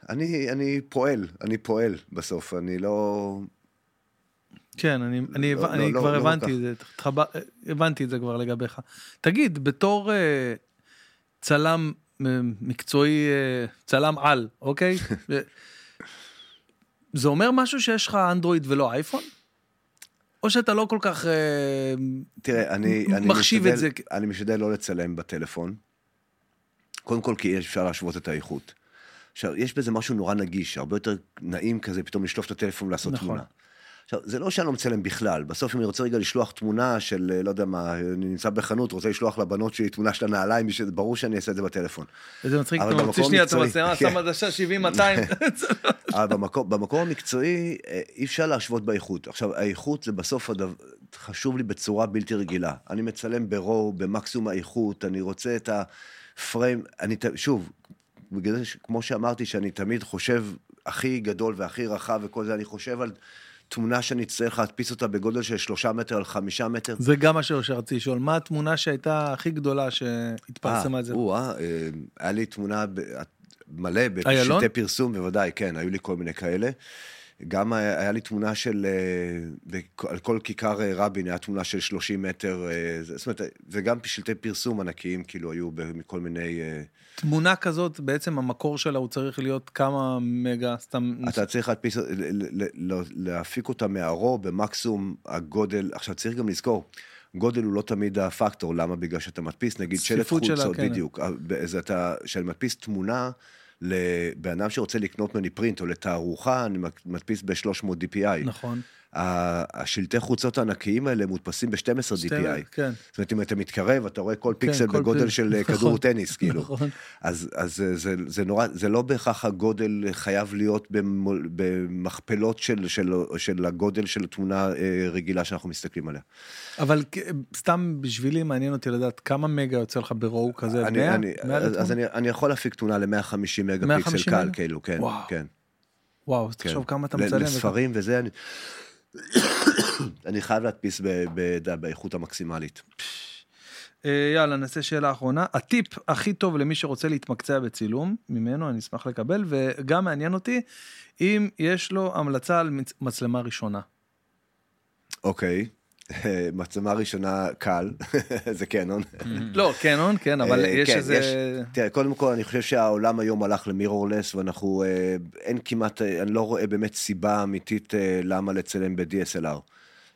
Speaker 2: אני, אני פועל, אני פועל בסוף, אני לא...
Speaker 1: כן, אני, אני,
Speaker 2: לא,
Speaker 1: אני
Speaker 2: לא,
Speaker 1: כבר
Speaker 2: לא, לא
Speaker 1: הבנתי
Speaker 2: כך.
Speaker 1: את זה, התחבר, הבנתי את זה כבר לגביך. תגיד, בתור אה, צלם אה, מקצועי, אה, צלם על, אוקיי? זה אומר משהו שיש לך אנדרואיד ולא אייפון? או שאתה לא כל כך... אה,
Speaker 2: תראה, אני, אני
Speaker 1: מחשיב
Speaker 2: משתדל,
Speaker 1: את זה.
Speaker 2: אני משתדל לא לצלם בטלפון. קודם כל כי אפשר להשוות את האיכות. עכשיו, יש בזה משהו נורא נגיש, הרבה יותר נעים כזה פתאום לשלוף את הטלפון ולעשות
Speaker 1: נכון.
Speaker 2: תמונה. עכשיו, זה לא שאני לא מצלם בכלל, בסוף אם אני רוצה רגע לשלוח תמונה של, אה, לא יודע מה, אני נמצא בחנות, רוצה לשלוח לבנות שלי תמונה של הנעליים, ברור שאני אעשה את זה בטלפון.
Speaker 1: איזה מצחיק, אתה מוציא שנייה את המצלמה. שם עדשה 70-200.
Speaker 2: אבל במקום, במקום המקצועי אה, אי אפשר להשוות באיכות. עכשיו, האיכות זה בסוף הדבר, חשוב לי בצורה בלתי רגילה. אני מצלם ברואו, במקסימום האיכות, אני רוצה את הפריים, אני, שוב, בגלל זה, כמו שאמרתי, שאני תמיד חושב הכי גדול והכי רחב וכל זה, אני חושב על תמונה שאני אצטרך להדפיס אותה בגודל של שלושה מטר על חמישה מטר.
Speaker 1: זה גם מה שרציתי לשאול, מה התמונה שהייתה הכי גדולה שהתפרסמה את זה?
Speaker 2: אה, אה, היה לי תמונה מלא? בשלטי פרסום, בוודאי, כן, היו לי כל מיני כאלה. גם היה, לי תמונה של, אה, על כל כיכר אה, רבין, היה תמונה של 30 מטר, זאת אומרת, וגם שלטי פרסום ענקיים, כאילו, היו מכל מיני... אה,
Speaker 1: תמונה כזאת, בעצם המקור שלה הוא צריך להיות כמה מגה, סתם...
Speaker 2: אתה צריך להדפיס, להפיק אותה מהרו במקסימום הגודל, עכשיו צריך גם לזכור, גודל הוא לא תמיד הפקטור, למה? בגלל שאתה מדפיס, נגיד שלט חולצות,
Speaker 1: כן.
Speaker 2: בדיוק, אז אתה, כשאני מדפיס תמונה לבן אדם שרוצה לקנות ממני פרינט או לתערוכה, אני מדפיס ב-300 DPI.
Speaker 1: נכון.
Speaker 2: השלטי חוצות הענקיים האלה מודפסים ב-12 DPI.
Speaker 1: כן.
Speaker 2: זאת אומרת, אם אתה מתקרב, אתה רואה כל פיקסל
Speaker 1: כל
Speaker 2: בגודל
Speaker 1: פי-
Speaker 2: של אה,
Speaker 1: נכון,
Speaker 2: כדור טניס, כאילו.
Speaker 1: נכון.
Speaker 2: אז, אז זה, זה, זה נורא, זה לא בהכרח הגודל חייב להיות במול, במכפלות של, של, של הגודל של תמונה אה, רגילה שאנחנו מסתכלים עליה.
Speaker 1: אבל סתם בשבילי מעניין אותי לדעת כמה מגה יוצא לך ברואו כזה,
Speaker 2: אני,
Speaker 1: 100?
Speaker 2: אני,
Speaker 1: 100
Speaker 2: אז, אז? אני, אני יכול להפיק תמונה ל-150 מגה
Speaker 1: 150
Speaker 2: פיקסל קל,
Speaker 1: מגה?
Speaker 2: כאילו, כן,
Speaker 1: וואו.
Speaker 2: כן.
Speaker 1: וואו, אז
Speaker 2: כן.
Speaker 1: תחשוב כמה אתה מצלם.
Speaker 2: לספרים וזה, אני, אני חייב להדפיס באיכות המקסימלית.
Speaker 1: אה, יאללה, נעשה שאלה אחרונה. הטיפ הכי טוב למי שרוצה להתמקצע בצילום, ממנו אני אשמח לקבל, וגם מעניין אותי אם יש לו המלצה על מצ- מצלמה ראשונה.
Speaker 2: אוקיי, מצלמה ראשונה קל, זה קנון.
Speaker 1: לא, קנון, כן, אבל
Speaker 2: אה,
Speaker 1: יש
Speaker 2: כן,
Speaker 1: איזה...
Speaker 2: תראה, קודם כל, אני חושב שהעולם היום הלך למירורלס, ואנחנו, אה, אין כמעט, אה, אני לא רואה באמת סיבה אמיתית אה, למה לצלם ב-DSLR.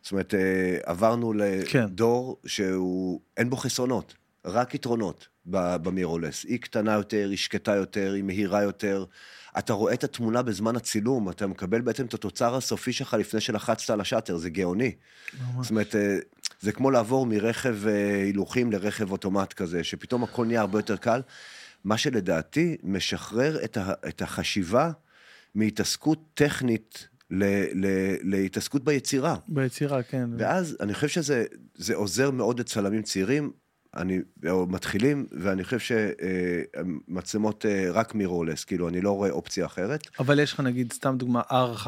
Speaker 2: זאת אומרת, אה, עברנו
Speaker 1: כן.
Speaker 2: לדור שהוא, אין בו חסרונות, רק יתרונות במירורלס. היא קטנה יותר, היא שקטה יותר, היא מהירה יותר. אתה רואה את התמונה בזמן הצילום, אתה מקבל בעצם את התוצר הסופי שלך לפני שלחצת על השאטר, זה גאוני. זאת אומרת, אה, זה כמו לעבור מרכב אה, הילוכים לרכב אוטומט כזה, שפתאום הכל נהיה הרבה יותר קל. מה שלדעתי משחרר את, ה, את החשיבה מהתעסקות טכנית ל, ל, להתעסקות ביצירה.
Speaker 1: ביצירה, כן.
Speaker 2: ואז אני חושב שזה זה עוזר מאוד לצלמים צעירים, אני, או מתחילים, ואני חושב שמצלמות רק מירורלס, כאילו, אני לא רואה אופציה אחרת.
Speaker 1: אבל יש לך נגיד, סתם דוגמה, R5,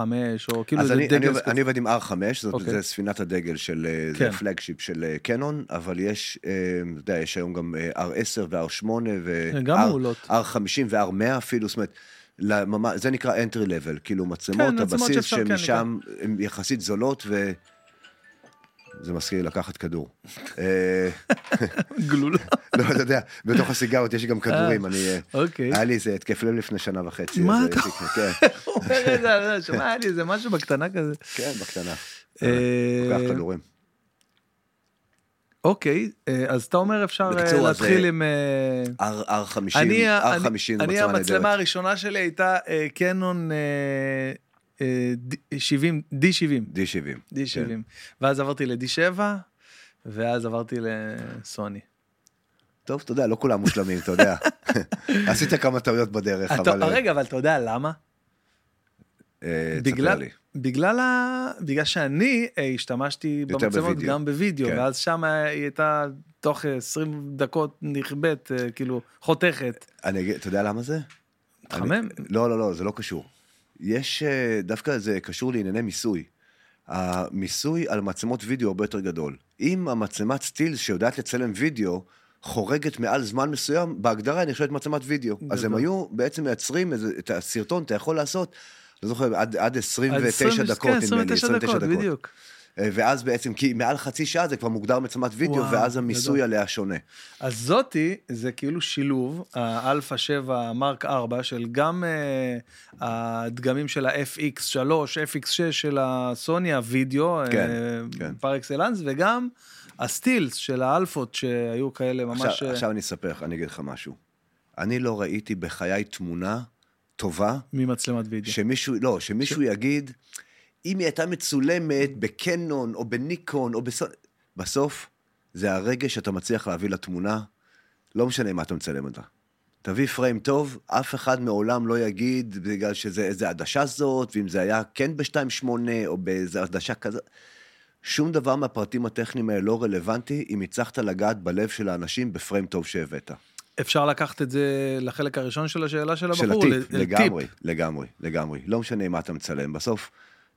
Speaker 1: או כאילו
Speaker 2: אז
Speaker 1: זה
Speaker 2: אני,
Speaker 1: דגל ספציפי.
Speaker 2: אני עובד עם R5, זאת
Speaker 1: אוקיי.
Speaker 2: זה ספינת הדגל של, אה,
Speaker 1: כן.
Speaker 2: זה פלגשיפ של אה, קנון, אבל יש, אה, אתה יודע, יש היום גם אה, R10 ו-R8 ו...
Speaker 1: גם מעולות.
Speaker 2: R50 ו-R100 אפילו, זאת אומרת, לממש, זה נקרא entry level, כאילו מצלמות
Speaker 1: כן, מצלמות
Speaker 2: הבסיס
Speaker 1: שאפשר, כן,
Speaker 2: שמשם הן יחסית זולות ו... זה מזכיר לי לקחת כדור. אה,
Speaker 1: גלולה.
Speaker 2: לא, אתה יודע, בתוך הסיגרות יש גם כדורים, אני... אה,
Speaker 1: אוקיי.
Speaker 2: היה לי איזה התקף לב לפני שנה וחצי.
Speaker 1: מה אתה
Speaker 2: אה, כן,
Speaker 1: אומר את זה, שומע, היה לי איזה משהו בקטנה כזה.
Speaker 2: כן, בקטנה.
Speaker 1: אה,
Speaker 2: לוקח כדורים.
Speaker 1: אוקיי, אה, אז אתה אומר אפשר אה, להתחיל
Speaker 2: אה,
Speaker 1: עם... אה,
Speaker 2: R- R50,
Speaker 1: אני, ה-
Speaker 2: R50
Speaker 1: אני,
Speaker 2: זה
Speaker 1: אני
Speaker 2: מצלמה
Speaker 1: המצלמה
Speaker 2: נהדרת.
Speaker 1: הראשונה שלי הייתה אה, קנון אה, אה, 70, D70,
Speaker 2: D70.
Speaker 1: D70,
Speaker 2: כן.
Speaker 1: ואז עברתי ל-D7, ואז עברתי לסוני.
Speaker 2: טוב, אתה יודע, לא כולם מושלמים, אתה יודע. עשית כמה טעויות בדרך,
Speaker 1: אתה-
Speaker 2: אבל... אה,
Speaker 1: רגע, אבל אתה יודע למה?
Speaker 2: אה,
Speaker 1: בגלל. בגלל, ה... בגלל שאני אה, השתמשתי במצלמות. גם בווידאו,
Speaker 2: כן.
Speaker 1: ואז שם היא הייתה תוך 20 דקות נכבאת, אה, כאילו, חותכת.
Speaker 2: אני אגיד, אתה יודע למה זה?
Speaker 1: מתחמם?
Speaker 2: אני- לא, לא, לא, זה לא קשור. יש, אה, דווקא זה קשור לענייני מיסוי. המיסוי על מצלמות וידאו הרבה יותר גדול. אם המצלמת סטילס שיודעת לצלם וידאו, חורגת מעל זמן מסוים, בהגדרה היא נחשבת מצלמת וידאו. אז הם
Speaker 1: גדול.
Speaker 2: היו בעצם מייצרים את הסרטון, אתה יכול לעשות, לא זוכר, עד, עד 29
Speaker 1: אז 20
Speaker 2: דקות,
Speaker 1: כן,
Speaker 2: נדמה לי,
Speaker 1: 29 דקות, בדיוק.
Speaker 2: אה, ואז בעצם, כי מעל חצי שעה זה כבר מוגדר מצלמת וידאו,
Speaker 1: וואו,
Speaker 2: ואז המיסוי
Speaker 1: גדול.
Speaker 2: עליה שונה.
Speaker 1: אז זאתי, זה כאילו שילוב, האלפא 7 Mark 4, של גם אה, הדגמים של ה-FX3, FX6 של הסוני, הווידאו,
Speaker 2: כן,
Speaker 1: אה,
Speaker 2: כן.
Speaker 1: par excellence, וגם הסטילס של האלפות שהיו כאלה ממש...
Speaker 2: עכשיו,
Speaker 1: אה,
Speaker 2: עכשיו אני אספר לך, אני אגיד לך משהו. אני לא ראיתי בחיי תמונה טובה,
Speaker 1: ממצלמת וידאו.
Speaker 2: שמישהו, לא, שמישהו יגיד, אם היא הייתה מצולמת בקנון או בניקון או בסון... בסוף, זה הרגש שאתה מצליח להביא לתמונה, לא משנה מה אתה מצלם אותה. תביא פריים טוב, אף אחד מעולם לא יגיד בגלל שזה איזה עדשה זאת, ואם זה היה כן ב-2.8 או באיזה עדשה כזאת. שום דבר מהפרטים הטכניים האלה לא רלוונטי אם הצלחת לגעת בלב של האנשים בפריים טוב שהבאת.
Speaker 1: אפשר לקחת את זה לחלק הראשון של השאלה של
Speaker 2: של
Speaker 1: הבחור,
Speaker 2: הטיפ,
Speaker 1: ל-
Speaker 2: לגמרי, לגמרי, לגמרי. לא משנה מה אתה מצלם, בסוף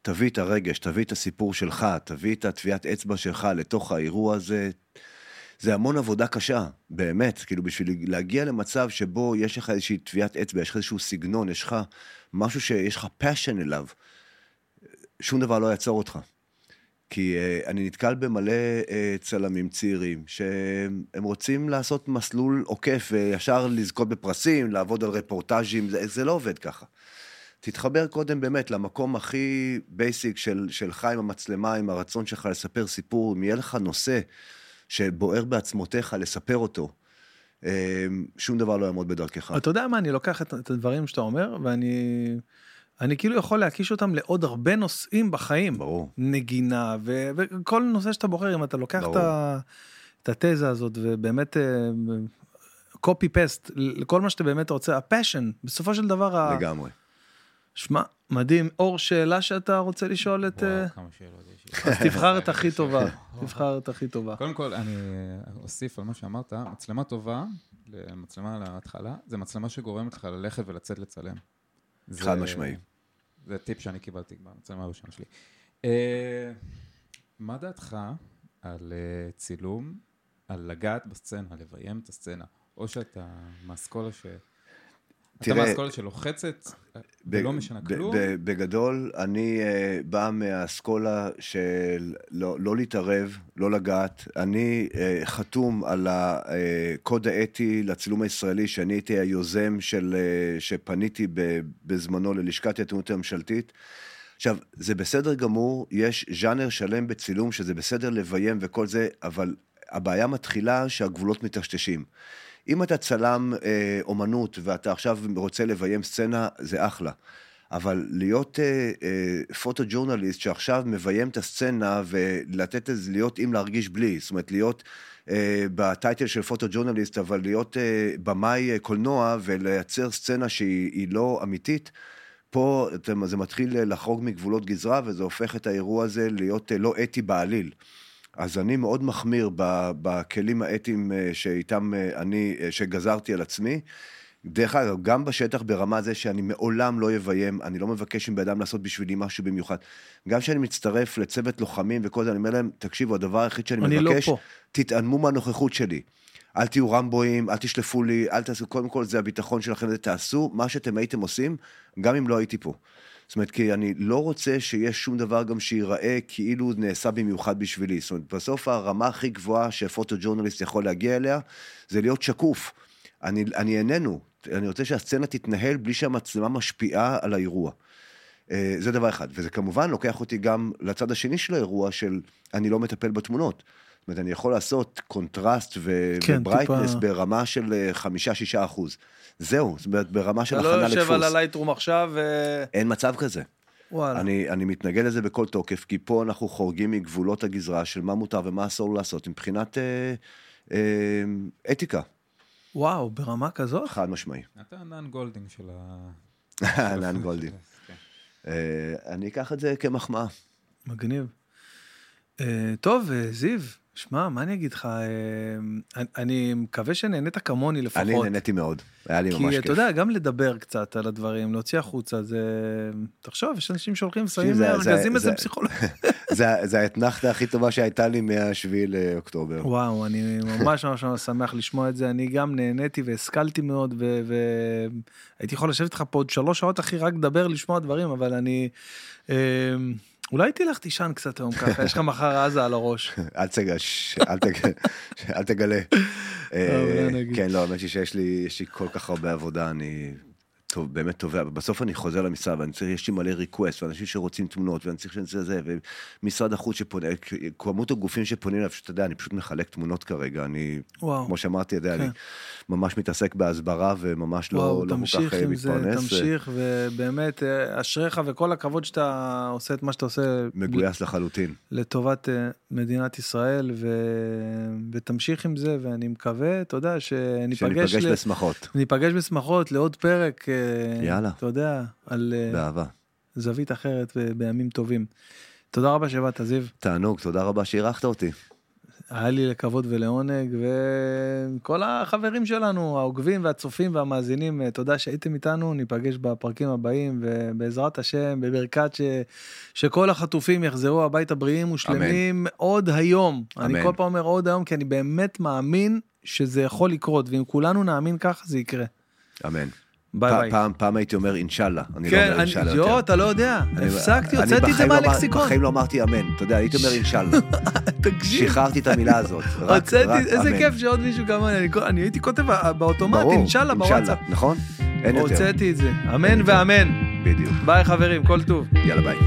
Speaker 2: תביא את הרגש, תביא את הסיפור שלך, תביא את הטביעת אצבע שלך לתוך האירוע הזה. זה המון עבודה קשה, באמת, כאילו בשביל להגיע למצב שבו יש לך איזושהי טביעת אצבע, יש לך איזשהו סגנון, יש לך משהו שיש לך passion אליו, שום דבר לא יעצור אותך. כי uh, אני נתקל במלא uh, צלמים צעירים שהם רוצים לעשות מסלול עוקף וישר לזכות בפרסים, לעבוד על רפורטאז'ים, זה, זה לא עובד ככה. תתחבר קודם באמת למקום הכי בייסיק של, שלך עם המצלמה, עם הרצון שלך לספר סיפור, אם יהיה לך נושא שבוער בעצמותיך לספר אותו, אה, שום דבר לא יעמוד בדרכך.
Speaker 1: אתה יודע מה, אני לוקח את, את הדברים שאתה אומר, ואני אני כאילו יכול להקיש אותם לעוד הרבה נושאים בחיים.
Speaker 2: ברור.
Speaker 1: נגינה, ו, וכל נושא שאתה בוחר, אם אתה לוקח את. ה, את התזה הזאת, ובאמת קופי פסט, לכל מה שאתה באמת רוצה, הפשן, בסופו של דבר, ה-
Speaker 2: לגמרי.
Speaker 1: שמע, מדהים. אור, שאלה שאתה רוצה לשאול את... אה,
Speaker 3: וואו, כמה שאלות יש לי.
Speaker 1: אז תבחר את הכי טובה, תבחר את הכי טובה.
Speaker 3: קודם כל, אני אוסיף על מה שאמרת, מצלמה טובה, מצלמה להתחלה, זה מצלמה שגורמת לך ללכת ולצאת לצלם. זה-
Speaker 2: חד משמעי.
Speaker 3: זה טיפ שאני קיבלתי במצלמה הראשונה שלי. אה, מה דעתך על אה, צילום, על לגעת בסצנה, לביים את הסצנה, או שאתה מאסכולה ש...
Speaker 2: תראה,
Speaker 3: מאסכולה שלוחצת ולא משנה כלום?
Speaker 2: בגדול, אני uh, בא מהאסכולה של לא, לא להתערב, לא לגעת. אני uh, חתום על הקוד האתי לצילום הישראלי, שאני הייתי היוזם של, uh, שפניתי בזמנו ללשכת העיתונות הממשלתית. עכשיו, זה בסדר גמור, יש ז'אנר שלם בצילום שזה בסדר לביים וכל זה, אבל הבעיה מתחילה שהגבולות מטשטשים. אם אתה צלם אה, אומנות ואתה עכשיו רוצה לביים סצנה, זה אחלה. אבל להיות אה, אה, פוטו-ג'ורנליסט שעכשיו מביים את הסצנה ולתת איזה, להיות עם להרגיש בלי, זאת אומרת להיות אה, בטייטל של פוטו-ג'ורנליסט, אבל להיות אה, במאי אה, קולנוע ולייצר סצנה שהיא היא לא אמיתית, פה אתם- זה מתחיל לחרוג מגבולות גזרה וזה הופך את האירוע הזה להיות אה, לא אתי בעליל. אז אני מאוד מחמיר בכלים האתיים אה, שאיתם אה, אני, אה, שגזרתי על עצמי. דרך אגב, גם בשטח ברמה זה שאני מעולם לא אביים, אני לא מבקש מבן אדם לעשות בשבילי משהו במיוחד. גם כשאני מצטרף לצוות לוחמים וכל זה, אני אומר להם, תקשיבו, הדבר היחיד שאני
Speaker 1: אני לא
Speaker 2: מבקש,
Speaker 1: פה.
Speaker 2: תתעלמו מהנוכחות שלי. אל תהיו רמבואים, אל תשלפו לי, אל תעשו, קודם כל זה הביטחון שלכם, זה תעשו מה שאתם הייתם עושים, גם אם לא הייתי פה. זאת אומרת, כי אני לא רוצה שיהיה שום דבר גם שייראה כאילו נעשה במיוחד בשבילי. זאת אומרת, בסוף הרמה הכי גבוהה ש photojournalist יכול להגיע אליה, זה להיות שקוף. אני, אני איננו, אני רוצה שהסצנה תתנהל בלי שהמצלמה משפיעה על האירוע. אה, זה דבר אחד, וזה כמובן לוקח אותי גם לצד השני של האירוע של אני לא מטפל בתמונות. זאת אומרת, אני יכול לעשות קונטרסט ו-
Speaker 1: כן,
Speaker 2: ו brightness
Speaker 1: טיפה.
Speaker 2: ברמה של אה, חמישה-שישה אחוז. זהו, זאת אומרת, ברמה של
Speaker 1: אתה
Speaker 2: הכנה
Speaker 1: לא
Speaker 2: לדפוס.
Speaker 1: יושב על ה Lightroom עכשיו, ו...
Speaker 2: אין מצב כזה.
Speaker 1: וואלה.
Speaker 2: אני, אני מתנגד לזה בכל תוקף, כי פה אנחנו חורגים מגבולות הגזרה של מה מותר ומה אסור לעשות מבחינת אה, אה, אתיקה,
Speaker 1: וואו, ברמה כזאת?
Speaker 2: חד משמעי.
Speaker 3: אתה נאן גולדין של ה...
Speaker 2: נאן גולדין.
Speaker 3: כן.
Speaker 2: אה, אני אקח את זה כמחמאה.
Speaker 1: מגניב. אה, טוב, אה, זיו, שמע, מה אני אגיד לך? אה, אני- מקווה שנהנית כמוני לפחות.
Speaker 2: אני נהניתי מאוד, היה לי ממש
Speaker 1: כי
Speaker 2: כיף.
Speaker 1: אתה יודע, גם לדבר קצת על הדברים, להוציא החוצה, זה... תחשוב, יש אנשים שהולכים, שמים
Speaker 2: זה- זה-
Speaker 1: ארגזים איזה
Speaker 2: זה-
Speaker 1: פסיכולוג.
Speaker 2: זה האתנחתא הכי טובה שהייתה לי מהשביעי לאוקטובר.
Speaker 1: וואו, אני ממש ממש ממש שמח לשמוע את זה. אני גם נהניתי והשכלתי מאוד, והייתי יכול לשבת איתך פה עוד שלוש שעות, אחי, רק לדבר, לשמוע דברים, אבל אני... אולי תלך תישן קצת היום ככה, יש לך מחר עזה על הראש.
Speaker 2: אל תגלה, ש- אל תגלה. אה. כן, לא, האמת שיש לי, יש לי כל כך הרבה עבודה, אני טוב, באמת תובע, בסוף אני חוזר למשרד ואני צריך, יש לי מלא ריקווסט, ואנשים שרוצים תמונות, ואני צריך שזה זה, ומשרד החוץ שפונה, כמות הגופים שפונים אליו, שאתה יודע, אני פשוט מחלק תמונות כרגע, אני,
Speaker 1: וואו.
Speaker 2: כמו שאמרתי, יודע,
Speaker 1: כן.
Speaker 2: אני ממש מתעסק בהסברה וממש לא,
Speaker 1: וואו,
Speaker 2: לא כל
Speaker 1: תמשיך
Speaker 2: כך
Speaker 1: עם זה,
Speaker 2: מתפרנס.
Speaker 1: תמשיך, ובאמת, אה, אשריך וכל הכבוד שאתה עושה את מה שאתה עושה.
Speaker 2: מגויס לחלוטין.
Speaker 1: לטובת אה, מדינת ישראל, ו... ותמשיך עם זה, ואני מקווה, אתה יודע, שניפגש
Speaker 2: שניפגש
Speaker 1: ל...
Speaker 2: בשמחות,
Speaker 1: ניפגש בשמחות לעוד פרק, אה,
Speaker 2: יאללה.
Speaker 1: אתה יודע, על אה,
Speaker 2: באהבה.
Speaker 1: זווית אחרת ובימים טובים. תודה רבה שבאת, זיו.
Speaker 2: תענוג, תודה רבה שאירחת אותי.
Speaker 1: היה לי לכבוד ולעונג, וכל החברים שלנו, העוקבים והצופים והמאזינים, אה, תודה שהייתם איתנו, ניפגש בפרקים הבאים, ובעזרת השם, בברכת ש... שכל החטופים יחזרו הביתה בריאים ושלמים עוד היום. אני
Speaker 2: אמן.
Speaker 1: כל פעם אומר עוד היום, כי אני באמת מאמין שזה יכול לקרות, ואם כולנו נאמין ככה, זה יקרה.
Speaker 2: אמן.
Speaker 1: ביי ביי.
Speaker 2: פעם, פעם הייתי אומר אינשאללה, אני לא
Speaker 1: כן,
Speaker 2: אומר
Speaker 1: אני,
Speaker 2: אינשאללה
Speaker 1: יו,
Speaker 2: יותר.
Speaker 1: אתה לא יודע,
Speaker 2: אני-
Speaker 1: הפסקתי,
Speaker 2: אני
Speaker 1: הוצאתי את זה
Speaker 2: לא
Speaker 1: מהלקסיקון.
Speaker 2: בחיים לא אמרתי אמן, אתה יודע, הייתי אומר אינשאללה.
Speaker 1: תקשיב.
Speaker 2: שחררתי את המילה הזאת. רק- רק
Speaker 1: הוצאתי, איזה
Speaker 2: אמן.
Speaker 1: כיף שעוד מישהו כמוני, אני, אני הייתי כותב באוטומט, אינשאללה בוואטסאפ.
Speaker 2: נכון? אין יותר.
Speaker 1: הוצאתי את זה, אמן. ואמן.
Speaker 2: בדיוק.
Speaker 1: ביי חברים, כל טוב.
Speaker 2: יאללה ביי.